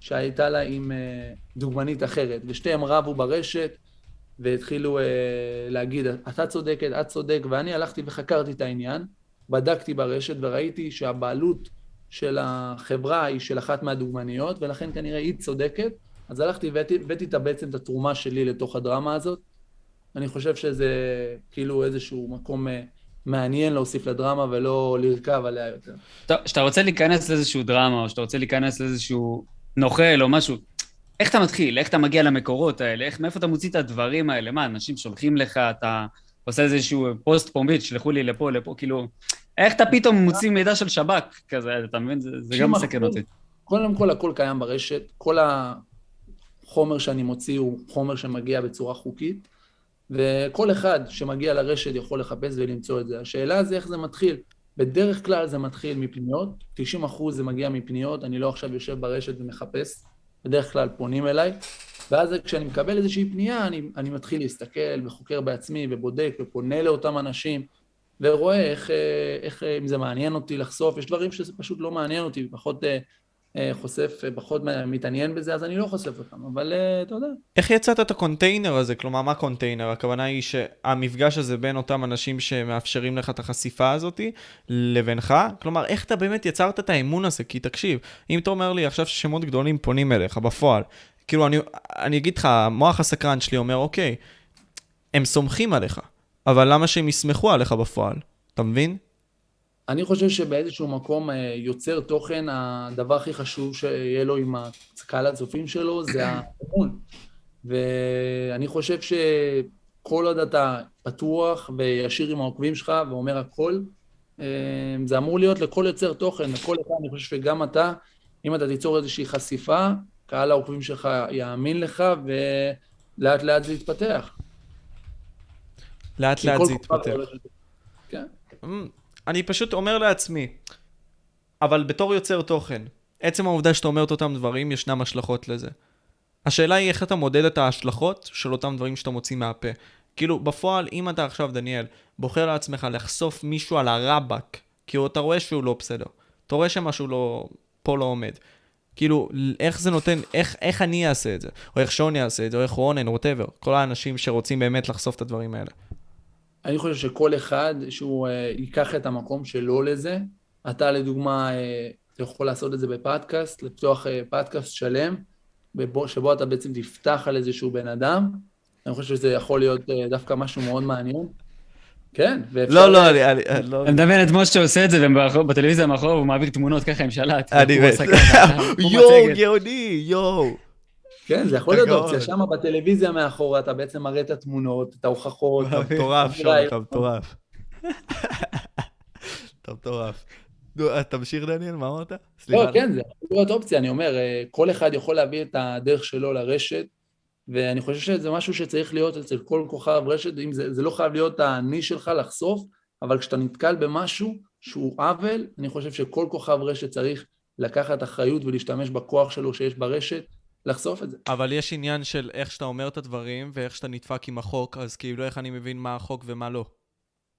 Speaker 5: שהייתה לה עם אה, דוגמנית אחרת, ושתיהם רבו ברשת, והתחילו להגיד, אתה צודקת, את צודק, ואני הלכתי וחקרתי את העניין, בדקתי ברשת וראיתי שהבעלות של החברה היא של אחת מהדוגמניות, ולכן כנראה היא צודקת, אז הלכתי והבאתי את בעצם את התרומה שלי לתוך הדרמה הזאת. אני חושב שזה כאילו איזשהו מקום אה, מעניין להוסיף לדרמה ולא לרכב עליה יותר.
Speaker 7: טוב, כשאתה רוצה להיכנס לאיזשהו דרמה, או שאתה רוצה להיכנס לאיזשהו נוכל או משהו, איך אתה מתחיל? איך אתה מגיע למקורות האלה? איך, מאיפה אתה מוציא את הדברים האלה? מה, אנשים שולחים לך, אתה עושה איזשהו פוסט פומבית, שלחו לי לפה, לפה, כאילו... איך אתה פתאום מוציא מידע של שב"כ כזה, אתה מבין? זה, זה גם מסכן אותי.
Speaker 5: קודם כל, הכל קיים ברשת. כל החומר שאני מוציא הוא חומר שמגיע בצורה חוקית, וכל אחד שמגיע לרשת יכול לחפש ולמצוא את זה. השאלה זה איך זה מתחיל. בדרך כלל זה מתחיל מפניות, 90 אחוז זה מגיע מפניות, אני לא עכשיו יושב ברשת ומחפש, בדרך כלל פונים אליי, ואז כשאני מקבל איזושהי פנייה, אני, אני מתחיל להסתכל וחוקר בעצמי ובודק ופונה לאותם אנשים, ורואה איך, אה, איך, אה, אם זה מעניין אותי לחשוף, יש דברים שזה פשוט לא מעניין אותי, פחות אה, חושף, פחות מתעניין בזה, אז אני לא חושף אותם, אבל אתה יודע.
Speaker 4: איך יצרת את הקונטיינר הזה? כלומר, מה קונטיינר? הכוונה היא שהמפגש הזה בין אותם אנשים שמאפשרים לך את החשיפה הזאת לבינך? כלומר, איך אתה באמת יצרת את האמון הזה? כי תקשיב, אם אתה אומר לי עכשיו ששמות גדולים פונים אליך בפועל, כאילו, אני, אני אגיד לך, המוח הסקרן שלי אומר, אוקיי, הם סומכים עליך. אבל למה שהם יסמכו עליך בפועל? אתה מבין?
Speaker 5: אני חושב שבאיזשהו מקום אה, יוצר תוכן, הדבר הכי חשוב שיהיה לו עם הקהל הצופים שלו זה האמון. ואני חושב שכל עוד אתה פתוח וישיר עם העוקבים שלך ואומר הכל, אה, זה אמור להיות לכל יוצר תוכן, לכל אחד, אני חושב שגם אתה, אם אתה תיצור איזושהי חשיפה, קהל העוקבים שלך יאמין לך ולאט לאט זה יתפתח.
Speaker 4: לאט לאט זה יתפתח. כן. אני פשוט אומר לעצמי, אבל בתור יוצר תוכן, עצם העובדה שאתה אומר את אותם דברים, ישנם השלכות לזה. השאלה היא איך אתה מודד את ההשלכות של אותם דברים שאתה מוציא מהפה. כאילו, בפועל, אם אתה עכשיו, דניאל, בוחר לעצמך לחשוף מישהו על הרבאק, כי אתה רואה שהוא לא בסדר. אתה רואה שמשהו לא... פה לא עומד. כאילו, איך זה נותן, איך, איך אני אעשה את זה? או איך שוני יעשה את זה, או איך רונן, ווטאבר. כל האנשים שרוצים באמת לחשוף את הדברים האלה.
Speaker 5: אני חושב שכל אחד שהוא uh, ייקח את המקום שלו לזה, אתה לדוגמה, uh, אתה יכול לעשות את זה בפודקאסט, לפתוח uh, פודקאסט שלם, שבו אתה בעצם תפתח על איזשהו בן אדם, אני חושב שזה יכול להיות uh, דווקא משהו מאוד מעניין. כן,
Speaker 4: ואפשר... לא, לא, אני... לא...
Speaker 7: אני מדמיין את משה שעושה את זה, ובטלוויזיה מאחור הוא מעביר תמונות ככה עם שלט.
Speaker 4: אני מת. יואו, גאוני, יואו.
Speaker 5: כן, זה יכול להיות אופציה, שם בטלוויזיה מאחורה אתה בעצם מראה את התמונות, את ההוכחות.
Speaker 4: אתה מטורף שם, אתה מטורף. אתה מטורף. תמשיך דניאל, מה אמרת?
Speaker 5: לא, כן, זה יכול להיות אופציה, אני אומר, אה, כל אחד יכול להביא את הדרך שלו לרשת, ואני חושב שזה משהו שצריך להיות אצל כל כוכב רשת, זה, זה לא חייב להיות האני שלך לחשוף, אבל כשאתה נתקל במשהו שהוא עוול, אני חושב שכל כוכב רשת צריך לקחת אחריות ולהשתמש בכוח שלו שיש ברשת, לחשוף את זה.
Speaker 4: אבל יש עניין של איך שאתה אומר את הדברים ואיך שאתה נדפק עם החוק, אז כאילו איך אני מבין מה החוק ומה לא.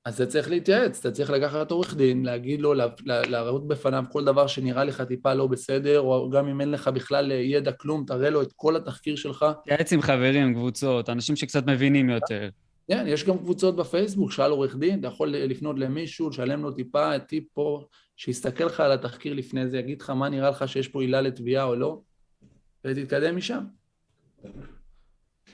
Speaker 5: אז זה צריך להתייעץ, אתה צריך לקחת עורך דין, להגיד לו, להראות בפניו כל דבר שנראה לך טיפה לא בסדר, או גם אם אין לך בכלל ידע כלום, תראה לו את כל התחקיר שלך.
Speaker 7: תייעץ עם חברים, קבוצות, אנשים שקצת מבינים יותר.
Speaker 5: כן, יש גם קבוצות בפייסבוק, שאל עורך דין, אתה יכול לפנות למישהו, לשלם לו טיפה, טיפ פה, שיסתכל לך על התחקיר לפני זה, יגיד לך מה נראה לך שיש פה עילה לתביעה או לא. ותתקדם משם.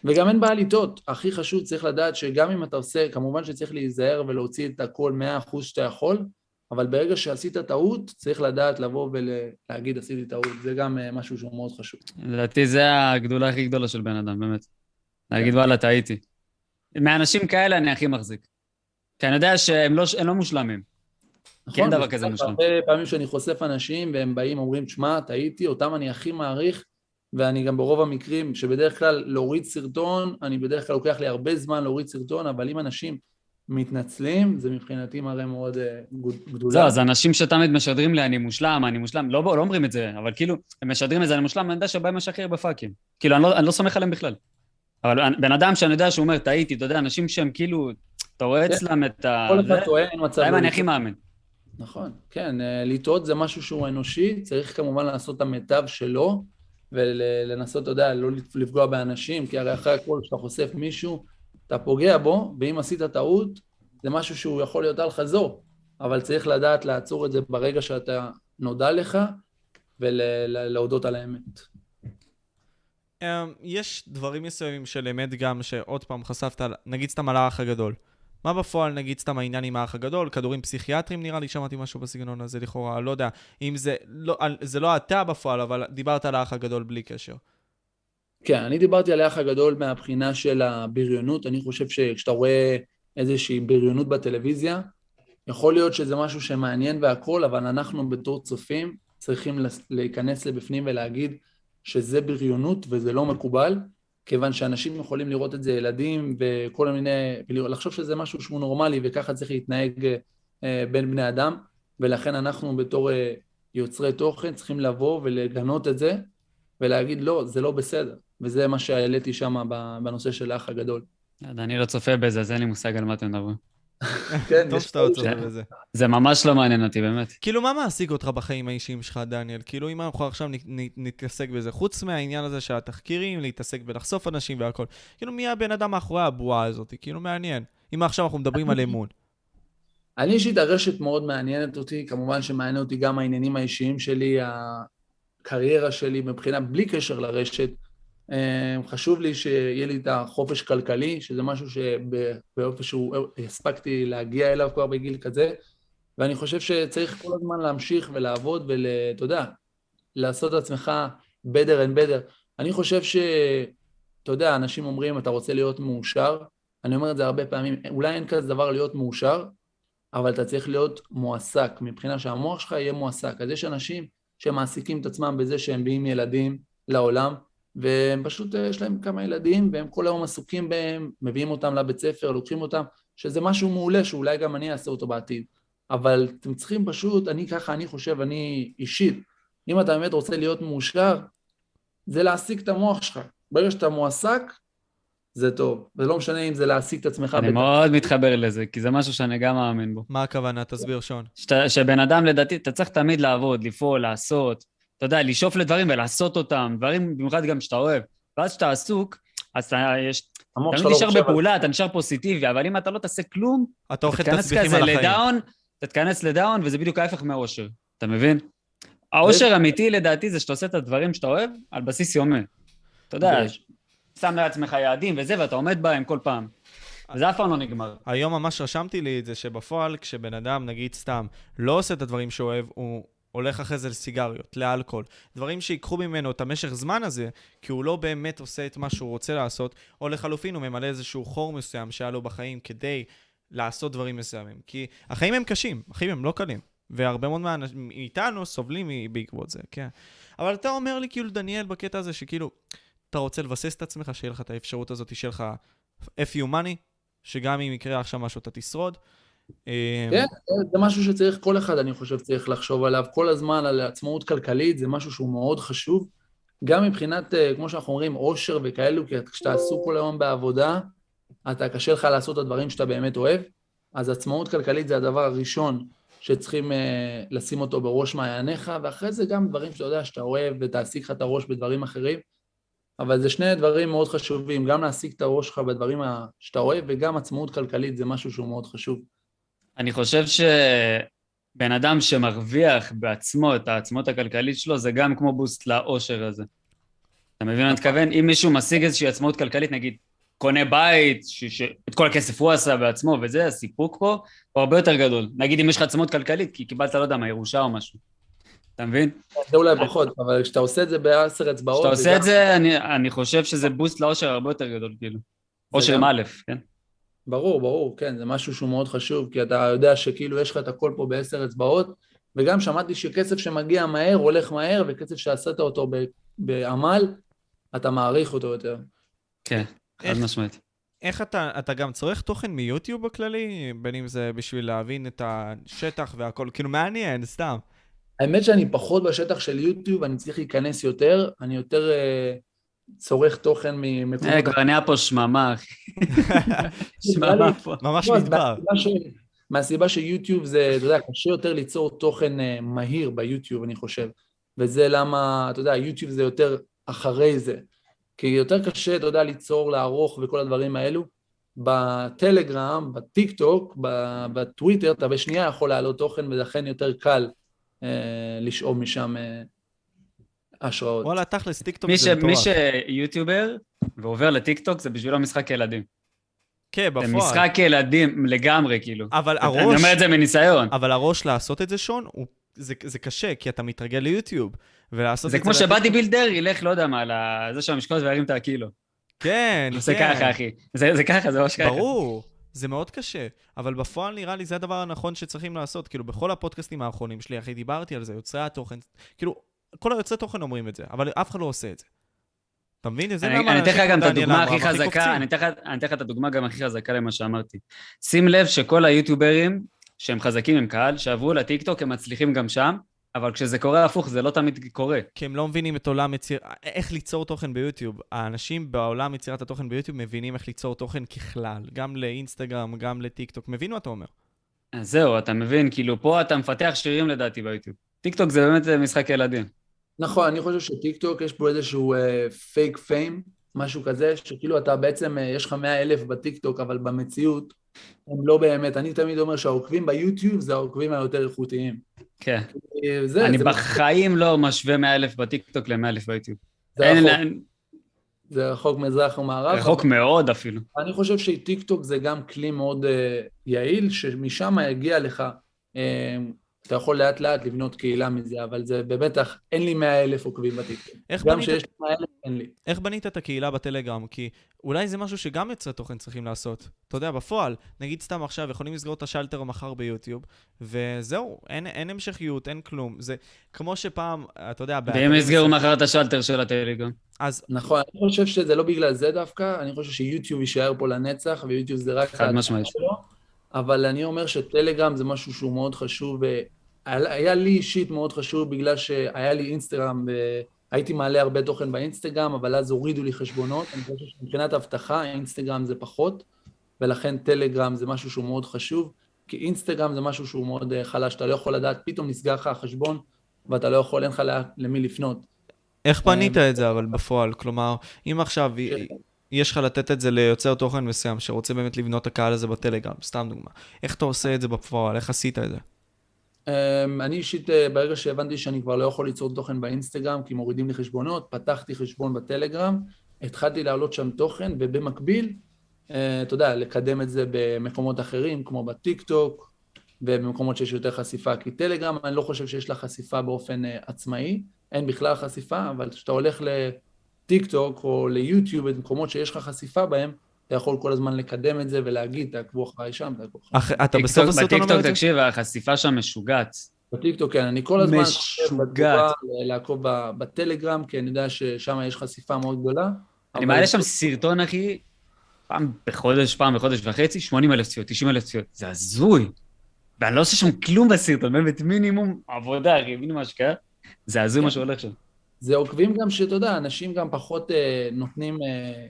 Speaker 5: וגם אין בעיה לטעות. הכי חשוב, צריך לדעת שגם אם אתה עושה, כמובן שצריך להיזהר ולהוציא את הכל מאה אחוז שאתה יכול, אבל ברגע שעשית טעות, צריך לדעת לבוא ולהגיד עשיתי טעות. זה גם אה, משהו שהוא מאוד חשוב.
Speaker 7: לדעתי זה הגדולה הכי גדולה של בן אדם, באמת. להגיד וואלה, טעיתי. מאנשים כאלה אני הכי מחזיק. כי אני יודע שהם לא, לא מושלמים. נכון, כי אין דבר כזה מושלם. הרבה
Speaker 5: פעמים שאני חושף אנשים והם באים, אומרים, שמע, טעיתי, אותם אני הכי מעריך, ואני גם ברוב המקרים, שבדרך כלל להוריד סרטון, אני בדרך כלל לוקח לי הרבה זמן להוריד סרטון, אבל אם אנשים מתנצלים, זה מבחינתי מראה מאוד uh, גדולה.
Speaker 7: זהו, זה אנשים שתמיד משדרים לי, אני מושלם, אני מושלם, לא, לא אומרים את זה, אבל כאילו, הם משדרים את זה, אני מושלם, אני יודע שבהם יש הכי הרבה פאקים. כאילו, אני לא, אני לא סומך עליהם בכלל. אבל בן אדם שאני יודע שהוא אומר, טעיתי, אתה יודע, אנשים שהם כאילו, אתה רואה כן. אצלם את ה...
Speaker 5: כל אחד טועה, אין מצב...
Speaker 7: להם אני הכי מאמין.
Speaker 5: נכון, כן, אה, לטעות זה משהו שהוא אנושי, צריך כמובן לעשות את המיטב שלו, ולנסות, אתה יודע, לא לפגוע באנשים, כי הרי אחרי הכל, כשאתה חושף מישהו, אתה פוגע בו, ואם עשית טעות, זה משהו שהוא יכול להיות על חזור, אבל צריך לדעת לעצור את זה ברגע שאתה נודע לך, ולהודות על האמת.
Speaker 4: אמ, יש דברים מסוימים של אמת גם, שעוד פעם חשפת, נגיד סתם על האח הגדול. מה בפועל, נגיד סתם העניין עם האח הגדול, כדורים פסיכיאטרים נראה לי, שמעתי משהו בסגנון הזה לכאורה, לא יודע, אם זה לא, זה לא אתה בפועל, אבל דיברת על האח הגדול בלי קשר.
Speaker 5: כן, אני דיברתי על האח הגדול מהבחינה של הבריונות, אני חושב שכשאתה רואה איזושהי בריונות בטלוויזיה, יכול להיות שזה משהו שמעניין והכול, אבל אנחנו בתור צופים צריכים להיכנס לבפנים ולהגיד שזה בריונות וזה לא מקובל, כיוון שאנשים יכולים לראות את זה, ילדים וכל מיני, ולחשוב שזה משהו שהוא נורמלי וככה צריך להתנהג אה, בין בני אדם, ולכן אנחנו בתור אה, יוצרי תוכן צריכים לבוא ולגנות את זה ולהגיד לא, זה לא בסדר, וזה מה שהעליתי שם בנושא של האח הגדול.
Speaker 7: אני לא צופה בזה, אז אין לי מושג על מה אתם מדברים.
Speaker 4: כן, טוב שאתה צופה בזה.
Speaker 7: זה ממש לא מעניין אותי, באמת.
Speaker 4: כאילו, מה מעסיק אותך בחיים האישיים שלך, דניאל? כאילו, אם אנחנו עכשיו נתעסק בזה, חוץ מהעניין הזה של התחקירים, להתעסק בלחשוף אנשים והכל, כאילו, מי הבן אדם מאחורי הבועה הזאת? כאילו, מעניין. אם עכשיו אנחנו מדברים על אמון.
Speaker 5: אני אישית, הרשת מאוד מעניינת אותי, כמובן שמעניין אותי גם העניינים האישיים שלי, הקריירה שלי, מבחינה, בלי קשר לרשת. אמ, חשוב לי שיהיה לי את החופש כלכלי, שזה משהו שבאופן שהוא הספקתי להגיע אליו כבר בגיל כזה, ואני חושב שצריך כל הזמן להמשיך ולעבוד ואתה יודע, לעשות את עצמך better and better. אני חושב ש... אתה יודע, אנשים אומרים, אתה רוצה להיות מאושר, אני אומר את זה הרבה פעמים, אולי אין כזה דבר להיות מאושר, אבל אתה צריך להיות מועסק, מבחינה שהמוח שלך יהיה מועסק. אז יש אנשים שמעסיקים את עצמם בזה שהם מביאים ילדים לעולם, והם פשוט, אה, יש להם כמה ילדים, והם כל היום עסוקים בהם, מביאים אותם לבית ספר, לוקחים אותם, שזה משהו מעולה, שאולי גם אני אעשה אותו בעתיד. אבל אתם צריכים פשוט, אני ככה, אני חושב, אני אישית, אם אתה באמת רוצה להיות מאושר, זה להעסיק את המוח שלך. ברגע שאתה מועסק, זה טוב. זה לא משנה אם זה להעסיק את עצמך.
Speaker 7: אני בת... מאוד מתחבר לזה, כי זה משהו שאני גם מאמין בו.
Speaker 4: מה הכוונה? תסביר, שון.
Speaker 7: שבן אדם, לדעתי, אתה צריך תמיד לעבוד, לפעול, לעשות. אתה יודע, לשאוף לדברים ולעשות אותם, דברים במיוחד גם שאתה אוהב. ואז כשאתה עסוק, אז אתה יש... אתה לא נשאר בפעולה, אתה נשאר פוזיטיבי, אבל אם אתה לא תעשה כלום,
Speaker 4: אתה אוכל תצביחים על החיים.
Speaker 7: לדאון, אתה תתכנס לדאון, וזה בדיוק ההפך מאושר, אתה מבין? האושר אמיתי לדעתי זה שאתה עושה את הדברים שאתה אוהב על בסיס יומי. אתה יודע, שם לעצמך יעדים וזה, ואתה עומד בהם כל פעם. וזה אף פעם לא נגמר.
Speaker 4: היום ממש רשמתי לי את זה שבפועל, כשבן אדם, נגיד סתם, לא עושה את הדברים שהוא אוהב, הוא הולך אחרי זה לסיגריות, לאלכוהול, דברים שיקחו ממנו את המשך זמן הזה, כי הוא לא באמת עושה את מה שהוא רוצה לעשות, או לחלופין הוא ממלא איזשהו חור מסוים שהיה לו בחיים כדי לעשות דברים מסוימים. כי החיים הם קשים, החיים הם לא קלים, והרבה מאוד מאיתנו סובלים בעקבות זה, כן. אבל אתה אומר לי כאילו, דניאל, בקטע הזה, שכאילו, אתה רוצה לבסס את עצמך, שיהיה לך את האפשרות הזאת, שיהיה לך FU money, שגם אם יקרה עכשיו משהו אתה תשרוד.
Speaker 5: אה, כן, זה משהו שצריך, כל אחד אני חושב צריך לחשוב עליו כל הזמן, על עצמאות כלכלית, זה משהו שהוא מאוד חשוב. גם מבחינת, אה, כמו שאנחנו אומרים, עושר וכאלו, כי כשאתה עסוק כל היום בעבודה, אתה קשה לך לעשות את הדברים שאתה באמת אוהב, אז עצמאות כלכלית זה הדבר הראשון שצריכים uh, לשים אותו בראש מעייניך, ואחרי זה גם דברים שאתה יודע שאתה אוהב ותעסיק לך את הראש בדברים אחרים, אבל זה שני דברים מאוד חשובים, גם להעסיק את הראש שלך בדברים שאתה אוהב, וגם עצמאות כלכלית זה משהו שהוא מאוד חשוב.
Speaker 7: אני חושב שבן אדם שמרוויח בעצמו את העצמות הכלכלית שלו, זה גם כמו בוסט לאושר הזה. אתה מבין מה אני מתכוון? אם מישהו משיג איזושהי עצמאות כלכלית, נגיד, קונה בית, שאת כל הכסף הוא עשה בעצמו וזה, הסיפוק פה הוא הרבה יותר גדול. נגיד אם יש לך עצמאות כלכלית, כי קיבלת, לא יודע מה, ירושה או משהו. אתה מבין?
Speaker 5: זה אולי פחות, אבל כשאתה עושה את זה בעשר אצבעות...
Speaker 7: כשאתה עושה את זה, אני, אני חושב שזה בוסט לאושר הרבה יותר גדול, כאילו. אושר עם א', כן?
Speaker 5: ברור, ברור, כן, זה משהו שהוא מאוד חשוב, כי אתה יודע שכאילו יש לך את הכל פה בעשר אצבעות, וגם שמעתי שכסף שמגיע מהר הולך מהר, וכסף שעשית אותו בעמל, אתה מעריך אותו יותר.
Speaker 7: כן, חד משמעית.
Speaker 4: איך אתה, אתה גם צורך תוכן מיוטיוב בכללי? בין אם זה בשביל להבין את השטח והכל, כאילו מעניין, סתם.
Speaker 5: האמת שאני פחות בשטח של יוטיוב, אני צריך להיכנס יותר, אני יותר... Uh, צורך תוכן ממקומות...
Speaker 7: כבר נהיה פה שממה, אחי.
Speaker 4: שממה פה. ממש לא, מדבר.
Speaker 5: מהסיבה שיוטיוב זה, אתה יודע, קשה יותר ליצור תוכן אה, מהיר ביוטיוב, אני חושב. וזה למה, אתה יודע, יוטיוב זה יותר אחרי זה. כי יותר קשה, אתה יודע, ליצור, לערוך וכל הדברים האלו. בטלגרם, בטיק טוק, בטוויטר, אתה בשנייה יכול להעלות תוכן, ולכן יותר קל אה, לשאוב משם אה, השראות.
Speaker 4: וואלה, תכלס, טיקטוק
Speaker 7: מי,
Speaker 4: זה
Speaker 7: ש, מי
Speaker 4: מטורף.
Speaker 7: שיוטיובר ועובר לטיקטוק זה בשבילו משחק ילדים.
Speaker 4: כן,
Speaker 7: זה
Speaker 4: בפועל.
Speaker 7: משחק ילדים לגמרי, כאילו.
Speaker 4: אבל
Speaker 7: אני
Speaker 4: הראש,
Speaker 7: אומר את זה מניסיון.
Speaker 4: אבל הראש לעשות את זה, שון, הוא- זה זה קשה, כי אתה מתרגל ליוטיוב. ולעשות את
Speaker 7: זה
Speaker 4: זה...
Speaker 7: כמו
Speaker 4: ש
Speaker 7: body builder ילך, לא יודע מה, לזה של המשקולות וירים את הקילו.
Speaker 4: כן,
Speaker 7: זה
Speaker 4: כן.
Speaker 7: ככה, אחי. זה זה ככה, זה ממש ככה.
Speaker 4: ברור, זה מאוד קשה, אבל בפועל נראה לי זה הדבר הנכון שצריכים לעשות. כאילו, בכל הפודקאסטים האחרונים שלי, אחי, דיברתי על זה, יוצרי התוכן, כאילו, כל היוצרי תוכן אומרים את זה, אבל אף אחד לא עושה את זה. אתה מבין? זה
Speaker 7: אני
Speaker 4: למה
Speaker 7: אני אתן לך גם את הדוגמה הכי חזקה,
Speaker 4: קופצים.
Speaker 7: אני אתן לך- אני אתן לך את הדוגמה גם הכי חזקה למה שאמרתי. שים לב שכל היוטיוברים שהם חזקים עם קהל, שעברו לטיקטוק, הם מצליחים גם שם, אבל כשזה קורה הפוך, זה לא תמיד קורה.
Speaker 4: כי הם לא מבינים את עולם יציר... איך ליצור תוכן ביוטיוב. האנשים בעולם יצירת התוכן ביוטיוב מבינים איך ליצור תוכן ככלל, גם לאינסטגרם, גם לטיקטוק. מבין מה אתה אומר?
Speaker 7: אז זהו, אתה מבין, כאילו פה אתה מפתח שרירים לדעתי ביוטיוב. טיקטוק זה באמת משחק ילדים.
Speaker 5: נכון, אני חושב שטיקטוק יש פה איזשהו fake אה, fame, משהו כזה, שכאילו אתה בעצם, אה, יש לך מאה אלף בטיקטוק, אבל במציאות הם לא באמת, אני תמיד אומר שהעוקבים ביוטיוב זה העוקבים היותר איכותיים.
Speaker 7: כן.
Speaker 5: אה, זה,
Speaker 7: אני
Speaker 5: זה,
Speaker 7: בחיים לא משווה 100 אלף בטיקטוק ל-100 אלף ביוטיוב.
Speaker 5: זה,
Speaker 7: אין-
Speaker 5: רחוק,
Speaker 7: אין-
Speaker 5: זה רחוק מזרח ומערב.
Speaker 7: רחוק מאוד אפילו.
Speaker 5: אני חושב שטיקטוק זה גם כלי מאוד uh, יעיל, שמשם יגיע לך, uh, אתה יכול לאט לאט לבנות קהילה מזה, אבל זה בבטח, אין לי מאה אלף עוקבים בטיקטוק. גם
Speaker 4: בנית-
Speaker 5: שיש לי מאה אלף, אין לי.
Speaker 4: איך בנית את הקהילה בטלגרם? כי אולי זה משהו שגם יוצרי תוכן צריכים לעשות. אתה יודע, בפועל, נגיד סתם עכשיו, יכולים לסגור את השלטר מחר ביוטיוב, וזהו, אין, אין המשכיות, אין כלום. זה כמו שפעם, אתה יודע, באתרים
Speaker 7: יסגרו
Speaker 4: מסוימים-
Speaker 7: מחר את השלטר של הטלגרם.
Speaker 4: אז
Speaker 5: נכון, אני חושב שזה לא בגלל זה דווקא, אני חושב שיוטיוב יישאר פה לנצח, ויוטיוב זה רק...
Speaker 7: חד משמעית.
Speaker 5: אבל אני אומר שטלגרם זה משהו שהוא מאוד חשוב, והיה לי אישית מאוד חשוב בגלל שהיה לי אינסטגרם, והייתי מעלה הרבה תוכן באינסטגרם, אבל אז הורידו לי חשבונות, אני חושב שמבחינת אבטחה, אינסטגרם זה פחות, ולכן טלגרם זה משהו שהוא מאוד חשוב, כי אינסטגרם זה משהו שהוא מאוד אה, חלש, אתה לא יכול לדעת, פתאום נסגר לך החשבון, ואתה לא יכול, אין לך למי לפנות.
Speaker 4: איך
Speaker 5: אה,
Speaker 4: את זה אבל בפועל? כלומר, אם עכשיו יש לך לתת את זה ליוצר תוכן מסוים שרוצה באמת לבנות את הקהל הזה בטלגרם, סתם דוגמה, איך אתה עושה את זה בפועל? איך עשית את זה?
Speaker 5: אמ, אני אישית, אה, ברגע שהבנתי שאני כבר לא יכול ליצור תוכן באינסטגרם, כי מורידים לי חשבונות, פתחתי חשבון בטלגרם, התחלתי להעלות שם תוכן, ובמקביל, אה, אתה יודע, לקדם את זה במקומות אחרים, כמו בטיק טוק, ובמקומות שיש יותר חשיפה, כי טלגרם, אני לא חושב שיש לה חשיפה באופן אה, עצמאי, אין בכלל חשיפה, אבל כשאתה הולך לטיק טוק או ליוטיוב, במקומות שיש לך חשיפה בהם, אתה יכול כל הזמן לקדם את זה ולהגיד, תעקבו אחריי שם, תעקבו אחריי.
Speaker 4: אח- אתה בסוף הסרטון אומר
Speaker 7: בטיקטוק,
Speaker 4: את זה?
Speaker 7: תקשיב, החשיפה שם משוגעת.
Speaker 5: בטיקטוק, כן, אני כל הזמן
Speaker 7: משוגעת.
Speaker 5: חושב בתגובה לעקוב ב- בטלגרם, כי אני יודע ששם יש חשיפה מאוד גדולה.
Speaker 7: אני מעלה שם סרטון, אחי, פעם בחודש, פעם בחודש וחצי, 80 אלף צפיות, 90 אלף צפיות. זה הזוי. ואני לא עושה שם כלום בסרטון, באמת מינימום עבודה, אחי, מינימום השקעה. זה הזוי מה שהולך שם.
Speaker 5: זה עוקבים גם שאתה יודע, אנשים גם פחות אה, נותנים אה,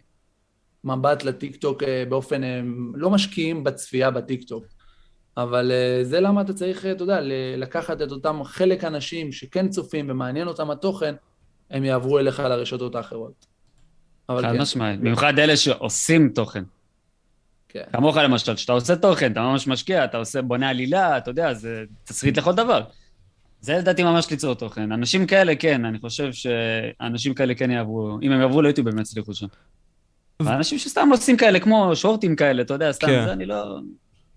Speaker 5: מבט לטיקטוק אה, באופן, אה, לא משקיעים בצפייה בטיקטוק. אבל אה, זה למה אתה צריך, אתה יודע, לקחת את אותם חלק אנשים שכן צופים ומעניין אותם התוכן, הם יעברו אליך לרשתות האחרות.
Speaker 7: חד
Speaker 5: כן,
Speaker 7: משמעית. במיוחד אלה שעושים תוכן.
Speaker 5: כן.
Speaker 7: כמוך למשל, כשאתה עושה תוכן, אתה ממש משקיע, אתה עושה, בונה עלילה, אתה יודע, זה תסריט לכל דבר. זה לדעתי ממש ליצור תוכן. אנשים כאלה, כן, אני חושב שאנשים כאלה כן יעברו, אם הם יעברו ליוטיוב, הם יצליחו שם. ואנשים שסתם עושים כאלה, כמו שורטים כאלה, אתה יודע, סתם,
Speaker 4: כן.
Speaker 7: זה אני לא...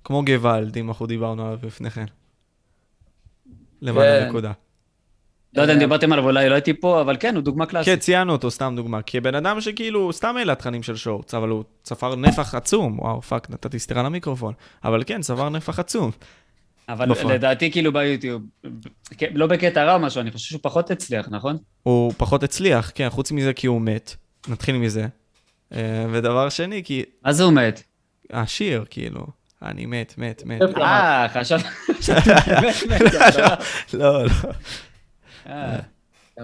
Speaker 4: כמו גוואלד, אם אנחנו דיברנו עליו לפני כן. למען
Speaker 5: כן.
Speaker 4: הנקודה.
Speaker 7: לא יודע אם דיברתם עליו, אולי לא הייתי פה, אבל כן, הוא דוגמה
Speaker 4: כן,
Speaker 7: קלאסית.
Speaker 4: ציינו אותו, סתם דוגמה. כי בן אדם שכאילו סתם העלה תכנים של shorts, אבל הוא צבר נפח עצום. וואו, fuck, נתתי סטירה למיקרופון. אבל כן, צבר נפח עצום.
Speaker 7: אבל
Speaker 4: בפועל.
Speaker 7: לדעתי, כאילו ביוטיוב, כן, לא בקטע רע או משהו, אני חושב שהוא פחות הצליח, נכון?
Speaker 4: הוא פחות הצליח, כן, חוץ מזה כי הוא מת. נתחיל מזה. אה, ודבר שני, כי
Speaker 7: מה זה הוא מת?
Speaker 4: השיר, כאילו, אני מת, מת, מת.
Speaker 7: אה, חשב... חשבתי אתה יודע.
Speaker 4: לא, לא.
Speaker 7: אה,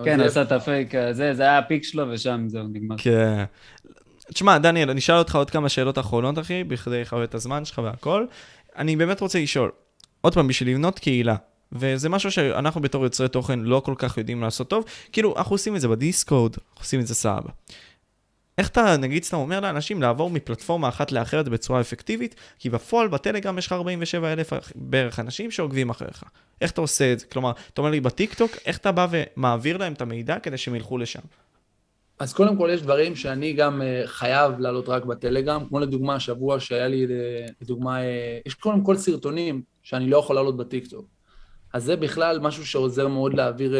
Speaker 7: כן,
Speaker 5: זה-
Speaker 7: עשה את הפייק הזה, זה היה הפיק שלו ושם זהו, נגמר.
Speaker 4: כן. תשמע, דניאל, אני אשאל אותך עוד כמה שאלות אחרונות, אחי, בכדי לכבד את הזמן שלך והכל. אני באמת רוצה לשאול, עוד פעם, בשביל לבנות קהילה, וזה משהו שאנחנו בתור יוצרי תוכן לא כל כך יודעים לעשות טוב, כאילו, אנחנו עושים את זה בדיסקוד, אנחנו עושים את זה סבבה. איך אתה, נגיד, סתם אומר לאנשים לעבור מפלטפורמה אחת לאחרת בצורה אפקטיבית, כי בפועל, בטלגרם יש לך 47 אלף בערך אנשים שעוקבים אחריך. איך אתה עושה את זה? כלומר, אתה אומר לי בטיקטוק, איך אתה בא ומעביר להם את המידע כדי שהם ילכו לשם?
Speaker 5: אז קודם כל יש דברים שאני גם אה, חייב לעלות רק בטלגרם, כמו לדוגמה השבוע שהיה לי, אה, לדוגמה, אה, יש קודם כל סרטונים שאני לא יכול לעלות בטיקטוק. אז זה בכלל משהו שעוזר מאוד להעביר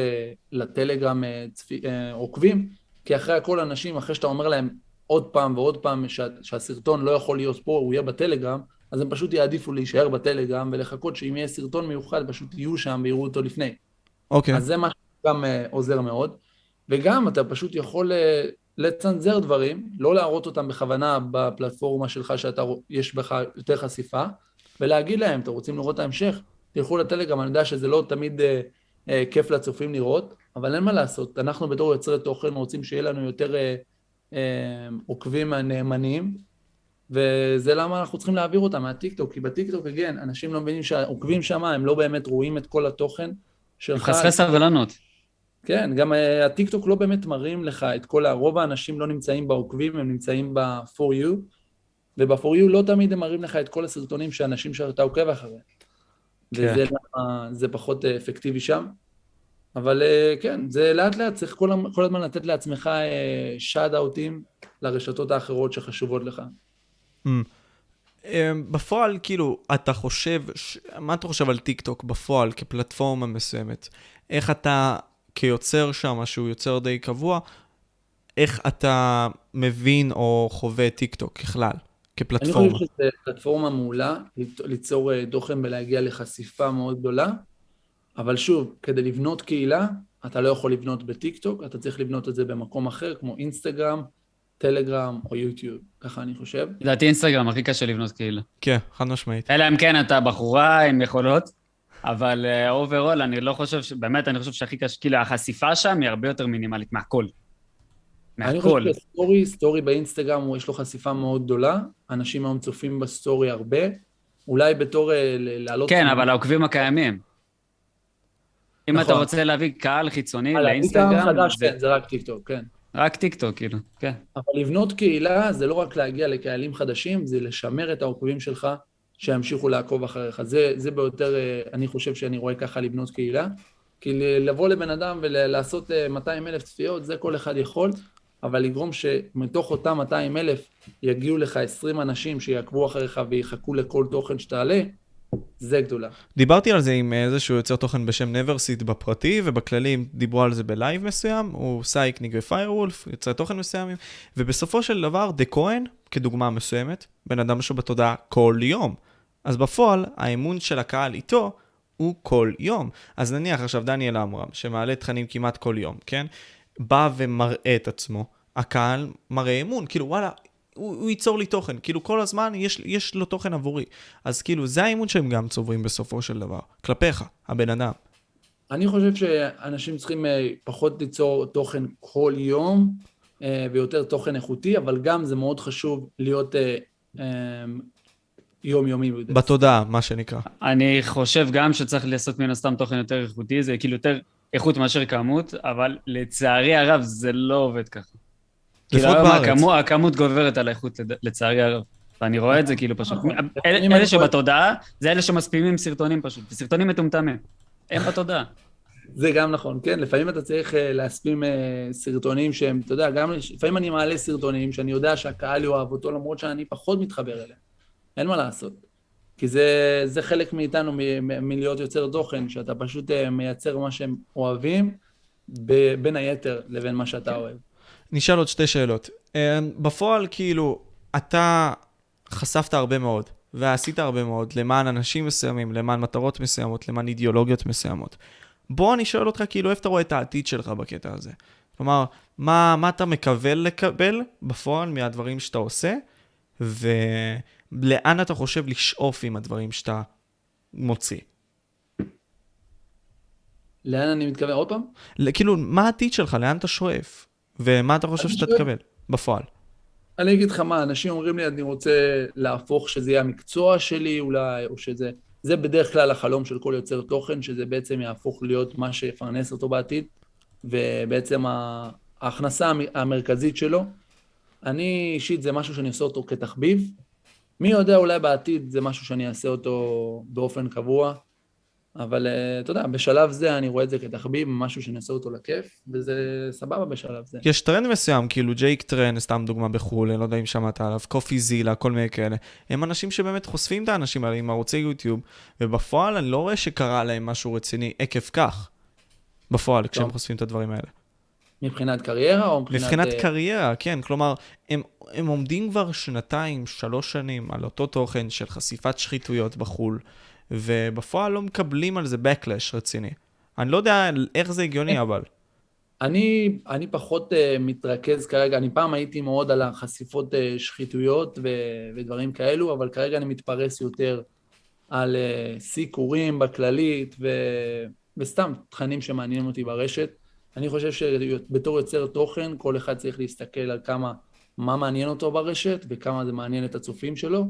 Speaker 5: לטלגרם צפי, עוקבים, כי אחרי הכל אנשים, אחרי שאתה אומר להם עוד פעם ועוד פעם שה, שהסרטון לא יכול להיות פה, הוא יהיה בטלגרם, אז הם פשוט יעדיפו להישאר בטלגרם ולחכות שאם יהיה סרטון מיוחד, פשוט יהיו שם ויראו אותו לפני.
Speaker 4: אוקיי. Okay.
Speaker 5: אז זה משהו שגם עוזר מאוד. וגם אתה פשוט יכול אה, לצנזר דברים, לא להראות אותם בכוונה בפלטפורמה שלך שאתה, יש בך יותר חשיפה, ולהגיד להם, אתם רוצים לראות את ההמשך? תלכו לטלגרם, אני יודע שזה לא תמיד אה, אה, כיף לצופים לראות, אבל אין מה לעשות, אנחנו בתור יוצרי תוכן רוצים שיהיה לנו יותר אה, אה, עוקבים נאמנים, וזה למה אנחנו צריכים להעביר אותם מהטיקטוק, כי בטיקטוק, כן, אנשים לא מבינים שהעוקבים שם, הם לא באמת רואים את כל התוכן שלך.
Speaker 7: חסרי סבלנות.
Speaker 5: כן, גם uh, הטיקטוק לא באמת מראים לך את כל ה... רוב האנשים לא נמצאים בעוקבים, הם נמצאים ב-for you, וב-for you לא תמיד הם מראים לך את כל הסרטונים שאנשים שאתה עוקב אחריהם. כן. וזה למה זה פחות uh, אפקטיבי שם. אבל uh, כן, זה לאט לאט, צריך כל, כל הזמן לתת לעצמך שאט uh, אאוטים לרשתות האחרות שחשובות לך.
Speaker 4: Mm. בפועל, כאילו, אתה חושב, מה אתה חושב על טיק טוק בפועל כפלטפורמה מסוימת? איך אתה כיוצר שם, שהוא יוצר די קבוע, איך אתה מבין או חווה טיק טוק ככלל, כפלטפורמה?
Speaker 5: אני חושב שזו פלטפורמה מעולה, ליצור אה, תוכן ולהגיע לחשיפה מאוד גדולה, אבל שוב, כדי לבנות קהילה, אתה לא יכול לבנות בטיק טוק, אתה צריך לבנות את זה במקום אחר, כמו אינסטגרם, טלגרם או יוטיוב, ככה אני חושב.
Speaker 7: לדעתי אינסטגרם הכי קשה לבנות קהילה.
Speaker 4: כן, חד משמעית.
Speaker 7: אלא אם כן אתה בחורה עם יכולות, אבל overall, אה, אני לא חושב, ש... באמת, אני חושב שהכי קשה, כאילו, החשיפה שם היא הרבה יותר מינימלית מהכל.
Speaker 5: מהכל. אני חושב שסטורי, סטורי באינסטגרם, יש לו חשיפה מאוד גדולה, אנשים היום צופים בסטורי הרבה, אולי בתור אה, לעלות...
Speaker 7: כן, אבל העוקבים הקיימים. אם נכון. אתה רוצה להביא קהל חיצוני לאינסטגרם...
Speaker 5: חדש, זה... כן, זה רק טיקטוק, כן.
Speaker 7: רק טיקטוק, כאילו, כן.
Speaker 5: אבל לבנות קהילה זה לא רק להגיע לקהלים חדשים, זה לשמר את העוקבים שלך, שימשיכו לעקוב אחריך. זה, זה ביותר, אה, אני חושב שאני רואה ככה לבנות קהילה. כי לבוא לבן אדם ולעשות 200 אה, אלף צפיות, זה כל אחד יכול, אבל לגרום שמתוך אותם 200 אלף יגיעו לך 20 אנשים שיעקבו אחריך ויחכו לכל תוכן שתעלה, זה גדולה.
Speaker 4: דיברתי על זה עם איזשהו יוצר תוכן בשם נברסיט בפרטי, ובכללי דיברו על זה בלייב מסוים, הוא סייק ניגרי פיירוולף, יוצר תוכן מסוימים, ובסופו של דבר, דה כהן, כדוגמה מסוימת, בן אדם שבתודעה כל יום. אז בפועל, האמון של הקהל איתו הוא כל יום. אז נניח עכשיו דניאל עמרם, שמעלה תכנים כמעט כל יום, כן? בא ומראה את עצמו, הקהל מראה אמון, כאילו וואלה, הוא, הוא ייצור לי תוכן, כאילו כל הזמן יש, יש לו תוכן עבורי. אז כאילו זה האמון שהם גם צוברים בסופו של דבר, כלפיך, הבן אדם.
Speaker 5: אני חושב שאנשים צריכים אה, פחות ליצור תוכן כל יום, אה, ויותר תוכן איכותי, אבל גם זה מאוד חשוב להיות אה, יומיומי.
Speaker 4: בתודעה, מה שנקרא.
Speaker 7: אני חושב גם שצריך לעשות מן הסתם תוכן יותר איכותי, זה כאילו יותר איכות מאשר כמות, אבל לצערי הרב זה לא עובד ככה. לפחות כאילו בארץ. הכמות, הכמות גוברת על האיכות, לצערי הרב. ואני רואה את זה כאילו פשוט. נכון. אלה שבתודעה, זה אלה שמספימים סרטונים פשוט, סרטונים מטומטמים. הם בתודעה.
Speaker 5: זה גם נכון, כן, לפעמים אתה צריך אה, להספים אה, סרטונים שהם, אתה יודע, גם לפעמים אני מעלה סרטונים שאני יודע שהקהל יאהב אותו, למרות שאני פחות מתחבר אליהם. אין מה לעשות. כי זה, זה חלק מאיתנו מ- מלהיות יוצר תוכן, שאתה פשוט אה, מייצר מה שהם אוהבים, ב- בין היתר לבין מה שאתה אוהב.
Speaker 4: נשאל עוד שתי שאלות. אה, בפועל, כאילו, אתה חשפת הרבה מאוד, ועשית הרבה מאוד למען אנשים מסוימים, למען מטרות מסוימות, למען אידיאולוגיות מסוימות. בוא אני שואל אותך, כאילו, איפה אתה רואה את העתיד שלך בקטע הזה? כלומר, מה, מה אתה מקווה לקבל בפועל מהדברים שאתה עושה, ו... לאן אתה חושב לשאוף עם הדברים שאתה מוציא?
Speaker 5: לאן אני מתכוון? עוד פעם?
Speaker 4: כאילו, מה העתיד שלך? לאן אתה שואף? ומה אתה חושב שאתה תקבל בפועל?
Speaker 5: אני אגיד לך מה, אנשים אומרים לי, אני רוצה להפוך שזה יהיה המקצוע שלי אולי, או שזה... זה בדרך כלל החלום של כל יוצר תוכן, שזה בעצם יהפוך להיות מה שיפרנס אותו בעתיד, ובעצם ההכנסה המ- המרכזית שלו. אני אישית זה משהו שאני עושה אותו כתחביב. מי יודע, אולי בעתיד זה משהו שאני אעשה אותו באופן קבוע, אבל אה, אתה יודע, בשלב זה אני רואה את זה כתחביב, משהו שאני עושה אותו לכיף, וזה סבבה בשלב זה.
Speaker 4: יש טרנד מסוים, כאילו Jake Tran, סתם דוגמה בחו"ל, אני לא יודע אם שמעת עליו, Coffeezilla, כל מיני כאלה. הם אנשים שבאמת חושפים את האנשים האלה עם ערוצי יוטיוב, ובפועל אני לא רואה שקרה להם משהו רציני עקב כך. בפועל, כשהם
Speaker 5: טוב.
Speaker 4: חושפים את הדברים האלה.
Speaker 5: מבחינת קריירה או מבחינת...
Speaker 4: מבחינת
Speaker 5: אה,
Speaker 4: קריירה, כן, כלומר, הם, הם עומדים כבר שנתיים, שלוש שנים על אותו תוכן של חשיפת שחיתויות בחו"ל, ובפועל לא מקבלים על זה backlash רציני. אני לא יודע איך זה הגיוני, אבל.
Speaker 5: אני, אני פחות uh, מתרכז כרגע, אני פעם הייתי מאוד על החשיפות uh, שחיתויות ו, ודברים כאלו, אבל כרגע אני מתפרס יותר על uh, סיקורים בכללית ו, וסתם תכנים שמעניינים אותי ברשת. אני חושב שבתור יוצר תוכן, כל אחד צריך להסתכל על כמה, מה מעניין אותו ברשת וכמה זה מעניין את הצופים שלו,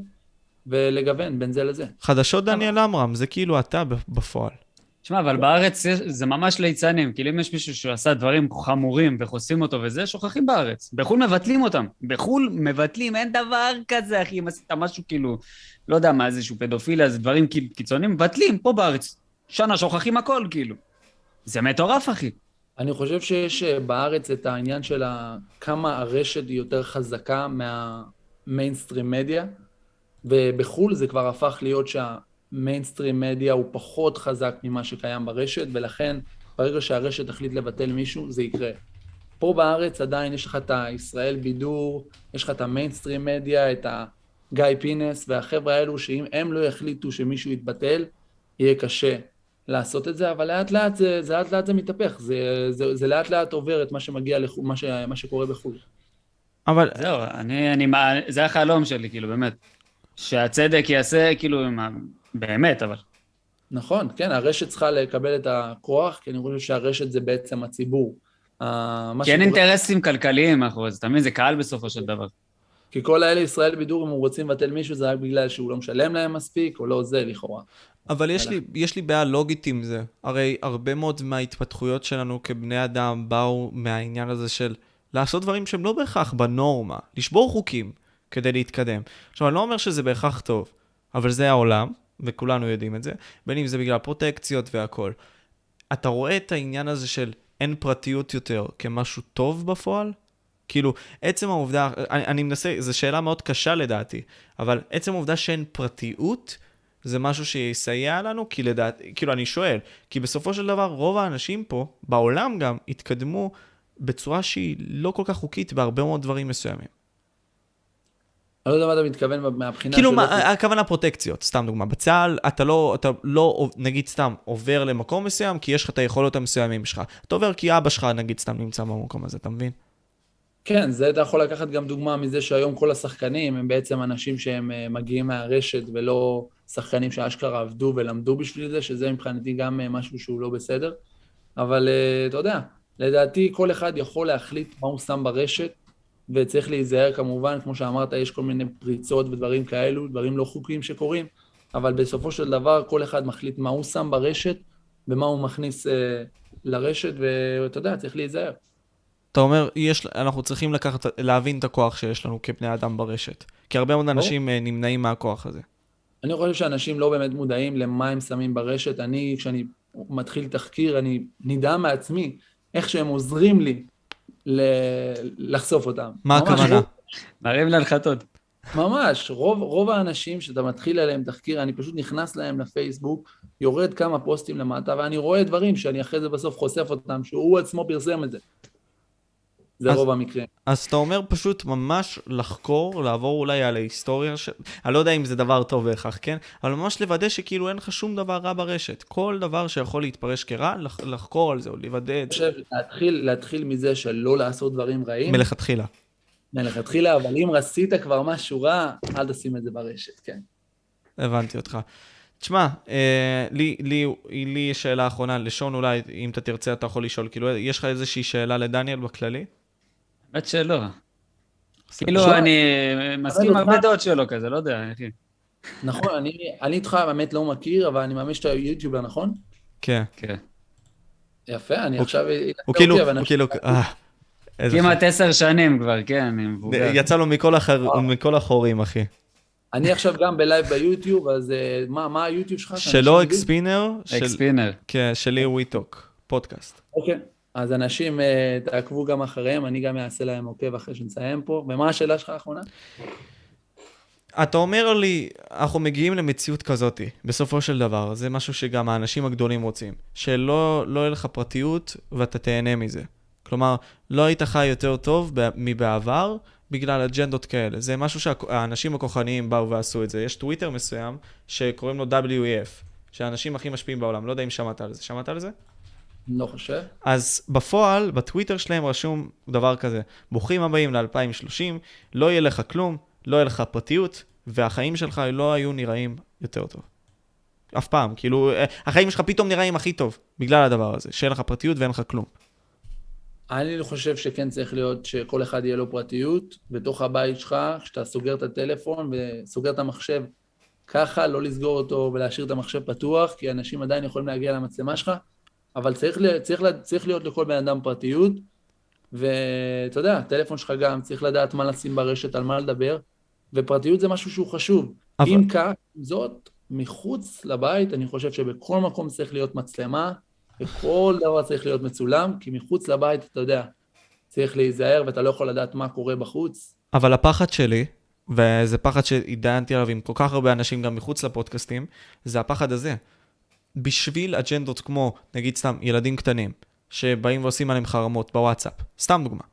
Speaker 5: ולגוון בין זה לזה.
Speaker 4: חדשות דניאל עמרם, זה כאילו אתה בפועל.
Speaker 7: תשמע, אבל בארץ יש- זה ממש ליצנים, כאילו אם יש מישהו שעשה דברים חמורים וחוסים אותו וזה, שוכחים בארץ. בחו"ל מבטלים אותם. בחו"ל מבטלים, אין דבר כזה, אחי, אם עשית משהו כאילו, לא יודע מה, איזשהו פדופיליה, זה דברים כאילו קיצוניים, מבטלים, פה בארץ. שנה שוכחים הכל, כאילו. זה מטורף, אחי.
Speaker 5: אני חושב שיש אה, בארץ את העניין של כמה הרשת היא יותר חזקה מהמיינסטרים מדיה, ובחו"ל זה כבר הפך להיות שהמיינסטרים מדיה הוא פחות חזק ממה שקיים ברשת, ולכן ברגע שהרשת תחליט לבטל מישהו, זה יקרה. פה בארץ עדיין יש לך את הישראל בידור, יש לך את המיינסטרים מדיה, את הגיא פינס, והחבר'ה האלו שאם הם לא יחליטו שמישהו יתבטל, יהיה קשה לעשות את זה, אבל לאט לאט זה, זה לאט לאט זה מתהפך, זה, זה, זה לאט לאט עובר את מה שמגיע לחו"ל, מה, ש, מה שקורה בחו"ל.
Speaker 4: אבל
Speaker 7: זהו, אני, אני, זה החלום שלי, כאילו, באמת. שהצדק יעשה, כאילו, עם ה- באמת, אבל.
Speaker 5: נכון, כן, הרשת צריכה לקבל את הכוח, כי אני חושב שהרשת זה בעצם הציבור. מה
Speaker 7: כי אין
Speaker 5: שקורה-
Speaker 7: אינטרסים כלכליים מאחורי זה, אתה מבין? זה קהל בסופו של דבר.
Speaker 5: כי כל האלה ישראל בידור, אם הם רוצים לבטל מישהו, זה רק בגלל שהוא לא משלם להם מספיק, או לא זה, לכאורה.
Speaker 4: אבל יש לי, יש לי בעיה לוגית עם זה. הרי הרבה מאוד מההתפתחויות שלנו כבני אדם באו מהעניין הזה של לעשות דברים שהם לא בהכרח בנורמה, לשבור חוקים כדי להתקדם. עכשיו, אני לא אומר שזה בהכרח טוב, אבל זה העולם, וכולנו יודעים את זה, בין אם זה בגלל פרוטקציות והכל. אתה רואה את העניין הזה של אין פרטיות יותר כמשהו טוב בפועל? כאילו, עצם העובדה, אני, אני מנסה, זו שאלה מאוד קשה לדעתי, אבל עצם העובדה שאין פרטיות, זה משהו שיסייע לנו? כי לדעת, כאילו, אני שואל, כי בסופו של דבר, רוב האנשים פה, בעולם גם, התקדמו בצורה שהיא לא כל כך חוקית בהרבה מאוד דברים מסוימים.
Speaker 5: אני לא יודע מה אתה מתכוון מהבחינה
Speaker 4: כאילו, מה, הכוונה פרוטקציות, סתם דוגמה. בצה"ל, אתה לא, אתה לא, נגיד סתם, עובר למקום מסוים, כי יש לך את היכולות המסוימים שלך. אתה עובר כי אבא שלך, נגיד, סתם נמצא במקום הזה, אתה מבין?
Speaker 5: כן, זה אתה יכול לקחת גם דוגמה מזה שהיום כל השחקנים הם בעצם אנשים שהם אה, מגיעים מהרשת ולא שחקנים שאשכרה עבדו ולמדו בשביל זה, שזה מבחינתי גם אה, משהו שהוא לא בסדר. אבל אה, אתה יודע, לדעתי כל אחד יכול להחליט מה הוא שם ברשת, וצריך להיזהר כמובן, כמו שאמרת, יש כל מיני פריצות ודברים כאלו, דברים לא חוקיים שקורים, אבל בסופו של דבר כל אחד מחליט מה הוא שם ברשת ומה הוא מכניס אה, לרשת, ואתה יודע, צריך להיזהר.
Speaker 4: אתה אומר, יש, אנחנו צריכים לקחת, להבין את הכוח שיש לנו כבני אדם ברשת. כי הרבה מאוד אנשים אה, נמנעים מהכוח הזה.
Speaker 5: אני חושב שאנשים לא באמת מודעים למה הם שמים ברשת. אני, כשאני מתחיל תחקיר, אני נדהם מעצמי איך שהם עוזרים לי לחשוף אותם.
Speaker 4: מה הכוונה?
Speaker 7: מרים להנחתות.
Speaker 5: ממש, רוב, רוב האנשים שאתה מתחיל עליהם תחקיר, אני פשוט נכנס להם לפייסבוק, יורד כמה פוסטים למטה, ואני רואה דברים שאני אחרי זה בסוף חושף אותם, שהוא עצמו פרסם את זה. זה
Speaker 4: אז-
Speaker 5: רוב המקרים.
Speaker 4: אז אתה אומר פשוט ממש לחקור, לעבור אולי על ההיסטוריה של... אני לא יודע אם זה דבר טוב בהכרח, כן? אבל ממש לוודא שכאילו אין לך שום דבר רע ברשת. כל דבר שיכול להתפרש כרע, לח... לחקור על זה, או לוודא את
Speaker 5: אני
Speaker 4: זה.
Speaker 5: חושב, להתחיל, להתחיל מזה של לא לעשות דברים רעים,
Speaker 4: מלכתחילה.
Speaker 5: מלכתחילה, אבל אם רצית כבר משהו רע, אל תשים את זה ברשת, כן.
Speaker 4: הבנתי אותך. תשמע, אה, לי, לי, לי יש שאלה אחרונה, לשון אולי, אם אתה תרצה אתה יכול לשאול, כאילו, יש לך איזושהי שאלה לדניאל בכללי?
Speaker 7: האמת שלא. כאילו, אני מסכים הרבה דעות שלו כזה, לא יודע, אחי.
Speaker 5: נכון, אני אני איתך באמת לא מכיר, אבל אני מאמין שאתה יוטיובר, נכון?
Speaker 4: כן.
Speaker 7: כן.
Speaker 5: יפה, אני עכשיו...
Speaker 4: הוא כאילו, הוא כאילו, אה,
Speaker 7: כמעט עשר שנים כבר, כן, אני מבוגר.
Speaker 4: יצא לו מכל החורים, אחי.
Speaker 5: אני עכשיו גם בלייב ביוטיוב, אז אה, מה מה היוטיוב שלך?
Speaker 4: שלו? אקספינר, של-
Speaker 7: אקספינר.
Speaker 4: כן, שלי We Talk, פודקאסט.
Speaker 5: אוקיי. אז אנשים, אה, תעקבו גם אחריהם, אני גם אעשה להם עוקב אחרי שנסיים פה. ומה השאלה שלך האחרונה?
Speaker 4: אתה אומר לי, אנחנו מגיעים למציאות כזאת, בסופו של דבר, זה משהו שגם האנשים הגדולים רוצים, שלא לא יהיה לך פרטיות ואתה תהנה מזה. כלומר, לא היית חי יותר טוב מבעבר בגלל אג'נדות כאלה. זה משהו שהאנשים הכוחניים באו ועשו את זה. יש טוויטר מסוים שקוראים לו WEF, שהאנשים הכי משפיעים בעולם. לא יודע אם שמעת על זה. שמעת על זה?
Speaker 5: לא חושב.
Speaker 4: אז בפועל, בטוויטר שלהם רשום דבר כזה, ברוכים הבאים ל-2030, לא יהיה לך כלום, לא יהיה לך פרטיות, והחיים שלך לא היו נראים יותר טוב. אף פעם, כאילו, אה, החיים שלך פתאום נראים הכי טוב, בגלל הדבר הזה, שאין לך פרטיות ואין לך כלום.
Speaker 5: אני חושב שכן צריך להיות שכל אחד יהיה לו פרטיות בתוך הבית שלך, כשאתה סוגר את הטלפון וסוגר את המחשב, ככה לא לסגור אותו ולהשאיר את המחשב פתוח, כי אנשים עדיין יכולים להגיע למצלמה שלך, אבל צריך, צריך, צריך להיות לכל בן אדם פרטיות, ואתה יודע, הטלפון שלך גם צריך לדעת מה לשים ברשת, על מה לדבר, ופרטיות זה משהו שהוא חשוב.
Speaker 4: אבל-
Speaker 5: אם כך, זאת, מחוץ לבית, אני חושב שבכל מקום צריך להיות מצלמה, וכל דבר צריך להיות מצולם, כי מחוץ לבית, אתה יודע, צריך להיזהר ואתה לא יכול לדעת מה קורה בחוץ.
Speaker 4: אבל הפחד שלי, וזה פחד שהתדיינתי עליו עם כל כך הרבה אנשים גם מחוץ לפודקאסטים, זה הפחד הזה. בשביל אג'נדות כמו, נגיד סתם, ילדים קטנים, שבאים ועושים עליהם חרמות בוואטסאפ, סתם דוגמה.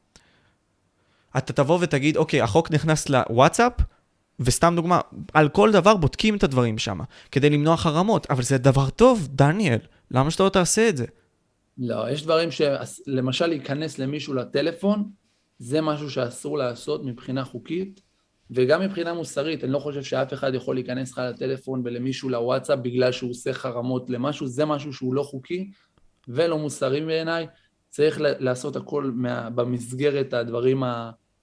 Speaker 4: אתה תבוא ותגיד, אוקיי, החוק נכנס לוואטסאפ, וסתם דוגמה, על כל דבר בודקים את הדברים שם, כדי למנוע חרמות, אבל זה דבר טוב, דניאל, למה שאתה לא תעשה את זה?
Speaker 5: לא, יש דברים שלמשל להיכנס למישהו לטלפון, זה משהו שאסור לעשות מבחינה חוקית, וגם מבחינה מוסרית, אני לא חושב שאף אחד יכול להיכנס לך לטלפון ולמישהו לוואטסאפ בגלל שהוא עושה חרמות למשהו, זה משהו שהוא לא חוקי ולא מוסרי בעיניי. צריך לעשות הכל מה, במסגרת הדברים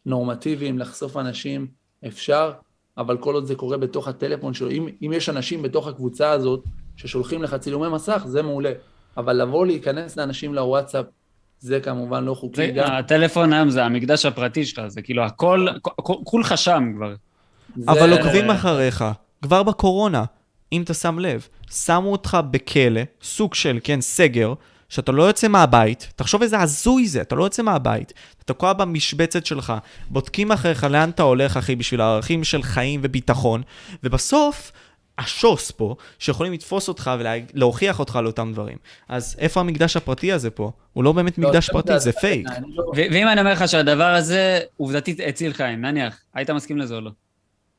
Speaker 5: הנורמטיביים, לחשוף אנשים, אפשר, אבל כל עוד זה קורה בתוך הטלפון שלו, אם, אם יש אנשים בתוך הקבוצה הזאת ששולחים לך צילומי מסך, זה מעולה. אבל לבוא להיכנס לאנשים לוואטסאפ, זה כמובן לא חוקי.
Speaker 7: זה-
Speaker 5: גם,
Speaker 7: הטלפון היום זה המקדש הפרטי שלך, זה כאילו הכל, כולך שם כבר.
Speaker 5: זה-
Speaker 4: אבל עוקבים אחריך, כבר בקורונה, אם אתה שם לב, שמו אותך בכלא, סוג של, כן, סגר, שאתה לא יוצא מהבית, תחשוב איזה הזוי זה, אתה לא יוצא מהבית, אתה תקוע במשבצת שלך, בודקים אחריך לאן אתה הולך, אחי, בשביל הערכים של חיים וביטחון, ובסוף, השוס פה, שיכולים לתפוס אותך ולהוכיח אותך על אותם דברים. אז איפה המקדש הפרטי הזה פה? הוא לא באמת
Speaker 5: לא,
Speaker 4: מקדש
Speaker 5: זה
Speaker 4: פרטי,
Speaker 5: מקדש
Speaker 4: זה
Speaker 5: פרטי,
Speaker 4: פייק.
Speaker 5: אני לא-
Speaker 7: ואם אני אומר לך שהדבר הזה עובדתית הציל חיים, נניח, היית מסכים לזה או לא?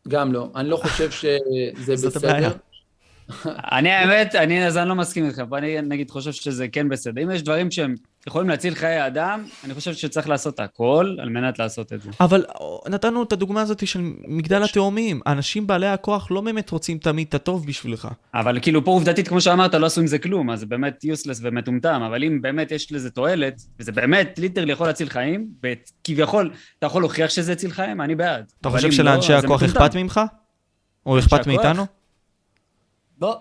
Speaker 5: גם לא. אני לא חושב שזה. בסדר.
Speaker 7: אני האמת, אני, אז אני לא מסכים איתך, אבל אני נגיד חושב שזה כן בסדר. אם יש דברים שהם יכולים להציל חיי אדם, אני חושב שצריך לעשות הכל על מנת לעשות את זה.
Speaker 4: אבל אה, נתנו את הדוגמה הזאת של מגדל התאומים. האנשים בעלי הכוח לא באמת רוצים תמיד את הטוב בשבילך.
Speaker 7: אבל כאילו פה עובדתית, כמו שאמרת, לא עשו עם זה כלום, אז זה באמת יוסלס ומטומטם, אבל אם באמת יש לזה תועלת, וזה באמת ליטרלי יכול להציל חיים, וכביכול אתה יכול להוכיח שזה הציל חיים, אני בעד.
Speaker 4: אתה חושב שלאנשי
Speaker 7: לא,
Speaker 4: הכוח. אכפת ממך? או אכפת? מאיתנו?
Speaker 7: לא.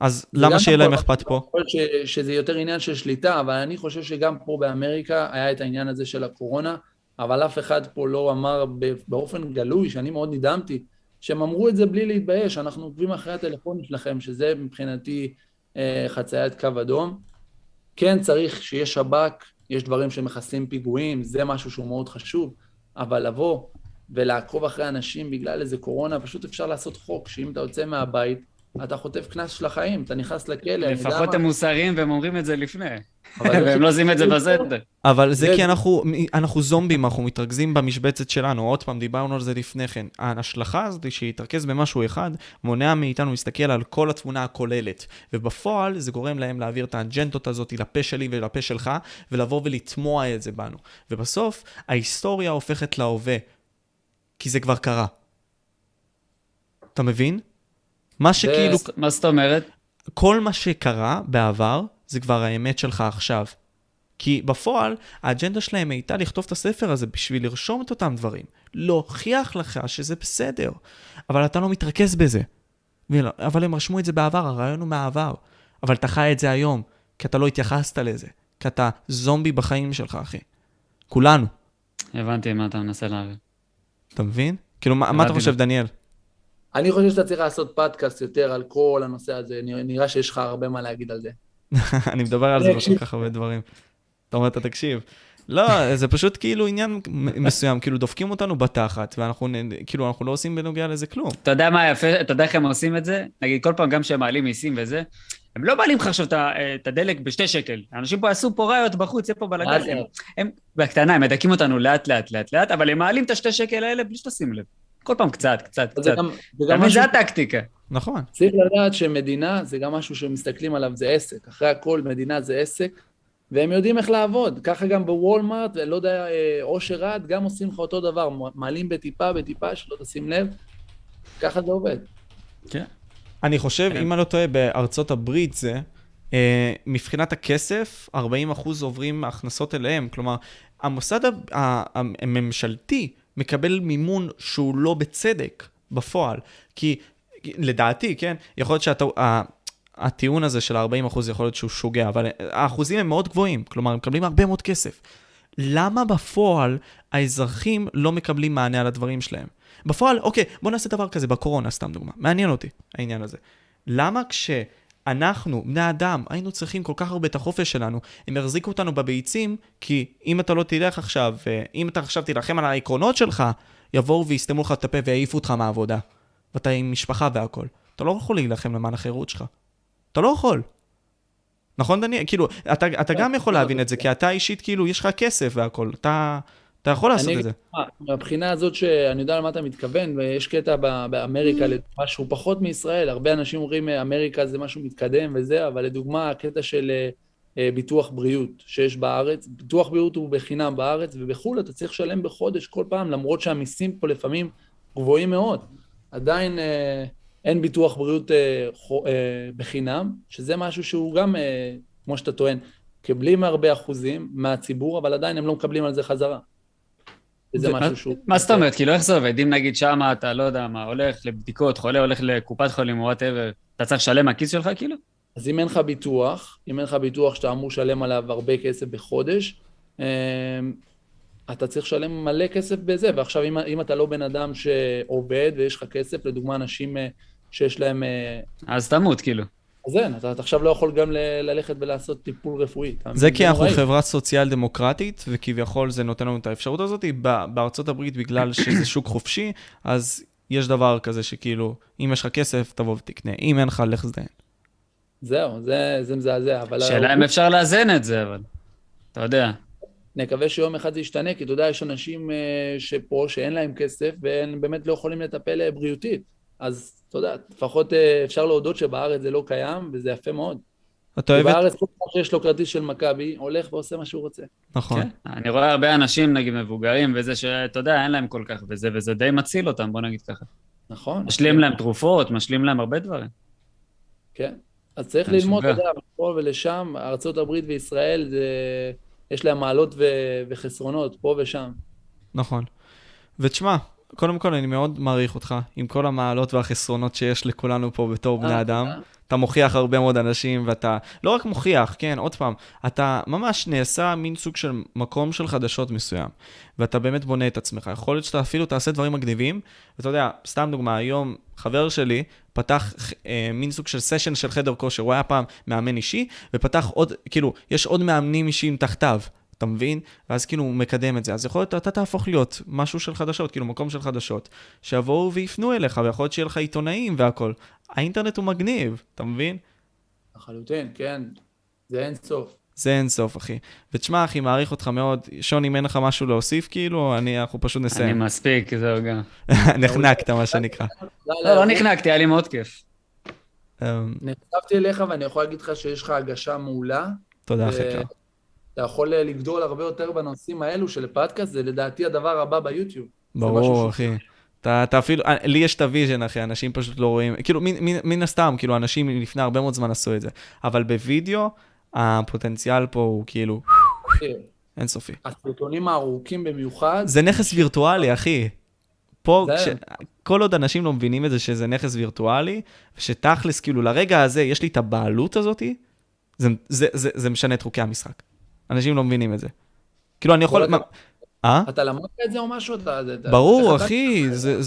Speaker 4: אז למה
Speaker 5: גם
Speaker 4: שיהיה
Speaker 5: נכון,
Speaker 4: להם אכפת פה?
Speaker 5: יכול להיות ש- שזה יותר עניין של שליטה, אבל אני חושב שגם פה באמריקה היה את העניין הזה של הקורונה, אבל אף אחד פה לא אמר באופן גלוי, שאני מאוד נדהמתי, שהם אמרו את זה בלי להתבייש, אנחנו עוקבים אחרי הטלפונים שלכם, שזה מבחינתי אה, חציית קו אדום. כן צריך שיהיה שב"כ, יש דברים שמחסלים פיגועים, זה משהו שהוא מאוד חשוב, אבל לבוא ולעקוב אחרי אנשים בגלל איזה קורונה, פשוט אפשר לעשות חוק, שאם אתה יוצא מהבית, אתה חוטף קנס של החיים, אתה נכנס לכלא, אני יודע
Speaker 7: לפחות
Speaker 5: מה.
Speaker 7: הם מוסריים והם אומרים את זה לפני.
Speaker 5: אבל זה
Speaker 7: והם לא עושים את זה בסדר.
Speaker 4: אבל זה כי אנחנו, אנחנו זומבים, אנחנו מתרכזים במשבצת שלנו. עוד פעם, דיברנו על זה לפני כן. ההשלכה הזאת שהיא להתרכז במשהו אחד, מונע מאיתנו להסתכל על כל התמונה הכוללת. ובפועל זה גורם להם להעביר את האג'נדות הזאת לפה שלי ולפה שלך, ולבוא ולטמוע את זה בנו. ובסוף, ההיסטוריה הופכת להווה, כי זה כבר קרה. אתה מבין? מה שכאילו,
Speaker 7: מה זאת אומרת?
Speaker 4: כל מה שקרה בעבר, זה כבר האמת שלך עכשיו. כי בפועל, האג'נדה שלהם הייתה לכתוב את הספר הזה בשביל לרשום את אותם דברים. להוכיח לך שזה בסדר. אבל אתה לא מתרכז בזה. אבל הם רשמו את זה בעבר, הרעיון הוא מהעבר. אבל אתה חי את זה היום, כי אתה לא התייחסת לזה. כי אתה זומבי בחיים שלך, אחי. כולנו.
Speaker 7: הבנתי מה אתה מנסה להבין.
Speaker 4: אתה מבין? כאילו, מה, מה אתה. חושב, דניאל?
Speaker 5: אני חושב שאתה צריך לעשות פודקאסט יותר על כל הנושא הזה, נראה- שיש לך הרבה מה להגיד על זה.
Speaker 4: אני מדבר על זה. בכל כך הרבה דברים. אתה אומר, אתה תקשיב. לא, זה פשוט כאילו עניין מסוים, כאילו דופקים אותנו בתחת, ואנחנו כאילו, אנחנו לא עושים בנוגע לזה כלום.
Speaker 7: אתה יודע מה יפה, אתה יודע איך הם עושים את זה? נגיד, כל פעם גם כשהם מעלים מיסים וזה, הם לא מעלים לך עכשיו את הדלק בשתי שקל. אנשים פה עשו פה ראיות בחוץ, יהיה פה בלאגן. הם- בקטנה, הם מדכאים אותנו לאט לאט לאט לאט, אבל הם מעלים את השתי שקל האלה בלי שתשים לב. כל פעם קצת, קצת,
Speaker 5: זה
Speaker 7: קצת.
Speaker 5: גם, זה גם? משהו,
Speaker 7: זה הטקטיקה.
Speaker 4: נכון.
Speaker 5: צריך לדעת שמדינה זה גם משהו שמסתכלים עליו, זה עסק. אחרי הכל, מדינה זה עסק, והם יודעים איך לעבוד. ככה גם בוולמארט, לא יודע, אה, אושר רד, גם עושים לך אותו דבר, מעלים בטיפה, בטיפה, שלא תשים לב. ככה זה עובד.
Speaker 4: אני חושב,
Speaker 7: כן.
Speaker 4: אם אני לא טועה, בארצות הברית זה, אה, מבחינת הכסף, 40% עוברים מהכנסות אליהם. כלומר, המוסד הממשלתי מקבל מימון שהוא לא בצדק בפועל. כי לדעתי, כן, יכול להיות שהטעו- ה- הטיעון הזה של ה-40% יכול להיות שהוא שוגע, אבל האחוזים הם מאוד גבוהים, כלומר, הם מקבלים הרבה מאוד כסף. למה בפועל האזרחים לא מקבלים מענה על הדברים שלהם? בפועל, אוקיי, בוא נעשה דבר כזה בקורונה, סתם דוגמה. מעניין אותי העניין הזה. למה כשאנחנו, בני אדם, היינו צריכים כל כך הרבה את החופש שלנו, הם יחזיקו אותנו בביצים, כי אם אתה לא תלך עכשיו, אה, אם אתה עכשיו תילחם על העקרונות שלך, יבואו ויסתמו לך את הפה ויעיפו אותך מהעבודה. ואתה עם משפחה והכול. אתה לא יכול להילחם למען החירות שלך. אתה לא יכול. נכון, דניאל? כאילו, אתה, אתה גם יכול להבין את זה, כי אתה אישית, כאילו, יש לך כסף והכול. אתה, אתה יכול לעשות
Speaker 5: אני
Speaker 4: את זה.
Speaker 5: מהבחינה הזאת שאני יודע למה אתה מתכוון, ויש קטע באמריקה, לדוגמה, שהוא פחות מישראל, הרבה אנשים אומרים אה, אמריקה זה משהו מתקדם וזה, אבל לדוגמה, הקטע של אה, אה, ביטוח בריאות שיש בארץ, ביטוח בריאות הוא בחינם בארץ, ובחו"ל אתה צריך לשלם בחודש כל פעם, למרות שהמיסים פה לפעמים גבוהים מאוד. עדיין אין ביטוח בריאות בחינם, שזה משהו שהוא גם, כמו שאתה טוען, מקבלים הרבה אחוזים מהציבור, אבל עדיין הם לא מקבלים על זה חזרה. וזה משהו שהוא...
Speaker 7: מה זאת אומרת? כאילו, איך זה עובד? אם נגיד שמה אתה, לא יודע מה, הולך לבדיקות, חולה הולך לקופת חולים whatever, אתה צריך לשלם מהכיס שלך, כאילו?
Speaker 5: אז אם אין לך ביטוח, אם אין לך ביטוח שאתה אמור לשלם עליו הרבה כסף בחודש, אמ, אתה צריך לשלם מלא כסף בזה, ועכשיו אם, אם אתה לא בן אדם שעובד ויש לך כסף, לדוגמה אנשים אה, שיש להם... אה,
Speaker 7: אז תמות, כאילו.
Speaker 5: אז אין, אתה, אתה עכשיו לא יכול גם ל- ללכת ולעשות טיפול רפואי. אתה
Speaker 4: זה? כי אנחנו. חברה סוציאל דמוקרטית, וכביכול זה נותן לנו את האפשרות הזאת. בארצות הברית, בגלל שזה שוק חופשי, אז יש דבר כזה שכאילו, אם יש לך כסף, תבוא ותקנה. אם אין לך, לך זדיין.
Speaker 5: זהו, זה, זה מזעזע, אבל...
Speaker 7: שאלה אם אפשר לאזן את זה, אבל... אתה יודע.
Speaker 5: נקווה שיום אחד זה ישתנה, כי אתה יודע, יש אנשים אה, שפה שאין להם כסף, והם באמת לא יכולים לטפל אה, בריאותית. אז אתה יודע, לפחות אה, אפשר להודות שבארץ זה לא קיים, וזה יפה מאוד.
Speaker 4: אתה אוהב את...
Speaker 5: ובארץ כל אחד שיש לו כרטיס של מכבי, הולך ועושה מה שהוא רוצה.
Speaker 4: נכון.
Speaker 7: כן. אני רואה הרבה אנשים, נגיד מבוגרים וזה, שאתה יודע, אין להם כל כך וזה, וזה די מציל אותם, בוא נגיד ככה.
Speaker 5: נכון.
Speaker 7: משלים להם תרופות, משלים להם הרבה דברים.
Speaker 5: כן. אז צריך ללמוד, אתה. יודע, מפה ולשם, ארה"ב וישראל, זה... יש להם מעלות ו... וחסרונות, פה ושם.
Speaker 4: נכון. ותשמע, קודם כל אני מאוד מעריך אותך, עם כל המעלות והחסרונות שיש לכולנו פה בתור בני
Speaker 5: אה,
Speaker 4: אדם. אתה מוכיח הרבה מאוד אנשים, ואתה לא רק מוכיח, כן, עוד פעם, אתה ממש נעשה מין סוג של מקום של חדשות מסוים, ואתה באמת בונה את עצמך. יכול להיות שאתה אפילו תעשה דברים מגניבים, ואתה יודע, סתם דוגמה, היום חבר שלי פתח אה, מין סוג של סשן של חדר כושר, הוא היה פעם מאמן אישי, ופתח עוד, כאילו, יש עוד מאמנים אישיים תחתיו. אתה מבין? ואז כאילו הוא מקדם את זה. אז יכול להיות, אתה תהפוך להיות משהו של חדשות, כאילו מקום של חדשות, שיבואו ויפנו אליך, ויכול להיות שיהיה לך עיתונאים והכל. האינטרנט הוא מגניב, אתה מבין?
Speaker 5: לחלוטין, כן. זה אין סוף.
Speaker 4: זה אין סוף, אחי. ותשמע, אחי, מעריך אותך מאוד. שון, אם אין לך משהו להוסיף, כאילו, אני, אנחנו פשוט
Speaker 7: אני
Speaker 4: נסיים.
Speaker 7: מספיק, זהו גם.
Speaker 4: נחנקת, מה שנקרא.
Speaker 7: לא, לא נחנקתי, היה לי מאוד כיף.
Speaker 4: אמ,
Speaker 5: נחשפתי אליך ואני יכול להגיד לך שיש לך הגשה מעולה.
Speaker 4: תודה, אחי יקר.
Speaker 5: אתה יכול אה, לגדול הרבה יותר בנושאים האלו של פודקאסט, זה לדעתי הדבר הבא ביוטיוב.
Speaker 4: ברור, אחי. אתה, אתה אפילו, אה, לי יש את ה vision, אחי, אנשים פשוט לא רואים, כאילו, מן, מן, מן הסתם, כאילו, אנשים לפני הרבה מאוד זמן עשו את זה. אבל בווידאו, הפוטנציאל פה הוא כאילו, אינסופי.
Speaker 5: הסרטונים הארוכים במיוחד,
Speaker 4: זה נכס וירטואלי, אחי. פה, כש... כל עוד אנשים לא מבינים את זה שזה נכס וירטואלי, שתכלס, כאילו, לרגע הזה יש לי את הבעלות הזאתי, זה, זה, זה, זה משנה את חוקי המשחק. אנשים לא מבינים את זה. כאילו, אני יכול... אה?
Speaker 5: אתה למדת את זה או משהו? אתה- אתה-
Speaker 4: ברור,
Speaker 5: אתה?
Speaker 4: אחי, זה,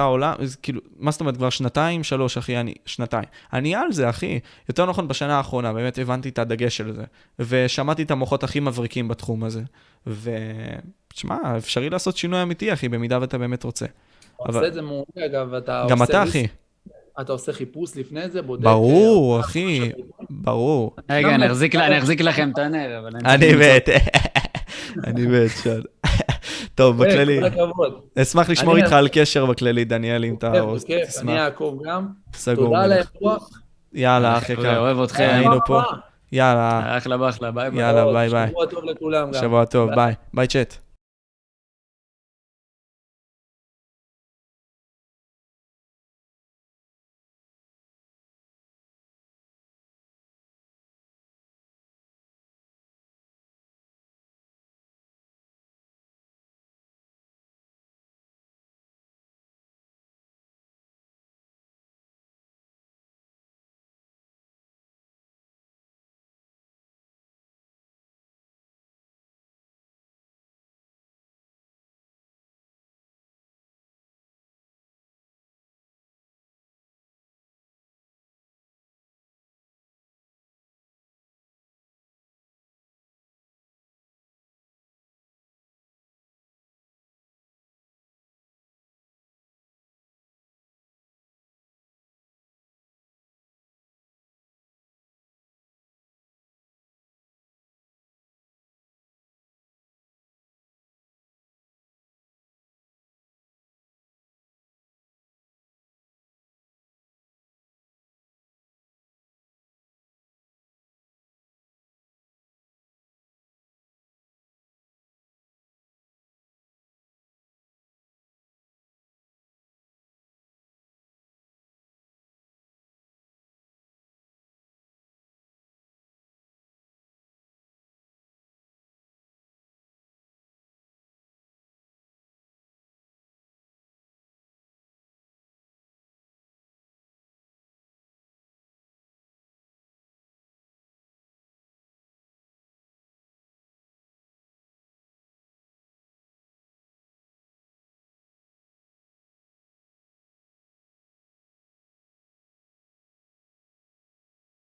Speaker 4: העולם, כאילו, מה זאת אומרת, כבר שנתיים, שלוש, אחי, אני, שנתיים. אני על זה, אחי. יותר נכון, בשנה האחרונה, באמת הבנתי את הדגש של זה. ושמעתי את המוחות הכי מבריקים בתחום הזה. ו... תשמע, אפשרי לעשות שינוי אמיתי, אחי, במידה ואתה באמת רוצה.
Speaker 5: אתה עושה את זה מעולה, אגב, אתה
Speaker 4: גם
Speaker 5: עושה
Speaker 4: אתה,
Speaker 5: ריס-
Speaker 4: אחי.
Speaker 5: אתה עושה חיפוש לפני זה, בודק...
Speaker 4: ברור,
Speaker 5: אה,
Speaker 4: אחי. ברור.
Speaker 7: רגע? אני אחזיק לה- אני אחזיק לכם את הנר, אבל...
Speaker 4: אני מת. אני מת, שון. טוב,
Speaker 5: אה,
Speaker 4: בכללי,
Speaker 5: כל הכבוד.
Speaker 4: אשמח לשמור איתך על קשר בכללי, דניאל, אם אתה
Speaker 5: כיף, כיף,
Speaker 4: תשמח.
Speaker 5: אני אעקוב גם.
Speaker 4: סגור.
Speaker 5: תודה על. האירוח.
Speaker 4: יאללה, אחי יקר.
Speaker 7: אוהב אתכם.
Speaker 4: היינו פה. יאללה,
Speaker 7: אחלה באחלה, ביי ביי.
Speaker 4: יאללה, ביי ביי.
Speaker 5: שבוע טוב לכולם גם.
Speaker 4: שבוע טוב, ביי. ביי צ'אט.